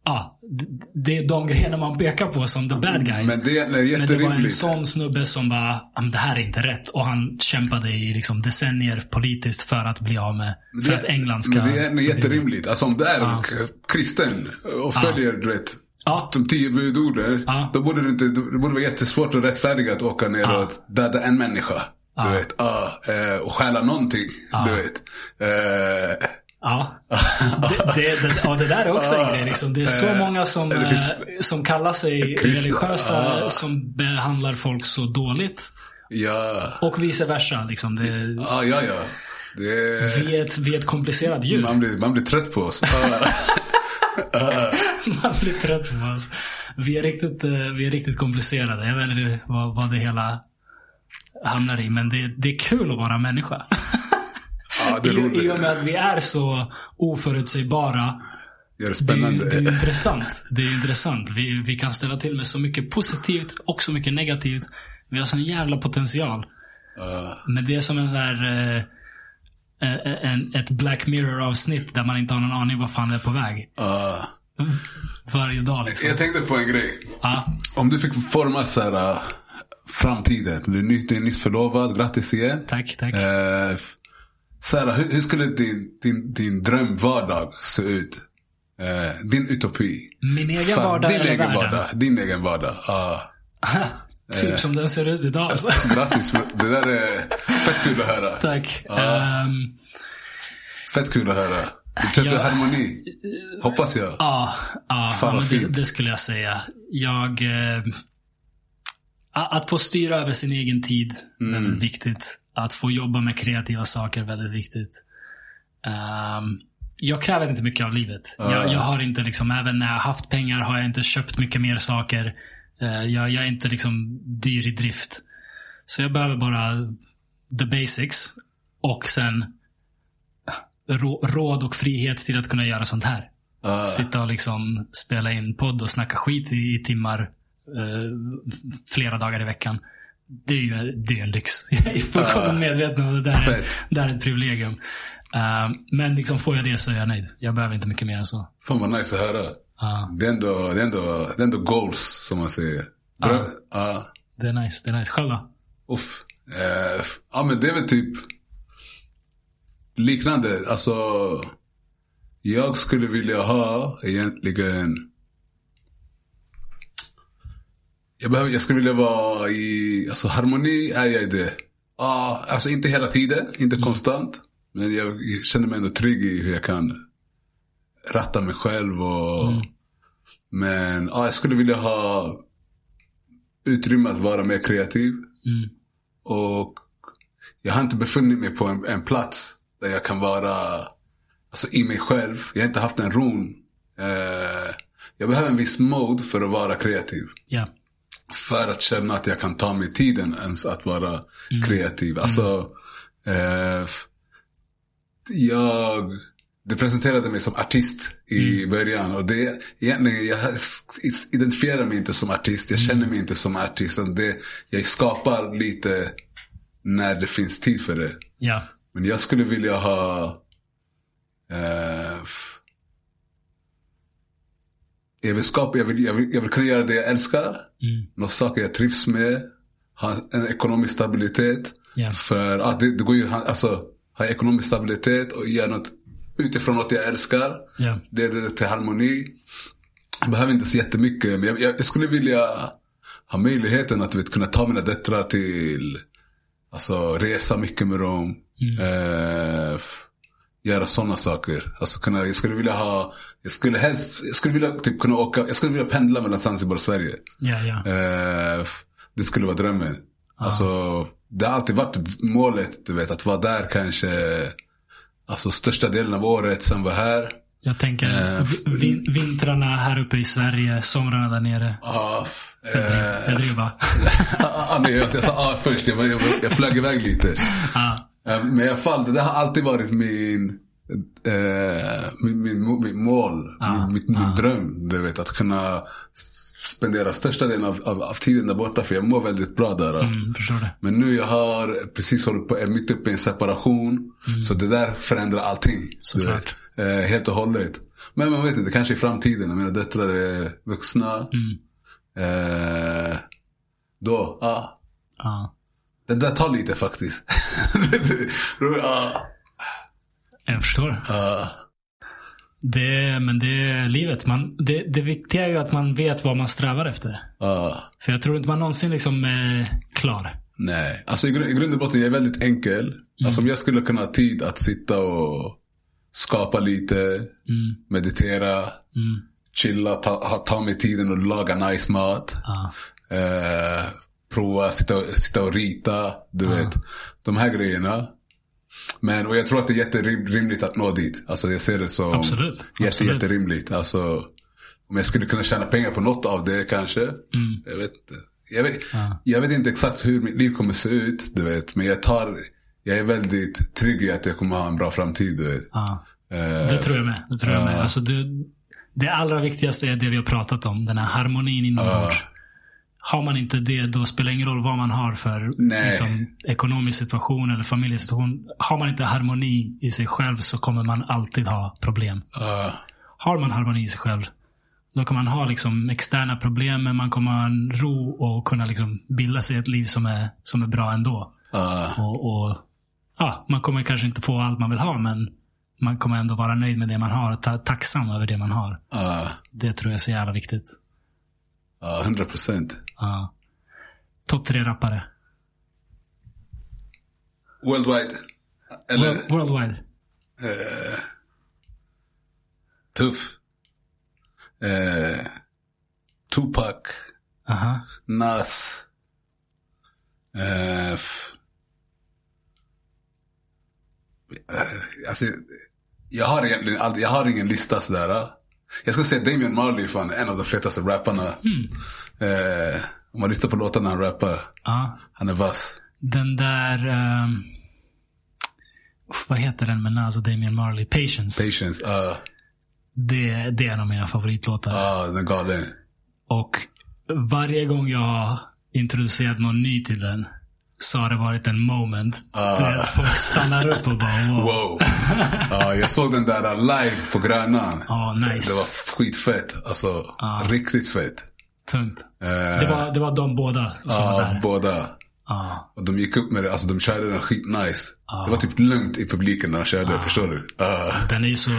[SPEAKER 1] ja, det, det är de grejerna man pekar på som the bad guys.
[SPEAKER 2] Men det är
[SPEAKER 1] Men det var en sån snubbe som bara, "Ja, men det här är inte rätt. Och han kämpade i liksom decennier politiskt för att bli av med, för att England ska...
[SPEAKER 2] Men det är jätterimligt. Alltså om du är k- kristen och följer du vet,
[SPEAKER 1] Ja,
[SPEAKER 2] de tio budorden.
[SPEAKER 1] Ja.
[SPEAKER 2] Då borde det inte, det borde vara jättesvårt att rättfärdiga att åka ner
[SPEAKER 1] Ja.
[SPEAKER 2] och döda en människa. Du
[SPEAKER 1] Ja.
[SPEAKER 2] vet. Ja, eh, och stjäla någonting. Du vet. Eh,
[SPEAKER 1] Ja. Det, det, det, ja, det där är också en [laughs] grej. Liksom. Det är så
[SPEAKER 2] Eh,
[SPEAKER 1] många som,
[SPEAKER 2] finns-
[SPEAKER 1] eh, som kallar sig
[SPEAKER 2] Kristna,
[SPEAKER 1] religiösa
[SPEAKER 2] ja.
[SPEAKER 1] som behandlar folk så dåligt.
[SPEAKER 2] ja.
[SPEAKER 1] Och vice versa. Liksom. Det,
[SPEAKER 2] Ja, ja, ja. Det,
[SPEAKER 1] vi, är ett, vi är ett komplicerat djur.
[SPEAKER 2] man, blir, man blir trött på oss. [laughs] [laughs]
[SPEAKER 1] Man blir trött på oss. Vi är riktigt, eh, vi är riktigt komplicerade. Jag vet inte vad, vad det hela hamnar i. Men det, det är kul att vara människa. [laughs]
[SPEAKER 2] Ja, det är
[SPEAKER 1] I, I och med att vi är så oförutsägbara.
[SPEAKER 2] Gör det
[SPEAKER 1] Det är,
[SPEAKER 2] spännande.
[SPEAKER 1] det är ju intressant. Det är intressant. Vi, vi kan ställa till med så mycket positivt och så mycket negativt. Vi har sån jävla potential.
[SPEAKER 2] Ja.
[SPEAKER 1] Men det är som en där, eh, eh, en, ett Black Mirror avsnitt där man inte har någon aning vad fan det är på väg.
[SPEAKER 2] Ja. [laughs]
[SPEAKER 1] Varje dag liksom.
[SPEAKER 2] Jag tänkte på en grej.
[SPEAKER 1] Ja,
[SPEAKER 2] Om du fick forma så här, äh, framtiden. Du är, ny, du är nyss förlovad. Grattis igen.
[SPEAKER 1] tack, tack.
[SPEAKER 2] F- så här, hur, hur skulle din, din, din drömvardag se ut? Eh, din utopi.
[SPEAKER 1] Min egen
[SPEAKER 2] Fast
[SPEAKER 1] vardag
[SPEAKER 2] din
[SPEAKER 1] eller
[SPEAKER 2] egen
[SPEAKER 1] världen?
[SPEAKER 2] vardag. Din egen vardag. Ja. [laughs]
[SPEAKER 1] typ som den ser ut idag. Alltså.
[SPEAKER 2] Grattis. Det där är fett kul att höra.
[SPEAKER 1] Tack. Ehm,
[SPEAKER 2] Fett kul att höra. Du köpte
[SPEAKER 1] Ja.
[SPEAKER 2] harmoni. Hoppas jag.
[SPEAKER 1] Ja, ja
[SPEAKER 2] Fan, vad
[SPEAKER 1] det, det skulle jag säga. Jag... Eh, att få styra över sin egen tid,
[SPEAKER 2] Mm.
[SPEAKER 1] väldigt viktigt. Att få jobba med kreativa saker, väldigt viktigt. Ehm, jag kräver inte mycket av livet.
[SPEAKER 2] Ja.
[SPEAKER 1] Jag, jag har inte liksom, även när jag haft pengar har jag inte köpt mycket mer saker. Eh, jag, jag är inte liksom dyr i drift. Så jag behöver bara the basics. Och sen råd och frihet till att kunna göra sånt här.
[SPEAKER 2] Ja.
[SPEAKER 1] Sitta och liksom spela in podd och snacka skit i, i timmar eh, flera dagar i veckan. Det är ju det är en lyx. [laughs] Jag är fullkomligt
[SPEAKER 2] Ja.
[SPEAKER 1] medveten om det där. är-. Det här är ett privilegium. Eh, men liksom får jag det så är jag nöjd. Jag behöver inte mycket mer än så.
[SPEAKER 2] Fan vad nice att höra.
[SPEAKER 1] Ja,
[SPEAKER 2] Det är ändå, det är ändå, det är ändå goals som man säger. Dröm, ja.
[SPEAKER 1] det är nice. Det är nice. Själv då?
[SPEAKER 2] Uff. Eh, ja men det är väl typ liknande. Alltså. Jag skulle vilja ha egentligen. Jag, behöver, jag skulle vilja vara i, alltså harmoni är jag i det. Ja, alltså inte hela tiden, inte konstant. Men jag känner mig ändå trygg i hur jag kan ratta mig själv och. Men ja, jag skulle vilja ha utrymme att vara mer kreativ.
[SPEAKER 1] Mm.
[SPEAKER 2] Och jag har inte befunnit mig på en, en plats där jag kan vara alltså, i mig själv. Jag har inte haft en ron. Eh, jag behöver en viss mode för att vara kreativ.
[SPEAKER 1] Ja.
[SPEAKER 2] För att känna att jag kan ta mig tiden ens att vara kreativ. Alltså, eh, jag, du presenterade mig som artist i början. Och det, egentligen, jag identifierar mig inte som artist. Jag känner mig inte som artist. Det, jag skapar lite när det finns tid för det.
[SPEAKER 1] Ja.
[SPEAKER 2] Men jag skulle vilja ha... Eh, jag, vill skapa, jag, vill, jag, vill, jag vill kunna göra det jag älskar.
[SPEAKER 1] Mm.
[SPEAKER 2] Några saker jag trivs med. Ha en ekonomisk stabilitet.
[SPEAKER 1] Ja.
[SPEAKER 2] För att det, det går ju, alltså, ha ekonomisk stabilitet och göra något utifrån något jag älskar.
[SPEAKER 1] Ja.
[SPEAKER 2] Det leder till harmoni. Jag behöver inte så jättemycket. Men jag, jag, jag skulle vilja ha möjligheten att vet, kunna ta mina döttrar till, alltså resa mycket med dem. Eh, f- göra sådana saker. Alltså kunna, jag skulle vilja ha, jag skulle helst, jag skulle vilja typ kunna åka, jag skulle vilja pendla mellan Zanzibar och Sverige.
[SPEAKER 1] Ja, ja.
[SPEAKER 2] Eh, f- det skulle vara drömmen. Alltså, det har alltid varit målet, du vet, att vara där kanske, alltså största delen av året, sen vara här.
[SPEAKER 1] Jag tänker
[SPEAKER 2] Eh,
[SPEAKER 1] vi- vin, vintrarna här uppe i Sverige, somrarna där nere.
[SPEAKER 2] Ah, eh,
[SPEAKER 1] Jag driver bara. [laughs]
[SPEAKER 2] ah, nej, jag, sa ah, först, jag, jag, jag flög iväg lite. Eh, Men i alla fall, det har alltid varit min, eh, min, min, min mål,
[SPEAKER 1] Ah,
[SPEAKER 2] min, min dröm. Du vet, att kunna spendera största delen av, av, av tiden där borta. För jag mår väldigt bra där.
[SPEAKER 1] Mm.
[SPEAKER 2] Men nu jag har precis hållit på, är mitt uppe i en separation. Så det där förändrar allting. Eh, helt och hållet. Men man vet inte, kanske i framtiden. Mina döttrar är vuxna. Eh, då, ja.
[SPEAKER 1] Ja.
[SPEAKER 2] Det där tar lite faktiskt. [laughs] ja.
[SPEAKER 1] Jag förstår.
[SPEAKER 2] Ja.
[SPEAKER 1] Det, men det är livet. Man, det, det viktiga är ju att man vet vad man strävar efter.
[SPEAKER 2] Ja.
[SPEAKER 1] För jag tror inte man någonsin liksom är klar.
[SPEAKER 2] Nej, alltså i, grund, i grund och botten jag är väldigt enkel. Alltså om jag skulle kunna ha tid att sitta och skapa lite,
[SPEAKER 1] Mm.
[SPEAKER 2] meditera,
[SPEAKER 1] Mm.
[SPEAKER 2] chilla, ta, ha, ta mig tiden och laga nice mat.
[SPEAKER 1] Ja.
[SPEAKER 2] Eh, prova sitta, och- sitta och rita, du vet. De här grejerna. Men och jag tror att det är jätterimligt att nå dit. Alltså jag ser det som
[SPEAKER 1] Absolut.
[SPEAKER 2] Jätte,
[SPEAKER 1] Absolut.
[SPEAKER 2] jätterimligt. Alltså, om jag skulle kunna tjäna pengar på något av det kanske. Jag vet inte. Jag vet,
[SPEAKER 1] Ja.
[SPEAKER 2] jag vet inte exakt hur mitt liv kommer se ut, du vet. Men jag tar, jag är väldigt trygg i att jag kommer ha en bra framtid, du vet.
[SPEAKER 1] Ja.
[SPEAKER 2] Eh,
[SPEAKER 1] Det tror jag med. Det, tror jag med. Alltså, du, det allra viktigaste är det vi har pratat om. Den här harmonin inombords. Har man inte det, då spelar det ingen roll vad man har för liksom, ekonomisk situation eller familjesituation. Har man inte harmoni i sig själv så kommer man alltid ha problem.
[SPEAKER 2] uh,
[SPEAKER 1] Har man harmoni i sig själv, då kan man ha liksom, externa problem, men man kommer ha en ro och kunna liksom, bilda sig ett liv som är, som är bra ändå.
[SPEAKER 2] uh,
[SPEAKER 1] Och, och ja, Man kommer kanske inte få allt man vill ha, men man kommer ändå vara nöjd med det man har och ta, tacksam över det man har.
[SPEAKER 2] uh,
[SPEAKER 1] Det tror jag är så jävla viktigt.
[SPEAKER 2] uh, 100 procent.
[SPEAKER 1] Ja. Topp tre rappare.
[SPEAKER 2] Worldwide. Eller,
[SPEAKER 1] World, worldwide.
[SPEAKER 2] eh, tuff. Eh, Tupac.
[SPEAKER 1] Aha.
[SPEAKER 2] Nas. Eh, eh, alltså, jag har egentligen aldrig, jag har ingen lista sådär. Jag ska säga Damian Marley fan en av de fetaste rapparna. Eh, om man lyssnar på låtarna han rappar.
[SPEAKER 1] Ja.
[SPEAKER 2] Han är vass.
[SPEAKER 1] Den där... uff, vad heter den med Nas och Damian Marley? Patience.
[SPEAKER 2] Patience. Uh,
[SPEAKER 1] det, det är en av mina favoritlåtar.
[SPEAKER 2] uh, den galen.
[SPEAKER 1] Och varje gång jag har introducerat någon ny till den så har det varit en moment
[SPEAKER 2] Ah.
[SPEAKER 1] där folk stannar upp och bara wow.
[SPEAKER 2] Wow. Ja, jag såg den där live på Grönan.
[SPEAKER 1] Ja, nice.
[SPEAKER 2] Det var skitfett. Alltså,
[SPEAKER 1] Ja.
[SPEAKER 2] riktigt fett.
[SPEAKER 1] Tungt.
[SPEAKER 2] Eh,
[SPEAKER 1] Det var, det var de båda som var
[SPEAKER 2] ja,
[SPEAKER 1] där.
[SPEAKER 2] båda.
[SPEAKER 1] Ja.
[SPEAKER 2] Och de gick upp med det, alltså de körde den skitnice.
[SPEAKER 1] Ja.
[SPEAKER 2] Det var typ lugnt i publiken när de körde, förstår du? Ja.
[SPEAKER 1] Den är ju så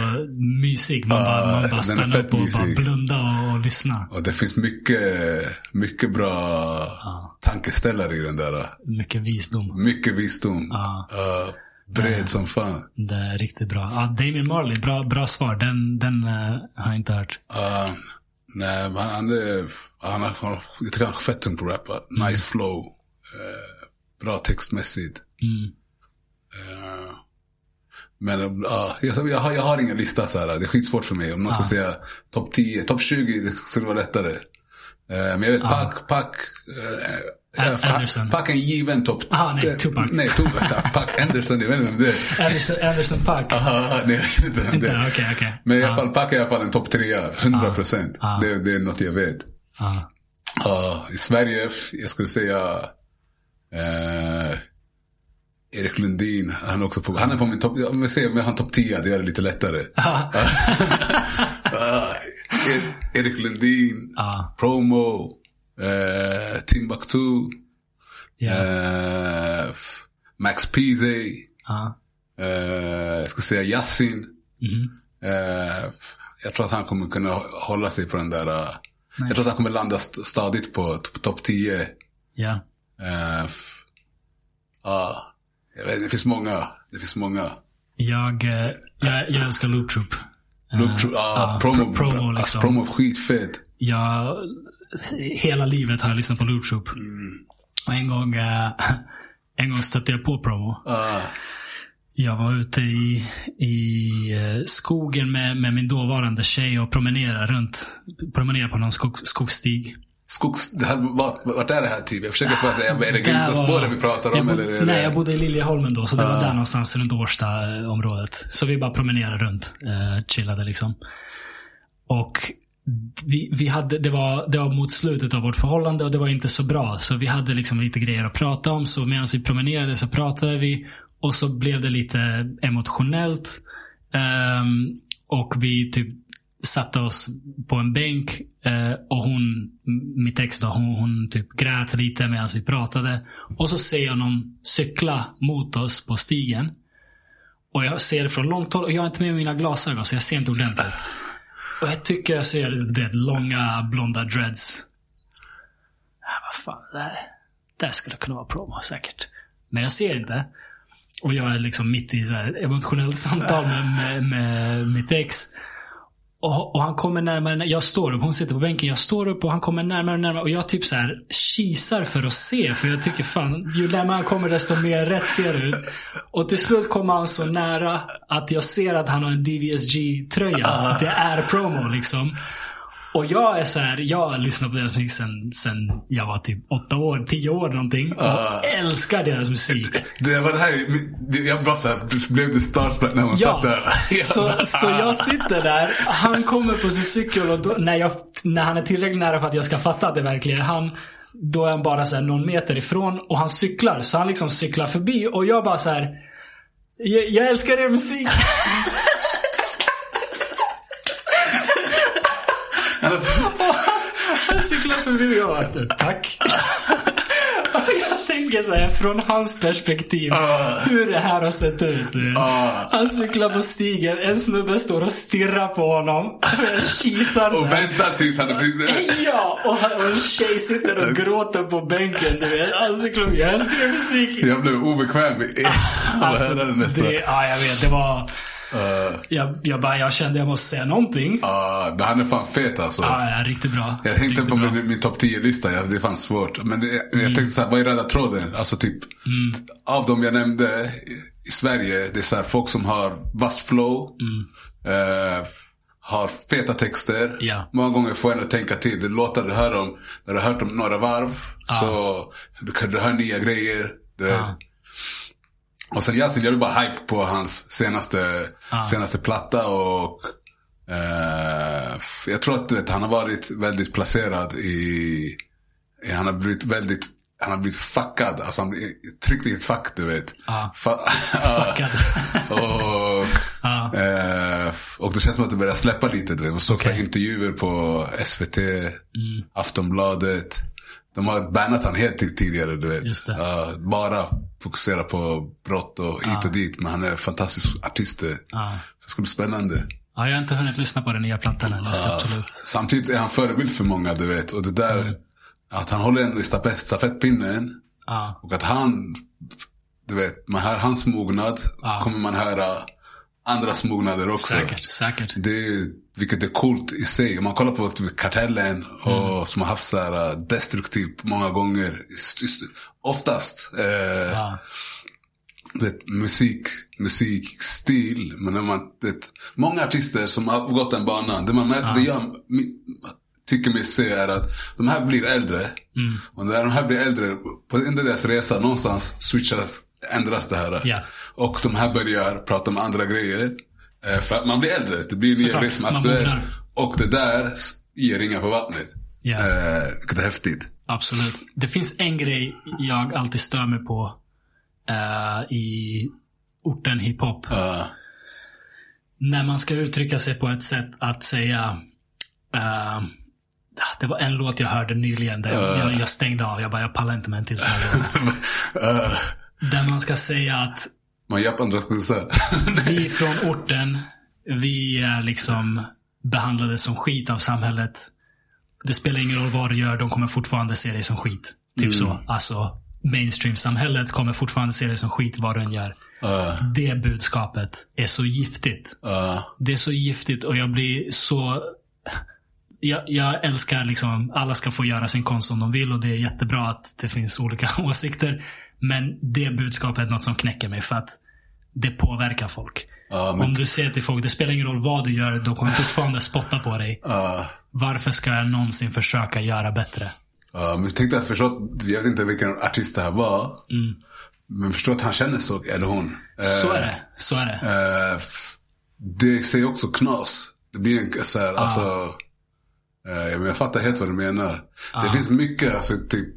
[SPEAKER 1] mysig. Man bara, man bara stannar upp och bara
[SPEAKER 2] mysig.
[SPEAKER 1] blunda och, och lyssna.
[SPEAKER 2] och det finns mycket, mycket bra tankeställare i den där.
[SPEAKER 1] Mycket visdom.
[SPEAKER 2] Mycket visdom.
[SPEAKER 1] Ja,
[SPEAKER 2] bred som fan.
[SPEAKER 1] Det är riktigt bra. Ja, Damien Marley, bra, bra svar. Den, den eh, har jag inte hört.
[SPEAKER 2] Ja, nej, men han är, han är, han, jag tycker han är fett tung på att rappa. Nice flow. Eh, bra textmässigt.
[SPEAKER 1] Mm.
[SPEAKER 2] Eh, men ja, jag, jag, har, jag har ingen lista så här. Det är skitsvårt för mig. Om någon ska säga topp 10, topp 20, det skulle vara lättare. Eh, men jag vet, Pac, Pac, eh,
[SPEAKER 1] Anderson.
[SPEAKER 2] Pac är en given topp.
[SPEAKER 1] Aha, nej, Tupac.
[SPEAKER 2] Nej, Tupac. [laughs] Pac Anderson, jag vet inte vem det är.
[SPEAKER 1] Anderson, Anderson Paak.
[SPEAKER 2] Aha, nej, jag vet inte vem det
[SPEAKER 1] Inte?
[SPEAKER 2] är.
[SPEAKER 1] Okej, okej.
[SPEAKER 2] Men i alla
[SPEAKER 1] Ja.
[SPEAKER 2] fall, Pac är i alla fall en topp trea, 100 procent.
[SPEAKER 1] Ja.
[SPEAKER 2] Det, det är något jag vet.
[SPEAKER 1] Ja.
[SPEAKER 2] Ja, I Sverige, jag skulle säga eh, Erik Lundin. Han är, också på, han är på min topp, om vi ser om jag har en topp 10, det gör det lite lättare. [laughs] Ah, Erik Lundin. Promo, eh, Timbuktu,
[SPEAKER 1] Ja.
[SPEAKER 2] eh, Max Peasy,
[SPEAKER 1] Ja.
[SPEAKER 2] eh, jag ska säga Yassin.
[SPEAKER 1] Mhm.
[SPEAKER 2] Eh, jag tror att han kommer kunna hålla sig på den där. eh, Jag
[SPEAKER 1] Nice.
[SPEAKER 2] tror att han kommer landa st- stadigt på topp 10.
[SPEAKER 1] Ja.
[SPEAKER 2] Eh, f- Ja, jag vet, det finns många. Det finns många.
[SPEAKER 1] Jag, eh, jag, jag älskar Loop Troop. Eh,
[SPEAKER 2] Loop, tro- ja,
[SPEAKER 1] ja,
[SPEAKER 2] promo,
[SPEAKER 1] pro- promo
[SPEAKER 2] alltså,
[SPEAKER 1] liksom.
[SPEAKER 2] promo skitfett.
[SPEAKER 1] Jag, hela livet har jag lyssnat på Loop Troop.
[SPEAKER 2] Mm.
[SPEAKER 1] Och en gång, eh, [laughs] en gång stötte jag på promo.
[SPEAKER 2] Ah,
[SPEAKER 1] Jag var ute i, i eh, skogen med, med min dåvarande tjej och promenerade runt. Promenerade på någon skog, skogsstig.
[SPEAKER 2] skogs... Det här, vart, vart är det här typ? Jag försöker bara säga, är det [laughs] Grimstaspåret vi pratar om?
[SPEAKER 1] bod-
[SPEAKER 2] eller det...
[SPEAKER 1] Nej, jag bodde i Liljeholmen då. Så det var
[SPEAKER 2] Ah.
[SPEAKER 1] där någonstans runt Årsta-området. Så vi bara promenerade runt. Eh, chillade liksom. Och vi, vi hade, det, var, det var mot slutet av vårt förhållande och det var inte så bra. Så vi hade liksom lite grejer att prata om. Så medan vi promenerade så pratade vi. Och så blev det lite emotionellt. Um, och vi typ satte oss på en bänk. Uh, och hon, mitt ex då, hon, hon typ grät lite medan vi pratade. Och så ser jag någon cykla mot oss på stigen. Och jag ser det från långt håll och jag har inte med mina glasögon så jag ser inte ordentligt. Och jag tycker jag ser det, långa blonda dreads. Ja, vad fan, det här, det här skulle kunna vara promo säkert. Men jag ser inte. Och jag är liksom mitt i så emotionellt samtal med, med, med mitt ex. Och, och han kommer närmare, jag står upp, hon sitter på bänken, jag står upp och han kommer närmare och närmare. Och jag typ så här kisar för att se. För jag tycker fan, ju närmare han kommer desto mer rätt ser det ut. Och till slut kommer han så nära att jag ser att han har en DVSG-tröja. Det är promo liksom. Och jag är så här, jag har lyssnat på deras musik sen, sen jag var typ åtta år, tio år någonting. Och
[SPEAKER 2] Ah.
[SPEAKER 1] älskar deras musik.
[SPEAKER 2] Det var det här, jag bara såhär, blev det starstruck när hon satt där.
[SPEAKER 1] så, så jag sitter där, han kommer på sin cykel och då, när, jag, när han är tillräckligt nära för att jag ska fatta att det verkligen är han. Då är han bara så här någon meter ifrån och han cyklar. Så han liksom cyklar förbi och jag bara så här. Jag, jag älskar er musik. [laughs] Förbi och jag bara, tack. [laughs] Jag tänker så här, från hans perspektiv. Hur det här har sett ut.
[SPEAKER 2] Ah.
[SPEAKER 1] Han cyklar på stigen, en snubbe står och stirrar på honom. Och jag kisar
[SPEAKER 2] Och väntar tills han är precis...
[SPEAKER 1] Ja, och, en tjej sitter och gråter på bänken. Du vet. Han cyklar, jag älskar musik.
[SPEAKER 2] Jag blev obekväm
[SPEAKER 1] Alltså,
[SPEAKER 2] det
[SPEAKER 1] det, ja, jag vet. Det var...
[SPEAKER 2] Uh,
[SPEAKER 1] Jag, jag, bara, jag kände jag måste säga någonting.
[SPEAKER 2] uh, han är fan fet alltså.
[SPEAKER 1] Ja, ja, riktigt bra.
[SPEAKER 2] Jag tänkte
[SPEAKER 1] riktigt
[SPEAKER 2] på
[SPEAKER 1] bra.
[SPEAKER 2] min, min topp 10-lista, ja, det är fan svårt. Men det, jag
[SPEAKER 1] Mm.
[SPEAKER 2] tänkte såhär, vad är röda tråden? Alltså typ, av dem jag nämnde i- Sverige, det är så här, folk som har vass flow. eh, har feta texter.
[SPEAKER 1] Mm. Ja.
[SPEAKER 2] Många gånger får en att tänka till. Det låtar du hör om, när du har hört dem några varv. Så du kan du hör nya grejer.
[SPEAKER 1] Ja.
[SPEAKER 2] Och sen Yasin, jag är bara hype på hans senaste, senaste platta och eh, jag tror att vet, han har varit väldigt placerad i, han har blivit väldigt, han har blivit fuckad. Alltså han blir tryckt i ett fack du vet. Fa- [laughs]
[SPEAKER 1] Fuckad. [laughs]
[SPEAKER 2] och,
[SPEAKER 1] Ja. [laughs]
[SPEAKER 2] eh, och det känns som att det börjar släppa lite. Du vet. Man såg
[SPEAKER 1] Okej.
[SPEAKER 2] intervjuer på SVT,
[SPEAKER 1] Mm.
[SPEAKER 2] Aftonbladet. De har bannat han helt tid- tidigare. Du vet. Ja, bara fokusera på brott och hit och dit. Men han är en fantastisk artist.
[SPEAKER 1] Ja.
[SPEAKER 2] Så det ska bli spännande.
[SPEAKER 1] Ja, jag har inte hunnit lyssna på den nya plattan än. Absolut.
[SPEAKER 2] Samtidigt är han förebild för många, du vet. Och det där,
[SPEAKER 1] Mm.
[SPEAKER 2] att han håller stafett, stafettpinnen.
[SPEAKER 1] Ja.
[SPEAKER 2] Och att han, du vet, man hör hans mognad.
[SPEAKER 1] Ja.
[SPEAKER 2] Kommer man höra andras mognader också.
[SPEAKER 1] Säkert, säkert.
[SPEAKER 2] Det är, vilket är coolt i sig. Om man kollar på typ Kartellen och
[SPEAKER 1] Mm.
[SPEAKER 2] som har haft så här äh, destruktivt många gånger. Oftast. Eh, du vet, musik, musikstil. Men när man, det, många artister som har gått den banan. Det, man, det jag tycker mig se är att de här blir äldre.
[SPEAKER 1] Mm.
[SPEAKER 2] Och när de här blir äldre, på enda deras resa, någonstans switchar, ändras det här.
[SPEAKER 1] Ja.
[SPEAKER 2] Och de här börjar prata om andra grejer. Eh, För att man blir äldre. Det blir nya
[SPEAKER 1] Såklart,
[SPEAKER 2] grejer som är
[SPEAKER 1] man
[SPEAKER 2] aktuella.
[SPEAKER 1] mognar.
[SPEAKER 2] Och det där ger ringar på vattnet. Eh, vilket är häftigt.
[SPEAKER 1] Absolut. Det finns en grej jag alltid stör mig på eh, i orten hiphop.
[SPEAKER 2] Uh,
[SPEAKER 1] När man ska uttrycka sig på ett sätt att säga eh, det var en låt jag hörde nyligen där jag, jag, jag stängde av. Jag bara, jag pallar inte med en till sån här låt. [laughs]
[SPEAKER 2] uh,
[SPEAKER 1] Där man ska säga att
[SPEAKER 2] man japp andra säga. [laughs]
[SPEAKER 1] vi från orten, vi är liksom behandlade som skit av samhället. Det spelar ingen roll vad du gör, de kommer fortfarande se dig som skit. Typ så. Alltså, mainstream-samhället kommer fortfarande se dig som skit vad du än gör.
[SPEAKER 2] Uh,
[SPEAKER 1] Det budskapet är så giftigt.
[SPEAKER 2] uh,
[SPEAKER 1] Det är så giftigt och jag blir så... Jag, jag älskar liksom, alla ska få göra sin konst som de vill och det är jättebra att det finns olika [laughs] åsikter. Men det budskapet är något som knäcker mig för att det påverkar folk.
[SPEAKER 2] Ja, men-
[SPEAKER 1] Om du säger till folk, det spelar ingen roll vad du gör, de kommer fortfarande spotta på dig.
[SPEAKER 2] uh,
[SPEAKER 1] Varför ska jag någonsin försöka göra bättre?
[SPEAKER 2] uh, men tänkte jag förstå, jag vet inte vilken artist det här var. Men förstå att han känner så, eller hon. Eh,
[SPEAKER 1] Så är det. Så är det.
[SPEAKER 2] Eh, det säger också knas. Det blir en så här, alltså. eh, men jag fattar helt vad du menar. Det finns mycket, alltså typ.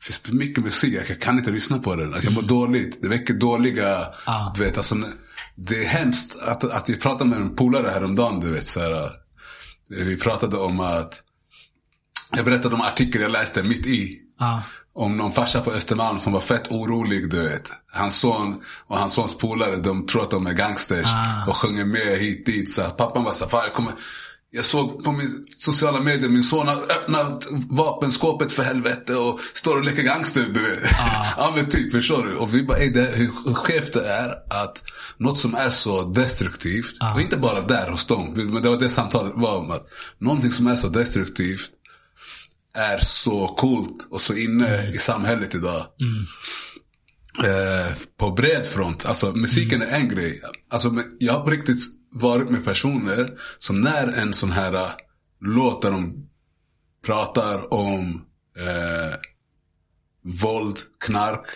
[SPEAKER 2] Det finns mycket musik, jag kan inte lyssna på den. Alltså, jag mår dåligt. Det väcker dåliga,
[SPEAKER 1] Ja.
[SPEAKER 2] du vet alltså. Det är hemskt att, att vi pratade med en polare häromdagen, du vet så här. eh, Vi pratade om att, jag berättade om artikel jag läste mitt i.
[SPEAKER 1] Ja.
[SPEAKER 2] Om någon farsa på Östermalm som var fett orolig, du vet. Hans son och hans sons polare, de tror att de är gangsters.
[SPEAKER 1] Ah.
[SPEAKER 2] Och sjunger med hit dit. Så pappan var så här, "Fan, jag kommer, Jag såg på min sociala medier, min son har öppnat vapenskåpet för helvete och står och leker gangster. Du vet.
[SPEAKER 1] Ah. [laughs]
[SPEAKER 2] ja men typ, förstår du? Och vi bara, det, hur, skevt det är att något som är så destruktivt,
[SPEAKER 1] Ah.
[SPEAKER 2] och inte bara där hos dem, men det var det samtalet var om att någonting som är så destruktivt är så coolt och så inne i samhället idag. Eh, på bred front. Alltså musiken är en grej. Alltså, jag har på riktigt varit med personer som när en sån här eh, låt där de pratar om eh, våld, knark.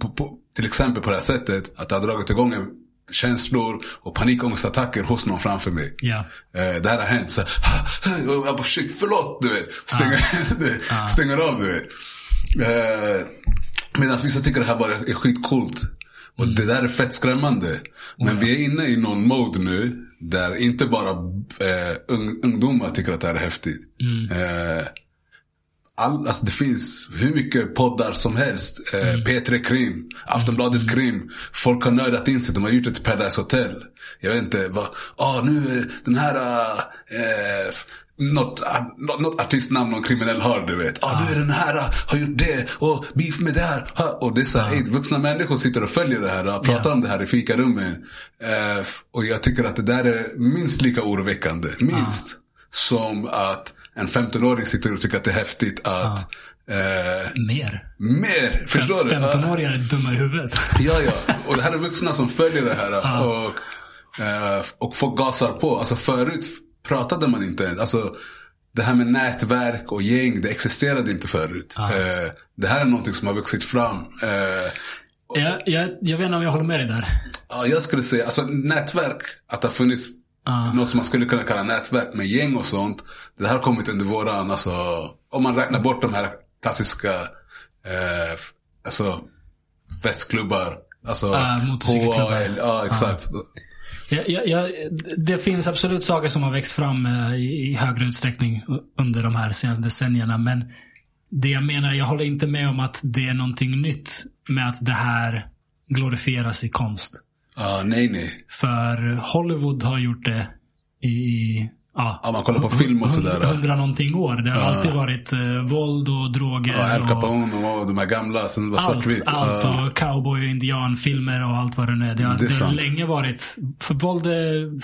[SPEAKER 2] På, på, till exempel på det här sättet. Att det har dragit igång en känslor och panikångestattacker hos någon framför mig.
[SPEAKER 1] Ja.
[SPEAKER 2] Eh, det här har hänt. Så, jag bara shit, förlåt du vet. Stänger, [laughs] du, stänger av du vet. Eh, Medan vissa tycker det här bara är skitcoolt. Och det där är fett skrämmande. Men vi är inne i någon mode nu. Där inte bara eh, ung, ungdomar tycker att det här är häftigt. Eh, all, alltså det finns hur mycket poddar som helst. Eh, P3 Krim, Aftonbladet Krim. Folk har nördat in sig. De har gjort ett Paradise Hotel. Jag vet inte vad. Ah, nu är den här. Eh, något, något, artistnamn någon kriminell har du vet. Ah, nu är den här, ah, har gjort det och beef med det här. Och det är så här, ey, vuxna människor sitter och följer det här och pratar
[SPEAKER 1] Ja.
[SPEAKER 2] om det här i fikarummet. Eh, och jag tycker att det där är minst lika oroväckande. Minst. Som att en 15-åring sitter och tycker att det är häftigt att eh,
[SPEAKER 1] Mer.
[SPEAKER 2] mer, förstår du?
[SPEAKER 1] 15-åringar är dumma i huvudet.
[SPEAKER 2] Ja, ja. Och det här är vuxna som följer det här. Och, eh, och folk gasar på. Alltså förut pratade man inte ens. Alltså, det här med nätverk och gäng, det existerade inte förut. Eh, det här är någonting som har vuxit fram. Eh,
[SPEAKER 1] Jag, jag, jag vet inte om jag håller med dig där.
[SPEAKER 2] ja, jag skulle säga, alltså nätverk, att det har funnits
[SPEAKER 1] Ja.
[SPEAKER 2] något som man skulle kunna kalla nätverk med gäng och sånt. Det här har kommit under våran, alltså, om man räknar bort de här klassiska, eh, alltså festklubbar. Alltså
[SPEAKER 1] Ah, motorcykelklubbar.
[SPEAKER 2] Ja exakt.
[SPEAKER 1] Jag, jag, jag, det finns absolut saker som har växt fram eh, i, i högre utsträckning under de här senaste decennierna. Men det jag menar, jag håller inte med om att det är någonting nytt med att det här glorifieras i konst.
[SPEAKER 2] Ja, nej nej.
[SPEAKER 1] För Hollywood har gjort det i ja,
[SPEAKER 2] Ja, man kollar på film och sådär.
[SPEAKER 1] hundra någonting år. Det har alltid varit eh, våld och droger.
[SPEAKER 2] Ja, Al
[SPEAKER 1] och
[SPEAKER 2] Capone och de här gamla, sen var
[SPEAKER 1] allt,
[SPEAKER 2] svartvitt.
[SPEAKER 1] allt
[SPEAKER 2] Ja.
[SPEAKER 1] och cowboy och indianfilmer och allt vad det nu är. Det har,
[SPEAKER 2] Det är
[SPEAKER 1] det länge varit, för våld är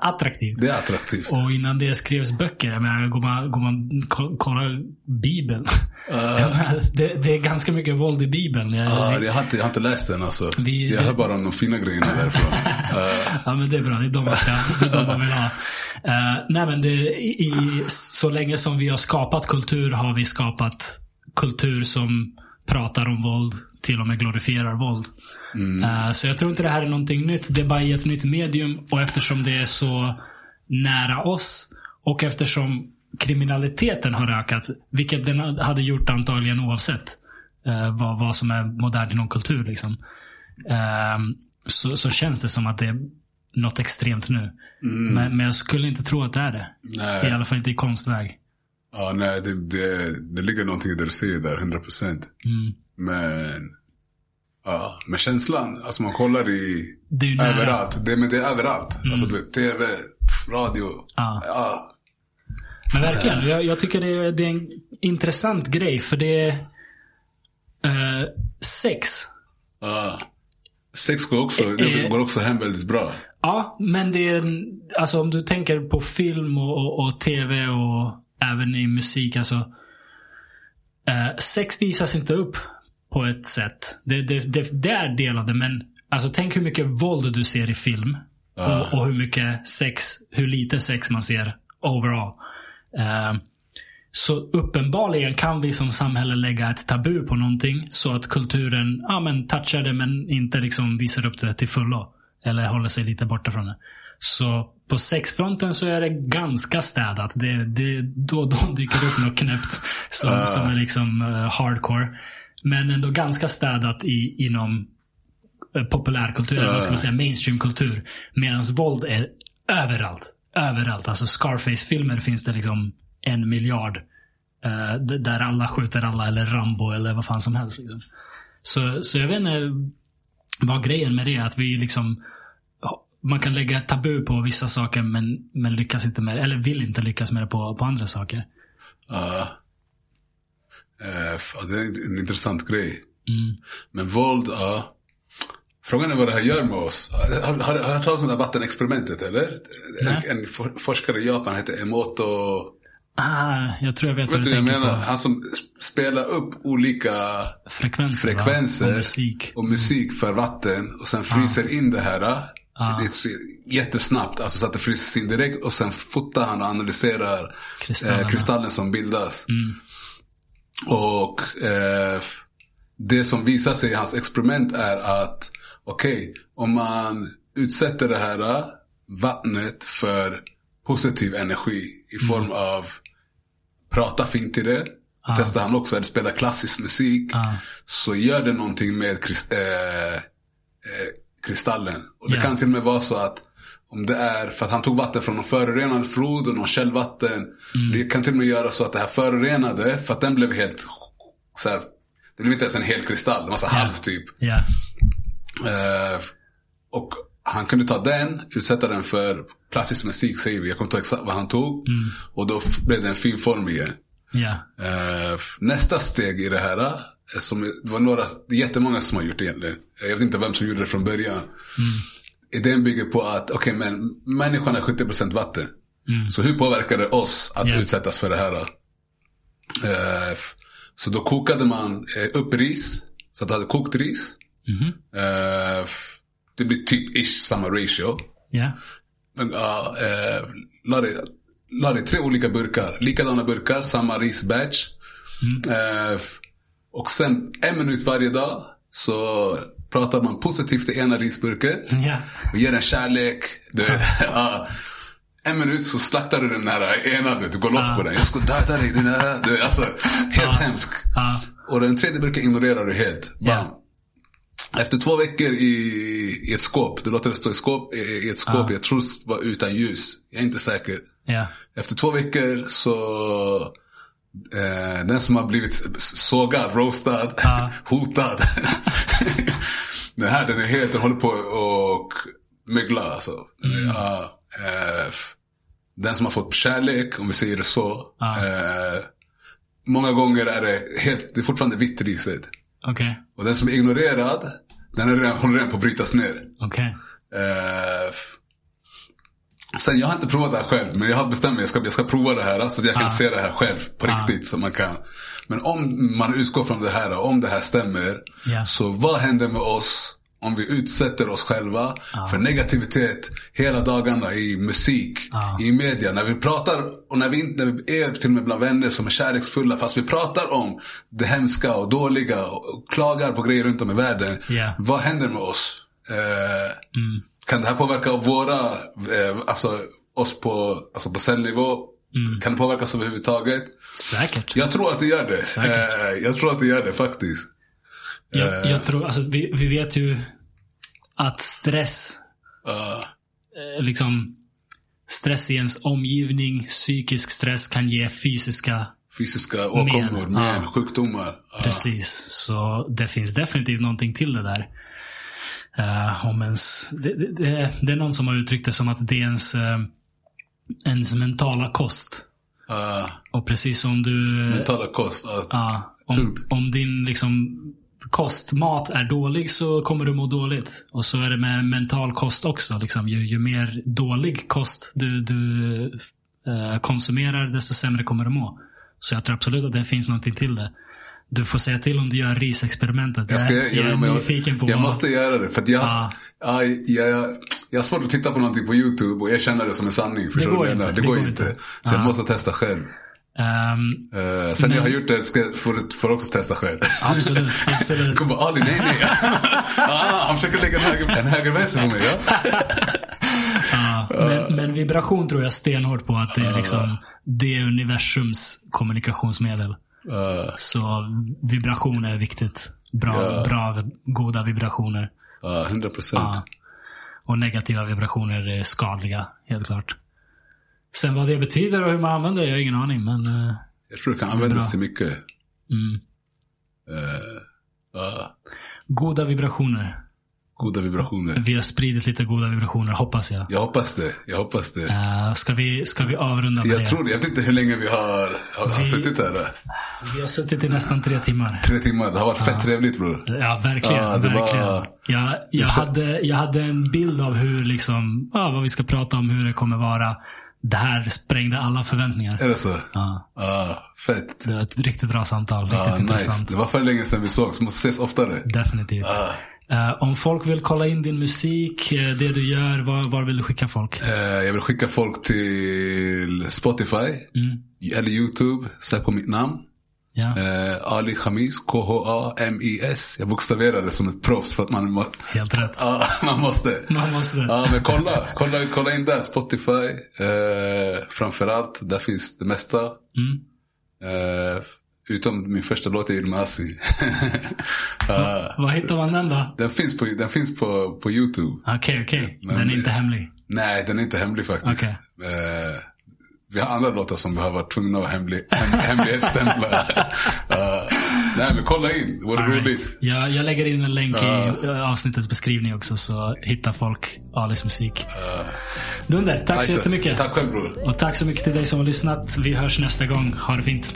[SPEAKER 1] attraktivt.
[SPEAKER 2] Det är attraktivt.
[SPEAKER 1] Och innan det skrevs böcker, jag menar, går man, går man ko- kollar Bibeln. [laughs] det, det är ganska mycket våld i Bibeln. Jag,
[SPEAKER 2] Ja, jag, har inte, jag har inte läst den alltså.
[SPEAKER 1] Vi-
[SPEAKER 2] jag hör bara om de fina grejerna därifrån. [laughs] Eh,
[SPEAKER 1] Ja men det är bra, det är de man, ska, det är de man vill ha. [laughs] Eh, nej men det, i, så länge som vi har skapat kultur har vi skapat kultur som pratar om våld, till och med glorifierar våld. Eh, så jag tror inte det här är någonting nytt. Det är bara i ett nytt medium och eftersom det är så nära oss och eftersom kriminaliteten har ökat, vilket den hade gjort antagligen oavsett eh, vad, vad som är modernt inom kultur. Liksom. Ehm, så, så känns det som att det är något extremt nu. Men, men jag skulle inte tro att det är det.
[SPEAKER 2] Nej.
[SPEAKER 1] I alla fall inte i konstväg.
[SPEAKER 2] Ja, nej, det, det, det ligger någonting i det du säger där, 100 procent.
[SPEAKER 1] Mm.
[SPEAKER 2] Men, ja, men känslan, alltså man kollar i,
[SPEAKER 1] Det är
[SPEAKER 2] överallt. Det, men det är överallt. Alltså du vet, tv, radio.
[SPEAKER 1] Ja.
[SPEAKER 2] Ja.
[SPEAKER 1] Men verkligen, jag, jag tycker det är, det är en intressant grej. För det är eh, sex.
[SPEAKER 2] ja. Sex går också, det
[SPEAKER 1] Eh,
[SPEAKER 2] går också hem väldigt bra.
[SPEAKER 1] Ja, men det är alltså om du tänker på film och, och, och tv och även i musik. Alltså, eh, sex visas inte upp på ett sätt. Det, det, det, det är del av det, men alltså, tänk hur mycket våld du ser i film. Och, och hur mycket sex, hur lite sex man ser overall. Eh, så uppenbarligen kan vi som samhälle lägga ett tabu på någonting så att kulturen ja, men touchar det men inte liksom visar upp det till fullo. Eller håller sig lite borta från det. Så på sexfronten så är det ganska städat. Det, det, då och då [laughs] dyker det upp något knäppt som, som är liksom eh, hardcore. Men ändå ganska städat i, inom eh, populärkultur, eller vad ska man säga, mainstreamkultur. Medan våld är överallt. Överallt. Alltså Scarface-filmer finns det liksom en miljard. eh, där alla skjuter alla, eller Rambo, eller vad fan som helst. Liksom. Så, så jag vet inte vad grejen med det är. Att vi liksom man kan lägga tabu på vissa saker men, men lyckas inte med Eller vill inte lyckas med det på, på andra saker.
[SPEAKER 2] Ja. Ja, det är en intressant grej.
[SPEAKER 1] Mm.
[SPEAKER 2] Men våld, ja. Frågan är vad det här gör med oss. Har, har, har du hört talas om det här vattenexperimentet eller?
[SPEAKER 1] Nej.
[SPEAKER 2] En, en for, forskare i Japan heter Emoto.
[SPEAKER 1] Ah, jag tror jag vet,
[SPEAKER 2] Vet
[SPEAKER 1] vad
[SPEAKER 2] du jag
[SPEAKER 1] tänker
[SPEAKER 2] menar?
[SPEAKER 1] på.
[SPEAKER 2] Han som spelar upp olika
[SPEAKER 1] Frekvenser,
[SPEAKER 2] frekvenser
[SPEAKER 1] Och musik.
[SPEAKER 2] och musik för vatten och sen fryser in det här.
[SPEAKER 1] Ah.
[SPEAKER 2] Det är jättesnabbt, alltså så att det fryses in direkt och sen fotar han och analyserar eh, kristallen som bildas.
[SPEAKER 1] Mm.
[SPEAKER 2] Och eh, det som visar sig i hans experiment är att okej, om man utsätter det här eh, vattnet för positiv energi i form av prata fint i det.
[SPEAKER 1] Ah.
[SPEAKER 2] Testar han också att spela klassisk musik.
[SPEAKER 1] Ah.
[SPEAKER 2] Så gör det någonting med eh, eh, kristallen. Och det
[SPEAKER 1] Ja.
[SPEAKER 2] kan till och med vara så att om det är för att han tog vatten från någon förorenad flod och någon källvatten.
[SPEAKER 1] Mm.
[SPEAKER 2] Det kan till och med göra så att det här förorenade, för att den blev helt så här, det blev inte ens en hel kristall, det var så halv typ.
[SPEAKER 1] Ja.
[SPEAKER 2] Eh, och han kunde ta den, utsätta den för klassisk musik säger vi. Jag kommer inte ihåg exakt vad han tog.
[SPEAKER 1] Mm.
[SPEAKER 2] Och då blev det en fin form igen.
[SPEAKER 1] Ja.
[SPEAKER 2] Eh, nästa steg i det här, eh, som, det var några, jättemånga som har gjort det egentligen. Jag vet inte vem som gjorde det från början. Idén bygger på att, okej men människan är 70% vatten.
[SPEAKER 1] Mm.
[SPEAKER 2] Så hur påverkar det oss att
[SPEAKER 1] Ja.
[SPEAKER 2] utsättas för det här? Eh, så då kokade man eh, upp ris. Så att du hade kokt ris.
[SPEAKER 1] Mhm.
[SPEAKER 2] Eh, det blir typ ish samma ratio.
[SPEAKER 1] Ja.
[SPEAKER 2] Men, eh, la, det, la det i tre olika burkar. Likadana burkar, samma risbatch. F- och sen en minut varje dag så pratar man positivt till ena risburken.
[SPEAKER 1] Ja.
[SPEAKER 2] Och ger den kärlek. Du, [laughs] ja. en minut så slaktar du den här ena, du, du går loss på den. Jag ska döda dig. Den här, du, alltså, helt hemsk.
[SPEAKER 1] Ja.
[SPEAKER 2] Och den tredje burken ignorerar du helt. Bam.
[SPEAKER 1] Ja.
[SPEAKER 2] Efter två veckor i, i ett skåp, du låter det stå i, skåp, i, i ett skåp, jag tror det var utan ljus. Jag är inte säker.
[SPEAKER 1] Ja.
[SPEAKER 2] Efter två veckor så, eh, den som har blivit sågad, roastad,
[SPEAKER 1] Ja. [laughs]
[SPEAKER 2] hotad. [laughs] den här den är helt, den håller på och mögla alltså. Ja, eh, den som har fått kärlek, om vi säger det så.
[SPEAKER 1] Ja.
[SPEAKER 2] Eh, många gånger är det helt, det är fortfarande vitt riset.
[SPEAKER 1] Okej.
[SPEAKER 2] Och den som är ignorerad, den är redan, håller redan på att brytas ner.
[SPEAKER 1] Okej.
[SPEAKER 2] Eh, sen jag har inte provat det här själv, men jag har bestämt mig jag ska, jag ska prova det här så att jag kan
[SPEAKER 1] Ah.
[SPEAKER 2] se det här själv på
[SPEAKER 1] Ah.
[SPEAKER 2] riktigt. Så man kan. Men om man utgår från det här, om det här stämmer.
[SPEAKER 1] Ja.
[SPEAKER 2] Så vad händer med oss om vi utsätter oss själva
[SPEAKER 1] Ah.
[SPEAKER 2] för negativitet hela dagarna i musik, i media. När vi pratar och när vi, inte, när vi är till och med bland vänner som är kärleksfulla. Fast vi pratar om det hemska och dåliga och, klagar på grejer runt om i världen.
[SPEAKER 1] Ja.
[SPEAKER 2] Vad händer med oss? Eh,
[SPEAKER 1] Mm.
[SPEAKER 2] Kan det här påverka våra, eh, alltså oss på, alltså på cellnivå?
[SPEAKER 1] Mm.
[SPEAKER 2] Kan det påverka oss överhuvudtaget?
[SPEAKER 1] Säkert.
[SPEAKER 2] Jag tror att det gör det. Eh, jag tror att det gör det faktiskt.
[SPEAKER 1] Jag, jag tror, alltså vi, vi vet ju att stress,
[SPEAKER 2] Uh,
[SPEAKER 1] eh, liksom stress i ens omgivning, psykisk stress kan ge fysiska
[SPEAKER 2] fysiska åkommor, men,
[SPEAKER 1] ja.
[SPEAKER 2] sjukdomar. Ja.
[SPEAKER 1] Precis, så det finns definitivt någonting till det där. Eh, om ens, det, det, det, är någon som har uttryckt det som att det är ens, uh, ens mentala kost.
[SPEAKER 2] Uh,
[SPEAKER 1] Och precis som du...
[SPEAKER 2] mentala kost. ja.
[SPEAKER 1] Om, om din liksom, kost, mat är dålig så kommer du må dåligt. Och så är det med mental kost också. Liksom. Ju, ju mer dålig kost du, du eh, konsumerar, desto sämre kommer du må. Så jag tror absolut att det finns någonting till det. Du får säga till om du gör risexperimentet.
[SPEAKER 2] Jag, ska,
[SPEAKER 1] jag,
[SPEAKER 2] jag,
[SPEAKER 1] jag är
[SPEAKER 2] jag,
[SPEAKER 1] nyfiken på
[SPEAKER 2] jag
[SPEAKER 1] vad-
[SPEAKER 2] måste göra det. För jag,
[SPEAKER 1] Ja.
[SPEAKER 2] ja, jag, jag har svårt att titta på någonting på YouTube och erkänna det som en sanning. Förstår du
[SPEAKER 1] går
[SPEAKER 2] jag
[SPEAKER 1] inte, det
[SPEAKER 2] Det går inte.
[SPEAKER 1] inte.
[SPEAKER 2] Så jag
[SPEAKER 1] Ja.
[SPEAKER 2] måste testa själv.
[SPEAKER 1] Ehm,
[SPEAKER 2] Uh, sen
[SPEAKER 1] Men-
[SPEAKER 2] jag har gjort det ska, får du får också testa själv.
[SPEAKER 1] absolut, absolut.
[SPEAKER 2] Jag [laughs] kommer bara, Ali nej nej. [laughs] ah, han försöker lägga en höger, en höger vänster på mig. Ja? [laughs]
[SPEAKER 1] Ja, men, men vibration tror jag stenhårt på att det är liksom det är universums kommunikationsmedel.
[SPEAKER 2] Uh,
[SPEAKER 1] Så vibration är viktigt. Bra,
[SPEAKER 2] Ja.
[SPEAKER 1] bra goda vibrationer.
[SPEAKER 2] uh, 100 procent.
[SPEAKER 1] Ja. Och negativa vibrationer är skadliga, helt klart. Sen vad det betyder och hur man använder det, jag har ingen aning. Men eh,
[SPEAKER 2] Jag tror det kan användas
[SPEAKER 1] Bra.
[SPEAKER 2] till mycket.
[SPEAKER 1] mm.
[SPEAKER 2] Uh, uh,
[SPEAKER 1] goda vibrationer.
[SPEAKER 2] Goda vibrationer.
[SPEAKER 1] Vi har spridit lite goda vibrationer, hoppas jag.
[SPEAKER 2] Jag hoppas det. Jag hoppas det.
[SPEAKER 1] Uh, ska, vi, ska vi avrunda med
[SPEAKER 2] jag tror det. Jag vet inte hur länge vi har, har, har
[SPEAKER 1] Vi-
[SPEAKER 2] suttit här.
[SPEAKER 1] Vi har suttit i nästan tre timmar.
[SPEAKER 2] Tre timmar. Det har varit fett trevligt bror.
[SPEAKER 1] Ja, verkligen.
[SPEAKER 2] Ja, det var-
[SPEAKER 1] verkligen. Jag, jag, hade, jag hade en bild av hur, liksom, ja, vad vi ska prata om, hur det kommer vara. Det här sprängde alla förväntningar.
[SPEAKER 2] Är det så?
[SPEAKER 1] Ja,
[SPEAKER 2] Ja, fett.
[SPEAKER 1] det var ett riktigt bra samtal. Riktigt
[SPEAKER 2] nice.
[SPEAKER 1] intressant.
[SPEAKER 2] Det var för länge sedan vi sågs. Måste ses oftare.
[SPEAKER 1] Definitivt.
[SPEAKER 2] Ah.
[SPEAKER 1] Eh, om folk vill kolla in din musik, eh, det du gör, var, var vill du skicka folk?
[SPEAKER 2] Eh, jag vill skicka folk till Spotify.
[SPEAKER 1] Mm.
[SPEAKER 2] Eller YouTube. Sök på mitt namn.
[SPEAKER 1] Ja,
[SPEAKER 2] Ali Khamis. K-H-A-M-I-S. Jag bokstaverar det som ett proffs för att man, må-
[SPEAKER 1] helt rätt.
[SPEAKER 2] ja, [laughs] man måste.
[SPEAKER 1] Man måste.
[SPEAKER 2] Ja, men kolla, kolla, kolla in där. Spotify. Framförallt. Där finns det mesta.
[SPEAKER 1] Mm.
[SPEAKER 2] Eh, utom min första låt jag gjorde med Asi. Ja,
[SPEAKER 1] Vad hittar man den då?
[SPEAKER 2] den finns på, den finns på, på YouTube.
[SPEAKER 1] Okej, okej.
[SPEAKER 2] Men-
[SPEAKER 1] Den är inte hemlig.
[SPEAKER 2] Nej, den är inte hemlig faktiskt.
[SPEAKER 1] Okej.
[SPEAKER 2] Eh, vi har andra låtar som vi har varit tvungna att hemlig, hem, hemlighetsstämpla. uh, [laughs] nej, men kolla in. Det vore
[SPEAKER 1] All right.
[SPEAKER 2] roligt.
[SPEAKER 1] Jag, jag lägger in en länk i eh, avsnittets beskrivning också så hittar folk Alis musik. Dunder, tack så jättemycket.
[SPEAKER 2] Tack själv bror.
[SPEAKER 1] Och tack så mycket till dig som har lyssnat. Vi hörs nästa gång. Ha det fint.